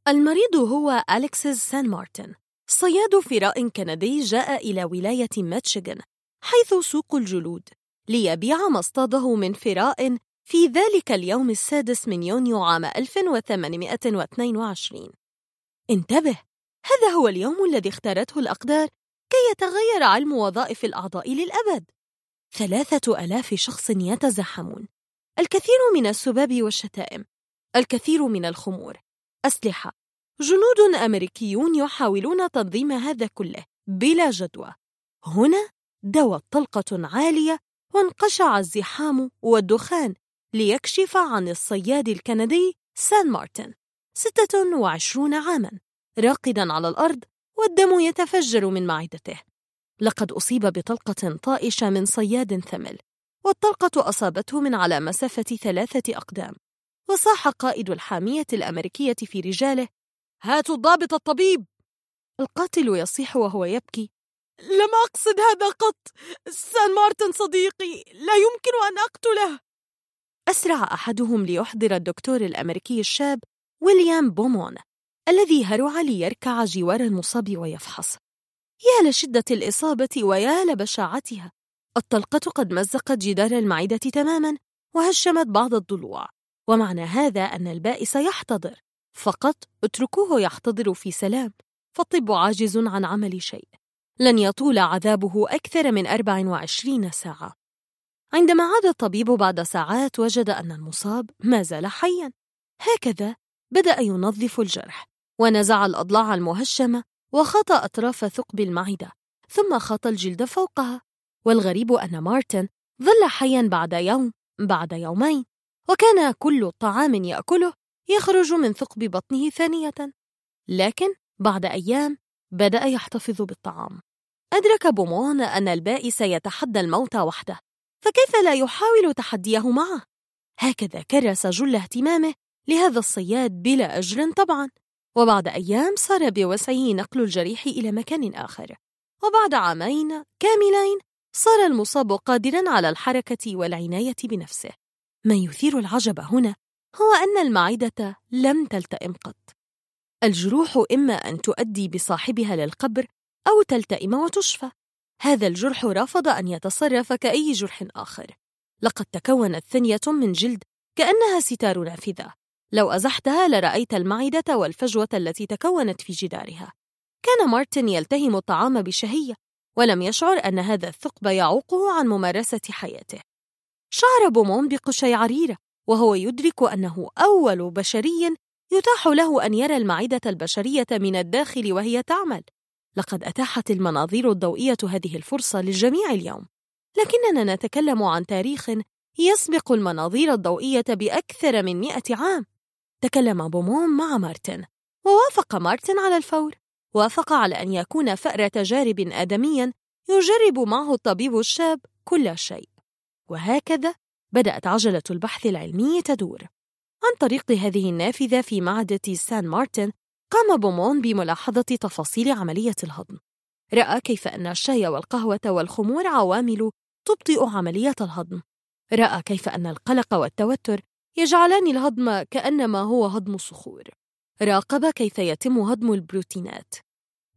المريض هو أليكسيس سان مارتن صياد فراء كندي جاء إلى ولاية ماتشيغن حيث سوق الجلود ليبيع ما اصطاده من فراء في ذلك اليوم السادس من يونيو عام 1822 انتبه هذا هو اليوم الذي اختارته الأقدار كي يتغير علم وظائف الأعضاء للأبد. ثلاثة ألاف شخص يتزحمون الكثير من السباب والشتائم الكثير من الخمور. أسلحة جنود أمريكيون يحاولون تنظيم هذا كله بلا جدوى. هنا دوت طلقة عالية وانقشع الزحام والدخان ليكشف عن الصياد الكندي سان مارتن ستة وعشرون عاماً راقداً على الأرض والدم يتفجر من معدته. لقد أصيب بطلقة طائشة من صياد ثمل والطلقة أصابته من على مسافة ثلاثة أقدام وصاح قائد الحامية الأمريكية في رجاله هاتوا الضابط الطبيب. القاتل يصيح وهو يبكي. لم أقصد هذا قط. سان مارتن صديقي لا يمكن أن أقتله. أسرع أحدهم ليحضر الدكتور الأمريكي الشاب ويليام بومون الذي هرع ليركع جوار المصاب ويفحص. يا لشدة الإصابة ويا لبشاعتها. الطلقة قد مزقت جدار المعدة تماما وهشمت بعض الضلوع. ومعنى هذا أن البائس يحتضر. فقط اتركوه يحتضر في سلام فالطب عاجز عن عمل شيء. لن يطول عذابه أكثر من 24 ساعة. عندما عاد الطبيب بعد ساعات وجد أن المصاب ما زال حيا. هكذا بدأ ينظف الجرح ونزع الأضلاع المهشمة وخط أطراف ثقب المعدة ثم خط الجلد فوقها. والغريب أن مارتن ظل حيا بعد يوم بعد يومين وكان كل طعام يأكله يخرج من ثقب بطنه ثانية. لكن بعد أيام بدأ يحتفظ بالطعام. أدرك بومون أن البائس يتحدى الموت وحده. فكيف لا يحاول تحديه معه؟ هكذا كرس جل اهتمامه لهذا الصياد بلا أجر طبعا. وبعد أيام صار بوسعه نقل الجريح إلى مكان آخر. وبعد عامين كاملين صار المصاب قادرا على الحركة والعناية بنفسه. ما يثير العجب هنا هو أن المعدة لم تلتئم قط. الجروح إما أن تؤدي بصاحبها للقبر أو تلتئم وتشفى. هذا الجرح رفض أن يتصرف كأي جرح آخر. لقد تكونت ثنية من جلد كأنها ستار نافذة. لو أزحتها لرأيت المعدة والفجوة التي تكونت في جدارها. كان مارتن يلتهم الطعام بشهية ولم يشعر أن هذا الثقب يعوقه عن ممارسة حياته. شعر بومون بقشعريرة وهو يدرك أنه أول بشري يتاح له أن يرى المعدة البشرية من الداخل وهي تعمل. لقد أتاحت المناظير الضوئية هذه الفرصة للجميع اليوم. لكننا نتكلم عن تاريخ يسبق المناظير الضوئية بأكثر من مئة عام. تكلم بومون مع مارتن ووافق مارتن على الفور. وافق على أن يكون فأر تجارب آدميا يجرب معه الطبيب الشاب كل شيء. وهكذا بدأت عجلة البحث العلمي تدور. عن طريق هذه النافذة في معدة سان مارتن قام بومون بملاحظة تفاصيل عملية الهضم. رأى كيف أن الشاي والقهوة والخمور عوامل تبطئ عملية الهضم. رأى كيف أن القلق والتوتر يجعلان الهضم كأنما هو هضم صخور راقب كيف يتم هضم البروتينات.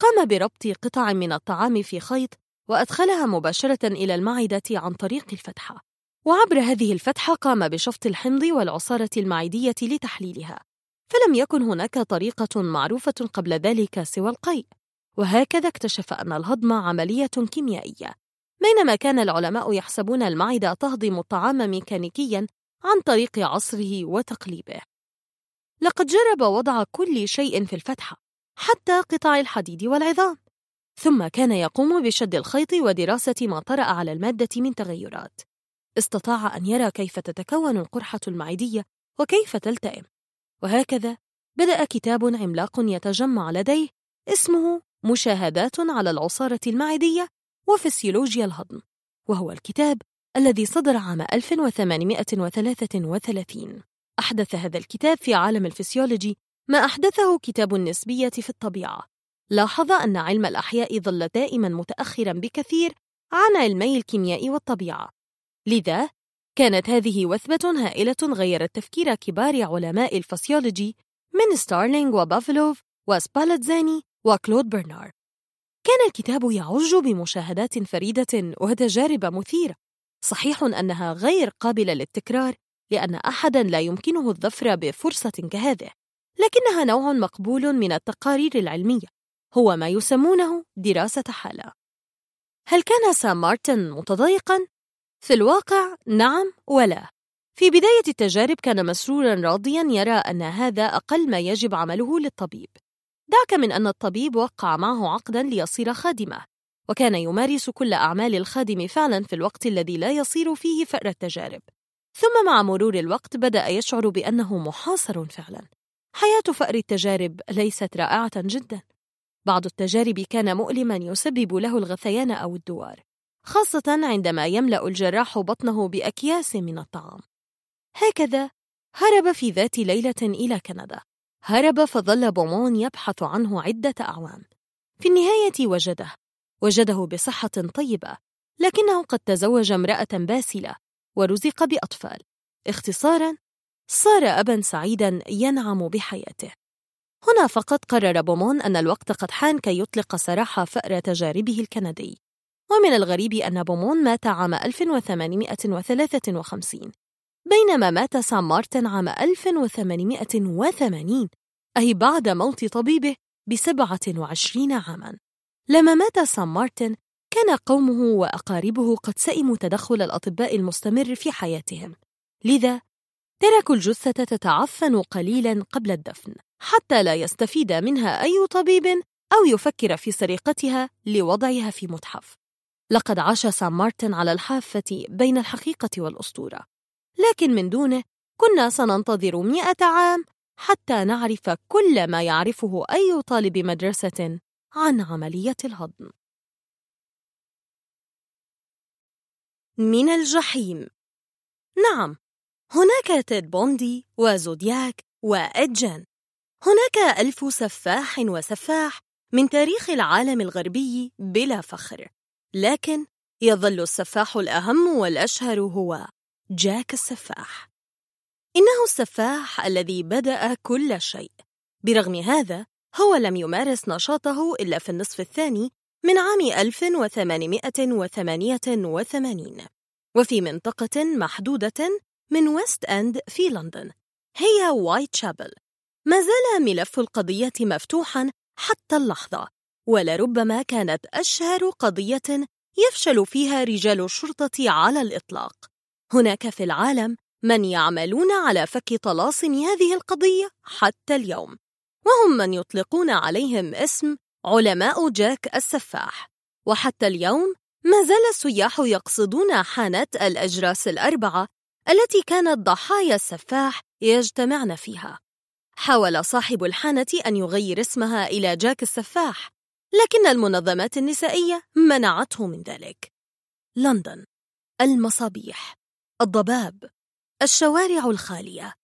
قام بربط قطع من الطعام في خيط وأدخلها مباشرة إلى المعدة عن طريق الفتحة. وعبر هذه الفتحة قام بشفط الحمض والعصارة المعدية لتحليلها فلم يكن هناك طريقة معروفة قبل ذلك سوى القيء. وهكذا اكتشف أن الهضم عملية كيميائية بينما كان العلماء يحسبون المعدة تهضم الطعام ميكانيكيا عن طريق عصره وتقليبه. لقد جرب وضع كل شيء في الفتحة حتى قطع الحديد والعظام. ثم كان يقوم بشد الخيط ودراسة ما طرأ على المادة من تغيرات. استطاع أن يرى كيف تتكون القرحة المعدية وكيف تلتئم. وهكذا بدأ كتاب عملاق يتجمع لديه اسمه مشاهدات على العصارة المعدية وفسيولوجيا الهضم وهو الكتاب الذي صدر عام 1833 أحدث هذا الكتاب في عالم الفسيولوجي ما أحدثه كتاب النسبية في الطبيعة. لاحظ أن علم الأحياء ظل دائما متأخرا بكثير عن علمي الكيمياء والطبيعة. لذا كانت هذه وثبة هائلة غيرت تفكير كبار علماء الفسيولوجي من ستارلينغ وبافلوف وسبالتزاني وكلود برنار. كان الكتاب يعج بمشاهدات فريدة وتجارب مثيرة صحيح أنها غير قابلة للتكرار لأن أحدا لا يمكنه الظفر بفرصة كهذه لكنها نوع مقبول من التقارير العلمية هو ما يسمونه دراسة حالة. هل كان سام مارتن متضايقا؟ في الواقع نعم ولا. في بداية التجارب كان مسرورا راضيا يرى أن هذا أقل ما يجب عمله للطبيب. دعك من أن الطبيب وقع معه عقدا ليصير خادمه وكان يمارس كل أعمال الخادم فعلا في الوقت الذي لا يصير فيه فأر التجارب. ثم مع مرور الوقت بدأ يشعر بأنه محاصر فعلا. حياة فأر التجارب ليست رائعة جدا. بعض التجارب كان مؤلما يسبب له الغثيان أو الدوار. خاصة عندما يملأ الجراح بطنه بأكياس من الطعام. هكذا هرب في ذات ليلة إلى كندا. هرب فظل بومون يبحث عنه عدة أعوام. في النهاية وجده. وجده بصحة طيبة لكنه قد تزوج امرأة باسلة ورزق بأطفال. اختصارا صار أبا سعيدا ينعم بحياته. هنا فقط قرر بومون أن الوقت قد حان كي يطلق سراح فأر تجاربه الكندي. ومن الغريب أن بومون مات عام 1853 بينما مات سان مارتن عام 1880 أي بعد موت طبيبه بسبعة وعشرين عاماً. لما مات سان مارتن كان قومه وأقاربه قد سئموا تدخل الأطباء المستمر في حياتهم. لذا تركوا الجثة تتعفن قليلا قبل الدفن حتى لا يستفيد منها أي طبيب أو يفكر في سرقتها لوضعها في متحف. لقد عاش سام مارتن على الحافة بين الحقيقة والأسطورة لكن من دونه كنا سننتظر مئة عام حتى نعرف كل ما يعرفه أي طالب مدرسة عن عملية الهضم. من الجحيم نعم، هناك تيد بوندي وزودياك وإدجن. هناك ألف سفاح وسفاح من تاريخ العالم الغربي بلا فخر، لكن يظل السفاح الأهم والأشهر هو جاك السفاح. إنه السفاح الذي بدأ كل شيء. برغم هذا، هو لم يمارس نشاطه إلا في النصف الثاني من عام 1888 وفي منطقة محدودة من ويست أند في لندن هي وايت شابل ما زال ملف القضية مفتوحا حتى اللحظة ولربما كانت أشهر قضية يفشل فيها رجال الشرطة على الإطلاق. هناك في العالم من يعملون على فك طلاسم هذه القضية حتى اليوم وهم من يطلقون عليهم اسم علماء جاك السفاح. وحتى اليوم ما زال السياح يقصدون حانة الأجراس الأربعة التي كانت ضحايا السفاح يجتمعن فيها. حاول صاحب الحانة أن يغير اسمها إلى جاك السفاح لكن المنظمات النسائية منعته من ذلك. لندن المصابيح الضباب الشوارع الخالية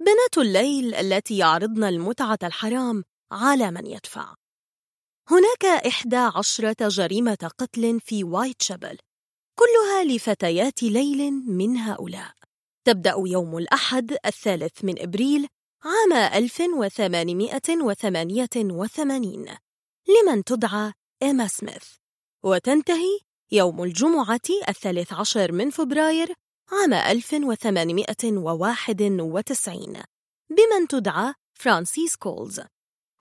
بنات الليل التي يعرضن المتعة الحرام على من يدفع. هناك إحدى عشرة جريمة قتل في وايت شابل كلها لفتيات ليل من هؤلاء. تبدأ يوم الأحد الثالث من إبريل عام 1888 لمن تدعى إيما سميث. وتنتهي يوم الجمعة الثالث عشر من فبراير عام 1891 بمن تدعى فرانسيس كولز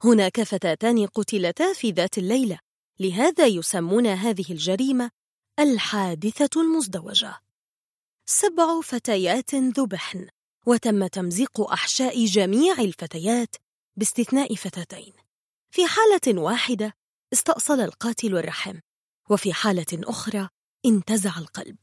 هناك فتاتان قتلتا في ذات الليلة لهذا يسمون هذه الجريمة الحادثة المزدوجة. سبع فتيات ذبحن وتم تمزيق أحشاء جميع الفتيات باستثناء فتاتين. في حالة واحدة استأصل القاتل الرحم وفي حالة أخرى انتزع القلب.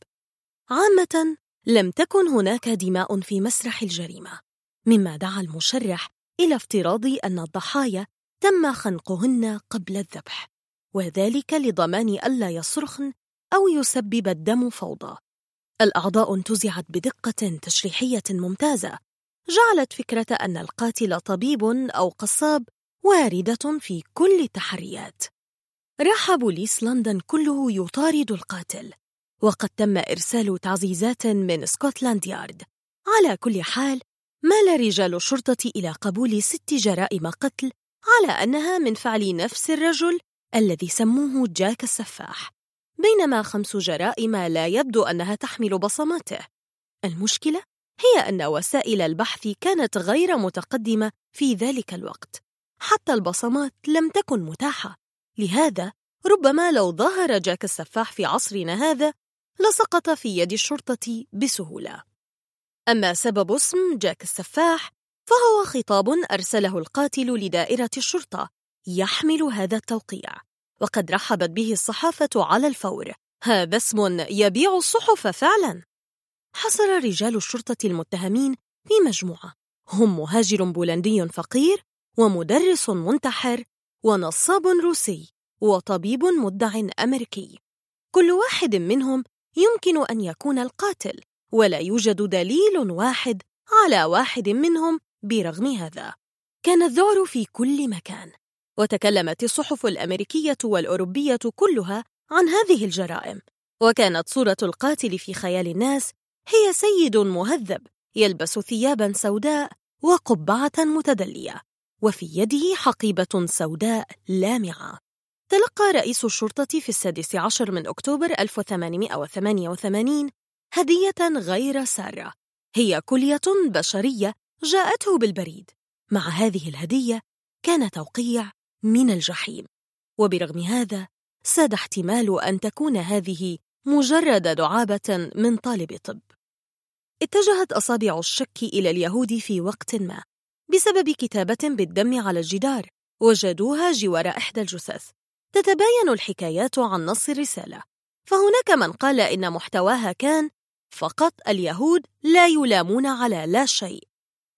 عامة لم تكن هناك دماء في مسرح الجريمة مما دعا المشرح إلى افتراض أن الضحايا تم خنقهن قبل الذبح وذلك لضمان ألا يصرخن أو يسبب الدم فوضى. الأعضاء انتزعت بدقة تشريحية ممتازة جعلت فكرة أن القاتل طبيب أو قصاب واردة في كل التحريات. راح بوليس لندن كله يطارد القاتل وقد تم إرسال تعزيزات من سكوتلاند يارد. على كل حال مال رجال الشرطة إلى قبول ست جرائم قتل على أنها من فعل نفس الرجل الذي سموه جاك السفاح. بينما خمس جرائم لا يبدو أنها تحمل بصماته. المشكلة هي أن وسائل البحث كانت غير متقدمة في ذلك الوقت. حتى البصمات لم تكن متاحة. لهذا ربما لو ظهر جاك السفاح في عصرنا هذا لسقط في يد الشرطة بسهولة. أما سبب اسم جاك السفاح فهو خطاب أرسله القاتل لدائرة الشرطة يحمل هذا التوقيع. وقد رحبت به الصحافة على الفور. هذا اسم يبيع الصحف فعلا. حصر رجال الشرطة المتهمين في مجموعة. هم مهاجر بولندي فقير ومدرس منتحر ونصاب روسي وطبيب مدع أمريكي. كل واحد منهم يمكن أن يكون القاتل ولا يوجد دليل واحد على واحد منهم برغم هذا. كان الذعر في كل مكان وتكلمت الصحف الأمريكية والأوروبية كلها عن هذه الجرائم. وكانت صورة القاتل في خيال الناس هي سيد مهذب يلبس ثيابا سوداء وقبعة متدلية. وفي يده حقيبة سوداء لامعة. تلقى رئيس الشرطة في السادس عشر من أكتوبر 1888 هدية غير سارة. هي كلية بشرية جاءته بالبريد. مع هذه الهدية كان توقيع من الجحيم. وبرغم هذا ساد احتمال أن تكون هذه مجرد دعابة من طالب طب. اتجهت أصابع الشك إلى اليهود في وقت ما. بسبب كتابة بالدم على الجدار وجدوها جوار إحدى الجثث. تتباين الحكايات عن نص الرسالة. فهناك من قال إن محتواها كان فقط اليهود لا يلامون على لا شيء.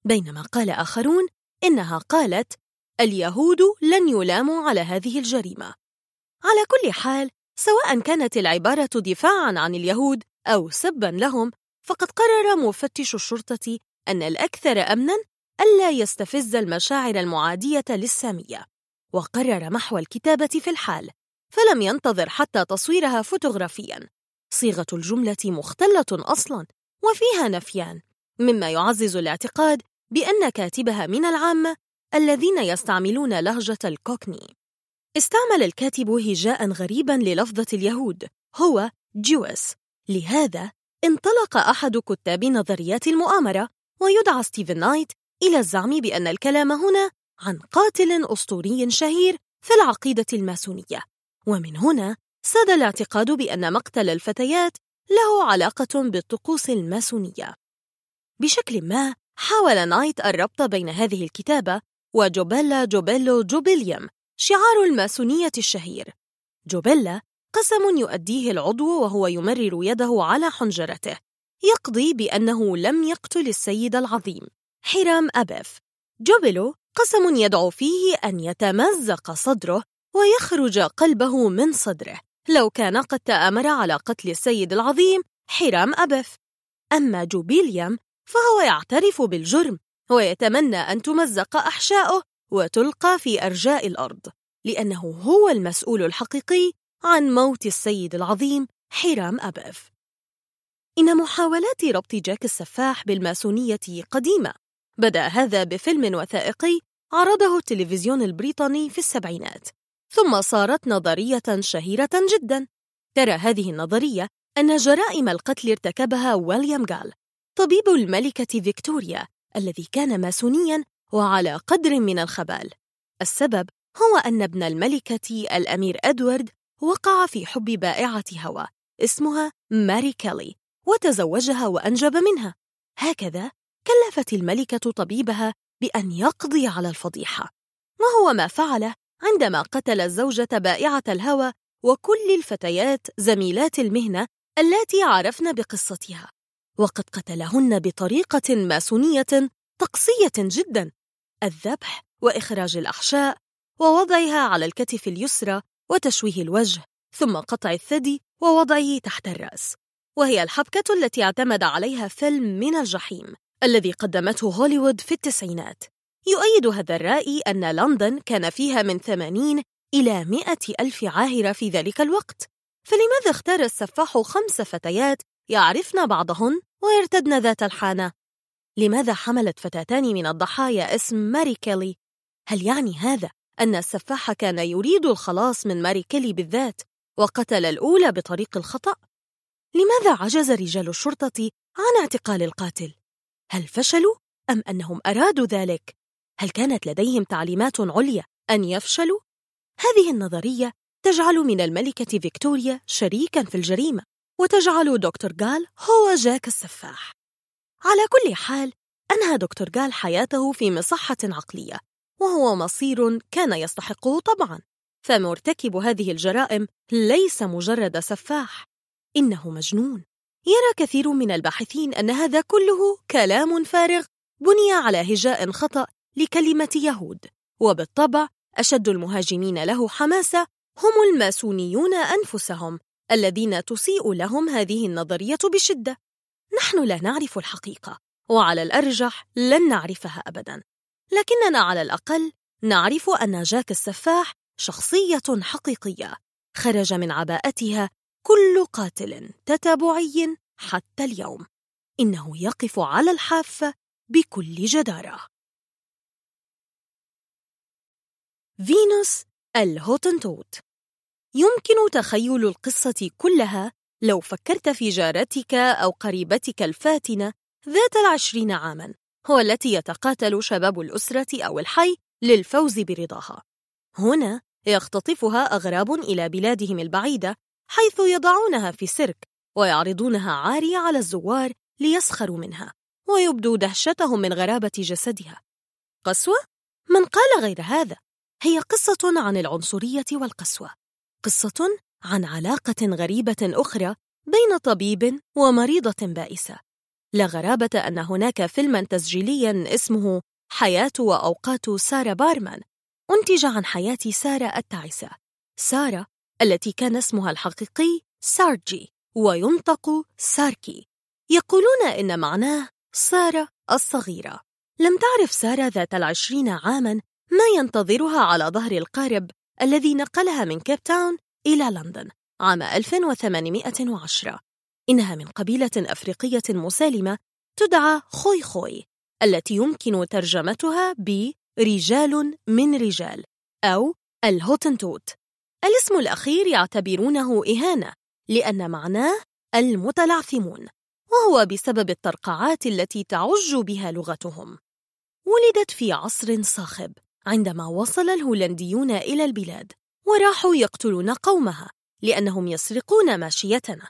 بينما قال آخرون إنها قالت اليهود لن يلاموا على هذه الجريمة. على كل حال سواء كانت العبارة دفاعاً عن اليهود أو سباً لهم فقد قرر مفتش الشرطة أن الأكثر أمناً ألا يستفز المشاعر المعادية للسامية. وقرر محو الكتابة في الحال فلم ينتظر حتى تصويرها فوتوغرافياً. صيغة الجملة مختلة أصلاً وفيها نفيان مما يعزز الاعتقاد بأن كاتبها من العامة الذين يستعملون لهجة الكوكني. استعمل الكاتب هجاء غريبا للفظة اليهود هو Juwes لهذا انطلق أحد كتاب نظريات المؤامرة ويدعى ستيفن نايت إلى الزعم بأن الكلام هنا عن قاتل أسطوري شهير في العقيدة الماسونية. ومن هنا ساد الاعتقاد بأن مقتل الفتيات له علاقة بالطقوس الماسونية. بشكل ما حاول نايت الربط بين هذه الكتابة وجوبيلا جوبيلو جوبيليوم شعار الماسونية الشهير. جوبيلا قسم يؤديه العضو وهو يمرر يده على حنجرته يقضي بأنه لم يقتل السيد العظيم. حرام أبيف جوبيلو قسم يدعو فيه أن يتمزق صدره ويخرج قلبه من صدره. لو كان قد تآمر على قتل السيد العظيم حرام أبف. أما جوبيليام فهو يعترف بالجرم ويتمنى أن تمزق أحشاؤه وتلقى في أرجاء الأرض لأنه هو المسؤول الحقيقي عن موت السيد العظيم حرام أبف. إن محاولات ربط جاك السفاح بالماسونية قديمة. بدأ هذا بفيلم وثائقي عرضه التلفزيون البريطاني في السبعينات ثم صارت نظرية شهيرة جدا. ترى هذه النظرية أن جرائم القتل ارتكبها ويليام جال طبيب الملكة فيكتوريا الذي كان ماسونياً وعلى قدر من الخبال. السبب هو أن ابن الملكة الأمير أدوارد وقع في حب بائعة هوى اسمها ماري كيلي وتزوجها وأنجب منها. هكذا كلفت الملكة طبيبها بأن يقضي على الفضيحة وهو ما فعله عندما قتل الزوجة بائعة الهوى وكل الفتيات زميلات المهنة اللاتي عرفن بقصتها. وقد قتلهن بطريقة ماسونية طقسية جدا الذبح وإخراج الأحشاء ووضعها على الكتف اليسرى وتشويه الوجه ثم قطع الثدي ووضعه تحت الرأس وهي الحبكة التي اعتمد عليها فيلم من الجحيم. الذي قدمته هوليوود في التسعينات يؤيد هذا الرأي أن لندن كان فيها من ثمانين إلى مئة ألف عاهرة في ذلك الوقت فلماذا اختار السفاح خمس فتيات يعرفن بعضهن ويرتدن ذات الحانة؟ لماذا حملت فتاتان من الضحايا اسم ماري كيلي؟ هل يعني هذا أن السفاح كان يريد الخلاص من ماري كيلي بالذات وقتل الأولى بطريق الخطأ؟ لماذا عجز رجال الشرطة عن اعتقال القاتل؟ هل فشلوا أم أنهم أرادوا ذلك؟ هل كانت لديهم تعليمات عليا أن يفشلوا؟ هذه النظرية تجعل من الملكة فيكتوريا شريكا في الجريمة وتجعل دكتور جال هو جاك السفاح على كل حال أنهى دكتور جال حياته في مصحة عقلية وهو مصير كان يستحقه طبعا فمرتكب هذه الجرائم ليس مجرد سفاح إنه مجنون يرى كثير من الباحثين أن هذا كله كلام فارغ بني على هجاء خطأ لكلمة يهود. وبالطبع أشد المهاجمين له حماسة هم الماسونيون أنفسهم الذين تسيء لهم هذه النظرية بشدة. نحن لا نعرف الحقيقة وعلى الأرجح لن نعرفها أبداً. لكننا على الأقل نعرف أن جاك السفاح شخصية حقيقية خرج من عباءتها كل قاتل تتابعي حتى اليوم. إنه يقف على الحافة بكل جدارة. فينوس الهوتنتوت. يمكن تخيل القصة كلها لو فكرت في جارتك أو قريبتك الفاتنة ذات العشرين عاماً هو التي يتقاتل شباب الأسرة أو الحي للفوز برضاها. هنا يختطفها أغراب إلى بلادهم البعيدة حيث يضعونها في سيرك ويعرضونها عارية على الزوار ليسخروا منها ويبدوا دهشتهم من غرابة جسدها قسوة؟ من قال غير هذا؟ هي قصة عن العنصرية والقسوة قصة عن علاقة غريبة أخرى بين طبيب ومريضة بائسة لا غرابة أن هناك فيلما تسجيليا اسمه حياة وأوقات سارة بارمان أنتج عن حياة سارة التعسة سارة التي كان اسمها الحقيقي سارجي وينطق ساركي. يقولون إن معناه سارة الصغيرة. لم تعرف سارة ذات العشرين عاماً ما ينتظرها على ظهر القارب الذي نقلها من كيب تاون إلى لندن عام 1810 إنها من قبيلة أفريقية مسالمة تدعى خوي خوي التي يمكن ترجمتها برجال من رجال أو الهوتنتوت. الاسم الأخير يعتبرونه إهانة لأن معناه المتلعثمون وهو بسبب الترقعات التي تعج بها لغتهم. ولدت في عصر صاخب عندما وصل الهولنديون إلى البلاد وراحوا يقتلون قومها لأنهم يسرقون ماشيتنا.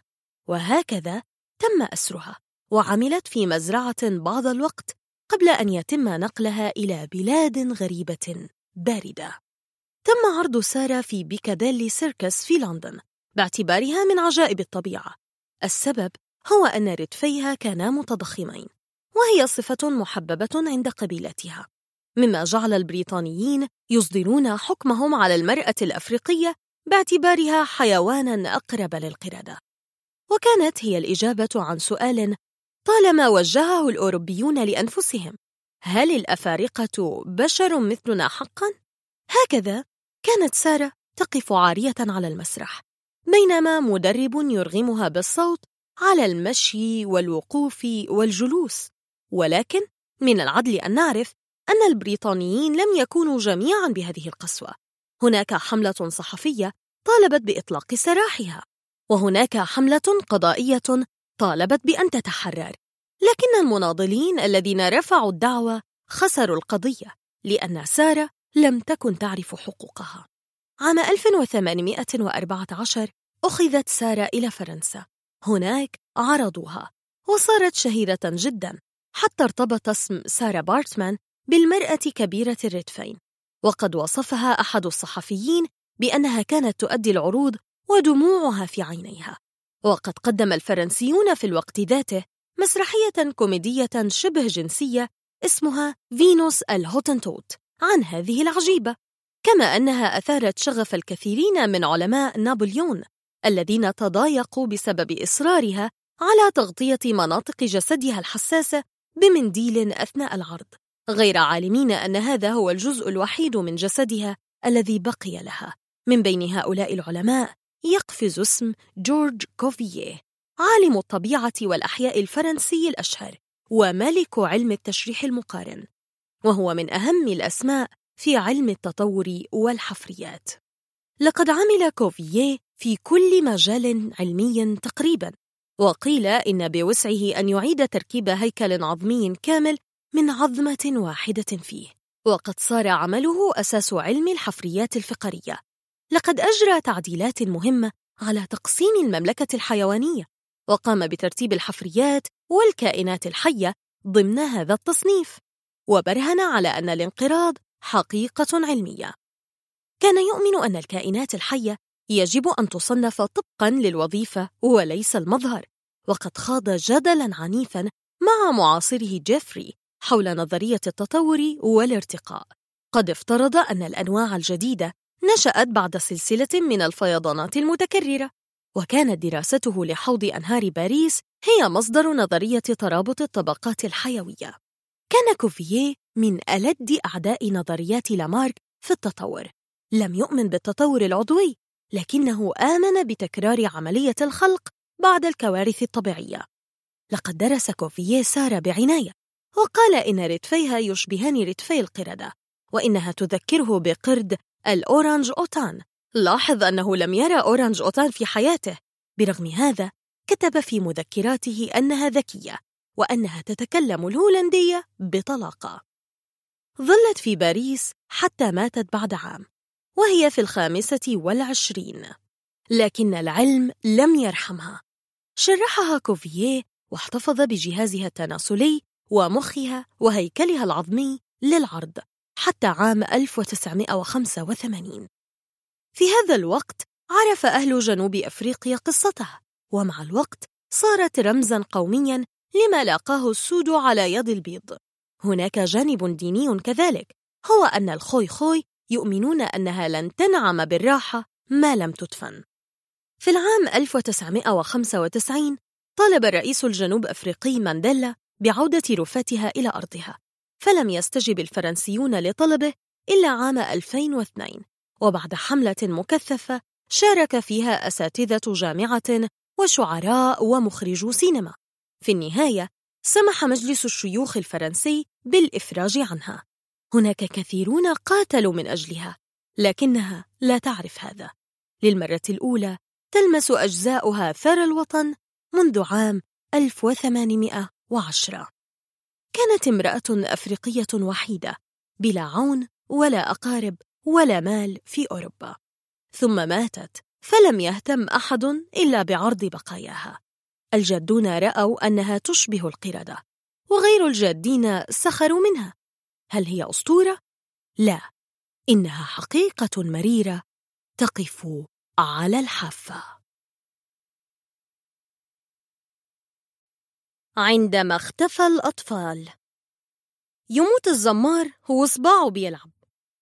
وهكذا تم أسرها وعملت في مزرعة بعض الوقت قبل أن يتم نقلها إلى بلاد غريبة باردة. تم عرض سارة في بيكاديلي سيركس في لندن باعتبارها من عجائب الطبيعة السبب هو أن ردفيها كانا متضخمين وهي صفة محببة عند قبيلتها مما جعل البريطانيين يصدرون حكمهم على المرأة الأفريقية باعتبارها حيواناً أقرب للقردة وكانت هي الإجابة عن سؤال طالما وجهه الأوروبيون لأنفسهم هل الأفارقة بشر مثلنا حقاً؟ هكذا كانت سارة تقف عارية على المسرح بينما مدرب يرغمها بالصوت على المشي والوقوف والجلوس. ولكن من العدل أن نعرف أن البريطانيين لم يكونوا جميعا بهذه القسوة. هناك حملة صحفية طالبت بإطلاق سراحها وهناك حملة قضائية طالبت بأن تتحرر. لكن المناضلين الذين رفعوا الدعوة خسروا القضية لأن سارة لم تكن تعرف حقوقها. عام 1814 أخذت سارة إلى فرنسا. هناك عرضوها وصارت شهيرة جدا حتى ارتبط اسم سارة بارتمان بالمرأة كبيرة الردفين وقد وصفها أحد الصحفيين بأنها كانت تؤدي العروض ودموعها في عينيها. وقد قدم الفرنسيون في الوقت ذاته مسرحية كوميدية شبه جنسية اسمها فينوس الهوتنتوت. عن هذه العجيبة كما أنها أثارت شغف الكثيرين من علماء نابليون الذين تضايقوا بسبب إصرارها على تغطية مناطق جسدها الحساسة بمنديل أثناء العرض غير عالمين أن هذا هو الجزء الوحيد من جسدها الذي بقي لها. من بين هؤلاء العلماء يقفز اسم جورج كوفييه عالم الطبيعة والأحياء الفرنسي الأشهر وملك علم التشريح المقارن. وهو من أهم الأسماء في علم التطور والحفريات. لقد عمل كوفييه في كل مجال علمي تقريبا وقيل إن بوسعه أن يعيد تركيب هيكل عظمي كامل من عظمة واحدة فيه. وقد صار عمله أساس علم الحفريات الفقرية. لقد أجرى تعديلات مهمة على تقسيم المملكة الحيوانية وقام بترتيب الحفريات والكائنات الحية ضمن هذا التصنيف. وبرهن على أن الانقراض حقيقة علمية. كان يؤمن أن الكائنات الحية يجب أن تصنف طبقا للوظيفة وليس المظهر وقد خاض جدلا عنيفا مع معاصره جيفري حول نظرية التطور والارتقاء. قد افترض أن الأنواع الجديدة نشأت بعد سلسلة من الفيضانات المتكررة وكانت دراسته لحوض أنهار باريس هي مصدر نظرية ترابط الطبقات الحيوية. كان كوفييه من ألد أعداء نظريات لامارك في التطور. لم يؤمن بالتطور العضوي لكنه آمن بتكرار عملية الخلق بعد الكوارث الطبيعية. لقد درس كوفييه سارة بعناية وقال إن ردفيها يشبهان ردفي القردة وإنها تذكره بقرد الأورانج أوتان. لاحظ أنه لم يرى أورانج أوتان في حياته. برغم هذا كتب في مذكراته أنها ذكية. وأنها تتكلم الهولندية بطلاقة. ظلت في باريس حتى ماتت بعد عام وهي في الخامسة والعشرين. لكن العلم لم يرحمها. شرحها كوفييه واحتفظ بجهازها التناسلي ومخها وهيكلها العظمي للعرض حتى عام 1985 في هذا الوقت عرف أهل جنوب أفريقيا قصتها ومع الوقت صارت رمزاً قومياً لما لاقاه السود على يد البيض. هناك جانب ديني كذلك. هو أن الخوي خوي يؤمنون أنها لن تنعم بالراحة ما لم تدفن. في العام 1995 طالب الرئيس الجنوب أفريقي مانديلا بعودة رفاتها إلى أرضها فلم يستجب الفرنسيون لطلبه إلا عام 2002 وبعد حملة مكثفة شارك فيها أساتذة جامعة وشعراء ومخرجو سينما. في النهاية سمح مجلس الشيوخ الفرنسي بالإفراج عنها. هناك كثيرون قاتلوا من أجلها لكنها لا تعرف هذا. للمرة الأولى تلمس أجزاؤها ثرى الوطن منذ عام 1810 كانت امرأة أفريقية وحيدة بلا عون ولا أقارب ولا مال في أوروبا. ثم ماتت فلم يهتم أحد إلا بعرض بقاياها. الجادون رأوا أنها تشبه القردة وغير الجادين سخروا منها. هل هي أسطورة؟ لا إنها حقيقة مريرة تقف على الحافة. عندما اختفى الأطفال يموت الزمار هو صباعه بيلعب.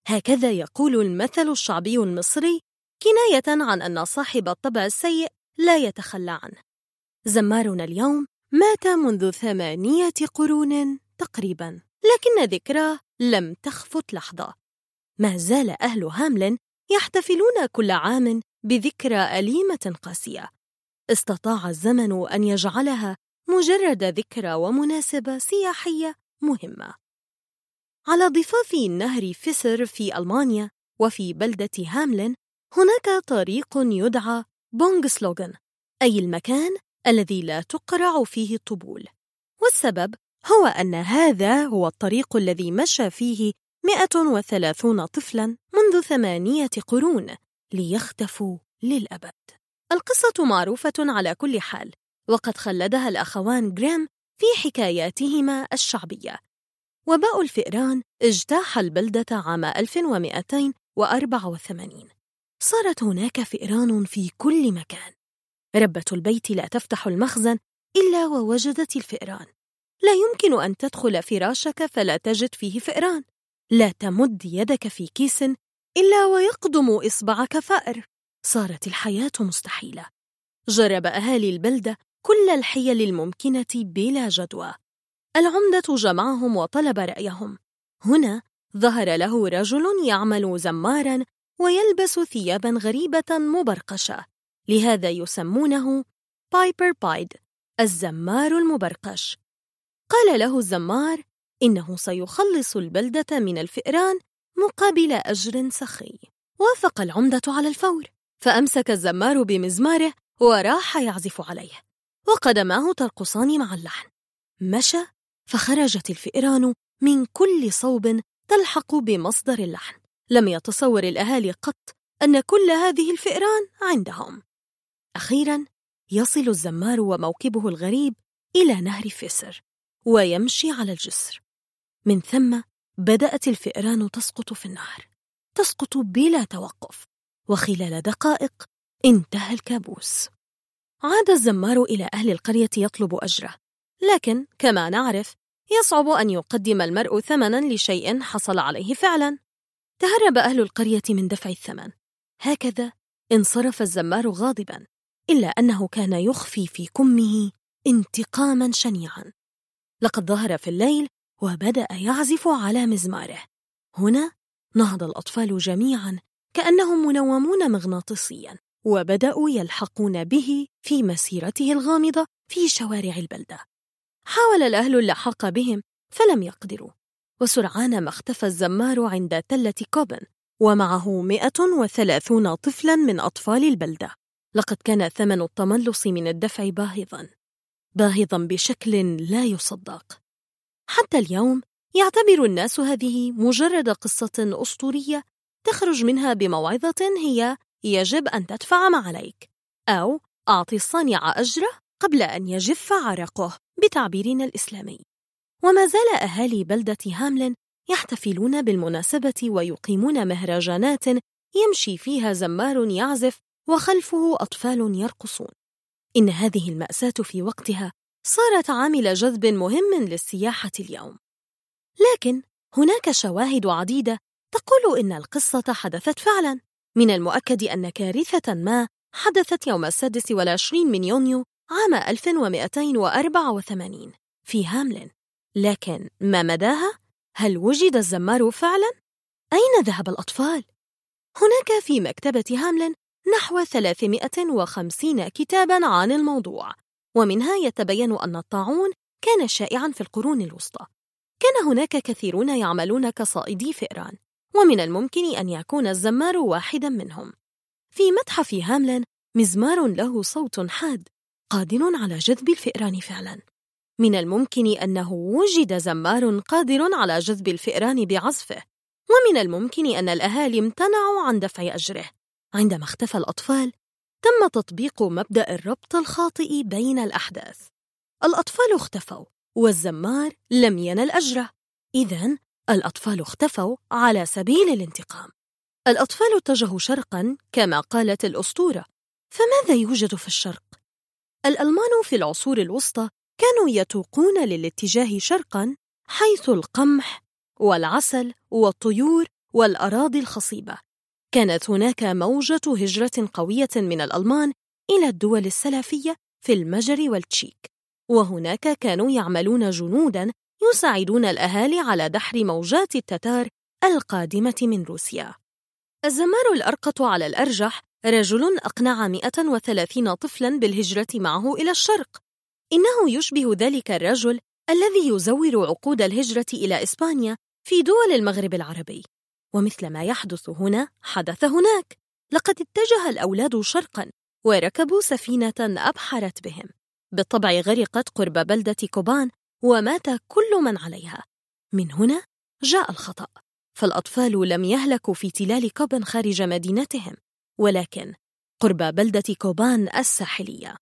هكذا يقول المثل الشعبي المصري كناية عن أن صاحب الطبع السيء لا يتخلى عنه. زمارنا اليوم مات منذ ثمانية قرون تقريبا لكن ذكراه لم تخفت لحظة. ما زال أهل هاملن يحتفلون كل عام بذكرى أليمة قاسية. استطاع الزمن أن يجعلها مجرد ذكرى ومناسبة سياحية مهمة. على ضفاف نهر فيسر في ألمانيا وفي بلدة هاملن هناك طريق يدعى بونغ سلوغن أي المكان الذي لا تقرع فيه الطبول. والسبب هو أن هذا هو الطريق الذي مشى فيه 130 طفلا منذ ثمانية قرون ليختفوا للأبد. القصة معروفة على كل حال وقد خلدها الأخوان جريم في حكاياتهما الشعبية. وباء الفئران اجتاح البلدة عام 1284 صارت هناك فئران في كل مكان. ربة البيت لا تفتح المخزن إلا ووجدت الفئران. لا يمكن أن تدخل فراشك فلا تجد فيه فئران. لا تمد يدك في كيس إلا ويقدم إصبعك فأر. صارت الحياة مستحيلة. جرب أهالي البلدة كل الحيل الممكنة بلا جدوى. العمدة جمعهم وطلب رأيهم. هنا ظهر له رجل يعمل زمارا ويلبس ثيابا غريبة مبرقشة. لهذا يسمونه بايبر بايد الزمار المبرقش. قال له الزمار إنه سيخلص البلدة من الفئران مقابل أجر سخي. وافق العمدة على الفور. فأمسك الزمار بمزماره وراح يعزف عليه. وقدماه ترقصان مع اللحن. مشى فخرجت الفئران من كل صوب تلحق بمصدر اللحن. لم يتصور الأهالي قط أن كل هذه الفئران عندهم. أخيرا يصل الزمار وموكبه الغريب إلى نهر فيسر ويمشي على الجسر. من ثم بدأت الفئران تسقط في النهر تسقط بلا توقف وخلال دقائق انتهى الكابوس. عاد الزمار إلى أهل القرية يطلب أجره لكن كما نعرف يصعب أن يقدم المرء ثمنا لشيء حصل عليه فعلا. تهرب أهل القرية من دفع الثمن. هكذا انصرف الزمار غاضبا. إلا أنه كان يخفي في كمه انتقاما شنيعا. لقد ظهر في الليل وبدأ يعزف على مزماره. هنا نهض الأطفال جميعا كأنهم منومون مغناطيسيا وبدأوا يلحقون به في مسيرته الغامضة في شوارع البلدة. حاول الأهل اللحاق بهم فلم يقدروا. وسرعان ما اختفى الزمار عند تلة كوبن ومعه 130 طفلا من أطفال البلدة. لقد كان ثمن التملص من الدفع باهظا باهظا بشكل لا يصدق. حتى اليوم يعتبر الناس هذه مجرد قصة أسطورية تخرج منها بموعظة هي يجب أن تدفع ما عليك أو أعطي الصانع أجره قبل أن يجف عرقه بتعبيرنا الإسلامي. وما زال أهالي بلدة هاملن يحتفلون بالمناسبة ويقيمون مهرجانات يمشي فيها زمار يعزف وخلفه أطفال يرقصون إن هذه المأساة في وقتها صارت عامل جذب مهم للسياحة اليوم لكن هناك شواهد عديدة تقول إن القصة حدثت فعلاً من المؤكد أن كارثة ما حدثت يوم السادس والعشرين من يونيو عام 1284 في هاملين لكن ما مداها؟ هل وجد الزمار فعلاً؟ أين ذهب الأطفال؟ هناك في مكتبة هاملين نحو 350 كتاباً عن الموضوع. ومنها يتبين أن الطاعون كان شائعاً في القرون الوسطى. كان هناك كثيرون يعملون كصائدي فئران ومن الممكن أن يكون الزمار واحدا منهم. في متحف هاملين مزمار له صوت حاد قادر على جذب الفئران فعلا. من الممكن أنه وجد زمار قادر على جذب الفئران بعزفه ومن الممكن أن الأهالي امتنعوا عن دفع أجره. عندما اختفى الأطفال تم تطبيق مبدأ الربط الخاطئ بين الأحداث. الأطفال اختفوا والزمار لم ينل أجره. إذن الأطفال اختفوا على سبيل الانتقام. الأطفال اتجهوا شرقاً كما قالت الأسطورة. فماذا يوجد في الشرق؟ الألمان في العصور الوسطى كانوا يتوقون للاتجاه شرقاً حيث القمح والعسل والطيور والأراضي الخصيبة. كانت هناك موجة هجرة قوية من الألمان إلى الدول السلافية في المجر والتشيك. وهناك كانوا يعملون جنوداً يساعدون الأهالي على دحر موجات التتار القادمة من روسيا. الزمار الأرقط على الأرجح رجل أقنع 130 طفلاً بالهجرة معه إلى الشرق. إنه يشبه ذلك الرجل الذي يزور عقود الهجرة إلى إسبانيا في دول المغرب العربي. ومثل ما يحدث هنا حدث هناك. لقد اتجه الأولاد شرقاً وركبوا سفينة أبحرت بهم. بالطبع غرقت قرب بلدة كوبان ومات كل من عليها. من هنا جاء الخطأ. فالأطفال لم يهلكوا في تلال كوبن خارج مدينتهم ولكن قرب بلدة كوبان الساحلية.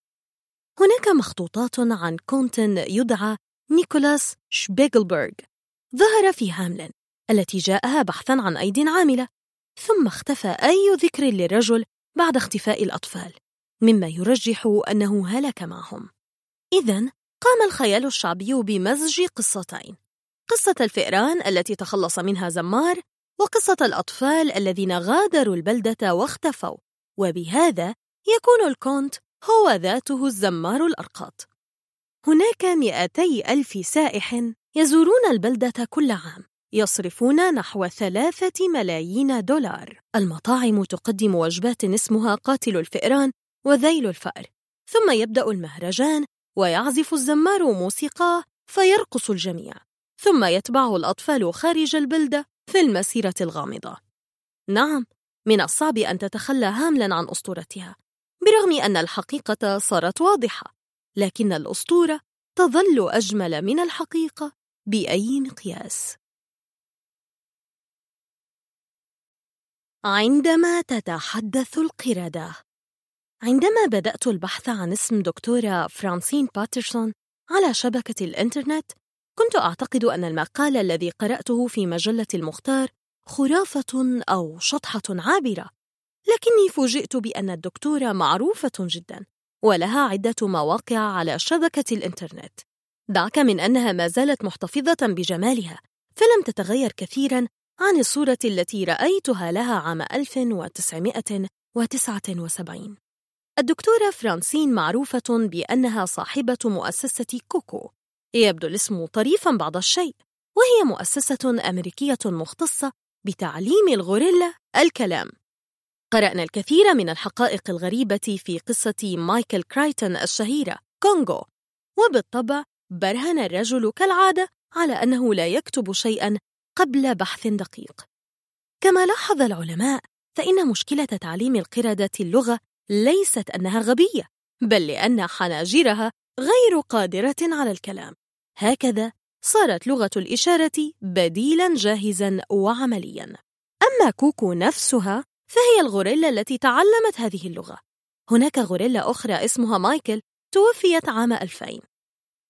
هناك مخطوطات عن كونت يدعى نيكولاس شبيغلبرغ. ظهر في هاملن. التي جاءها بحثا عن أيد عاملة. ثم اختفى أي ذكر للرجل بعد اختفاء الأطفال مما يرجح أنه هلك معهم. إذا قام الخيال الشعبي بمزج قصتين قصة الفئران التي تخلص منها زمار وقصة الأطفال الذين غادروا البلدة واختفوا. وبهذا يكون الكونت هو ذاته الزمار الأرقاط. هناك مئتي ألف سائح يزورون البلدة كل عام. يصرفون نحو ثلاثة ملايين دولار. المطاعم تقدم وجبات اسمها قاتل الفئران وذيل الفأر. ثم يبدأ المهرجان ويعزف الزمار موسيقاه فيرقص الجميع. ثم يتبعه الأطفال خارج البلدة في المسيرة الغامضة. نعم من الصعب أن تتخلى هاملا عن أسطورتها برغم أن الحقيقة صارت واضحة لكن الأسطورة تظل أجمل من الحقيقة بأي مقياس عندما تتحدث القردة. عندما بدأت البحث عن اسم دكتورة فرانسين باترسون على شبكة الإنترنت كنت أعتقد أن المقال الذي قرأته في مجلة المختار خرافة أو شطحة عابرة. لكني فوجئت بأن الدكتورة معروفة جدا ولها عدة مواقع على شبكة الإنترنت. دعك من أنها ما زالت محتفظة بجمالها فلم تتغير كثيرا عن الصورة التي رأيتها لها عام 1979 الدكتورة فرانسين معروفة بأنها صاحبة مؤسسة كوكو. يبدو الاسم طريفا بعض الشيء وهي مؤسسة أمريكية مختصة بتعليم الغوريلا الكلام. قرأنا الكثير من الحقائق الغريبة في قصة مايكل كرايتون الشهيرة كونغو. وبالطبع برهن الرجل كالعادة على أنه لا يكتب شيئا قبل بحث دقيق. كما لاحظ العلماء فإن مشكلة تعليم القردة اللغة ليست أنها غبية بل لأن حناجرها غير قادرة على الكلام. هكذا صارت لغة الإشارة بديلاً جاهزاً وعملياً. أما كوكو نفسها فهي الغوريلا التي تعلمت هذه اللغة. هناك غوريلا أخرى اسمها مايكل توفيت عام 2000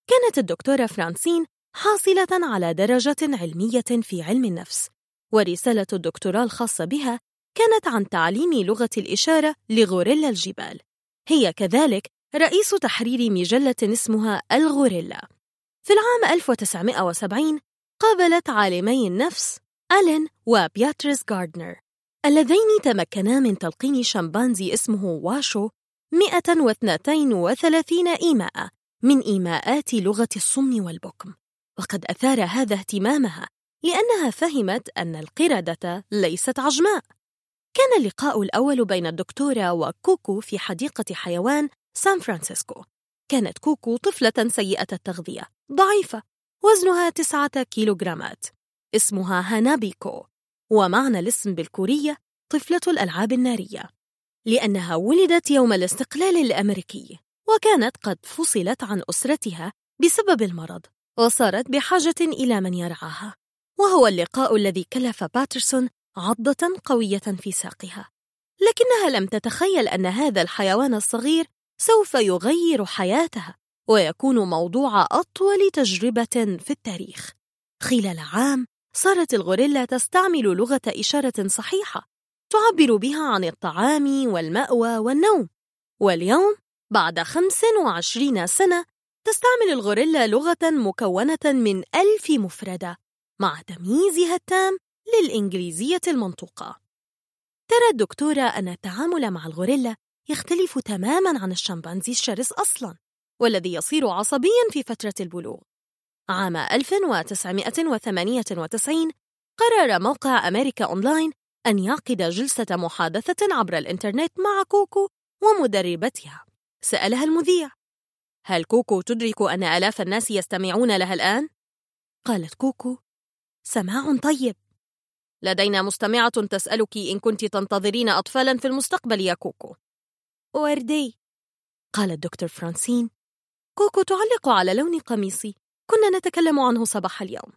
كانت الدكتورة فرانسين حاصلة على درجة علمية في علم النفس ورسالة الدكتوراه الخاصة بها كانت عن تعليم لغة الإشارة لغوريلا الجبال. هي كذلك رئيس تحرير مجلة اسمها الغوريلا. في العام 1970 قابلت عالمي النفس ألين وبياتريس غاردنر اللذين تمكنا من تلقين شمبانزي اسمه واشو 132 إيماءة من إيماءات لغة الصم والبكم. وقد أثار هذا اهتمامها لأنها فهمت أن القردة ليست عجماء. كان اللقاء الأول بين الدكتورة وكوكو في حديقة حيوان سان فرانسيسكو. كانت كوكو طفلة سيئة التغذية ضعيفة وزنها تسعة كيلوغرامات اسمها هانابيكو ومعنى الاسم بالكورية طفلة الألعاب النارية. لأنها ولدت يوم الاستقلال الأمريكي وكانت قد فصلت عن أسرتها بسبب المرض. وصارت بحاجة إلى من يرعاها وهو اللقاء الذي كلف باترسون عضة قوية في ساقها. لكنها لم تتخيل أن هذا الحيوان الصغير سوف يغير حياتها ويكون موضوع أطول تجربة في التاريخ. خلال عام صارت الغوريلا تستعمل لغة إشارة صحيحة تعبر بها عن الطعام والمأوى والنوم واليوم بعد 25 سنة تستعمل الغوريلا لغة مكونة من ألف مفردة مع تمييزها التام للإنجليزية المنطوقة ترى الدكتورة أن التعامل مع الغوريلا يختلف تماماً عن الشمبانزي الشرس أصلاً والذي يصير عصبياً في فترة البلوغ. عام 1998 قرر موقع أمريكا أونلاين أن يعقد جلسة محادثة عبر الإنترنت مع كوكو ومدربتها. سألها المذيع هل كوكو تدرك أن آلاف الناس يستمعون لها الآن؟ قالت كوكو. سماع طيب. لدينا مستمعة تسألك إن كنت تنتظرين أطفالا في المستقبل يا كوكو. وردي. قالت دكتور فرانسين. كوكو تعلق على لون قميصي. كنا نتكلم عنه صباح اليوم.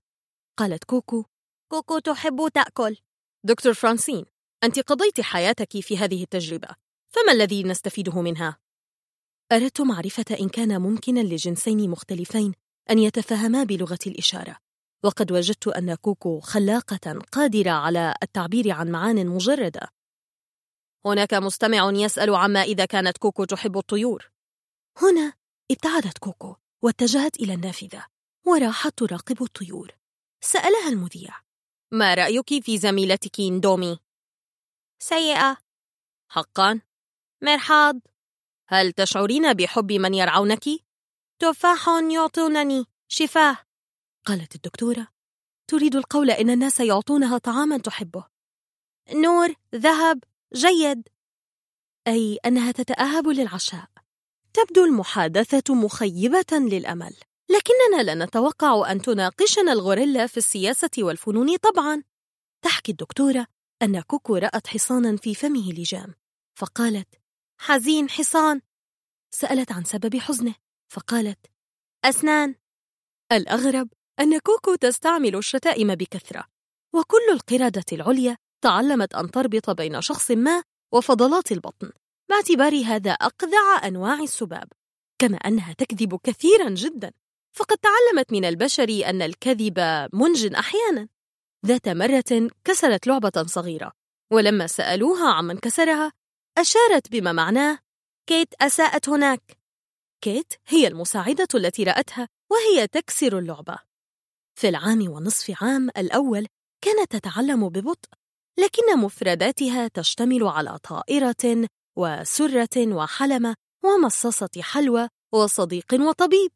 قالت كوكو. كوكو تحب تأكل. دكتور فرانسين أنت قضيت حياتك في هذه التجربة. فما الذي نستفيده منها؟ أردت معرفة إن كان ممكنا لجنسين مختلفين أن يتفاهما بلغة الإشارة وقد وجدت أن كوكو خلاقة قادرة على التعبير عن معان مجردة. هناك مستمع يسأل عما إذا كانت كوكو تحب الطيور. هنا ابتعدت كوكو واتجهت إلى النافذة وراحت تراقب الطيور. سألها المذيع. ما رأيك في زميلتك دومي؟ سيئة. حقا؟ مرحاض. هل تشعرين بحب من يرعونك؟ تفاح يعطونني. شفاه. قالت الدكتورة. تريد القول إن الناس يعطونها طعاما تحبه. نور ذهب جيد. أي أنها تتأهب للعشاء. تبدو المحادثة مخيبة للأمل. لكننا لا نتوقع أن تناقشنا الغوريلا في السياسة والفنون طبعا. تحكي الدكتورة أن كوكو رأت حصانا في فمه لجام. فقالت حزين حصان. سألت عن سبب حزنه فقالت أسنان. الأغرب أن كوكو تستعمل الشتائم بكثرة وكل القردة العليا تعلمت أن تربط بين شخص ما وفضلات البطن باعتبار هذا أقذع أنواع السباب كما أنها تكذب كثيرا جدا فقد تعلمت من البشر أن الكذب منج أحيانا. ذات مرة كسرت لعبة صغيرة ولما سألوها عمن كسرها أشارت بما معناه كيت أساءت هناك. كيت هي المساعدة التي رأتها وهي تكسر اللعبة. في العام ونصف عام الأول كانت تتعلم ببطء لكن مفرداتها تشتمل على طائرة وسرة وحلمة ومصاصة حلوى وصديق وطبيب.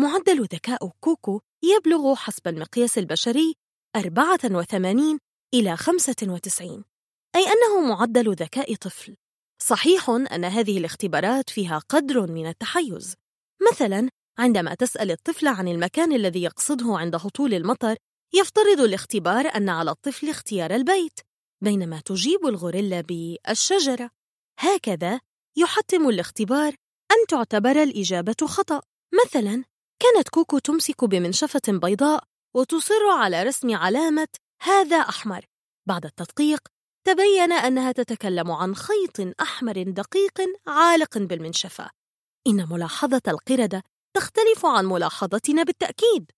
معدل ذكاء كوكو يبلغ حسب المقياس البشري 84 إلى 95 أي أنه معدل ذكاء طفل. صحيح أن هذه الاختبارات فيها قدر من التحيز. مثلا عندما تسأل الطفل عن المكان الذي يقصده عند هطول المطر يفترض الاختبار أن على الطفل اختيار البيت بينما تجيب الغوريلا بالشجرة. هكذا يحتم الاختبار أن تعتبر الإجابة خطأ. مثلا كانت كوكو تمسك بمنشفة بيضاء وتصر على رسم علامة هذا أحمر. بعد التدقيق تبين أنها تتكلم عن خيط أحمر دقيق عالق بالمنشفة. إن ملاحظة القردة تختلف عن ملاحظتنا بالتأكيد.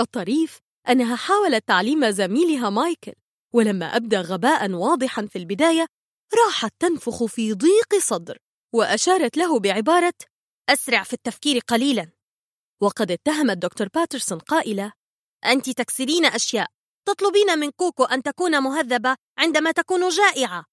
الطريف أنها حاولت تعليم زميلها مايكل ولما أبدى غباء واضحا في البداية راحت تنفخ في ضيق صدر وأشارت له بعبارة أسرع في التفكير قليلا وقد اتهمت دكتور باترسون قائلة أنت تكسرين أشياء تطلبين من كوكو أن تكون مهذبة عندما تكون جائعة.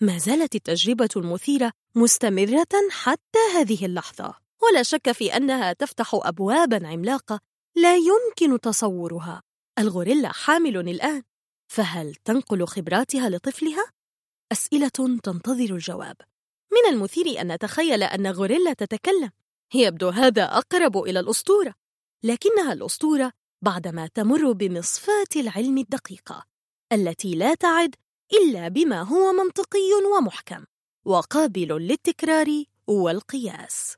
ما زالت التجربة المثيرة مستمرة حتى هذه اللحظة. ولا شك في أنها تفتح أبوابا عملاقة لا يمكن تصورها. الغوريلا حامل الآن. فهل تنقل خبراتها لطفلها؟ أسئلة تنتظر الجواب. من المثير أن نتخيل أن غوريلا تتكلم. يبدو هذا أقرب إلى الأسطورة. لكنها الأسطورة بعدما تمر بمصفاة العلم الدقيقة التي لا تعد إلا بما هو منطقي ومحكم وقابل للتكرار والقياس.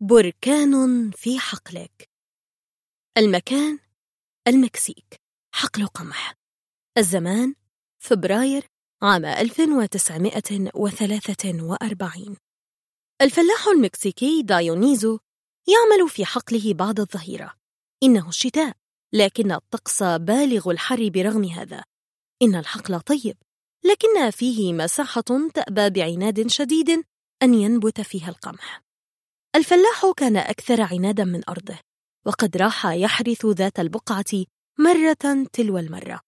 بركان في حقلك. المكان المكسيك حقل قمح. الزمان فبراير عام 1943 الفلاح المكسيكي دايونيزو يعمل في حقله بعد الظهيرة. إنه الشتاء لكن الطقس بالغ الحر برغم هذا. إن الحقل طيب لكن فيه مساحة تأبى بعناد شديد أن ينبت فيها القمح. الفلاح كان أكثر عنادا من أرضه وقد راح يحرث ذات البقعة مرة تلو المرة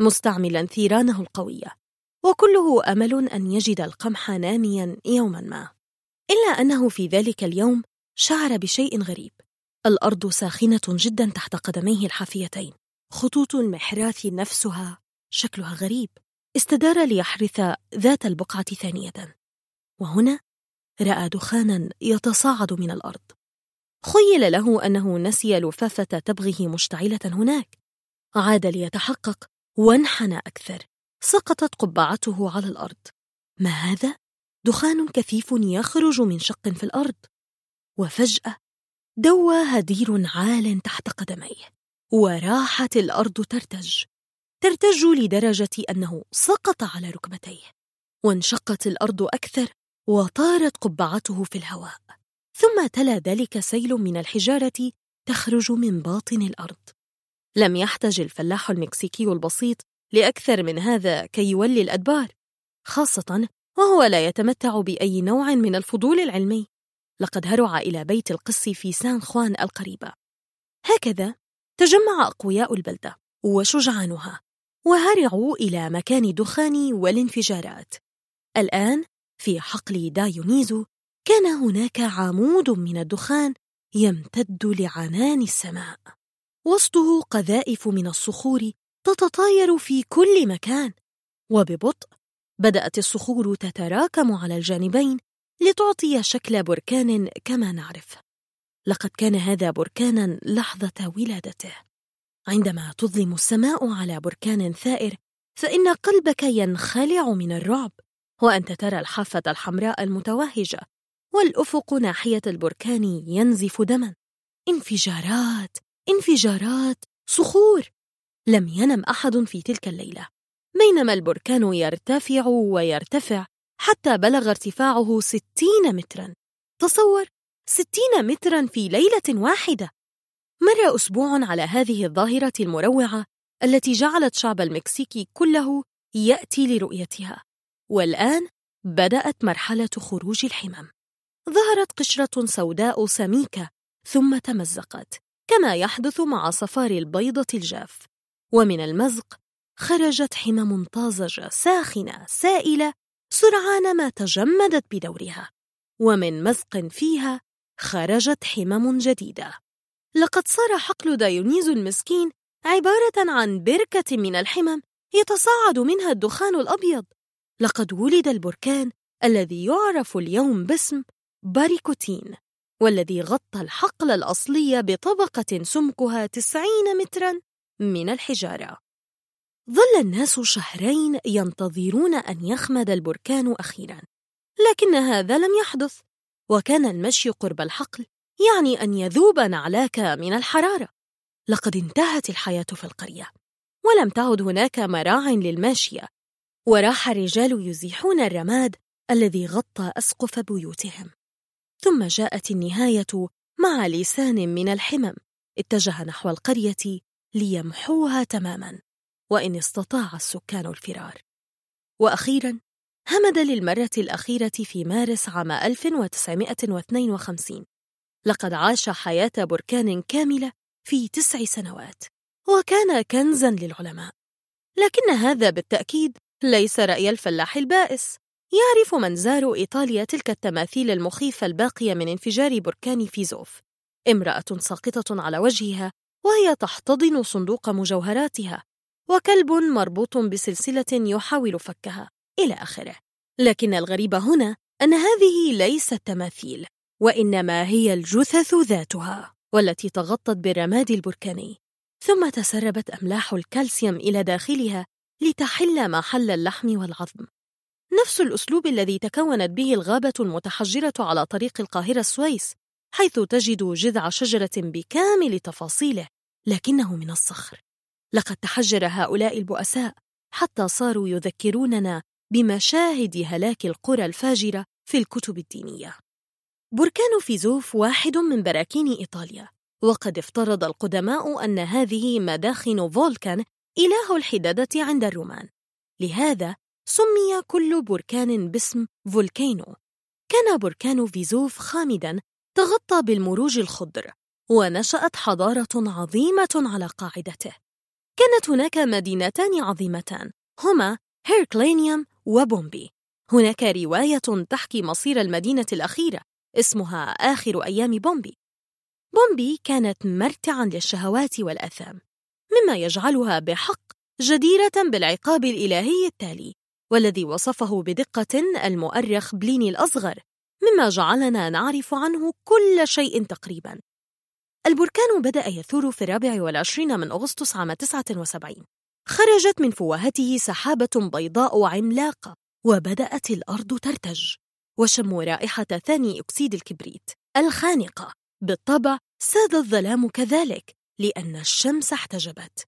مستعملا ثيرانه القوية. وكله أمل أن يجد القمح ناميا يوما ما. إلا أنه في ذلك اليوم شعر بشيء غريب. الأرض ساخنة جدا تحت قدميه الحافيتين. خطوط المحراث نفسها شكلها غريب. استدار ليحرث ذات البقعة ثانية. وهنا رأى دخانا يتصاعد من الأرض. خيل له أنه نسي لفافة تبغه مشتعلة هناك. عاد ليتحقق وانحنى أكثر. سقطت قبعته على الأرض. ما هذا؟ دخان كثيف يخرج من شق في الأرض. وفجأة دوى هدير عال تحت قدميه وراحت الأرض ترتج. ترتج لدرجة أنه سقط على ركبتيه. وانشقت الأرض أكثر وطارت قبعته في الهواء. ثم تلا ذلك سيل من الحجارة تخرج من باطن الأرض. لم يحتج الفلاح المكسيكي البسيط لأكثر من هذا كي يولي الأدبار خاصة وهو لا يتمتع بأي نوع من الفضول العلمي. لقد هرع إلى بيت القس في سان خوان القريبة هكذا تجمع أقوياء البلدة وشجعانها وهرعوا إلى مكان الدخان والانفجارات. الآن في حقل دايونيزو كان هناك عمود من الدخان يمتد لعنان السماء. وسطه قذائف من الصخور تتطاير في كل مكان وببطء بدأت الصخور تتراكم على الجانبين لتعطي شكل بركان كما نعرف. لقد كان هذا بركانا لحظة ولادته. عندما تظلم السماء على بركان ثائر فإن قلبك ينخلع من الرعب وأنت ترى الحافة الحمراء المتوهجة والأفق ناحية البركان ينزف دما. انفجارات انفجارات صخور! لم ينم أحد في تلك الليلة بينما البركان يرتفع ويرتفع. حتى بلغ ارتفاعه ستين مترا. تصور ستين مترا في ليلة واحدة. مر أسبوع على هذه الظاهرة المروعة التي جعلت شعب المكسيك كله يأتي لرؤيتها. والآن بدأت مرحلة خروج الحمم. ظهرت قشرة سوداء سميكة ثم تمزقت كما يحدث مع صفار البيضة الجاف. ومن المزق خرجت حمم طازجة ساخنة سائلة سرعان ما تجمدت بدورها ومن مزق فيها خرجت حمم جديدة. لقد صار حقل دايونيز المسكين عبارة عن بركة من الحمم يتصاعد منها الدخان الأبيض. لقد ولد البركان الذي يعرف اليوم باسم باريكوتين والذي غطى الحقل الأصلي بطبقة سمكها تسعين متراً من الحجارة. ظل الناس شهرين ينتظرون أن يخمد البركان أخيراً لكن هذا لم يحدث وكان المشي قرب الحقل يعني أن يذوب نعلاك من الحرارة. لقد انتهت الحياة في القرية ولم تعد هناك مراع للماشية وراح الرجال يزيحون الرماد الذي غطى أسقف بيوتهم. ثم جاءت النهاية مع لسان من الحمم اتجه نحو القرية ليمحوها تماما. وإن استطاع السكان الفرار. وأخيرا همد للمرة الأخيرة في مارس عام 1952 لقد عاش حياة بركان كاملة في تسع سنوات وكان كنزا للعلماء. لكن هذا بالتأكيد ليس رأي الفلاح البائس. يعرف من زاروا إيطاليا تلك التماثيل المخيفة الباقية من انفجار بركان فيزوف. امرأة ساقطة على وجهها وهي تحتضن صندوق مجوهراتها. وكلب مربوط بسلسلة يحاول فكها إلى آخره. لكن الغريب هنا أن هذه ليست تماثيل وإنما هي الجثث ذاتها والتي تغطت بالرماد البركاني. ثم تسربت أملاح الكالسيوم إلى داخلها لتحل محل اللحم والعظم. نفس الأسلوب الذي تكونت به الغابة المتحجرة على طريق القاهرة السويس حيث تجد جذع شجرة بكامل تفاصيله لكنه من الصخر. لقد تحجر هؤلاء البؤساء حتى صاروا يذكروننا بمشاهد هلاك القرى الفاجرة في الكتب الدينية. بركان فيزوف واحد من براكين إيطاليا. وقد افترض القدماء أن هذه مداخن فولكان إله الحدادة عند الرومان. لهذا سمي كل بركان باسم فولكينو كان بركان فيزوف خامدا تغطى بالمروج الخضر ونشأت حضارة عظيمة على قاعدته. كانت هناك مدينتان عظيمتان هما هيركلينيوم وبومبي. هناك رواية تحكي مصير المدينة الأخيرة اسمها آخر أيام بومبي. بومبي كانت مرتعا للشهوات والأثام مما يجعلها بحق جديرة بالعقاب الإلهي التالي والذي وصفه بدقة المؤرخ بليني الأصغر مما جعلنا نعرف عنه كل شيء تقريبا. البركان بدأ يثور في الرابع والعشرين من أغسطس عام 79 خرجت من فوهته سحابة بيضاء عملاقة وبدأت الأرض ترتج. وشموا رائحة ثاني أكسيد الكبريت الخانقة. بالطبع ساد الظلام كذلك لأن الشمس احتجبت.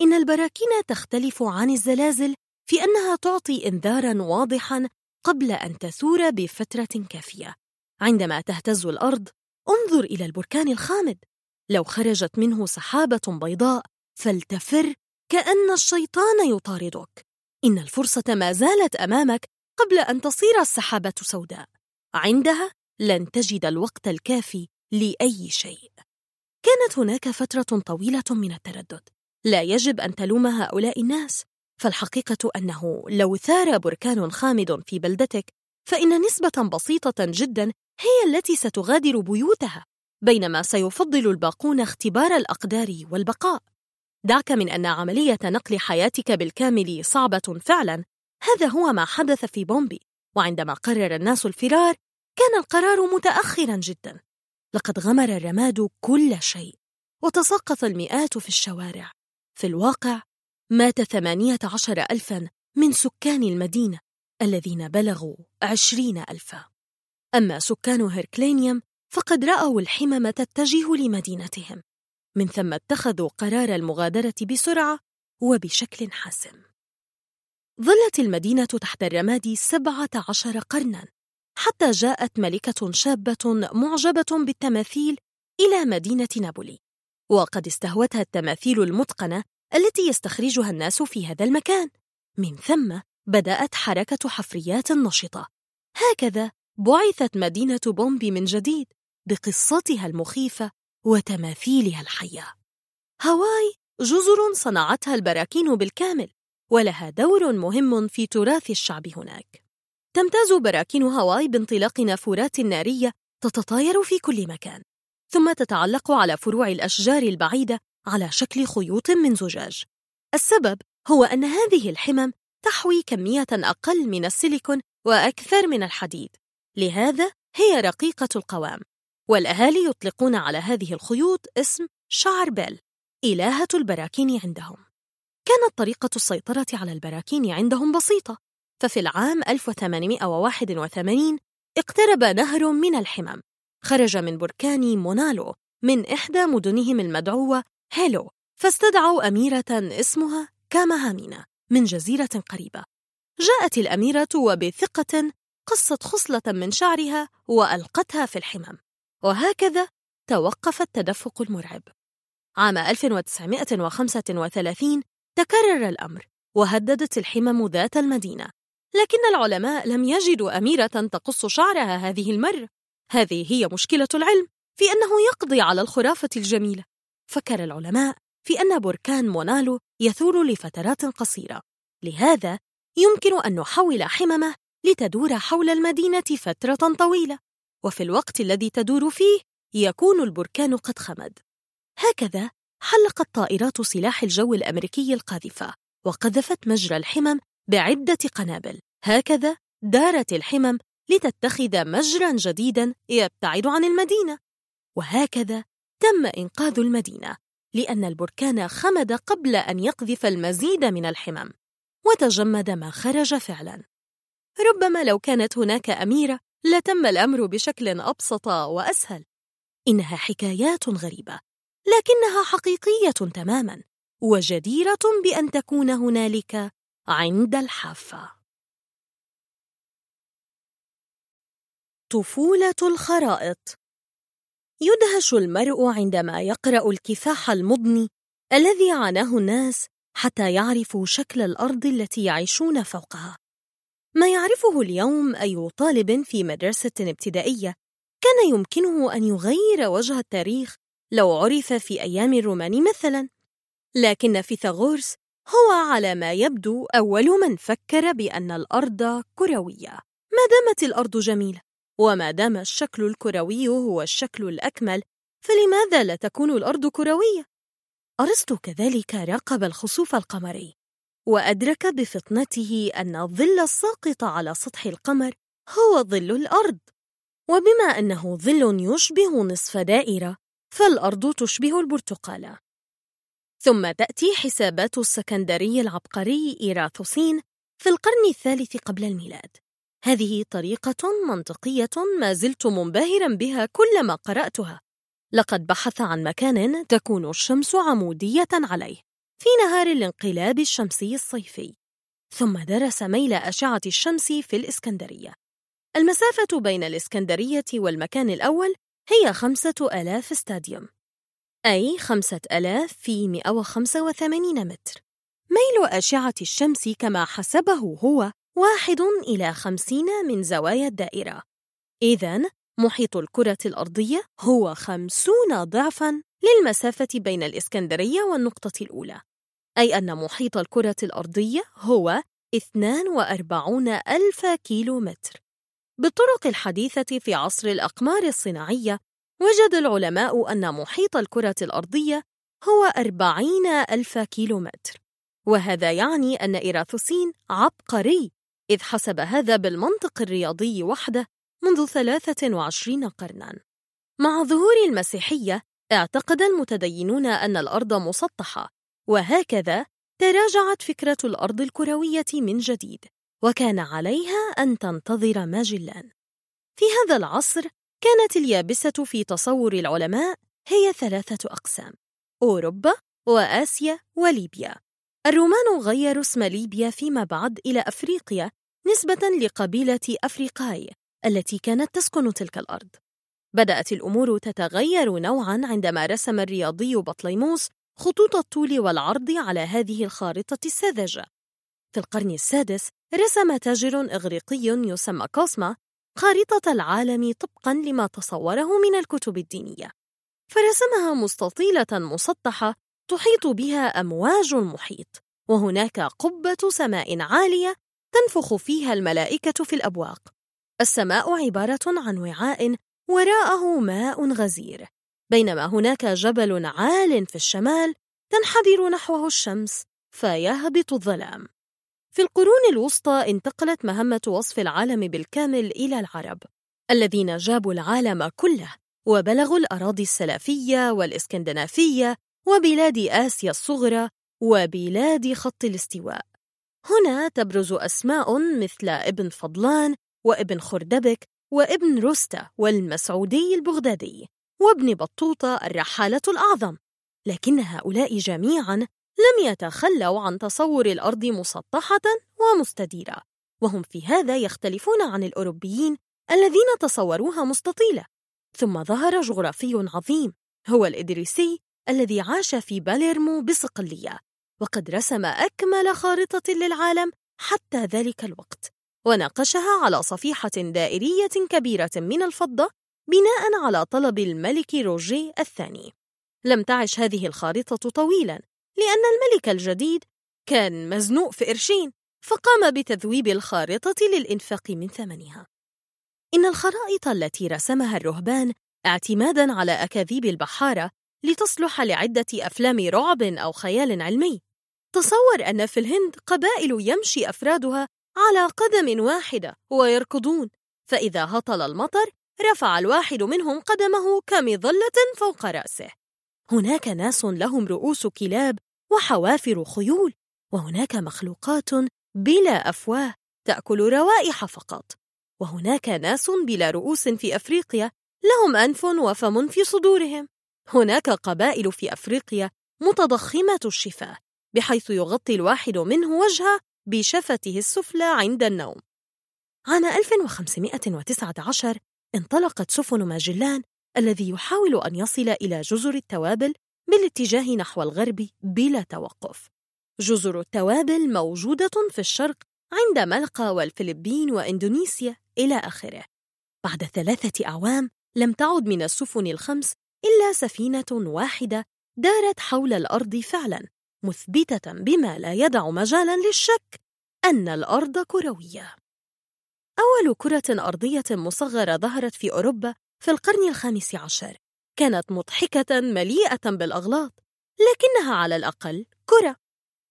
إن البراكين تختلف عن الزلازل في أنها تعطي إنذاراً واضحاً قبل أن تثور بفترة كافية. عندما تهتز الأرض انظر إلى البركان الخامد. لو خرجت منه سحابة بيضاء فلتفر كأن الشيطان يطاردك. إن الفرصة ما زالت أمامك قبل أن تصير السحابة سوداء. عندها لن تجد الوقت الكافي لأي شيء. كانت هناك فترة طويلة من التردد. لا يجب أن تلوم هؤلاء الناس. فالحقيقة أنه لو ثار بركان خامد في بلدتك فإن نسبة بسيطة جدا هي التي ستغادر بيوتها بينما سيفضل الباقون اختبار الأقدار والبقاء. دعك من أن عملية نقل حياتك بالكامل صعبة فعلا. هذا هو ما حدث في بومبي وعندما قرر الناس الفرار كان القرار متأخرا جدا. لقد غمر الرماد كل شيء وتساقط المئات في الشوارع. في الواقع مات ثمانية عشر ألفا من سكان المدينة الذين بلغوا عشرين ألفا. أما سكان هيركلينيوم فقد رأوا الحمم تتجه لمدينتهم من ثم اتخذوا قرار المغادرة بسرعة وبشكل حاسم. ظلت المدينة تحت الرماد سبعة عشر قرناً حتى جاءت ملكة شابة معجبة بالتماثيل إلى مدينة نابولي وقد استهوتها التماثيل المتقنة التي يستخرجها الناس في هذا المكان. من ثم بدأت حركة حفريات نشطة. هكذا بعثت مدينة بومبي من جديد بقصتها المخيفة وتماثيلها الحية. هاواي جزر صنعتها البراكين بالكامل ولها دور مهم في تراث الشعب هناك. تمتاز براكين هاواي بانطلاق نافورات نارية تتطاير في كل مكان ثم تتعلق على فروع الأشجار البعيدة على شكل خيوط من زجاج. السبب هو أن هذه الحمم تحوي كمية أقل من السيليكون وأكثر من الحديد لهذا هي رقيقة القوام والأهالي يطلقون على هذه الخيوط اسم شعر بيل إلهة البراكين عندهم. كانت طريقة السيطرة على البراكين عندهم بسيطة. ففي العام 1881 اقترب نهر من الحمم خرج من بركان مونالو من إحدى مدنهم المدعوة هيلو فاستدعوا أميرة اسمها كاماهامينا من جزيرة قريبة. جاءت الأميرة وبثقة قصت خصلة من شعرها وألقتها في الحمم وهكذا توقف التدفق المرعب. عام 1935 تكرر الأمر وهددت الحمم ذات المدينة. لكن العلماء لم يجدوا أميرة تقص شعرها هذه المرة. هذه هي مشكلة العلم في أنه يقضي على الخرافة الجميلة. فكر العلماء في أن بركان مونالو يثور لفترات قصيرة. لهذا يمكن أن نحول حممه لتدور حول المدينة فترة طويلة وفي الوقت الذي تدور فيه يكون البركان قد خمد. هكذا حلقت طائرات سلاح الجو الأمريكي القاذفة وقذفت مجرى الحمم بعدة قنابل. هكذا دارت الحمم لتتخذ مجرا جديدا يبتعد عن المدينة. وهكذا تم إنقاذ المدينة لأن البركان خمد قبل أن يقذف المزيد من الحمم وتجمد ما خرج فعلا. ربما لو كانت هناك أميرة لتم الأمر بشكل أبسط وأسهل. إنها حكايات غريبة لكنها حقيقية تماما وجديرة بأن تكون هنالك عند الحافة. طفولة الخرائط. يدهش المرء عندما يقرأ الكفاح المضني الذي عاناه الناس حتى يعرفوا شكل الأرض التي يعيشون فوقها. ما يعرفه اليوم أي طالب في مدرسة ابتدائية كان يمكنه أن يغير وجه التاريخ لو عرف في أيام الرومان مثلا. لكن فيثاغورس هو على ما يبدو أول من فكر بأن الأرض كروية. ما دامت الأرض جميلة وما دام الشكل الكروي هو الشكل الأكمل فلماذا لا تكون الأرض كروية؟ أرسطو كذلك راقب الخسوف القمري. وأدرك بفطنته أن الظل الساقط على سطح القمر هو ظل الأرض. وبما أنه ظل يشبه نصف دائرة فالأرض تشبه البرتقالة ثم تأتي حسابات السكندري العبقري إيراثوسين في القرن الثالث قبل الميلاد. هذه طريقة منطقية ما زلت منبهرا بها كلما قرأتها. لقد بحث عن مكان تكون الشمس عمودية عليه. في نهار الانقلاب الشمسي الصيفي ثم درس ميل أشعة الشمس في الإسكندرية. المسافة بين الإسكندرية والمكان الأول هي خمسة ألاف استاديوم أي خمسة ألاف في 185 متر. ميل أشعة الشمس كما حسبه هو واحد إلى خمسين من زوايا الدائرة. إذن محيط الكرة الأرضية هو خمسون ضعفاً للمسافة بين الإسكندرية والنقطة الأولى أي أن محيط الكرة الأرضية هو 42 ألف كيلو متر بالطرق الحديثة في عصر الأقمار الصناعية وجد العلماء أن محيط الكرة الأرضية هو 40 ألف كيلو متر وهذا يعني أن إيراثوسين عبقري إذ حسب هذا بالمنطق الرياضي وحده منذ 23 قرناً. مع ظهور المسيحية اعتقد المتدينون أن الأرض مسطحة وهكذا تراجعت فكرة الأرض الكروية من جديد وكان عليها أن تنتظر ماجلان في هذا العصر كانت اليابسة في تصور العلماء هي ثلاثة أقسام أوروبا وآسيا وليبيا. الرومان غيروا اسم ليبيا فيما بعد إلى أفريقيا نسبة لقبيلة أفريقاي التي كانت تسكن تلك الأرض. بدأت الأمور تتغير نوعاً عندما رسم الرياضي بطليموس خطوط الطول والعرض على هذه الخارطة الساذجة في القرن السادس رسم تاجر إغريقي يسمى كوسما خارطة العالم طبقاً لما تصوره من الكتب الدينية. فرسمها مستطيلة مسطحة تحيط بها أمواج المحيط وهناك قبة سماء عالية تنفخ فيها الملائكة في الأبواق. السماء عبارة عن وعاء وراءه ماء غزير. بينما هناك جبل عال في الشمال تنحدر نحوه الشمس فيهبط الظلام. في القرون الوسطى انتقلت مهمة وصف العالم بالكامل إلى العرب الذين جابوا العالم كله وبلغوا الأراضي السلافية والإسكندنافية وبلاد آسيا الصغرى وبلاد خط الاستواء. هنا تبرز أسماء مثل ابن فضلان وابن خردبك وابن رستة والمسعودي البغدادي وابن بطوطة الرحالة الأعظم. لكن هؤلاء جميعاً لم يتخلوا عن تصور الأرض مسطحة ومستديرة وهم في هذا يختلفون عن الأوروبيين الذين تصوروها مستطيلة. ثم ظهر جغرافي عظيم هو الإدريسي الذي عاش في باليرمو بصقلية وقد رسم أكمل خارطة للعالم حتى ذلك الوقت. وناقشها على صفيحة دائرية كبيرة من الفضة بناء على طلب الملك روجيه الثاني. لم تعش هذه الخارطة طويلا لأن الملك الجديد كان مزنوق في قرشين فقام بتذويب الخارطة للإنفاق من ثمنها. إن الخرائط التي رسمها الرهبان اعتمادا على أكاذيب البحارة لتصلح لعدة أفلام رعب أو خيال علمي. تصور أن في الهند قبائل يمشي أفرادها على قدم واحدة ويركضون. فإذا هطل المطر رفع الواحد منهم قدمه كمظلة فوق رأسه. هناك ناس لهم رؤوس كلاب وحوافر خيول وهناك مخلوقات بلا أفواه تأكل روائح فقط. وهناك ناس بلا رؤوس في أفريقيا لهم أنف وفم في صدورهم. هناك قبائل في أفريقيا متضخمة الشفاه بحيث يغطي الواحد منه وجهه بشفته السفلى عند النوم. عام 1519 انطلقت سفن ماجلان الذي يحاول أن يصل إلى جزر التوابل بالاتجاه نحو الغرب بلا توقف. جزر التوابل موجودة في الشرق عند ملقا والفلبين وإندونيسيا إلى آخره. بعد ثلاثة أعوام لم تعد من السفن الخمس إلا سفينة واحدة دارت حول الأرض فعلاً. مثبتة بما لا يدع مجالا للشك أن الأرض كروية. أول كرة أرضية مصغرة ظهرت في أوروبا في القرن الخامس عشر، كانت مضحكة مليئة بالأغلاط، لكنها على الأقل كرة.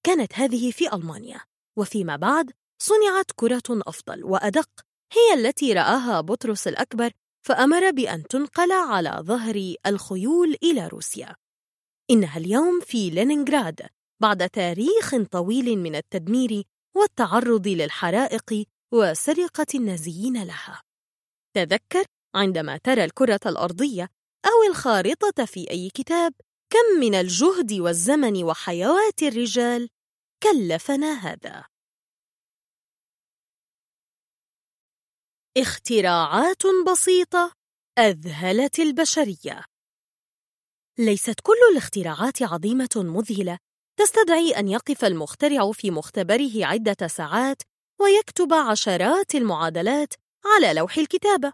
كانت هذه في ألمانيا، وفيما بعد صنعت كرة أفضل وأدق، هي التي رآها بطرس الأكبر فأمر بأن تنقل على ظهر الخيول إلى روسيا. إنها اليوم في لينينغراد بعد تاريخ طويل من التدمير والتعرض للحرائق وسرقة النازيين لها. تذكر عندما ترى الكرة الأرضية أو الخارطة في أي كتاب كم من الجهد والزمن وحيوات الرجال كلفنا هذا. اختراعات بسيطة أذهلت البشرية. ليست كل الاختراعات عظيمة مذهلة تستدعي أن يقف المخترع في مختبره عدة ساعات ويكتب عشرات المعادلات على لوح الكتابة.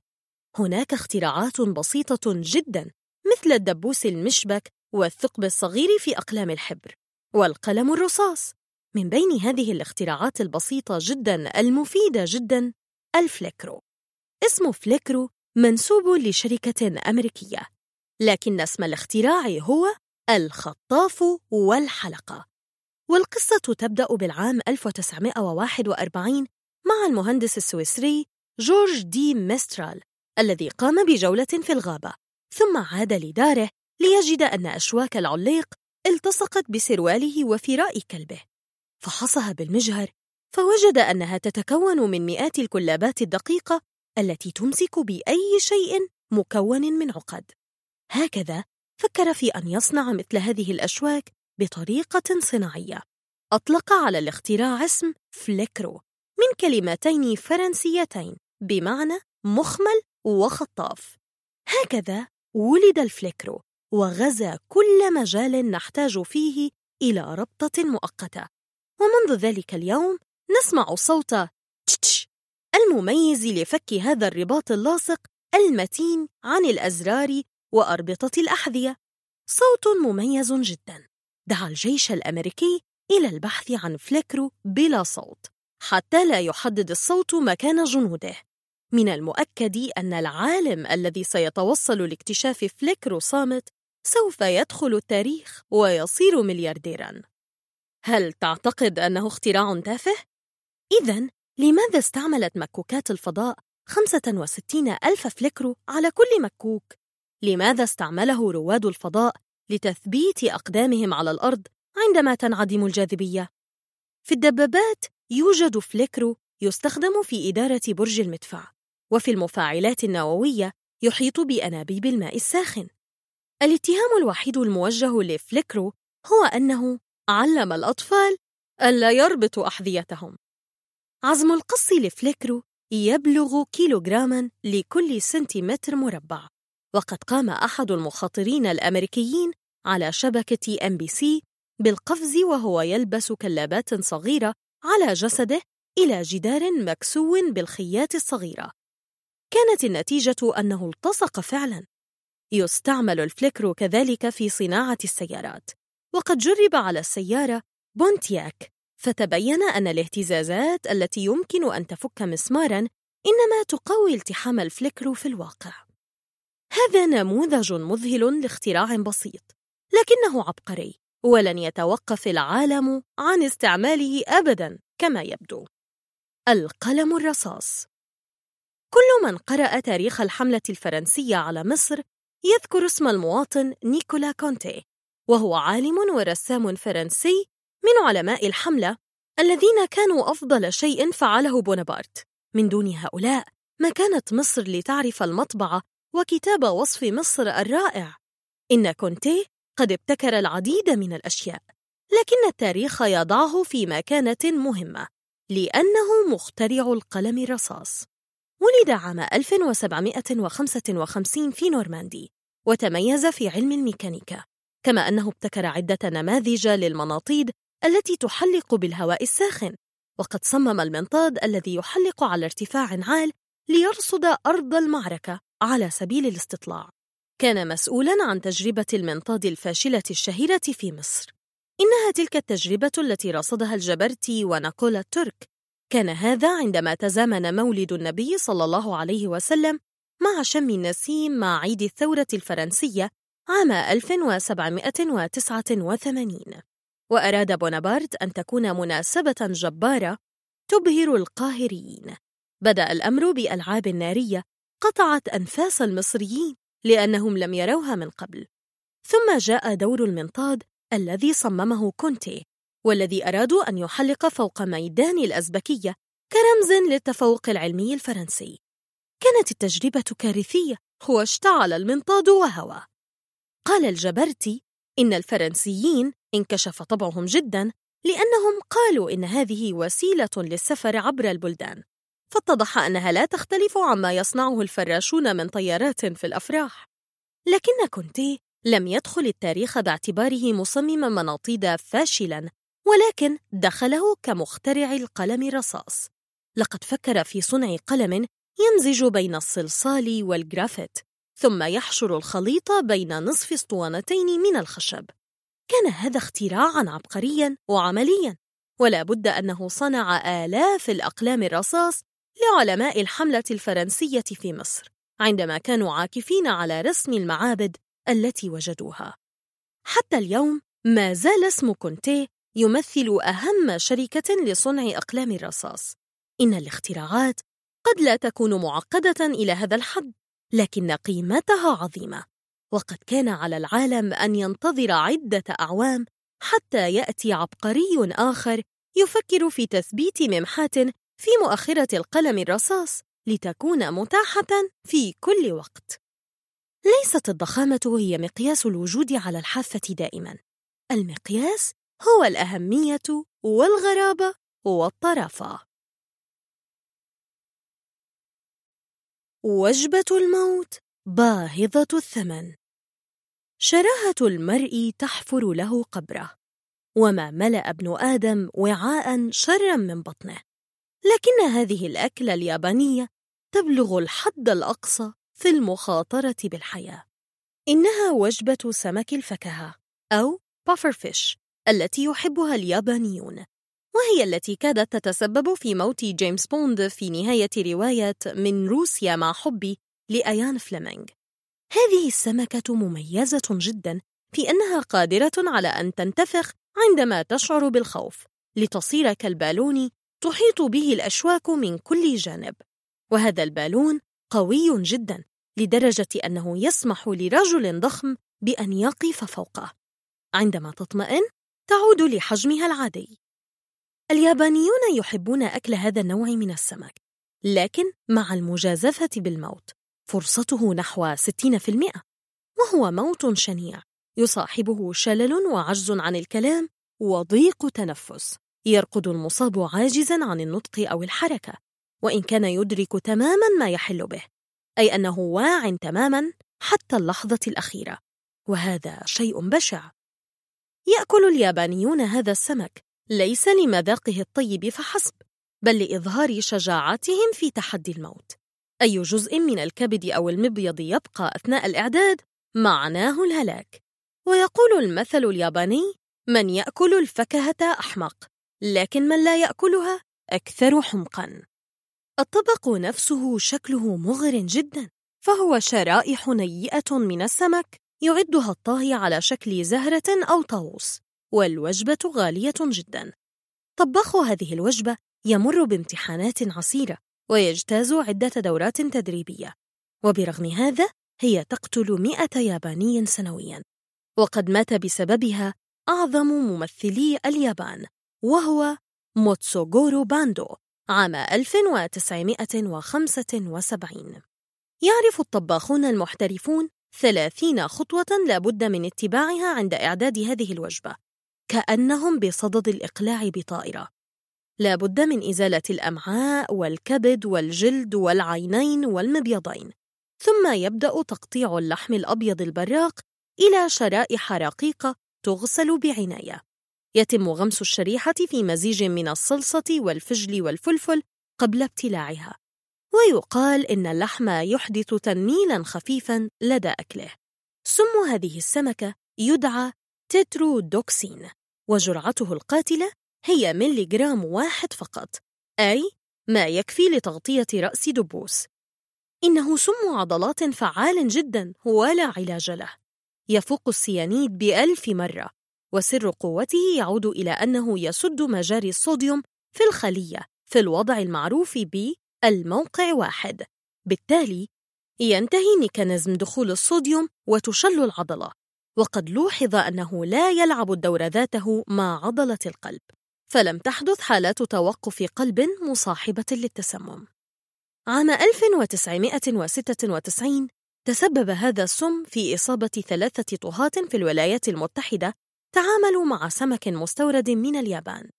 هناك اختراعات بسيطة جدا مثل الدبوس المشبك والثقب الصغير في أقلام الحبر والقلم الرصاص. من بين هذه الاختراعات البسيطة جدا المفيدة جدا الفليكرو. اسم فليكرو منسوب لشركة أمريكية، لكن اسم الاختراع هو الخطاف والحلقة. والقصة تبدأ بالعام 1941 مع المهندس السويسري جورج دي ميسترال الذي قام بجولة في الغابة ثم عاد لداره ليجد أن أشواك العليق التصقت بسرواله وفراء كلبه فحصها بالمجهر فوجد أنها تتكون من مئات الكلابات الدقيقة التي تمسك بأي شيء مكون من عقد هكذا فكر في أن يصنع مثل هذه الأشواك بطريقة صناعية. أطلق على الاختراع اسم فليكرو من كلمتين فرنسيتين بمعنى مخمل وخطاف. هكذا ولد الفليكرو وغزا كل مجال نحتاج فيه إلى ربطة مؤقتة. ومنذ ذلك اليوم نسمع صوت تش المميز لفك هذا الرباط اللاصق المتين عن الأزرار وأربطة الأحذية صوت مميز جدا دعا الجيش الأمريكي إلى البحث عن فليكرو بلا صوت حتى لا يحدد الصوت مكان جنوده من المؤكد أن العالم الذي سيتوصل لاكتشاف فليكرو صامت سوف يدخل التاريخ ويصير مليارديراً هل تعتقد أنه اختراع تافه؟ إذا لماذا استعملت مكوكات الفضاء 65 ألف فليكرو على كل مكوك؟ لماذا استعمله رواد الفضاء لتثبيت أقدامهم على الأرض عندما تنعدم الجاذبية؟ في الدبابات يوجد فليكرو يستخدم في إدارة برج المدفع وفي المفاعلات النووية يحيط بأنابيب الماء الساخن. الاتهام الوحيد الموجه لفليكرو هو أنه علم الأطفال ألا يربطوا أحذيتهم. عزم القص لفليكرو يبلغ كيلوغراما لكل سنتيمتر مربع. وقد قام أحد المخاطرين الأمريكيين على شبكة أن بي سي بالقفز وهو يلبس كلابات صغيرة على جسده إلى جدار مكسو بالخيات الصغيرة. كانت النتيجة أنه التصق فعلاً. يستعمل الفليكرو كذلك في صناعة السيارات. وقد جرب على السيارة بونتياك فتبين أن الاهتزازات التي يمكن أن تفك مسماراً إنما تقوي التحام الفليكرو في الواقع. هذا نموذج مذهل لاختراع بسيط لكنه عبقري ولن يتوقف العالم عن استعماله أبداً كما يبدو. القلم الرصاص. كل من قرأ تاريخ الحملة الفرنسية على مصر يذكر اسم المواطن نيكولا كونتي وهو عالم ورسام فرنسي من علماء الحملة الذين كانوا أفضل شيء فعله بونابرت. من دون هؤلاء ما كانت مصر لتعرف المطبعة وكتاب وصف مصر الرائع. إن كونتي قد ابتكر العديد من الأشياء لكن التاريخ يضعه في مكانة مهمة لأنه مخترع القلم الرصاص. ولد عام 1755 في نورماندي وتميز في علم الميكانيكا كما أنه ابتكر عدة نماذج للمناطيد التي تحلق بالهواء الساخن وقد صمم المنطاد الذي يحلق على ارتفاع عال ليرصد أرض المعركة. على سبيل الاستطلاع. كان مسؤولا عن تجربة المنطاد الفاشلة الشهيرة في مصر. إنها تلك التجربة التي رصدها الجبرتي ونقول الترك. كان هذا عندما تزامن مولد النبي صلى الله عليه وسلم مع شم النسيم مع عيد الثورة الفرنسية عام 1789 وأراد بونابرت أن تكون مناسبة جبارة تبهر القاهريين. بدأ الأمر بألعاب نارية قطعت أنفاس المصريين لأنهم لم يروها من قبل. ثم جاء دور المنطاد الذي صممه كونتي والذي أرادوا أن يحلق فوق ميدان الأزبكية كرمز للتفوق العلمي الفرنسي. كانت التجربة كارثية واشتعل المنطاد وهوى. قال الجبرتي إن الفرنسيين انكشف طبعهم جدا لأنهم قالوا إن هذه وسيلة للسفر عبر البلدان. فاتضح أنها لا تختلف عما يصنعه الفراشون من طيارات في الأفراح. لكن كونتي لم يدخل التاريخ باعتباره مصمم مناطيد فاشلا ولكن دخله كمخترع القلم الرصاص. لقد فكر في صنع قلم يمزج بين الصلصال والجرافيت ثم يحشر الخليط بين نصف اسطوانتين من الخشب. كان هذا اختراعا عبقريا وعمليا ولا بد أنه صنع آلاف الأقلام الرصاص لعلماء الحملة الفرنسية في مصر عندما كانوا عاكفين على رسم المعابد التي وجدوها. حتى اليوم ما زال اسم كونتي يمثل أهم شركة لصنع أقلام الرصاص. إن الاختراعات قد لا تكون معقدة إلى هذا الحد لكن قيمتها عظيمة. وقد كان على العالم أن ينتظر عدة أعوام حتى يأتي عبقري آخر يفكر في تثبيت ممحات في مؤخرة القلم الرصاص لتكون متاحة في كل وقت. ليست الضخامة هي مقياس الوجود على الحافة دائما. المقياس هو الأهمية والغرابة والطرافة. وجبة الموت باهظة الثمن. شراهة المرء تحفر له قبره، وما ملأ ابن آدم وعاء شرا من بطنه. لكن هذه الأكلة اليابانية تبلغ الحد الأقصى في المخاطرة بالحياة. إنها وجبة سمك الفكهة أو بافرفيش التي يحبها اليابانيون وهي التي كادت تتسبب في موت جيمس بوند في نهاية رواية من روسيا مع حبي لأيان فليمنج هذه السمكة مميزة جدا في أنها قادرة على أن تنتفخ عندما تشعر بالخوف لتصير كالبالون تحيط به الأشواك من كل جانب. وهذا البالون قوي جدا لدرجة أنه يسمح لرجل ضخم بأن يقف فوقه. عندما تطمئن تعود لحجمها العادي. اليابانيون يحبون أكل هذا النوع من السمك لكن مع المجازفة بالموت فرصته نحو 60% وهو موت شنيع يصاحبه شلل وعجز عن الكلام وضيق تنفس. يرقد المصاب عاجزا عن النطق أو الحركة وإن كان يدرك تماما ما يحل به أي أنه واع تماما حتى اللحظة الأخيرة. وهذا شيء بشع. يأكل اليابانيون هذا السمك ليس لمذاقه الطيب فحسب بل لإظهار شجاعتهم في تحدي الموت. أي جزء من الكبد أو المبيض يبقى أثناء الإعداد معناه الهلاك. ويقول المثل الياباني من يأكل الفكهة أحمق لكن من لا يأكلها أكثر حمقاً. الطبق نفسه شكله مغر جدا فهو شرائح نيئة من السمك يعدها الطاهي على شكل زهرة أو طاووس والوجبة غالية جدا. طباخ هذه الوجبة يمر بامتحانات عسيرة ويجتاز عدة دورات تدريبية وبرغم هذا هي تقتل مئة ياباني سنويا. وقد مات بسببها أعظم ممثلي اليابان. وهو موتسوغورو باندو عام 1975 يعرف الطباخون المحترفون ثلاثين خطوة لا بد من اتباعها عند إعداد هذه الوجبة كأنهم بصدد الإقلاع بطائرة. لا بد من إزالة الأمعاء والكبد والجلد والعينين والمبيضين ثم يبدأ تقطيع اللحم الأبيض البراق إلى شرائح رقيقة تغسل بعناية. يتم غمس الشريحة في مزيج من الصلصة والفجل والفلفل قبل ابتلاعها. ويقال إن اللحم يحدث تنميلا خفيفا لدى أكله. سم هذه السمكة يدعى تترودوكسين وجرعته القاتلة هي مليغرام واحد فقط أي ما يكفي لتغطية رأس دبوس. إنه سم عضلات فعال جدا ولا علاج له. يفوق السيانيد بألف مرة. وسر قوته يعود إلى أنه يسد مجاري الصوديوم في الخلية في الوضع المعروف بالموقع واحد. بالتالي ينتهي ميكانيزم دخول الصوديوم وتشل العضلة. وقد لوحظ أنه لا يلعب الدور ذاته مع عضلة القلب. فلم تحدث حالات توقف قلب مصاحبة للتسمم. عام 1996 تسبب هذا السم في إصابة ثلاثة طهاة في الولايات المتحدة تعاملوا مع سمك مستورد من اليابان.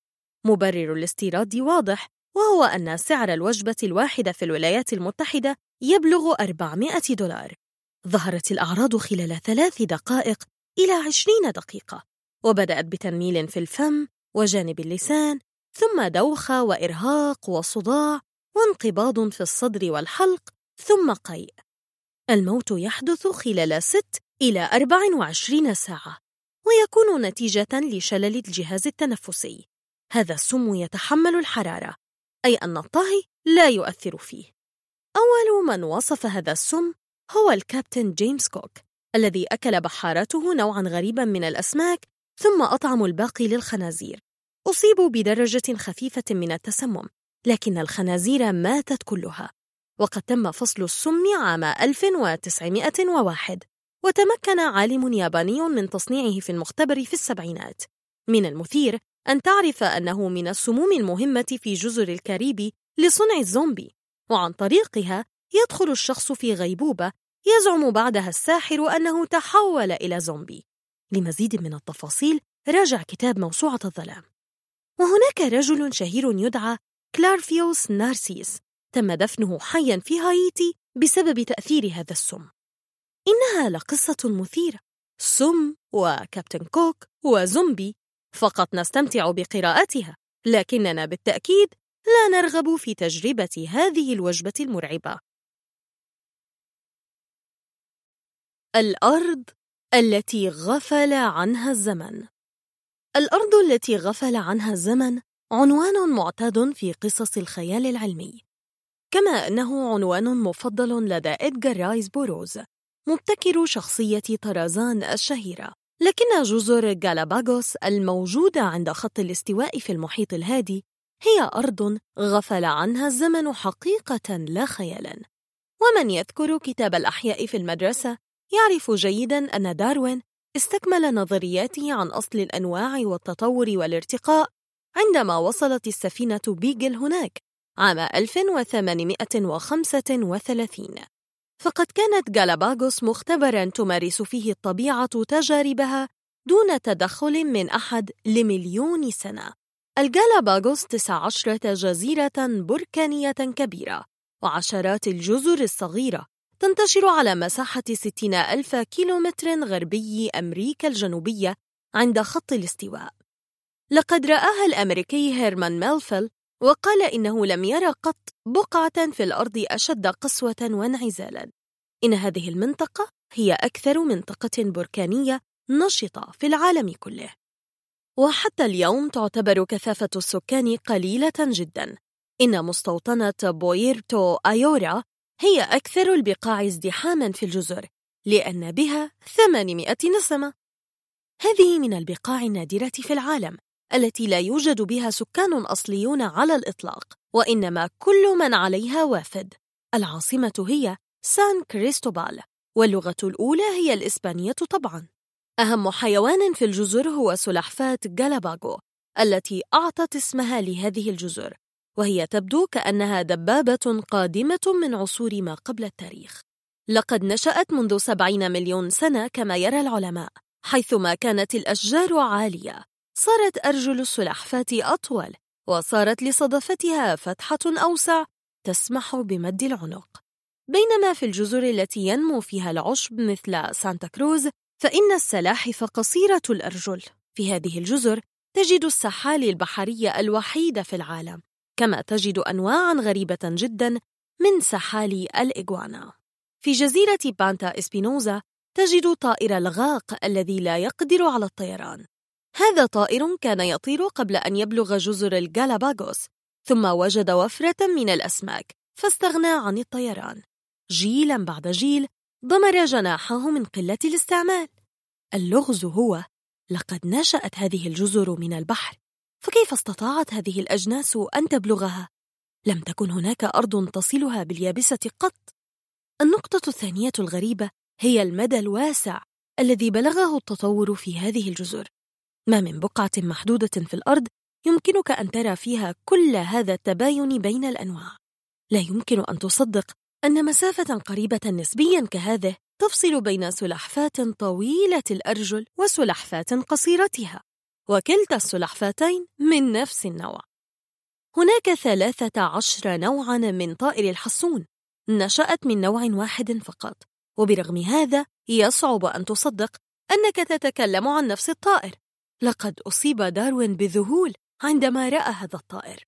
مبرر الاستيراد واضح وهو أن سعر الوجبة الواحدة في الولايات المتحدة يبلغ 400 دولار. ظهرت الأعراض خلال ثلاث دقائق إلى عشرين دقيقة وبدأت بتنميل في الفم وجانب اللسان ثم دوخة وإرهاق وصداع وانقباض في الصدر والحلق ثم قيء. الموت يحدث خلال ست إلى 24 ساعة. ويكون نتيجة لشلل الجهاز التنفسي. هذا السم يتحمل الحرارة أي أن الطهي لا يؤثر فيه. أول من وصف هذا السم هو الكابتن جيمس كوك الذي أكل بحارته نوعا غريبا من الأسماك ثم أطعموا الباقي للخنازير. أصيبوا بدرجة خفيفة من التسمم لكن الخنازير ماتت كلها. وقد تم فصل السم عام 1901 وتمكن عالم ياباني من تصنيعه في المختبر في السبعينات. من المثير أن تعرف أنه من السموم المهمة في جزر الكاريبي لصنع الزومبي وعن طريقها يدخل الشخص في غيبوبة يزعم بعدها الساحر أنه تحول إلى زومبي. لمزيد من التفاصيل راجع كتاب موسوعة الظلام. وهناك رجل شهير يدعى كلارفيوس نارسيس تم دفنه حيا في هايتي بسبب تأثير هذا السم. إنها لقصة مثيرة. سم وكابتن كوك وزومبي فقط نستمتع بقراءتها لكننا بالتأكيد لا نرغب في تجربة هذه الوجبة المرعبة. الأرض التي غفل عنها الزمن. الأرض التي غفل عنها الزمن عنوان معتاد في قصص الخيال العلمي. كما أنه عنوان مفضل لدى إدغار رايس بوروز. مبتكر شخصية طرازان الشهيرة. لكن جزر جالاباغوس الموجودة عند خط الاستواء في المحيط الهادي هي أرض غفل عنها الزمن حقيقة لا خيالا. ومن يذكر كتاب الأحياء في المدرسة يعرف جيدا أن داروين استكمل نظرياته عن أصل الأنواع والتطور والارتقاء عندما وصلت السفينة بيجل هناك عام 1835 فقد كانت جالاباغوس مختبرا تمارس فيه الطبيعة تجاربها دون تدخل من أحد لمليون سنة. الجالاباغوس تسع عشرة جزيرة بركانية كبيرة وعشرات الجزر الصغيرة تنتشر على مساحة ستين ألف كيلومتر غربي أمريكا الجنوبية عند خط الاستواء. لقد رآها الأمريكي هيرمان ميلفيل وقال إنه لم يرى قط بقعة في الأرض أشد قسوة وانعزالا. إن هذه المنطقة هي أكثر منطقة بركانية نشطة في العالم كله. وحتى اليوم تعتبر كثافة السكان قليلة جدا. إن مستوطنة بويرتو أيورا هي أكثر البقاع ازدحاما في الجزر لأن بها 800 نسمة. هذه من البقاع النادرة في العالم. التي لا يوجد بها سكان أصليون على الإطلاق وإنما كل من عليها وافد. العاصمة هي سان كريستوبال واللغة الأولى هي الإسبانية طبعاً. أهم حيوان في الجزر هو سلحفاة جالاباغو التي أعطت اسمها لهذه الجزر وهي تبدو كأنها دبابة قادمة من عصور ما قبل التاريخ. لقد نشأت منذ سبعين مليون سنة كما يرى العلماء حيثما كانت الأشجار عالية. صارت أرجل السلحفاة أطول وصارت لصدفتها فتحة أوسع تسمح بمد العنق. بينما في الجزر التي ينمو فيها العشب مثل سانتا كروز فإن السلاحف قصيرة الأرجل. في هذه الجزر تجد السحالي البحرية الوحيدة في العالم كما تجد أنواعا غريبة جدا من سحالي الإغوانا في جزيرة بانتا إسبينوزا تجد طائر الغاق الذي لا يقدر على الطيران. هذا طائر كان يطير قبل أن يبلغ جزر الجالاباغوس ثم وجد وفرة من الأسماك فاستغنى عن الطيران. جيلا بعد جيل ضمر جناحه من قلة الاستعمال. اللغز هو لقد نشأت هذه الجزر من البحر فكيف استطاعت هذه الأجناس أن تبلغها؟ لم تكن هناك أرض تصلها باليابسة قط. النقطة الثانية الغريبة هي المدى الواسع الذي بلغه التطور في هذه الجزر. ما من بقعة محدودة في الأرض يمكنك أن ترى فيها كل هذا التباين بين الأنواع. لا يمكن أن تصدق أن مسافة قريبة نسبيا كهذه تفصل بين سلحفاة طويلة الأرجل وسلحفاة قصيرتها وكلتا السلحفاتين من نفس النوع. هناك ثلاثة عشر نوعا من طائر الحصون نشأت من نوع واحد فقط وبرغم هذا يصعب أن تصدق أنك تتكلم عن نفس الطائر. لقد أصيب داروين بذهول عندما رأى هذا الطائر.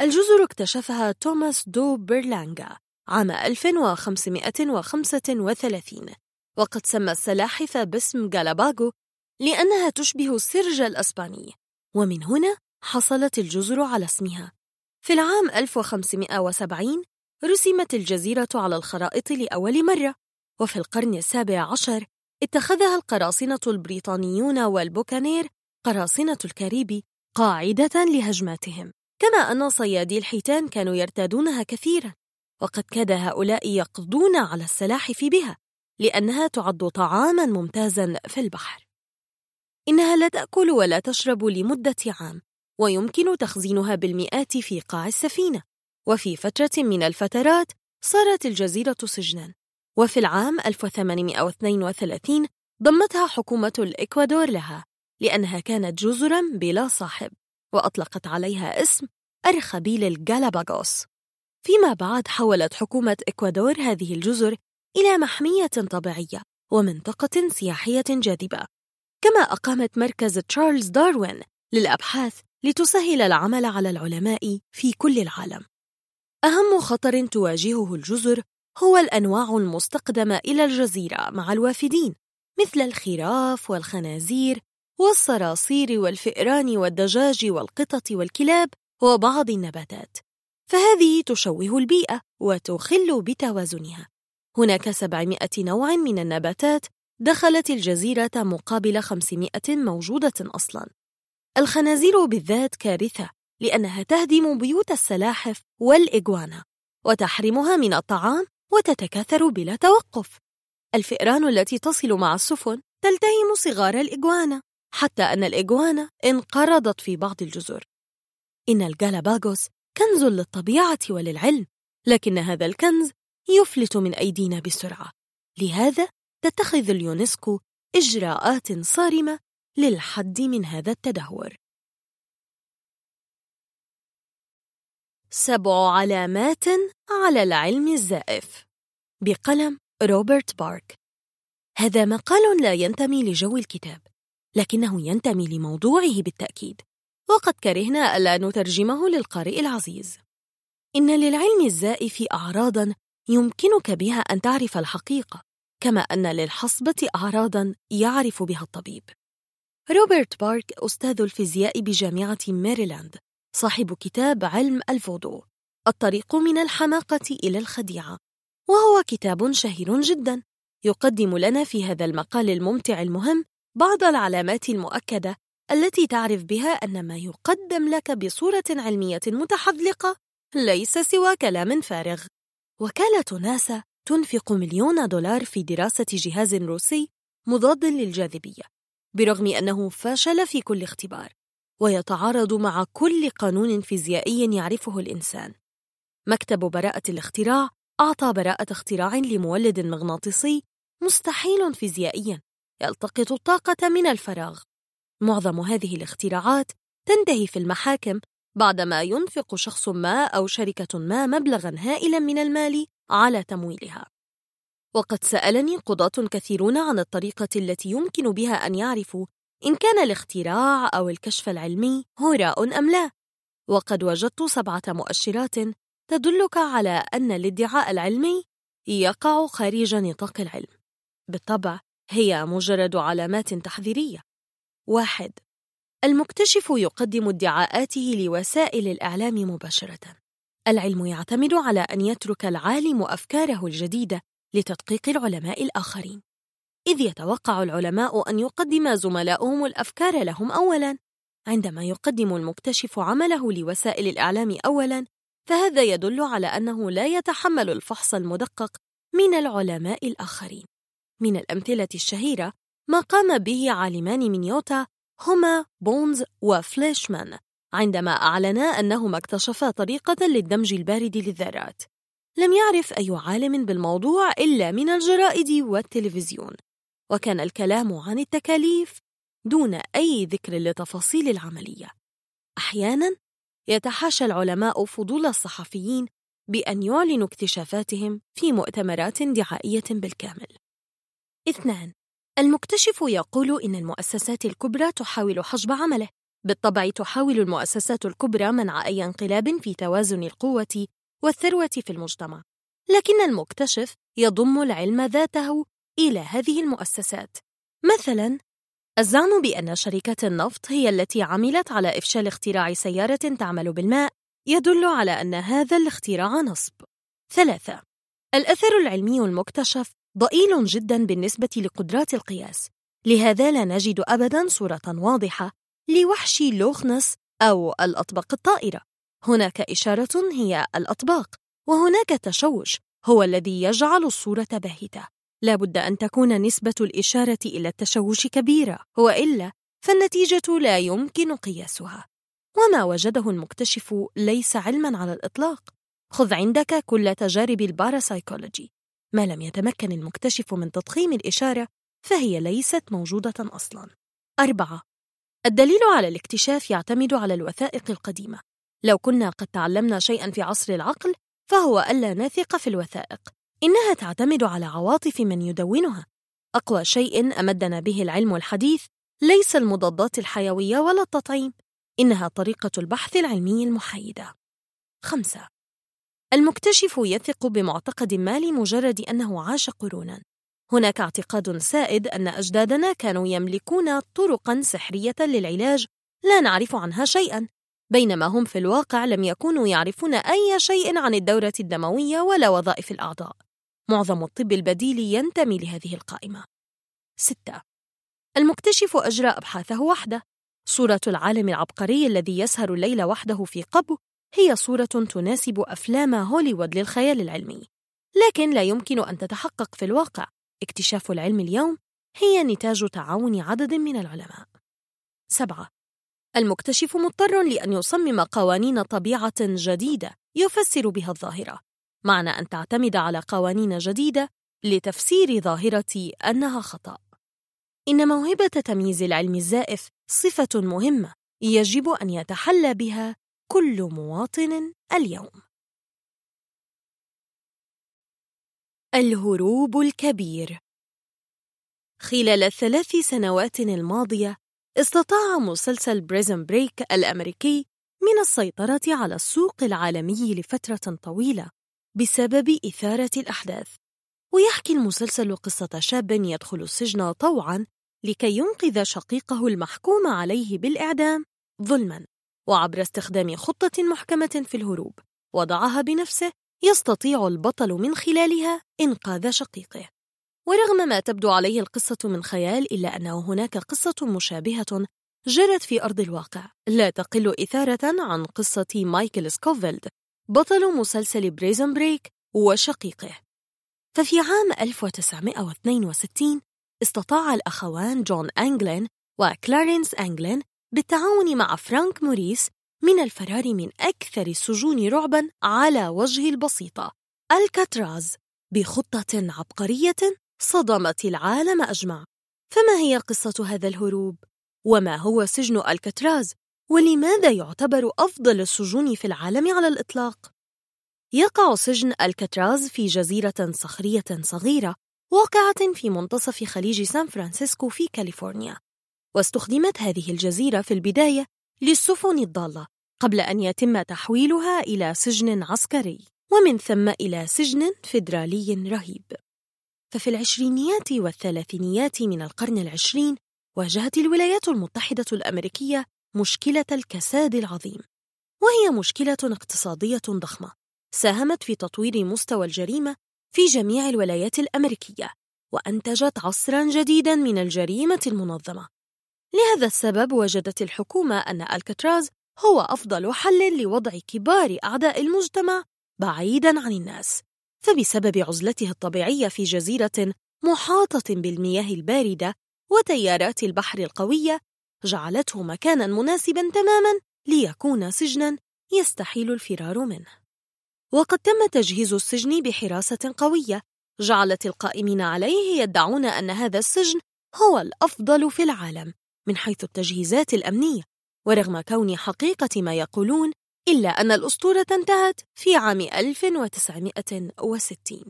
الجزر اكتشفها توماس دو بيرلانغا عام 1535 وقد سمى السلاحف باسم جالاباغو لأنها تشبه السرج الأسباني. ومن هنا حصلت الجزر على اسمها. في العام 1570 رسمت الجزيرة على الخرائط لأول مرة وفي القرن السابع عشر اتخذها القراصنة البريطانيون والبوكانير قراصنة الكاريبي قاعدة لهجماتهم كما أن صيادي الحيتان كانوا يرتادونها كثيرا وقد كاد هؤلاء يقضون على السلاحف بها لأنها تعد طعاما ممتازا في البحر. إنها لا تأكل ولا تشرب لمدة عام ويمكن تخزينها بالمئات في قاع السفينة. وفي فترة من الفترات صارت الجزيرة سجنا. وفي العام 1832 ضمتها حكومة الإكوادور لها لأنها كانت جزرا بلا صاحب وأطلقت عليها اسم أرخبيل الجالاباغوس. فيما بعد حولت حكومة إكوادور هذه الجزر إلى محمية طبيعية ومنطقة سياحية جاذبة. كما أقامت مركز تشارلز داروين للأبحاث لتسهل العمل على العلماء في كل العالم. أهم خطر تواجهه الجزر هو الأنواع المستقدمة إلى الجزيرة مع الوافدين مثل الخراف والخنازير والصراصير والفئران والدجاج والقطط والكلاب وبعض النباتات. فهذه تشوه البيئة وتخل بتوازنها. هناك 700 نوع من النباتات دخلت الجزيرة مقابل 500 موجودة أصلاً. الخنازير بالذات كارثة لأنها تهدم بيوت السلاحف والإجوانا وتحرمها من الطعام وتتكاثر بلا توقف. الفئران التي تصل مع السفن تلتهم صغار الإجوانا حتى أن الإجوانا انقرضت في بعض الجزر. إن الجالاباغوس كنز للطبيعة وللعلم لكن هذا الكنز يفلت من أيدينا بسرعة. لهذا تتخذ اليونسكو إجراءات صارمة للحد من هذا التدهور. سبع علامات على العلم الزائف. بقلم روبرت بارك. هذا مقال لا ينتمي لجو الكتاب لكنه ينتمي لموضوعه بالتأكيد وقد كرهنا ألا نترجمه للقارئ العزيز. إن للعلم الزائف أعراضاً يمكنك بها أن تعرف الحقيقة كما أن للحصبة أعراضاً يعرف بها الطبيب. روبرت بارك أستاذ الفيزياء بجامعة ميريلاند. صاحب كتاب علم الفودو الطريق من الحماقة إلى الخديعة وهو كتاب شهير جدا يقدم لنا في هذا المقال الممتع المهم بعض العلامات المؤكدة التي تعرف بها أن ما يقدم لك بصورة علمية متحذلقة ليس سوى كلام فارغ. وكالة ناسا تنفق مليون دولار في دراسة جهاز روسي مضاد للجاذبية برغم أنه فشل في كل اختبار. ويتعارض مع كل قانون فيزيائي يعرفه الإنسان. مكتب براءة الاختراع أعطى براءة اختراع لمولد مغناطيسي مستحيل فيزيائيا يلتقط الطاقة من الفراغ. معظم هذه الاختراعات تنتهي في المحاكم بعدما ينفق شخص ما أو شركة ما مبلغا هائلا من المال على تمويلها. وقد سألني قضاة كثيرون عن الطريقة التي يمكن بها أن يعرفوا إن كان الاختراع أو الكشف العلمي هراء أم لا. وقد وجدت سبعة مؤشرات تدلك على أن الادعاء العلمي يقع خارج نطاق العلم. بالطبع هي مجرد علامات تحذيرية. واحد المكتشف يقدم ادعاءاته لوسائل الإعلام مباشرة. العلم يعتمد على أن يترك العالم أفكاره الجديدة لتدقيق العلماء الآخرين. إذ يتوقع العلماء أن يقدم زملاؤهم الأفكار لهم أولاً. عندما يقدم المكتشف عمله لوسائل الإعلام أولاً فهذا يدل على أنه لا يتحمل الفحص المدقق من العلماء الآخرين. من الأمثلة الشهيرة ما قام به عالمان من يوتا هما بونز وفليشمان عندما أعلنا أنهما اكتشفا طريقة للدمج البارد للذرات. لم يعرف أي عالم بالموضوع إلا من الجرائد والتلفزيون. وكان الكلام عن التكاليف دون أي ذكر لتفاصيل العملية أحياناً يتحاشى العلماء فضول الصحفيين بأن يعلنوا اكتشافاتهم في مؤتمرات دعائية بالكامل. اثنان المكتشف يقول إن المؤسسات الكبرى تحاول حجب عمله. بالطبع تحاول المؤسسات الكبرى منع أي انقلاب في توازن القوة والثروة في المجتمع. لكن المكتشف يضم العلم ذاته إلى هذه المؤسسات. مثلاً، الزعم بأن شركة النفط هي التي عملت على إفشال اختراع سيارة تعمل بالماء يدل على أن هذا الاختراع نصب. ثلاثة الأثر العلمي المكتشف ضئيل جدا بالنسبة لقدرات القياس لهذا لا نجد أبدا صورة واضحة لوحش لوخنس أو الأطباق الطائرة هناك إشارة هي الأطباق وهناك تشوش هو الذي يجعل الصورة باهتة لا بد أن تكون نسبة الإشارة إلى التشوش كبيرة وإلا فالنتيجة لا يمكن قياسها. وما وجده المكتشف ليس علما على الإطلاق. خذ عندك كل تجارب الباراسايكولوجي. ما لم يتمكن المكتشف من تضخيم الإشارة فهي ليست موجودة أصلا. أربعة. الدليل على الاكتشاف يعتمد على الوثائق القديمة. لو كنا قد تعلمنا شيئا في عصر العقل فهو ألا نثق في الوثائق. إنها تعتمد على عواطف من يدونها أقوى شيء أمدنا به العلم الحديث ليس المضادات الحيوية ولا التطعيم إنها طريقة البحث العلمي المحايدة. خمسة المكتشف يثق بمعتقد ما لمجرد أنه عاش قرونا. هناك اعتقاد سائد أن أجدادنا كانوا يملكون طرقا سحرية للعلاج لا نعرف عنها شيئا، بينما هم في الواقع لم يكونوا يعرفون أي شيء عن الدورة الدموية ولا وظائف الأعضاء. معظم الطب البديل ينتمي لهذه القائمة. ستة. المكتشف أجرى أبحاثه وحده. صورة العالم العبقري الذي يسهر الليل وحده في قبو هي صورة تناسب أفلام هوليوود للخيال العلمي. لكن لا يمكن أن تتحقق في الواقع. اكتشاف العلم اليوم هي نتاج تعاون عدد من العلماء. سبعة. المكتشف مضطر لأن يصمم قوانين طبيعة جديدة يفسر بها الظاهرة. معنى أن تعتمد على قوانين جديدة لتفسير ظاهرة أنها خطأ. إن موهبة تمييز العلم الزائف صفة مهمة يجب أن يتحلى بها كل مواطن اليوم. الهروب الكبير. خلال الثلاث سنوات الماضية استطاع مسلسل Prison Break الأمريكي من السيطرة على السوق العالمي لفترة طويلة. بسبب إثارة الأحداث. ويحكي المسلسل قصة شاب يدخل السجن طوعاً لكي ينقذ شقيقه المحكوم عليه بالإعدام ظلماً. وعبر استخدام خطة محكمة في الهروب وضعها بنفسه يستطيع البطل من خلالها إنقاذ شقيقه. ورغم ما تبدو عليه القصة من خيال إلا أنه هناك قصة مشابهة جرت في أرض الواقع. لا تقل إثارة عن قصة مايكل سكوفيلد بطل مسلسل Prison Break وشقيقه ففي عام 1962 استطاع الأخوان جون أنجلين وكلارنس أنجلين بالتعاون مع فرانك موريس من الفرار من أكثر السجون رعباً على وجه البسيطة الكاتراز بخطة عبقرية صدمت العالم أجمع فما هي قصة هذا الهروب؟ وما هو سجن الكاتراز؟ ولماذا يعتبر أفضل السجون في العالم على الإطلاق؟ يقع سجن ألكاتراز في جزيرة صخرية صغيرة واقعة في منتصف خليج سان فرانسيسكو في كاليفورنيا واستخدمت هذه الجزيرة في البداية للسفن الضالة قبل أن يتم تحويلها إلى سجن عسكري ومن ثم إلى سجن فيدرالي رهيب ففي العشرينيات والثلاثينيات من القرن العشرين واجهت الولايات المتحدة الأمريكية مشكلة الكساد العظيم وهي مشكلة اقتصادية ضخمة ساهمت في تطوير مستوى الجريمة في جميع الولايات الأمريكية وأنتجت عصرا جديدا من الجريمة المنظمة. لهذا السبب وجدت الحكومة أن الكتراز هو أفضل حل لوضع كبار أعداء المجتمع بعيدا عن الناس فبسبب عزلته الطبيعية في جزيرة محاطة بالمياه الباردة وتيارات البحر القوية جعلته مكانا مناسبا تماما ليكون سجنا يستحيل الفرار منه. وقد تم تجهيز السجن بحراسة قوية جعلت القائمين عليه يدعون أن هذا السجن هو الأفضل في العالم من حيث التجهيزات الأمنية ورغم كون حقيقة ما يقولون إلا أن الأسطورة انتهت في عام 1960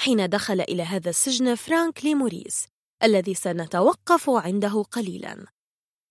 حين دخل إلى هذا السجن فرانك لموريس الذي سنتوقف عنده قليلا.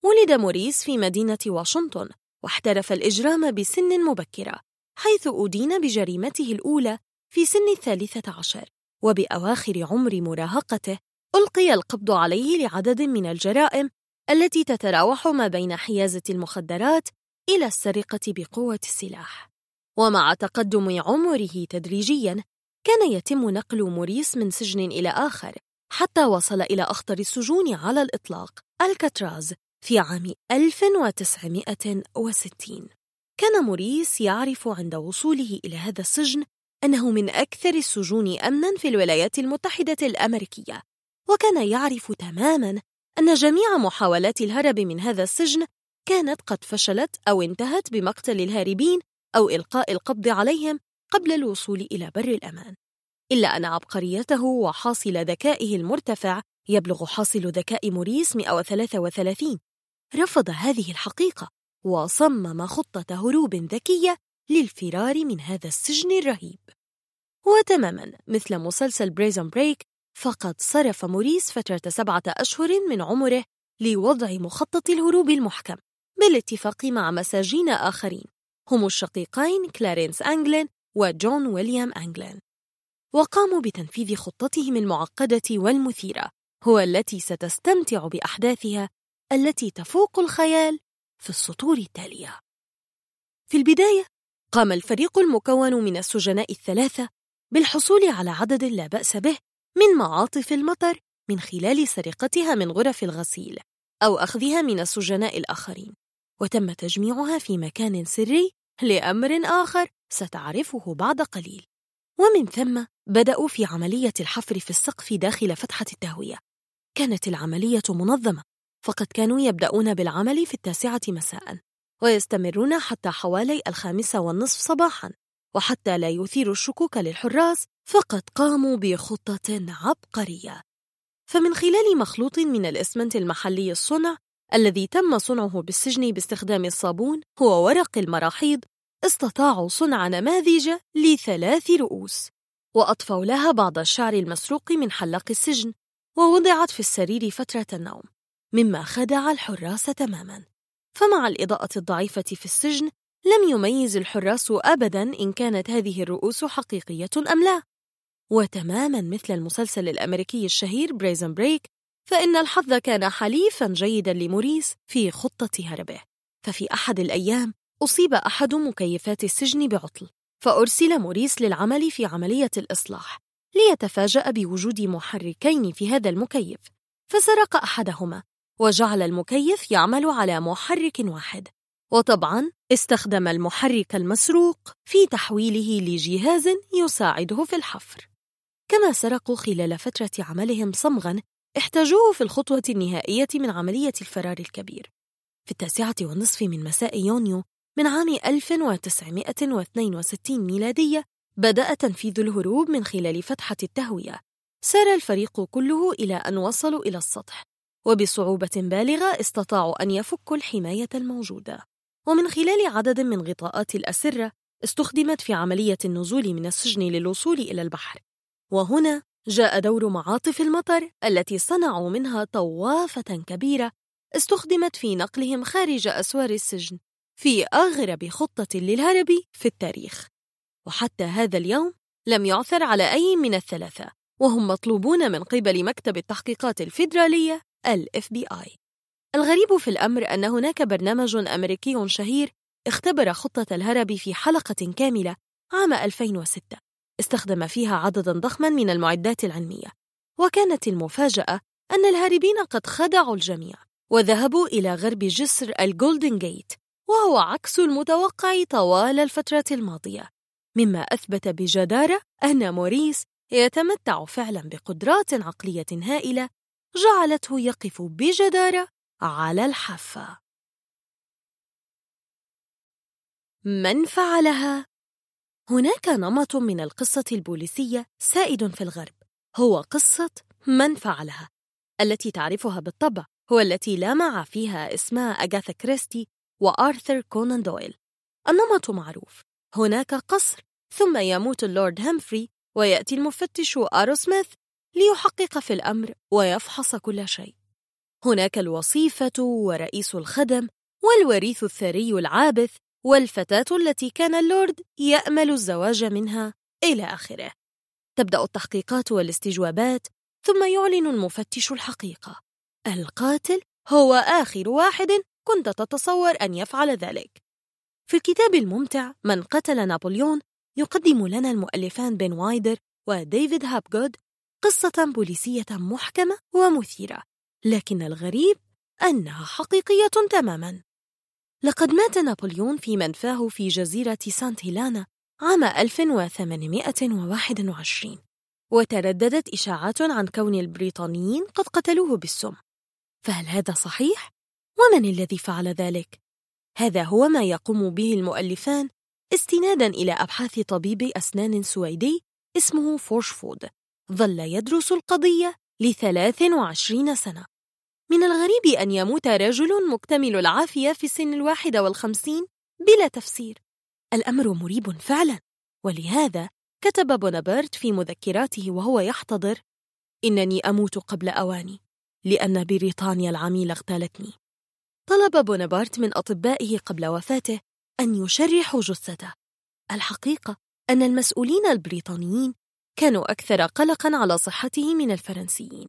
ولد موريس في مدينة واشنطن واحترف الإجرام بسن مبكرة حيث أدين بجريمته الأولى في سن الثالثة عشر وبأواخر عمر مراهقته ألقي القبض عليه لعدد من الجرائم التي تتراوح ما بين حيازة المخدرات إلى السرقة بقوة السلاح. ومع تقدم عمره تدريجياً كان يتم نقل موريس من سجن إلى آخر حتى وصل إلى أخطر السجون على الإطلاق الكاتراز في عام 1960 كان موريس يعرف عند وصوله إلى هذا السجن أنه من أكثر السجون أمناً في الولايات المتحدة الأمريكية وكان يعرف تماماً أن جميع محاولات الهرب من هذا السجن كانت قد فشلت أو انتهت بمقتل الهاربين أو إلقاء القبض عليهم قبل الوصول إلى بر الأمان. إلا أن عبقريته وحاصل ذكائه المرتفع يبلغ حاصل ذكاء موريس 133 رفض هذه الحقيقة وصمم خطة هروب ذكية للفرار من هذا السجن الرهيب. وتماما مثل مسلسل Prison Break فقد صرف موريس فترة سبعة أشهر من عمره لوضع مخطط الهروب المحكم بالاتفاق مع مساجين آخرين هم الشقيقين كلارينس أنجلين وجون ويليام أنجلين. وقاموا بتنفيذ خطتهم المعقدة والمثيرة هو التي ستستمتع بأحداثها التي تفوق الخيال في السطور التالية. في البداية قام الفريق المكون من السجناء الثلاثة بالحصول على عدد لا بأس به من معاطف المطر من خلال سرقتها من غرف الغسيل أو أخذها من السجناء الآخرين وتم تجميعها في مكان سري لأمر آخر ستعرفه بعد قليل. ومن ثم بدأوا في عملية الحفر في السقف داخل فتحة التهوية. كانت العملية منظمة. فقد كانوا يبدأون بالعمل في التاسعة مساء ويستمرون حتى حوالي الخامسة والنصف صباحا وحتى لا يثيروا الشكوك للحراس فقد قاموا بخطة عبقرية. فمن خلال مخلوط من الإسمنت المحلي الصنع الذي تم صنعه بالسجن باستخدام الصابون هو ورق المراحيض استطاعوا صنع نماذج لثلاث رؤوس وأضفوا لها بعض الشعر المسروق من حلاق السجن ووضعت في السرير فترة النوم. مما خدع الحراس تماما. فمع الإضاءة الضعيفة في السجن لم يميز الحراس أبدا إن كانت هذه الرؤوس حقيقية أم لا. وتماما مثل المسلسل الأمريكي الشهير Prison Break فإن الحظ كان حليفا جيدا لموريس في خطة هربه. ففي أحد الأيام أصيب أحد مكيفات السجن بعطل فأرسل موريس للعمل في عملية الإصلاح ليتفاجأ بوجود محركين في هذا المكيف فسرق أحدهما. وجعل المكيف يعمل على محرك واحد. وطبعا استخدم المحرك المسروق في تحويله لجهاز يساعده في الحفر. كما سرقوا خلال فترة عملهم صمغا احتاجوه في الخطوة النهائية من عملية الفرار الكبير. في التاسعة والنصف من مساء يونيو من عام 1962 ميلادية بدأ تنفيذ الهروب من خلال فتحة التهوية. سار الفريق كله إلى أن وصلوا إلى السطح. وبصعوبة بالغة استطاعوا أن يفكوا الحماية الموجودة. ومن خلال عدد من غطاءات الأسرة استخدمت في عملية النزول من السجن للوصول إلى البحر. وهنا جاء دور معاطف المطر التي صنعوا منها طوافة كبيرة استخدمت في نقلهم خارج أسوار السجن في أغرب خطة للهرب في التاريخ. وحتى هذا اليوم لم يعثر على أي من الثلاثة وهم مطلوبون من قبل مكتب التحقيقات الفيدرالية ال FBI الغريب في الأمر أن هناك برنامج أمريكي شهير اختبر خطة الهرب في حلقة كاملة عام 2006 استخدم فيها عددا ضخما من المعدات العلمية وكانت المفاجأة أن الهاربين قد خدعوا الجميع وذهبوا إلى غرب جسر الجولدن جيت وهو عكس المتوقع طوال الفترة الماضية مما أثبت بجدارة أن موريس يتمتع فعلا بقدرات عقلية هائلة جعلته يقف بجدارة على الحافة. من فعلها؟ هناك نمط من القصة البوليسية سائد في الغرب. هو قصة من فعلها التي تعرفها بالطبع هو التي لمع فيها اسما أغاثا كريستي وآرثر كونان دويل. النمط معروف هناك قصر ثم يموت اللورد همفري ويأتي المفتش آرو سميث ليحقق في الأمر ويفحص كل شيء. هناك الوصيفة ورئيس الخدم والوريث الثري العابث والفتاة التي كان اللورد يأمل الزواج منها إلى آخره. تبدأ التحقيقات والاستجوابات ثم يعلن المفتش الحقيقة. القاتل هو آخر واحد كنت تتصور أن يفعل ذلك. في الكتاب الممتع من قتل نابليون يقدم لنا المؤلفان بن وايدر وديفيد هابجود قصة بوليسية محكمة ومثيرة لكن الغريب أنها حقيقية تماماً لقد مات نابليون في منفاه في جزيرة سانت هيلانا عام 1821 وترددت إشاعات عن كون البريطانيين قد قتلوه بالسم فهل هذا صحيح؟ ومن الذي فعل ذلك؟ هذا هو ما يقوم به المؤلفان استنادا إلى أبحاث طبيب أسنان سويدي اسمه فورشفود ظل يدرس القضية لثلاث وعشرين سنة. من الغريب أن يموت رجل مكتمل العافية في سن الواحدة والخمسين بلا تفسير. الأمر مريب فعلا. ولهذا كتب بونابرت في مذكراته وهو يحتضر إنني أموت قبل أواني لأن بريطانيا العميلة اغتالتني. طلب بونابرت من أطبائه قبل وفاته أن يشرحوا جثته. الحقيقة أن المسؤولين البريطانيين كانوا أكثر قلقا على صحته من الفرنسيين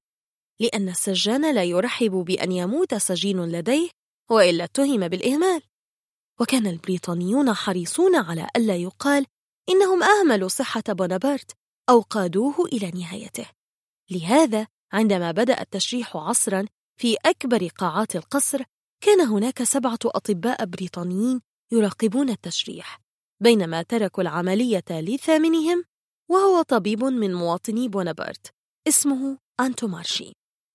لأن السجان لا يرحب بأن يموت سجين لديه وإلا اتهم بالإهمال. وكان البريطانيون حريصون على ألا يقال إنهم أهملوا صحة بونابرت أو قادوه إلى نهايته. لهذا عندما بدأ التشريح عصرا في أكبر قاعات القصر كان هناك سبعة أطباء بريطانيين يراقبون التشريح بينما تركوا العملية لثامنهم وهو طبيب من مواطني بونابرت اسمه أنتو مارشي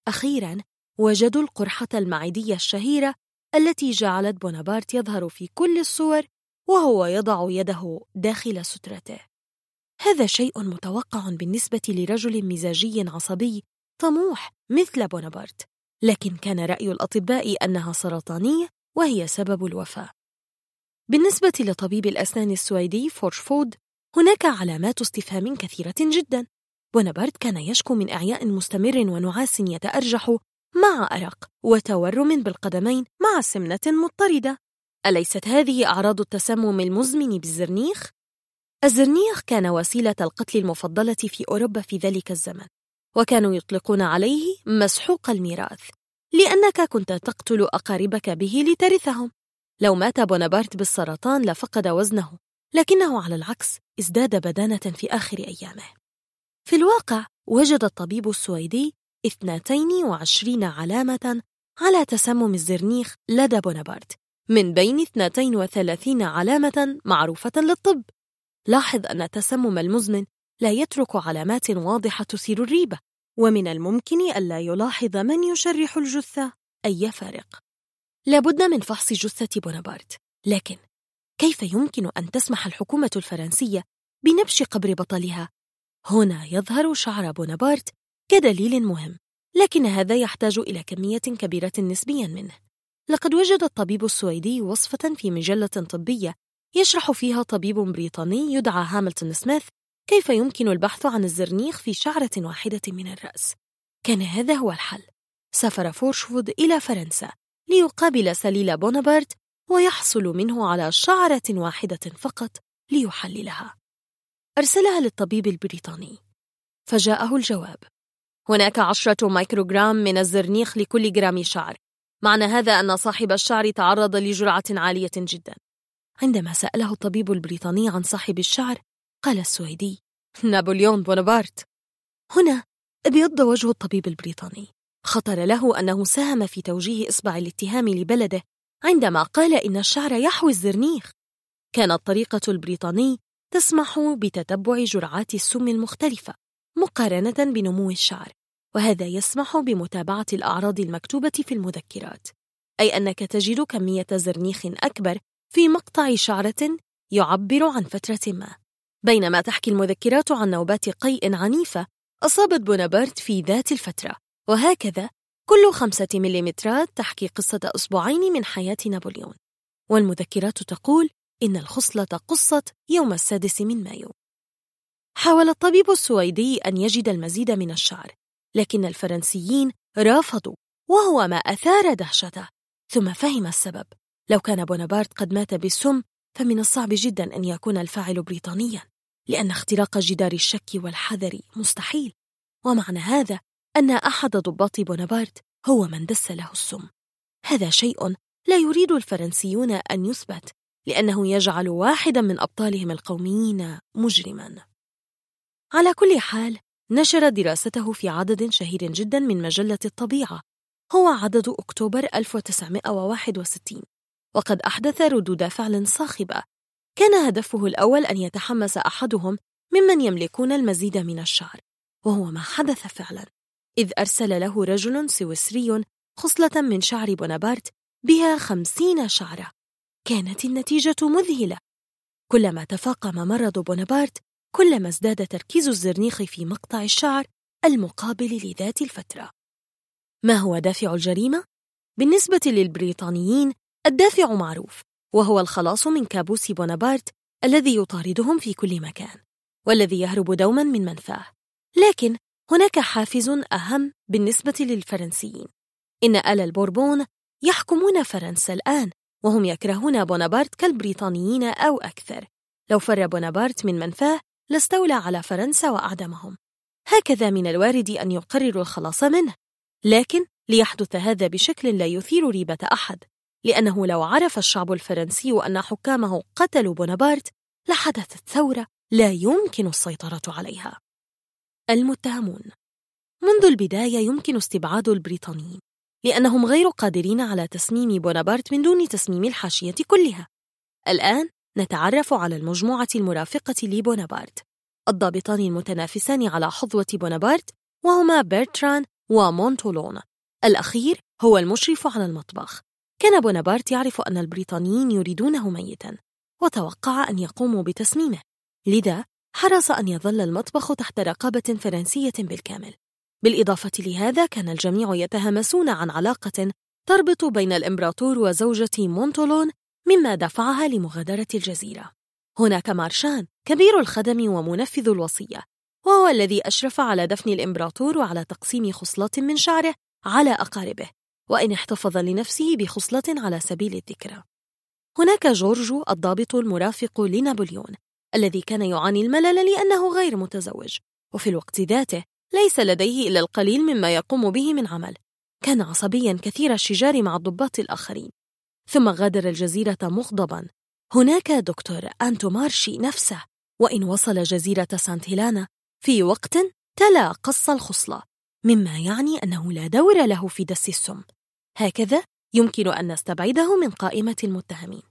أخيرا وجدوا القرحة المعدية الشهيرة التي جعلت بونابرت يظهر في كل الصور وهو يضع يده داخل سترته. هذا شيء متوقع بالنسبة لرجل مزاجي عصبي طموح مثل بونابرت لكن كان رأي الأطباء أنها سرطانية وهي سبب الوفاة. بالنسبة لطبيب الأسنان السويدي فورشفود هناك علامات استفهام كثيرة جدا. بونابرت كان يشكو من إعياء مستمر ونعاس يتأرجح مع أرق وتورم بالقدمين مع سمنة مضطردة. أليست هذه أعراض التسمم المزمن بالزرنيخ؟ الزرنيخ كان وسيلة القتل المفضلة في أوروبا في ذلك الزمن وكانوا يطلقون عليه مسحوق الميراث لأنك كنت تقتل أقاربك به لترثهم. لو مات بونابرت بالسرطان لفقد وزنه. لكنه على العكس ازداد بدانة في آخر أيامه. في الواقع وجد الطبيب السويدي 22 علامة على تسمم الزرنيخ لدى بونابرت من بين 32 علامة معروفة للطب. لاحظ أن التسمم المزمن لا يترك علامات واضحة تثير الريبة ومن الممكن ألا يلاحظ من يشرح الجثة أي فارق. لابد من فحص جثة بونابرت لكن كيف يمكن أن تسمح الحكومة الفرنسية بنبش قبر بطلها؟ هنا يظهر شعر بونابرت كدليل مهم لكن هذا يحتاج إلى كمية كبيرة نسبيا منه. لقد وجد الطبيب السويدي وصفة في مجلة طبية يشرح فيها طبيب بريطاني يدعى هاملتون سميث كيف يمكن البحث عن الزرنيخ في شعرة واحدة من الرأس. كان هذا هو الحل. سافر فورشفود إلى فرنسا ليقابل سليل بونابرت ويحصل منه على شعرة واحدة فقط ليحللها. أرسلها للطبيب البريطاني. فجاءه الجواب. هناك عشرة مايكروغرام من الزرنيخ لكل جرام شعر. معنى هذا أن صاحب الشعر تعرض لجرعة عالية جدا. عندما سأله الطبيب البريطاني عن صاحب الشعر قال السويدي نابليون بونابرت. هنا ابيض وجه الطبيب البريطاني. خطر له أنه ساهم في توجيه إصبع الاتهام لبلده عندما قال إن الشعر يحوي الزرنيخ. كانت طريقة البريطاني تسمح بتتبع جرعات السم المختلفة مقارنة بنمو الشعر وهذا يسمح بمتابعة الأعراض المكتوبة في المذكرات. أي أنك تجد كمية زرنيخ أكبر في مقطع شعرة يعبر عن فترة ما. بينما تحكي المذكرات عن نوبات قيء عنيفة أصابت بونابرت في ذات الفترة وهكذا كل خمسة مليمترات تحكي قصة أسبوعين من حياة نابليون. والمذكرات تقول إن الخصلة قصت يوم السادس من مايو. حاول الطبيب السويدي أن يجد المزيد من الشعر لكن الفرنسيين رافضوا وهو ما أثار دهشته. ثم فهم السبب. لو كان بونابرت قد مات بالسم فمن الصعب جدا أن يكون الفاعل بريطانيا لأن اختراق جدار الشك والحذر مستحيل. ومعنى هذا أن أحد ضباط بونابرت هو من دس له السم. هذا شيء لا يريد الفرنسيون أن يثبت لأنه يجعل واحدا من أبطالهم القوميين مجرما. على كل حال نشر دراسته في عدد شهير جدا من مجلة الطبيعة. هو عدد أكتوبر 1961 وقد أحدث ردود فعل صاخبة. كان هدفه الأول أن يتحمس أحدهم ممن يملكون المزيد من الشعر وهو ما حدث فعلا. إذ أرسل له رجل سويسري خصلة من شعر بونابرت بها خمسين شعرة كانت النتيجة مذهلة. كلما تفاقم مرض بونابرت كلما ازداد تركيز الزرنيخ في مقطع الشعر المقابل لذات الفترة. ما هو دافع الجريمة؟ بالنسبة للبريطانيين الدافع معروف وهو الخلاص من كابوس بونابرت الذي يطاردهم في كل مكان والذي يهرب دوما من منفاه. لكن هناك حافز أهم بالنسبة للفرنسيين. إن آل البوربون يحكمون فرنسا الآن وهم يكرهون بونابرت كالبريطانيين أو أكثر. لو فر بونابرت من منفاه لاستولى على فرنسا وأعدمهم. هكذا من الوارد أن يقرروا الخلاص منه. لكن ليحدث هذا بشكل لا يثير ريبة أحد لأنه لو عرف الشعب الفرنسي أن حكامه قتلوا بونابرت لحدثت ثورة لا يمكن السيطرة عليها. المتهمون. منذ البداية يمكن استبعاد البريطانيين لأنهم غير قادرين على تسميم بونابرت من دون تسميم الحاشية كلها. الآن نتعرف على المجموعة المرافقة لبونابرت الضابطان المتنافسان على حظوة بونابرت وهما بيرتران ومونتولون. الأخير هو المشرف على المطبخ. كان بونابرت يعرف أن البريطانيين يريدونه ميتا وتوقع أن يقوموا بتسميمه. لذا حرص أن يظل المطبخ تحت رقابة فرنسية بالكامل. بالإضافة لهذا كان الجميع يتهمسون عن علاقة تربط بين الإمبراطور وزوجة مونتولون مما دفعها لمغادرة الجزيرة. هناك مارشان كبير الخدم ومنفذ الوصية وهو الذي أشرف على دفن الإمبراطور وعلى تقسيم خصلات من شعره على أقاربه وإن احتفظ لنفسه بخصلة على سبيل الذكرى. هناك جورجو الضابط المرافق لنابليون الذي كان يعاني الملل لأنه غير متزوج وفي الوقت ذاته ليس لديه إلا القليل مما يقوم به من عمل. كان عصبيا كثير الشجار مع الضباط الآخرين. ثم غادر الجزيرة مغضبا. هناك دكتور أنتو مارشي نفسه وإن وصل جزيرة سانت هيلانا في وقت تلا قص الخصلة مما يعني أنه لا دور له في دس السم. هكذا يمكن أن نستبعده من قائمة المتهمين.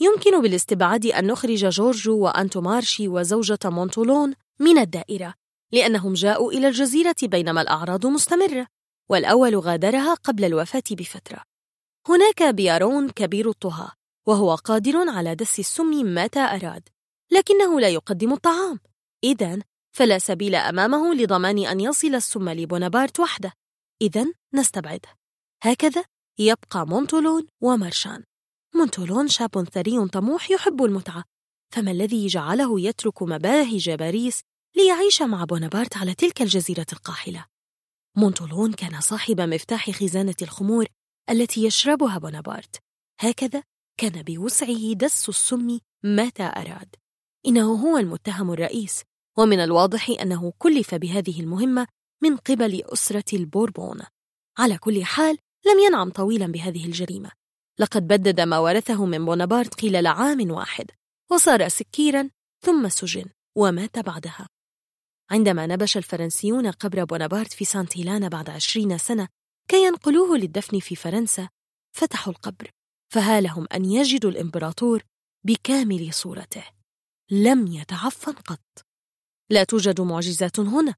يمكن بالاستبعاد أن نخرج جورجو وأنتو مارشي وزوجة مونتولون من الدائرة لأنهم جاءوا إلى الجزيرة بينما الأعراض مستمرة والأول غادرها قبل الوفاة بفترة. هناك بيارون كبير الطهاة وهو قادر على دس السم متى أراد لكنه لا يقدم الطعام. إذا فلا سبيل أمامه لضمان أن يصل السم لبونابرت وحده. إذا نستبعده. هكذا يبقى مونتولون ومارشان. مونتولون شاب ثري طموح يحب المتعة. فما الذي جعله يترك مباهج باريس ليعيش مع بونابرت على تلك الجزيرة القاحلة؟ مونتولون كان صاحب مفتاح خزانة الخمور التي يشربها بونابرت. هكذا كان بوسعه دس السم متى أراد. إنه هو المتهم الرئيس ومن الواضح أنه كلف بهذه المهمة من قبل أسرة البوربون. على كل حال لم ينعم طويلا بهذه الجريمة. لقد بدد ما ورثه من بونابرت خلال عام واحد وصار سكيرا ثم سجن ومات بعدها. عندما نبش الفرنسيون قبر بونابرت في سانت هيلانة بعد عشرين سنة كي ينقلوه للدفن في فرنسا فتحوا القبر فهالهم أن يجدوا الإمبراطور بكامل صورته. لم يتعفن قط. لا توجد معجزات هنا.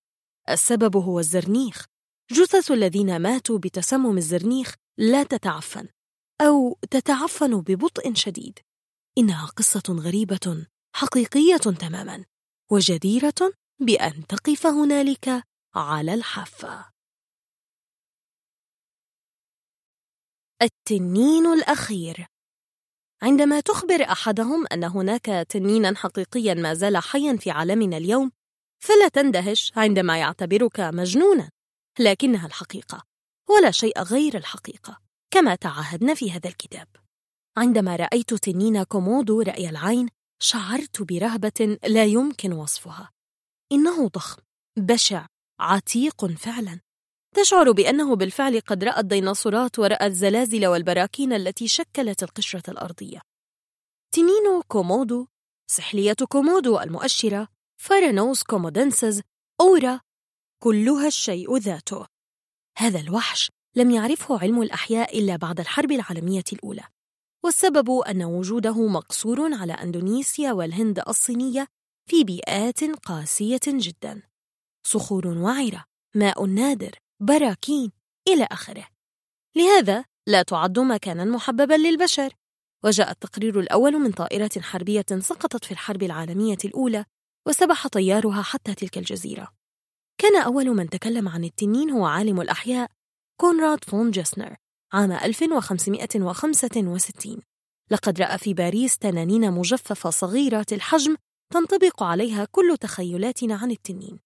السبب هو الزرنيخ. جثث الذين ماتوا بتسمم الزرنيخ لا تتعفن. أو تتعفن ببطء شديد. إنها قصة غريبة حقيقية تماما وجديرة بأن تقف هنالك على الحافة. التنين الأخير. عندما تخبر أحدهم أن هناك تنينا حقيقيا ما زال حيا في عالمنا اليوم فلا تندهش عندما يعتبرك مجنونا لكنها الحقيقة ولا شيء غير الحقيقة. كما تعهدنا في هذا الكتاب. عندما رأيت تنين كومودو رأي العين شعرت برهبة لا يمكن وصفها. إنه ضخم بشع عتيق فعلا. تشعر بأنه بالفعل قد رأى الديناصورات ورأى الزلازل والبراكين التي شكلت القشرة الأرضية. تنين كومودو سحلية كومودو المؤشرة Varanus komodoensis أورا كلها الشيء ذاته. هذا الوحش لم يعرفه علم الأحياء إلا بعد الحرب العالمية الأولى. والسبب أن وجوده مقصور على أندونيسيا والهند الصينية في بيئات قاسية جدا. صخور وعرة ماء نادر براكين إلى آخره. لهذا لا تعد مكانا محببا للبشر. وجاء التقرير الأول من طائرة حربية سقطت في الحرب العالمية الأولى وسبح طيارها حتى تلك الجزيرة. كان أول من تكلم عن التنين هو عالم الأحياء. كونراد فون جسنر عام 1565 لقد رأى في باريس تنانين مجففة صغيرة الحجم تنطبق عليها كل تخيلاتنا عن التنين.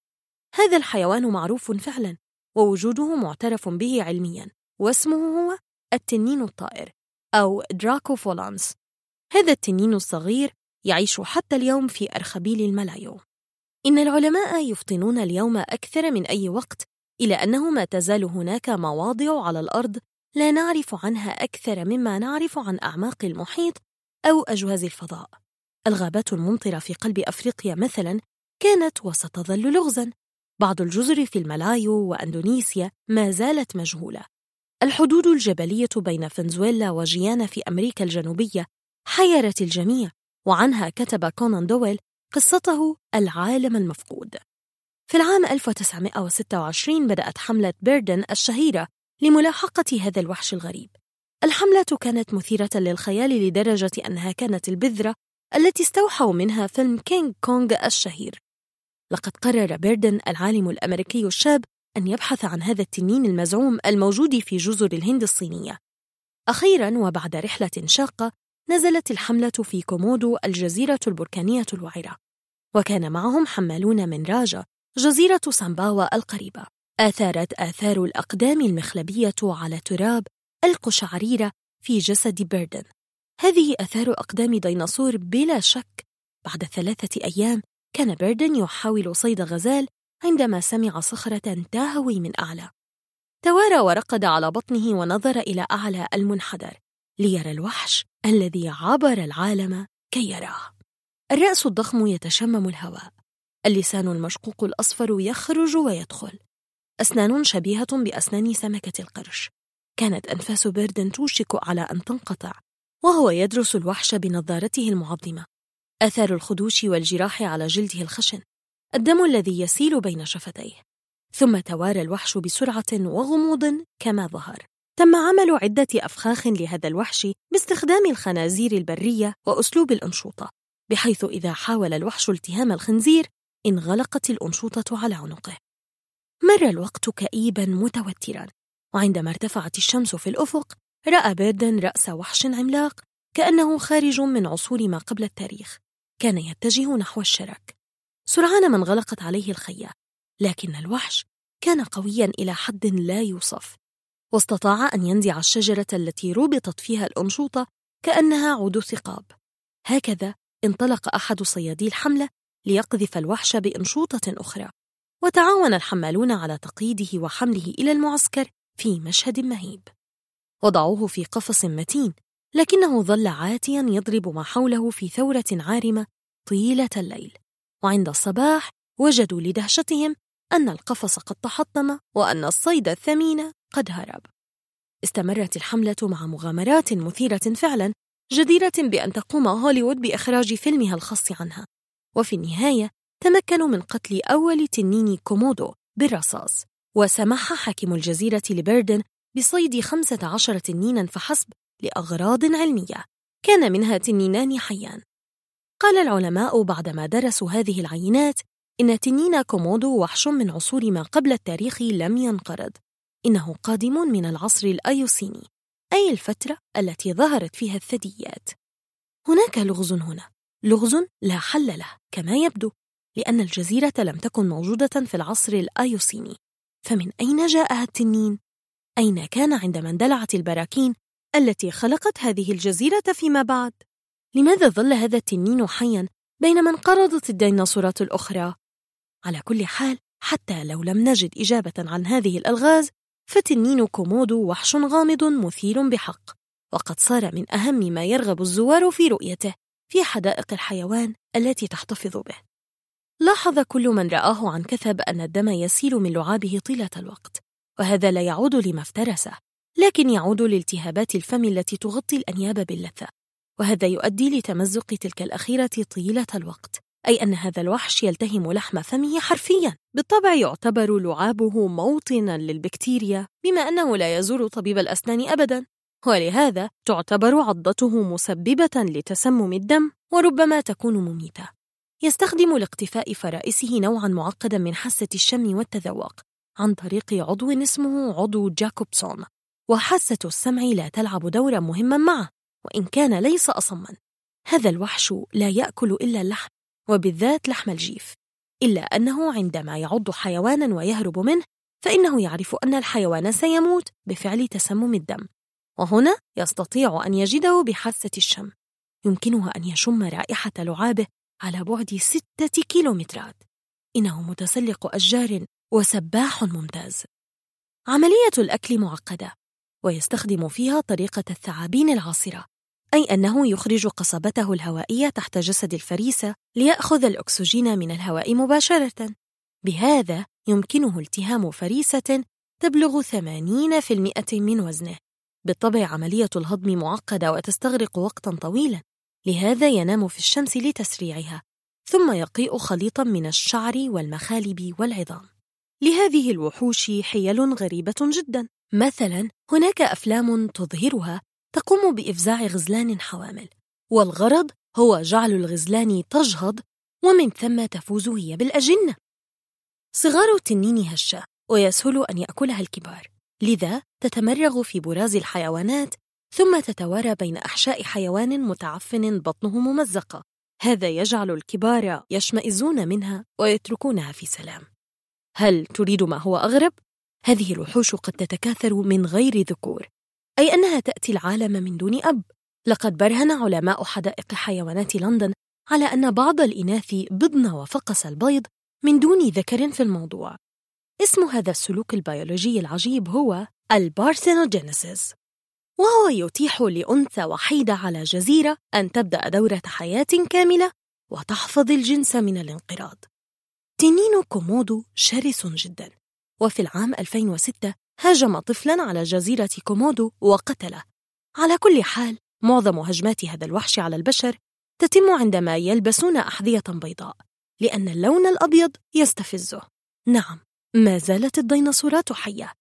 هذا الحيوان معروف فعلا ووجوده معترف به علميا واسمه هو التنين الطائر أو دراكوفولانس هذا التنين الصغير يعيش حتى اليوم في أرخبيل الملايو. إن العلماء يفطنون اليوم أكثر من أي وقت إلى أنه ما تزال هناك مواضع على الأرض لا نعرف عنها أكثر مما نعرف عن أعماق المحيط أو أجواز الفضاء. الغابات الممطرة في قلب أفريقيا مثلاً كانت وستظل لغزاً. بعض الجزر في الملايو وأندونيسيا ما زالت مجهولة. الحدود الجبلية بين فنزويلا وجيانا في أمريكا الجنوبية حيرت الجميع وعنها كتب كونان دويل قصته العالم المفقود في العام 1926 بدأت حملة بيردن الشهيرة لملاحقة هذا الوحش الغريب. الحملة كانت مثيرة للخيال لدرجة أنها كانت البذرة التي استوحوا منها فيلم كينج كونغ الشهير. لقد قرر بيردن العالم الأمريكي الشاب أن يبحث عن هذا التنين المزعوم الموجود في جزر الهند الصينية. أخيرا وبعد رحلة شاقة نزلت الحملة في كومودو الجزيرة البركانية الوعرة. وكان معهم حمالون من راجا جزيرة سامباوا القريبة. آثارت آثار الأقدام المخلبية على تراب القشعريرة في جسد بيردن. هذه آثار أقدام ديناصور بلا شك. بعد ثلاثة أيام كان بيردن يحاول صيد غزال عندما سمع صخرة تهوي من أعلى. توارى ورقد على بطنه ونظر إلى أعلى المنحدر ليرى الوحش الذي عبر العالم كي يراه. الرأس الضخم يتشمم الهواء. اللسان المشقوق الأصفر يخرج ويدخل. أسنان شبيهة بأسنان سمكة القرش. كانت أنفاس بيردن توشك على أن تنقطع وهو يدرس الوحش بنظارته المعظمة. آثار الخدوش والجراح على جلده الخشن الدم الذي يسيل بين شفتيه. ثم توارى الوحش بسرعة وغموض كما ظهر. تم عمل عدة أفخاخ لهذا الوحش باستخدام الخنازير البرية وأسلوب الأنشوطة بحيث إذا حاول الوحش التهام الخنزير انغلقت الأنشوطة على عنقه. مر الوقت كئيبا متوترا وعندما ارتفعت الشمس في الأفق رأى بيردن رأس وحش عملاق كأنه خارج من عصور ما قبل التاريخ كان يتجه نحو الشرك سرعان ما انغلقت عليه الخية لكن الوحش كان قويا إلى حد لا يوصف. واستطاع أن ينزع الشجرة التي ربطت فيها الأنشوطة كأنها عود ثقاب. هكذا انطلق أحد صيادي الحملة ليقذف الوحش بأنشوطة أخرى. وتعاون الحمالون على تقييده وحمله إلى المعسكر في مشهد مهيب. وضعوه في قفص متين لكنه ظل عاتيا يضرب ما حوله في ثورة عارمة طيلة الليل. وعند الصباح وجدوا لدهشتهم أن القفص قد تحطم وأن الصيد الثمين قد هرب. استمرت الحملة مع مغامرات مثيرة فعلا جديرة بأن تقوم هوليوود بإخراج فيلمها الخاص عنها. وفي النهاية تمكنوا من قتل أول تنين كومودو بالرصاص. وسمح حاكم الجزيرة لبيردن بصيد 15 تنينا فحسب لأغراض علمية. كان منها تنينان حيان. قال العلماء بعدما درسوا هذه العينات إن تنين كومودو وحش من عصور ما قبل التاريخ لم ينقرض. إنه قادم من العصر الأيوسيني أي الفترة التي ظهرت فيها الثدييات. هناك لغز هنا. لغز لا حل له كما يبدو لأن الجزيرة لم تكن موجودة في العصر الأيوسيني فمن أين جاءها التنين؟ أين كان عندما اندلعت البراكين التي خلقت هذه الجزيرة فيما بعد؟ لماذا ظل هذا التنين حياً بينما انقرضت الديناصورات الأخرى؟ على كل حال حتى لو لم نجد إجابة عن هذه الألغاز فتنين كومودو وحش غامض مثير بحق وقد صار من أهم ما يرغب الزوار في رؤيته في حدائق الحيوان التي تحتفظ به. لاحظ كل من رآه عن كثب أن الدم يسيل من لعابه طيلة الوقت وهذا لا يعود لما افترسه لكن يعود لالتهابات الفم التي تغطي الأنياب باللثة وهذا يؤدي لتمزق تلك الأخيرة طيلة الوقت أي أن هذا الوحش يلتهم لحم فمه حرفياً. بالطبع يعتبر لعابه موطناً للبكتيريا بما أنه لا يزور طبيب الأسنان أبداً. ولهذا تعتبر عضته مسببة لتسمم الدم وربما تكون مميتة. يستخدم لاقتفاء فرائسه نوعاً معقداً من حاسة الشم والتذوق عن طريق عضو اسمه عضو جاكوبسون وحاسة السمع لا تلعب دورا مهما معه وإن كان ليس أصما. هذا الوحش لا يأكل إلا اللحم وبالذات لحم الجيف. إلا أنه عندما يعض حيوانا ويهرب منه فإنه يعرف أن الحيوان سيموت بفعل تسمم الدم. وهنا يستطيع أن يجده بحاسة الشم. يمكنه أن يشم رائحة لعابه على بعد ستة كيلومترات. إنه متسلق أشجار وسباح ممتاز. عملية الأكل معقدة ويستخدم فيها طريقة الثعابين العاصرة أي أنه يخرج قصبته الهوائية تحت جسد الفريسة ليأخذ الأكسجين من الهواء مباشرة. بهذا يمكنه التهام فريسة تبلغ 80% من وزنه. بالطبع عملية الهضم معقدة وتستغرق وقتا طويلا لهذا ينام في الشمس لتسريعها ثم يقيء خليطا من الشعر والمخالب والعظام. لهذه الوحوش حيل غريبة جدا. مثلا هناك أفلام تظهرها تقوم بإفزاع غزلان حوامل والغرض هو جعل الغزلان تجهض ومن ثم تفوز هي بالأجنة. صغار التنين هشة ويسهل أن يأكلها الكبار. لذا تتمرغ في براز الحيوانات ثم تتوارى بين أحشاء حيوان متعفن بطنه ممزقة. هذا يجعل الكبار يشمئزون منها ويتركونها في سلام. هل تريد ما هو أغرب؟ هذه الوحوش قد تتكاثر من غير ذكور. أي أنها تأتي العالم من دون أب. لقد برهن علماء حدائق حيوانات لندن على أن بعض الإناث بضن وفقس البيض من دون ذكر في الموضوع. اسم هذا السلوك البيولوجي العجيب هو ال parthenogenesis وهو يتيح لأنثى وحيدة على جزيرة أن تبدأ دورة حياة كاملة وتحفظ الجنس من الانقراض. تنين كومودو شرس جدا وفي العام 2006 هاجم طفلا على جزيرة كومودو وقتله. على كل حال معظم هجمات هذا الوحش على البشر تتم عندما يلبسون أحذية بيضاء لأن اللون الأبيض يستفزه. نعم. ما زالت الديناصورات حية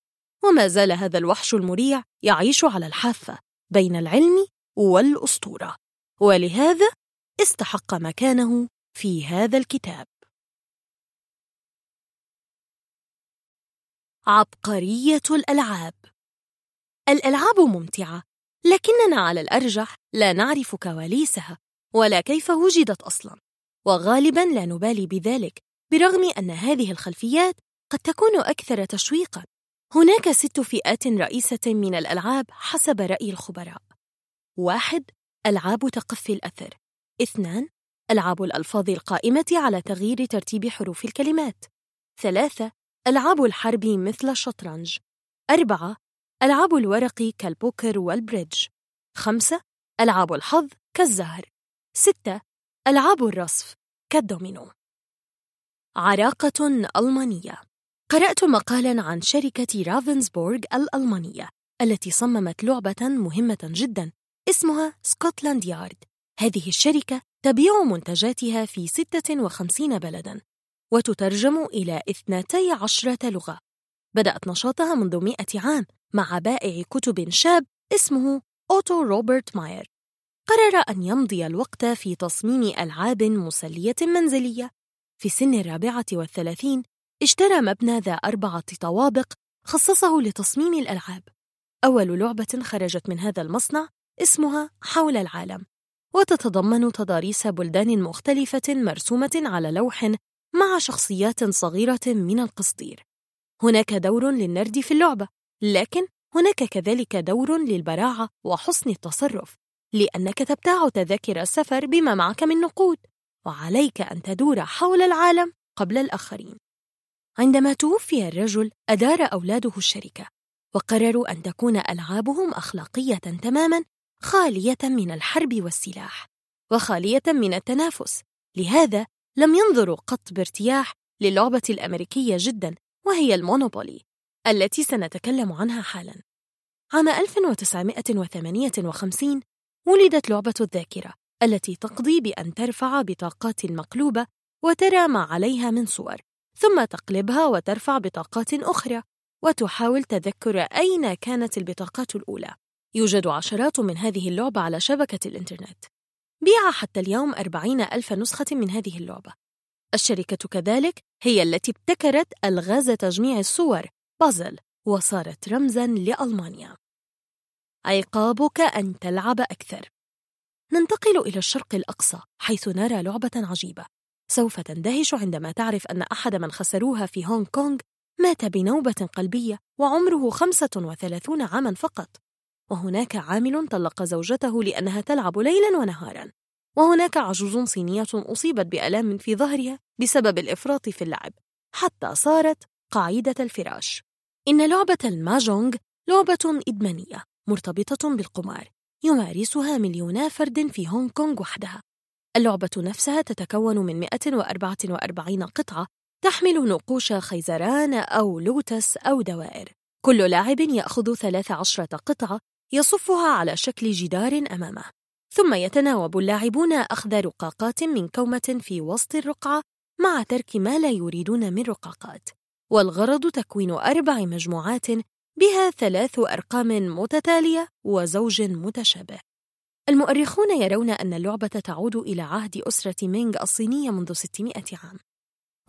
وما زال هذا الوحش المريع يعيش على الحافة بين العلم والأسطورة. ولهذا استحق مكانه في هذا الكتاب. عبقرية الألعاب. الألعاب ممتعة لكننا على الأرجح لا نعرف كواليسها ولا كيف وجدت أصلاً وغالباً لا نبالي بذلك برغم أن هذه الخلفيات قد تكون أكثر تشويقاً. هناك ست فئات رئيسة من الألعاب حسب رأي الخبراء. واحد ألعاب تقفي الأثر. اثنان ألعاب الألفاظ القائمة على تغيير ترتيب حروف الكلمات. ثلاثة ألعاب الحرب مثل الشطرنج. أربعة ألعاب الورق كالبوكر والبريدج. خمسة ألعاب الحظ كالزهر. ستة ألعاب الرصف كالدومينو. عراقة ألمانية. قرأت مقالا عن شركة رافنسبورغ الألمانية التي صممت لعبة مهمة جدا اسمها سكوتلاند يارد. هذه الشركة تبيع منتجاتها في 56 بلداً وتترجم إلى 12 لغة. بدأت نشاطها منذ 100 عام مع بائع كتب شاب اسمه أوتو روبرت ماير. قرر أن يمضي الوقت في تصميم ألعاب مسلية منزلية. في سن الرابعة والثلاثين اشترى مبنى ذا أربعة طوابق خصصه لتصميم الألعاب. أول لعبة خرجت من هذا المصنع اسمها حول العالم وتتضمن تضاريس بلدان مختلفة مرسومة على لوح مع شخصيات صغيرة من القصدير. هناك دور للنرد في اللعبة لكن هناك كذلك دور للبراعة وحسن التصرف لأنك تبتاع تذاكر السفر بما معك من نقود وعليك أن تدور حول العالم قبل الآخرين. عندما توفي الرجل أدار أولاده الشركة وقرروا أن تكون ألعابهم أخلاقية تماماً خالية من الحرب والسلاح وخالية من التنافس. لهذا لم ينظروا قط بارتياح للعبة الأمريكية جداً وهي المونوبولي التي سنتكلم عنها حالاً. عام 1958 ولدت لعبة الذاكرة التي تقضي بأن ترفع بطاقات مقلوبة وترى ما عليها من صور. ثم تقلبها وترفع بطاقات أخرى وتحاول تذكر أين كانت البطاقات الأولى. يوجد عشرات من هذه اللعبة على شبكة الإنترنت. بيع حتى اليوم أربعين ألف نسخة من هذه اللعبة. الشركة كذلك هي التي ابتكرت ألغاز تجميع الصور بازل وصارت رمزاً لألمانيا. عقابك أن تلعب أكثر. ننتقل إلى الشرق الأقصى حيث نرى لعبة عجيبة. سوف تندهش عندما تعرف أن أحد من خسروها في هونغ كونغ مات بنوبة قلبية وعمره 35 عاماً فقط. وهناك عامل طلق زوجته لأنها تلعب ليلاً ونهاراً. وهناك عجوز صينية أصيبت بألام في ظهرها بسبب الإفراط في اللعب حتى صارت قاعدة الفراش. إن لعبة الماجونغ لعبة إدمانية مرتبطة بالقمار يمارسها مليونا فرد في هونغ كونغ وحدها. اللعبة نفسها تتكون من 144 قطعة تحمل نقوش خيزران أو لوتس أو دوائر. كل لاعب يأخذ 13 قطعة يصفها على شكل جدار أمامه. ثم يتناوب اللاعبون أخذ رقاقات من كومة في وسط الرقعة مع ترك ما لا يريدون من رقاقات. والغرض تكوين أربع مجموعات بها ثلاث أرقام متتالية وزوج متشابه. المؤرخون يرون أن اللعبة تعود إلى عهد أسرة مينغ الصينية منذ 600 عام.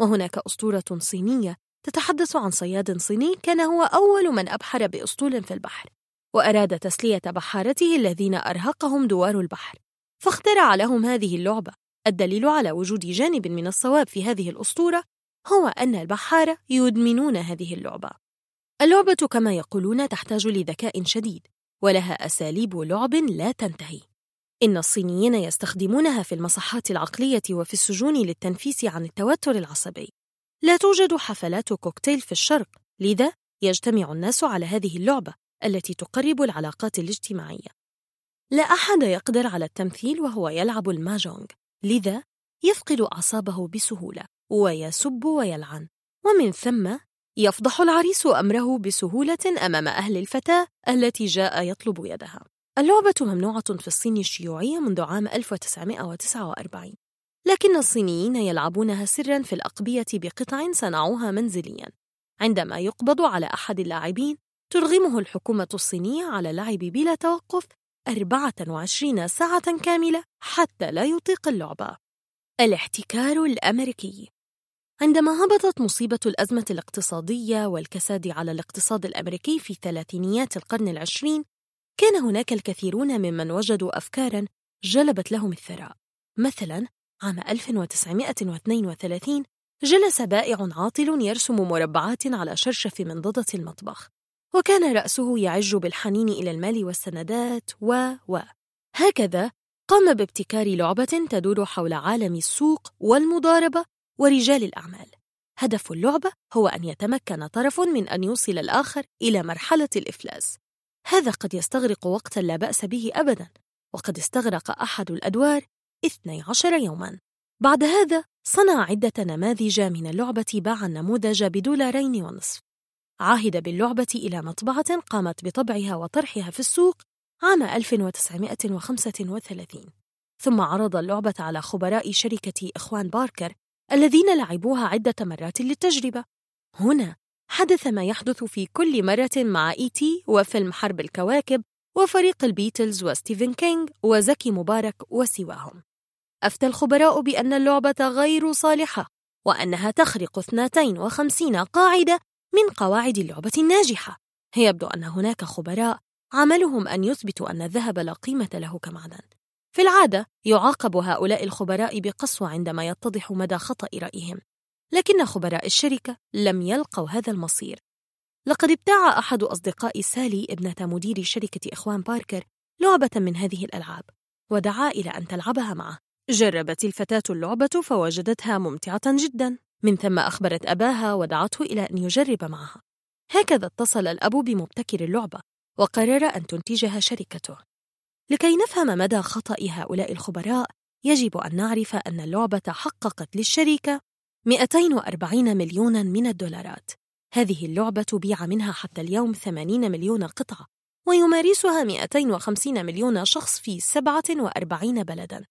وهناك أسطورة صينية تتحدث عن صياد صيني كان هو أول من أبحر بأسطول في البحر وأراد تسلية بحارته الذين أرهقهم دوار البحر. فاخترع لهم هذه اللعبة. الدليل على وجود جانب من الصواب في هذه الأسطورة هو أن البحارة يدمنون هذه اللعبة. اللعبة كما يقولون تحتاج لذكاء شديد. ولها أساليب لعب لا تنتهي. إن الصينيين يستخدمونها في المصحات العقلية وفي السجون للتنفيس عن التوتر العصبي. لا توجد حفلات كوكتيل في الشرق لذا يجتمع الناس على هذه اللعبة التي تقرب العلاقات الاجتماعية. لا أحد يقدر على التمثيل وهو يلعب الماجونغ لذا يفقد أعصابه بسهولة ويسب ويلعن. ومن ثم يفضح العريس أمره بسهولة أمام أهل الفتاة التي جاء يطلب يدها. اللعبة ممنوعة في الصين الشيوعية منذ عام 1949 لكن الصينيين يلعبونها سرا في الأقبية بقطع صنعوها منزليا. عندما يقبض على أحد اللاعبين ترغمه الحكومة الصينية على اللعب بلا توقف 24 ساعة كاملة حتى لا يطيق اللعبة. الاحتكار الأمريكي. عندما هبطت مصيبة الأزمة الاقتصادية والكساد على الاقتصاد الأمريكي في ثلاثينيات القرن العشرين كان هناك الكثيرون ممن وجدوا أفكاراً جلبت لهم الثراء. مثلاً عام 1932 جلس بائع عاطل يرسم مربعات على شرشف منضدة المطبخ وكان رأسه يعج بالحنين إلى المال والسندات و و. هكذا قام بابتكار لعبة تدور حول عالم السوق والمضاربة ورجال الأعمال. هدف اللعبة هو أن يتمكن طرف من أن يوصل الآخر إلى مرحلة الإفلاس. هذا قد يستغرق وقتا لا بأس به أبدا وقد استغرق أحد الأدوار 12 يوما. بعد هذا صنع عدة نماذج من اللعبة باع النموذج بدولارين ونصف. عاهد باللعبة إلى مطبعة قامت بطبعها وطرحها في السوق عام 1935 ثم عرض اللعبة على خبراء شركة إخوان باركر الذين لعبوها عدة مرات للتجربة. هنا حدث ما يحدث في كل مرة مع إي تي وفيلم حرب الكواكب وفريق البيتلز وستيفن كينج وزكي مبارك وسواهم. أفتى الخبراء بأن اللعبة غير صالحة وأنها تخرق 52 قاعدة من قواعد اللعبة الناجحة. يبدو أن هناك خبراء عملهم أن يثبتوا أن الذهب لا قيمة له كمعدن. في العادة يعاقب هؤلاء الخبراء بقسوة عندما يتضح مدى خطأ رأيهم لكن خبراء الشركة لم يلقوا هذا المصير. لقد ابتاع أحد أصدقاء سالي ابنة مدير شركة إخوان باركر لعبة من هذه الألعاب ودعا إلى أن تلعبها معه. جربت الفتاة اللعبة فوجدتها ممتعة جدا. من ثم أخبرت أباها ودعته إلى أن يجرب معها. هكذا اتصل الأب بمبتكر اللعبة وقرر أن تنتجها شركته. لكي نفهم مدى خطأ هؤلاء الخبراء يجب أن نعرف أن اللعبة حققت للشركة 240 مليونا من الدولارات. هذه اللعبة بيع منها حتى اليوم 80 مليون قطعة ويمارسها 250 مليون شخص في 47 بلداً.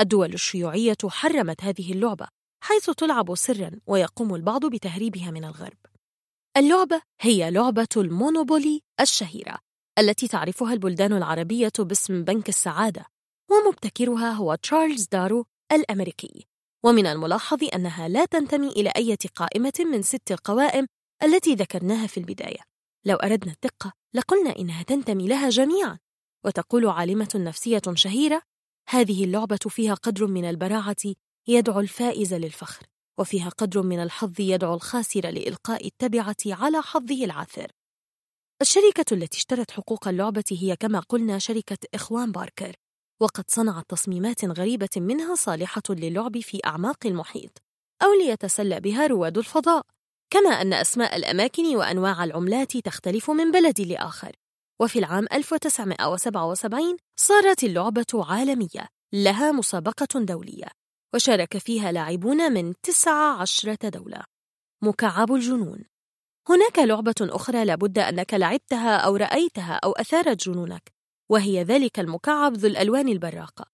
الدول الشيوعية حرمت هذه اللعبة حيث تلعب سرا ويقوم البعض بتهريبها من الغرب. اللعبة هي لعبة المونوبولي الشهيرة. التي تعرفها البلدان العربية باسم بنك السعادة ومبتكرها هو تشارلز دارو الأمريكي. ومن الملاحظ أنها لا تنتمي إلى أي قائمة من ست القوائم التي ذكرناها في البداية. لو أردنا الدقة لقلنا إنها تنتمي لها جميعا. وتقول عالمة نفسية شهيرة هذه اللعبة فيها قدر من البراعة يدعو الفائز للفخر وفيها قدر من الحظ يدعو الخاسر لإلقاء التبعة على حظه العاثر. الشركة التي اشترت حقوق اللعبة هي كما قلنا شركة إخوان باركر وقد صنعت تصميمات غريبة منها صالحة للعب في أعماق المحيط أو ليتسلى بها رواد الفضاء كما أن أسماء الأماكن وأنواع العملات تختلف من بلد لآخر. وفي العام 1977 صارت اللعبة عالمية لها مسابقة دولية وشارك فيها لاعبون من 19 دولة. مكعب الجنون هناك لعبة أخرى لابد أنك لعبتها أو رأيتها أو أثارت جنونك وهي ذلك المكعب ذو الألوان البراقة.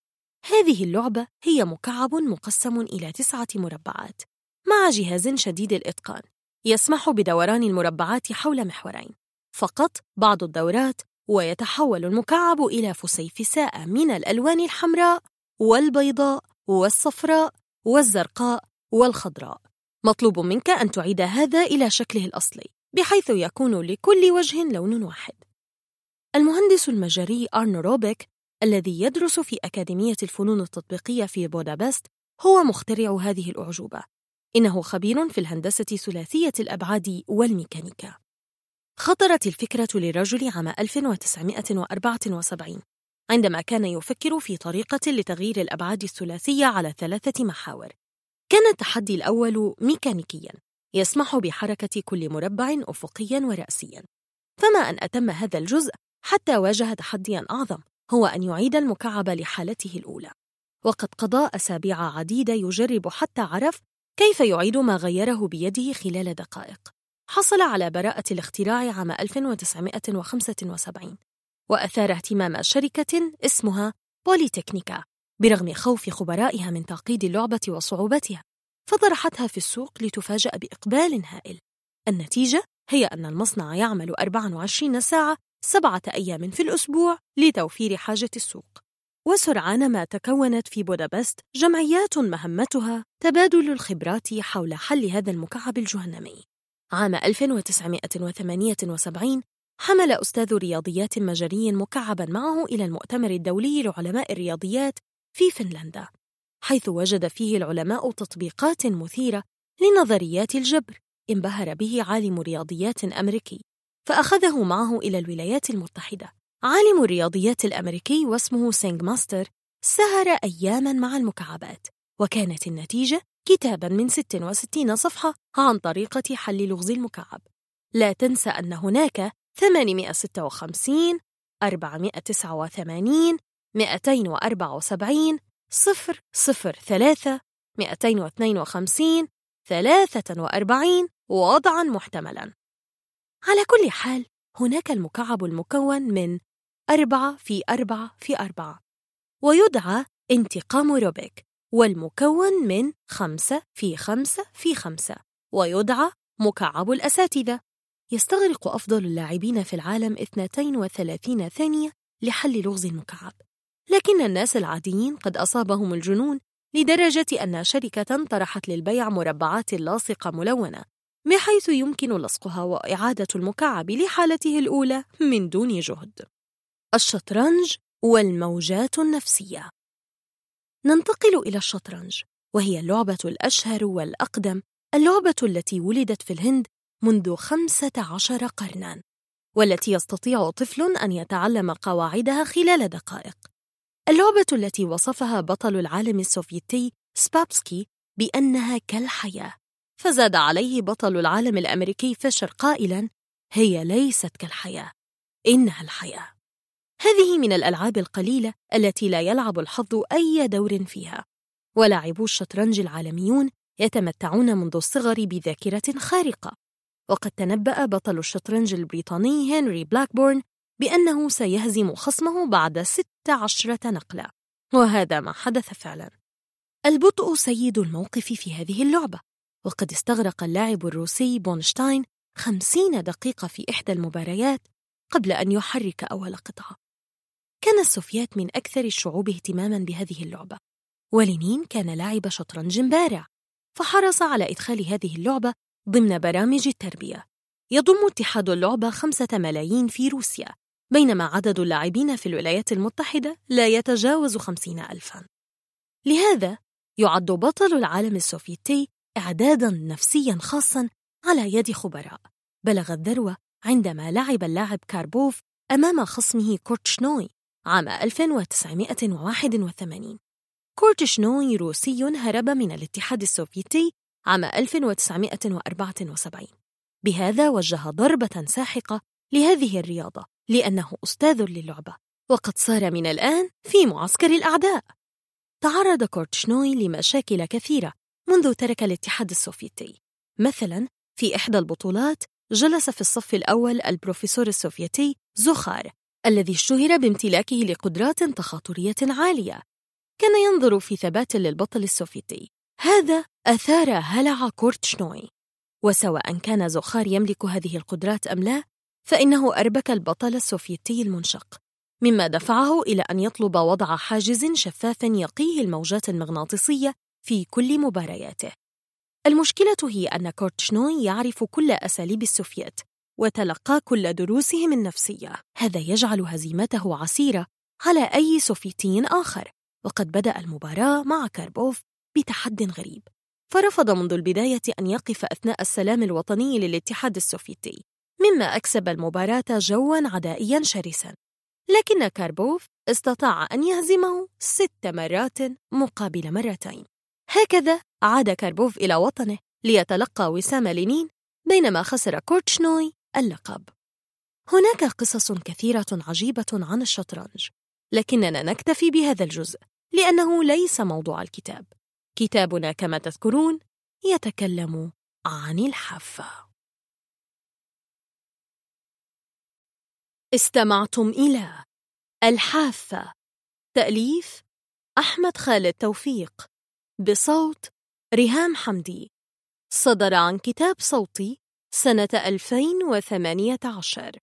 هذه اللعبة هي مكعب مقسم إلى تسعة مربعات مع جهاز شديد الإتقان يسمح بدوران المربعات حول محورين. فقط بعض الدورات ويتحول المكعب إلى فسيفساء من الألوان الحمراء والبيضاء والصفراء والزرقاء والخضراء. مطلوب منك أن تعيد هذا إلى شكله الأصلي بحيث يكون لكل وجه لون واحد. المهندس المجري أرنو روبيك الذي يدرس في أكاديمية الفنون التطبيقية في بودابست هو مخترع هذه الأعجوبة. إنه خبير في الهندسة ثلاثية الأبعاد والميكانيكا. خطرت الفكرة للرجل عام 1974 عندما كان يفكر في طريقة لتغيير الأبعاد الثلاثية على ثلاثة محاور. كان التحدي الأول ميكانيكياً يسمح بحركة كل مربع أفقياً ورأسياً. فما أن أتم هذا الجزء حتى واجه تحدياً أعظم هو أن يعيد المكعب لحالته الأولى. وقد قضى أسابيع عديدة يجرب حتى عرف كيف يعيد ما غيره بيده خلال دقائق. حصل على براءة الاختراع عام 1975 وأثار اهتمام شركة اسمها بوليتكنيكا. برغم خوف خبرائها من تعقيد اللعبة وصعوبتها فطرحتها في السوق لتفاجأ بإقبال هائل. النتيجة هي أن المصنع يعمل 24 ساعة سبعة أيام في الأسبوع لتوفير حاجة السوق. وسرعان ما تكونت في بودابست جمعيات مهمتها تبادل الخبرات حول حل هذا المكعب الجهنمي. عام 1978 حمل أستاذ رياضيات مجري مكعبا معه إلى المؤتمر الدولي لعلماء الرياضيات في فنلندا حيث وجد فيه العلماء تطبيقات مثيرة لنظريات الجبر انبهر به عالم رياضيات أمريكي فأخذه معه إلى الولايات المتحدة. عالم الرياضيات الأمريكي واسمه سينغماستر سهر أياماً مع المكعبات وكانت النتيجة كتاباً من 66 صفحة عن طريقة حل لغز المكعب. لا تنسى أن هناك 856 489 274 صفر صفر ثلاثة 252 43 وضعاً محتملاً. على كل حال هناك المكعب المكون من أربعة في أربعة في أربعة ويدعى انتقام روبيك والمكون من خمسة في خمسة في خمسة ويدعى مكعب الأساتذة. يستغرق أفضل اللاعبين في العالم 32 ثانية لحل لغز المكعب. لكن الناس العاديين قد أصابهم الجنون لدرجة أن شركة طرحت للبيع مربعات لاصقة ملونة بحيث يمكن لصقها وإعادة المكعب لحالته الأولى من دون جهد. الشطرنج والموجات النفسية. ننتقل إلى الشطرنج وهي اللعبة الأشهر والأقدم اللعبة التي ولدت في الهند منذ خمسة عشر قرناً والتي يستطيع طفل أن يتعلم قواعدها خلال دقائق. اللعبة التي وصفها بطل العالم السوفيتي سباسكي بأنها كالحياة فزاد عليه بطل العالم الأمريكي فيشر قائلاً هي ليست كالحياة إنها الحياة. هذه من الألعاب القليلة التي لا يلعب الحظ أي دور فيها. ولاعبو الشطرنج العالميون يتمتعون منذ الصغر بذاكرة خارقة. وقد تنبأ بطل الشطرنج البريطاني هنري بلاكبورن بأنه سيهزم خصمه بعد ست عشرة نقلة. وهذا ما حدث فعلا. البطء سيد الموقف في هذه اللعبة. وقد استغرق اللاعب الروسي بونشتاين خمسين دقيقة في إحدى المباريات قبل أن يحرك أول قطعة. كان السوفيات من أكثر الشعوب اهتماما بهذه اللعبة. ولينين كان لاعب شطرنج بارع فحرص على إدخال هذه اللعبة ضمن برامج التربية. يضم اتحاد اللعبة خمسة ملايين في روسيا. بينما عدد اللاعبين في الولايات المتحدة لا يتجاوز خمسين ألفاً. لهذا يعد بطل العالم السوفيتي إعداداً نفسياً خاصاً على يد خبراء. بلغ الذروة عندما لعب اللاعب كاربوف أمام خصمه كورتشنوي عام 1981 كورتشنوي روسي هرب من الاتحاد السوفيتي عام 1974 بهذا وجه ضربة ساحقة لهذه الرياضة. لأنه أستاذ للعبة وقد صار من الآن في معسكر الأعداء. تعرض كورتشنوي لمشاكل كثيرة منذ ترك الاتحاد السوفيتي. مثلا في إحدى البطولات جلس في الصف الأول البروفيسور السوفيتي زوخار الذي اشتهر بامتلاكه لقدرات تخاطرية عالية. كان ينظر في ثبات للبطل السوفيتي. هذا أثار هلع كورتشنوي وسواء كان زوخار يملك هذه القدرات أم لا فإنه أربك البطل السوفيتي المنشق مما دفعه إلى أن يطلب وضع حاجز شفاف يقيه الموجات المغناطيسية في كل مبارياته. المشكلة هي أن كورتشنوي يعرف كل أساليب السوفيت وتلقى كل دروسهم النفسية. هذا يجعل هزيمته عسيرة على أي سوفيتي آخر وقد بدأ المباراة مع كاربوف بتحد غريب. فرفض منذ البداية أن يقف أثناء السلام الوطني للاتحاد السوفيتي. مما أكسب المباراة جوا عدائيا شرسا. لكن كاربوف استطاع أن يهزمه ست مرات مقابل مرتين. هكذا عاد كاربوف إلى وطنه ليتلقى وسام لينين بينما خسر كورتشنوي اللقب. هناك قصص كثيرة عجيبة عن الشطرنج لكننا نكتفي بهذا الجزء لأنه ليس موضوع الكتاب. كتابنا كما تذكرون يتكلم عن الحافة. استمعتم إلى الحافة. تأليف أحمد خالد توفيق. بصوت ريهام حمدي. صدر عن كتاب صوتي سنة 2018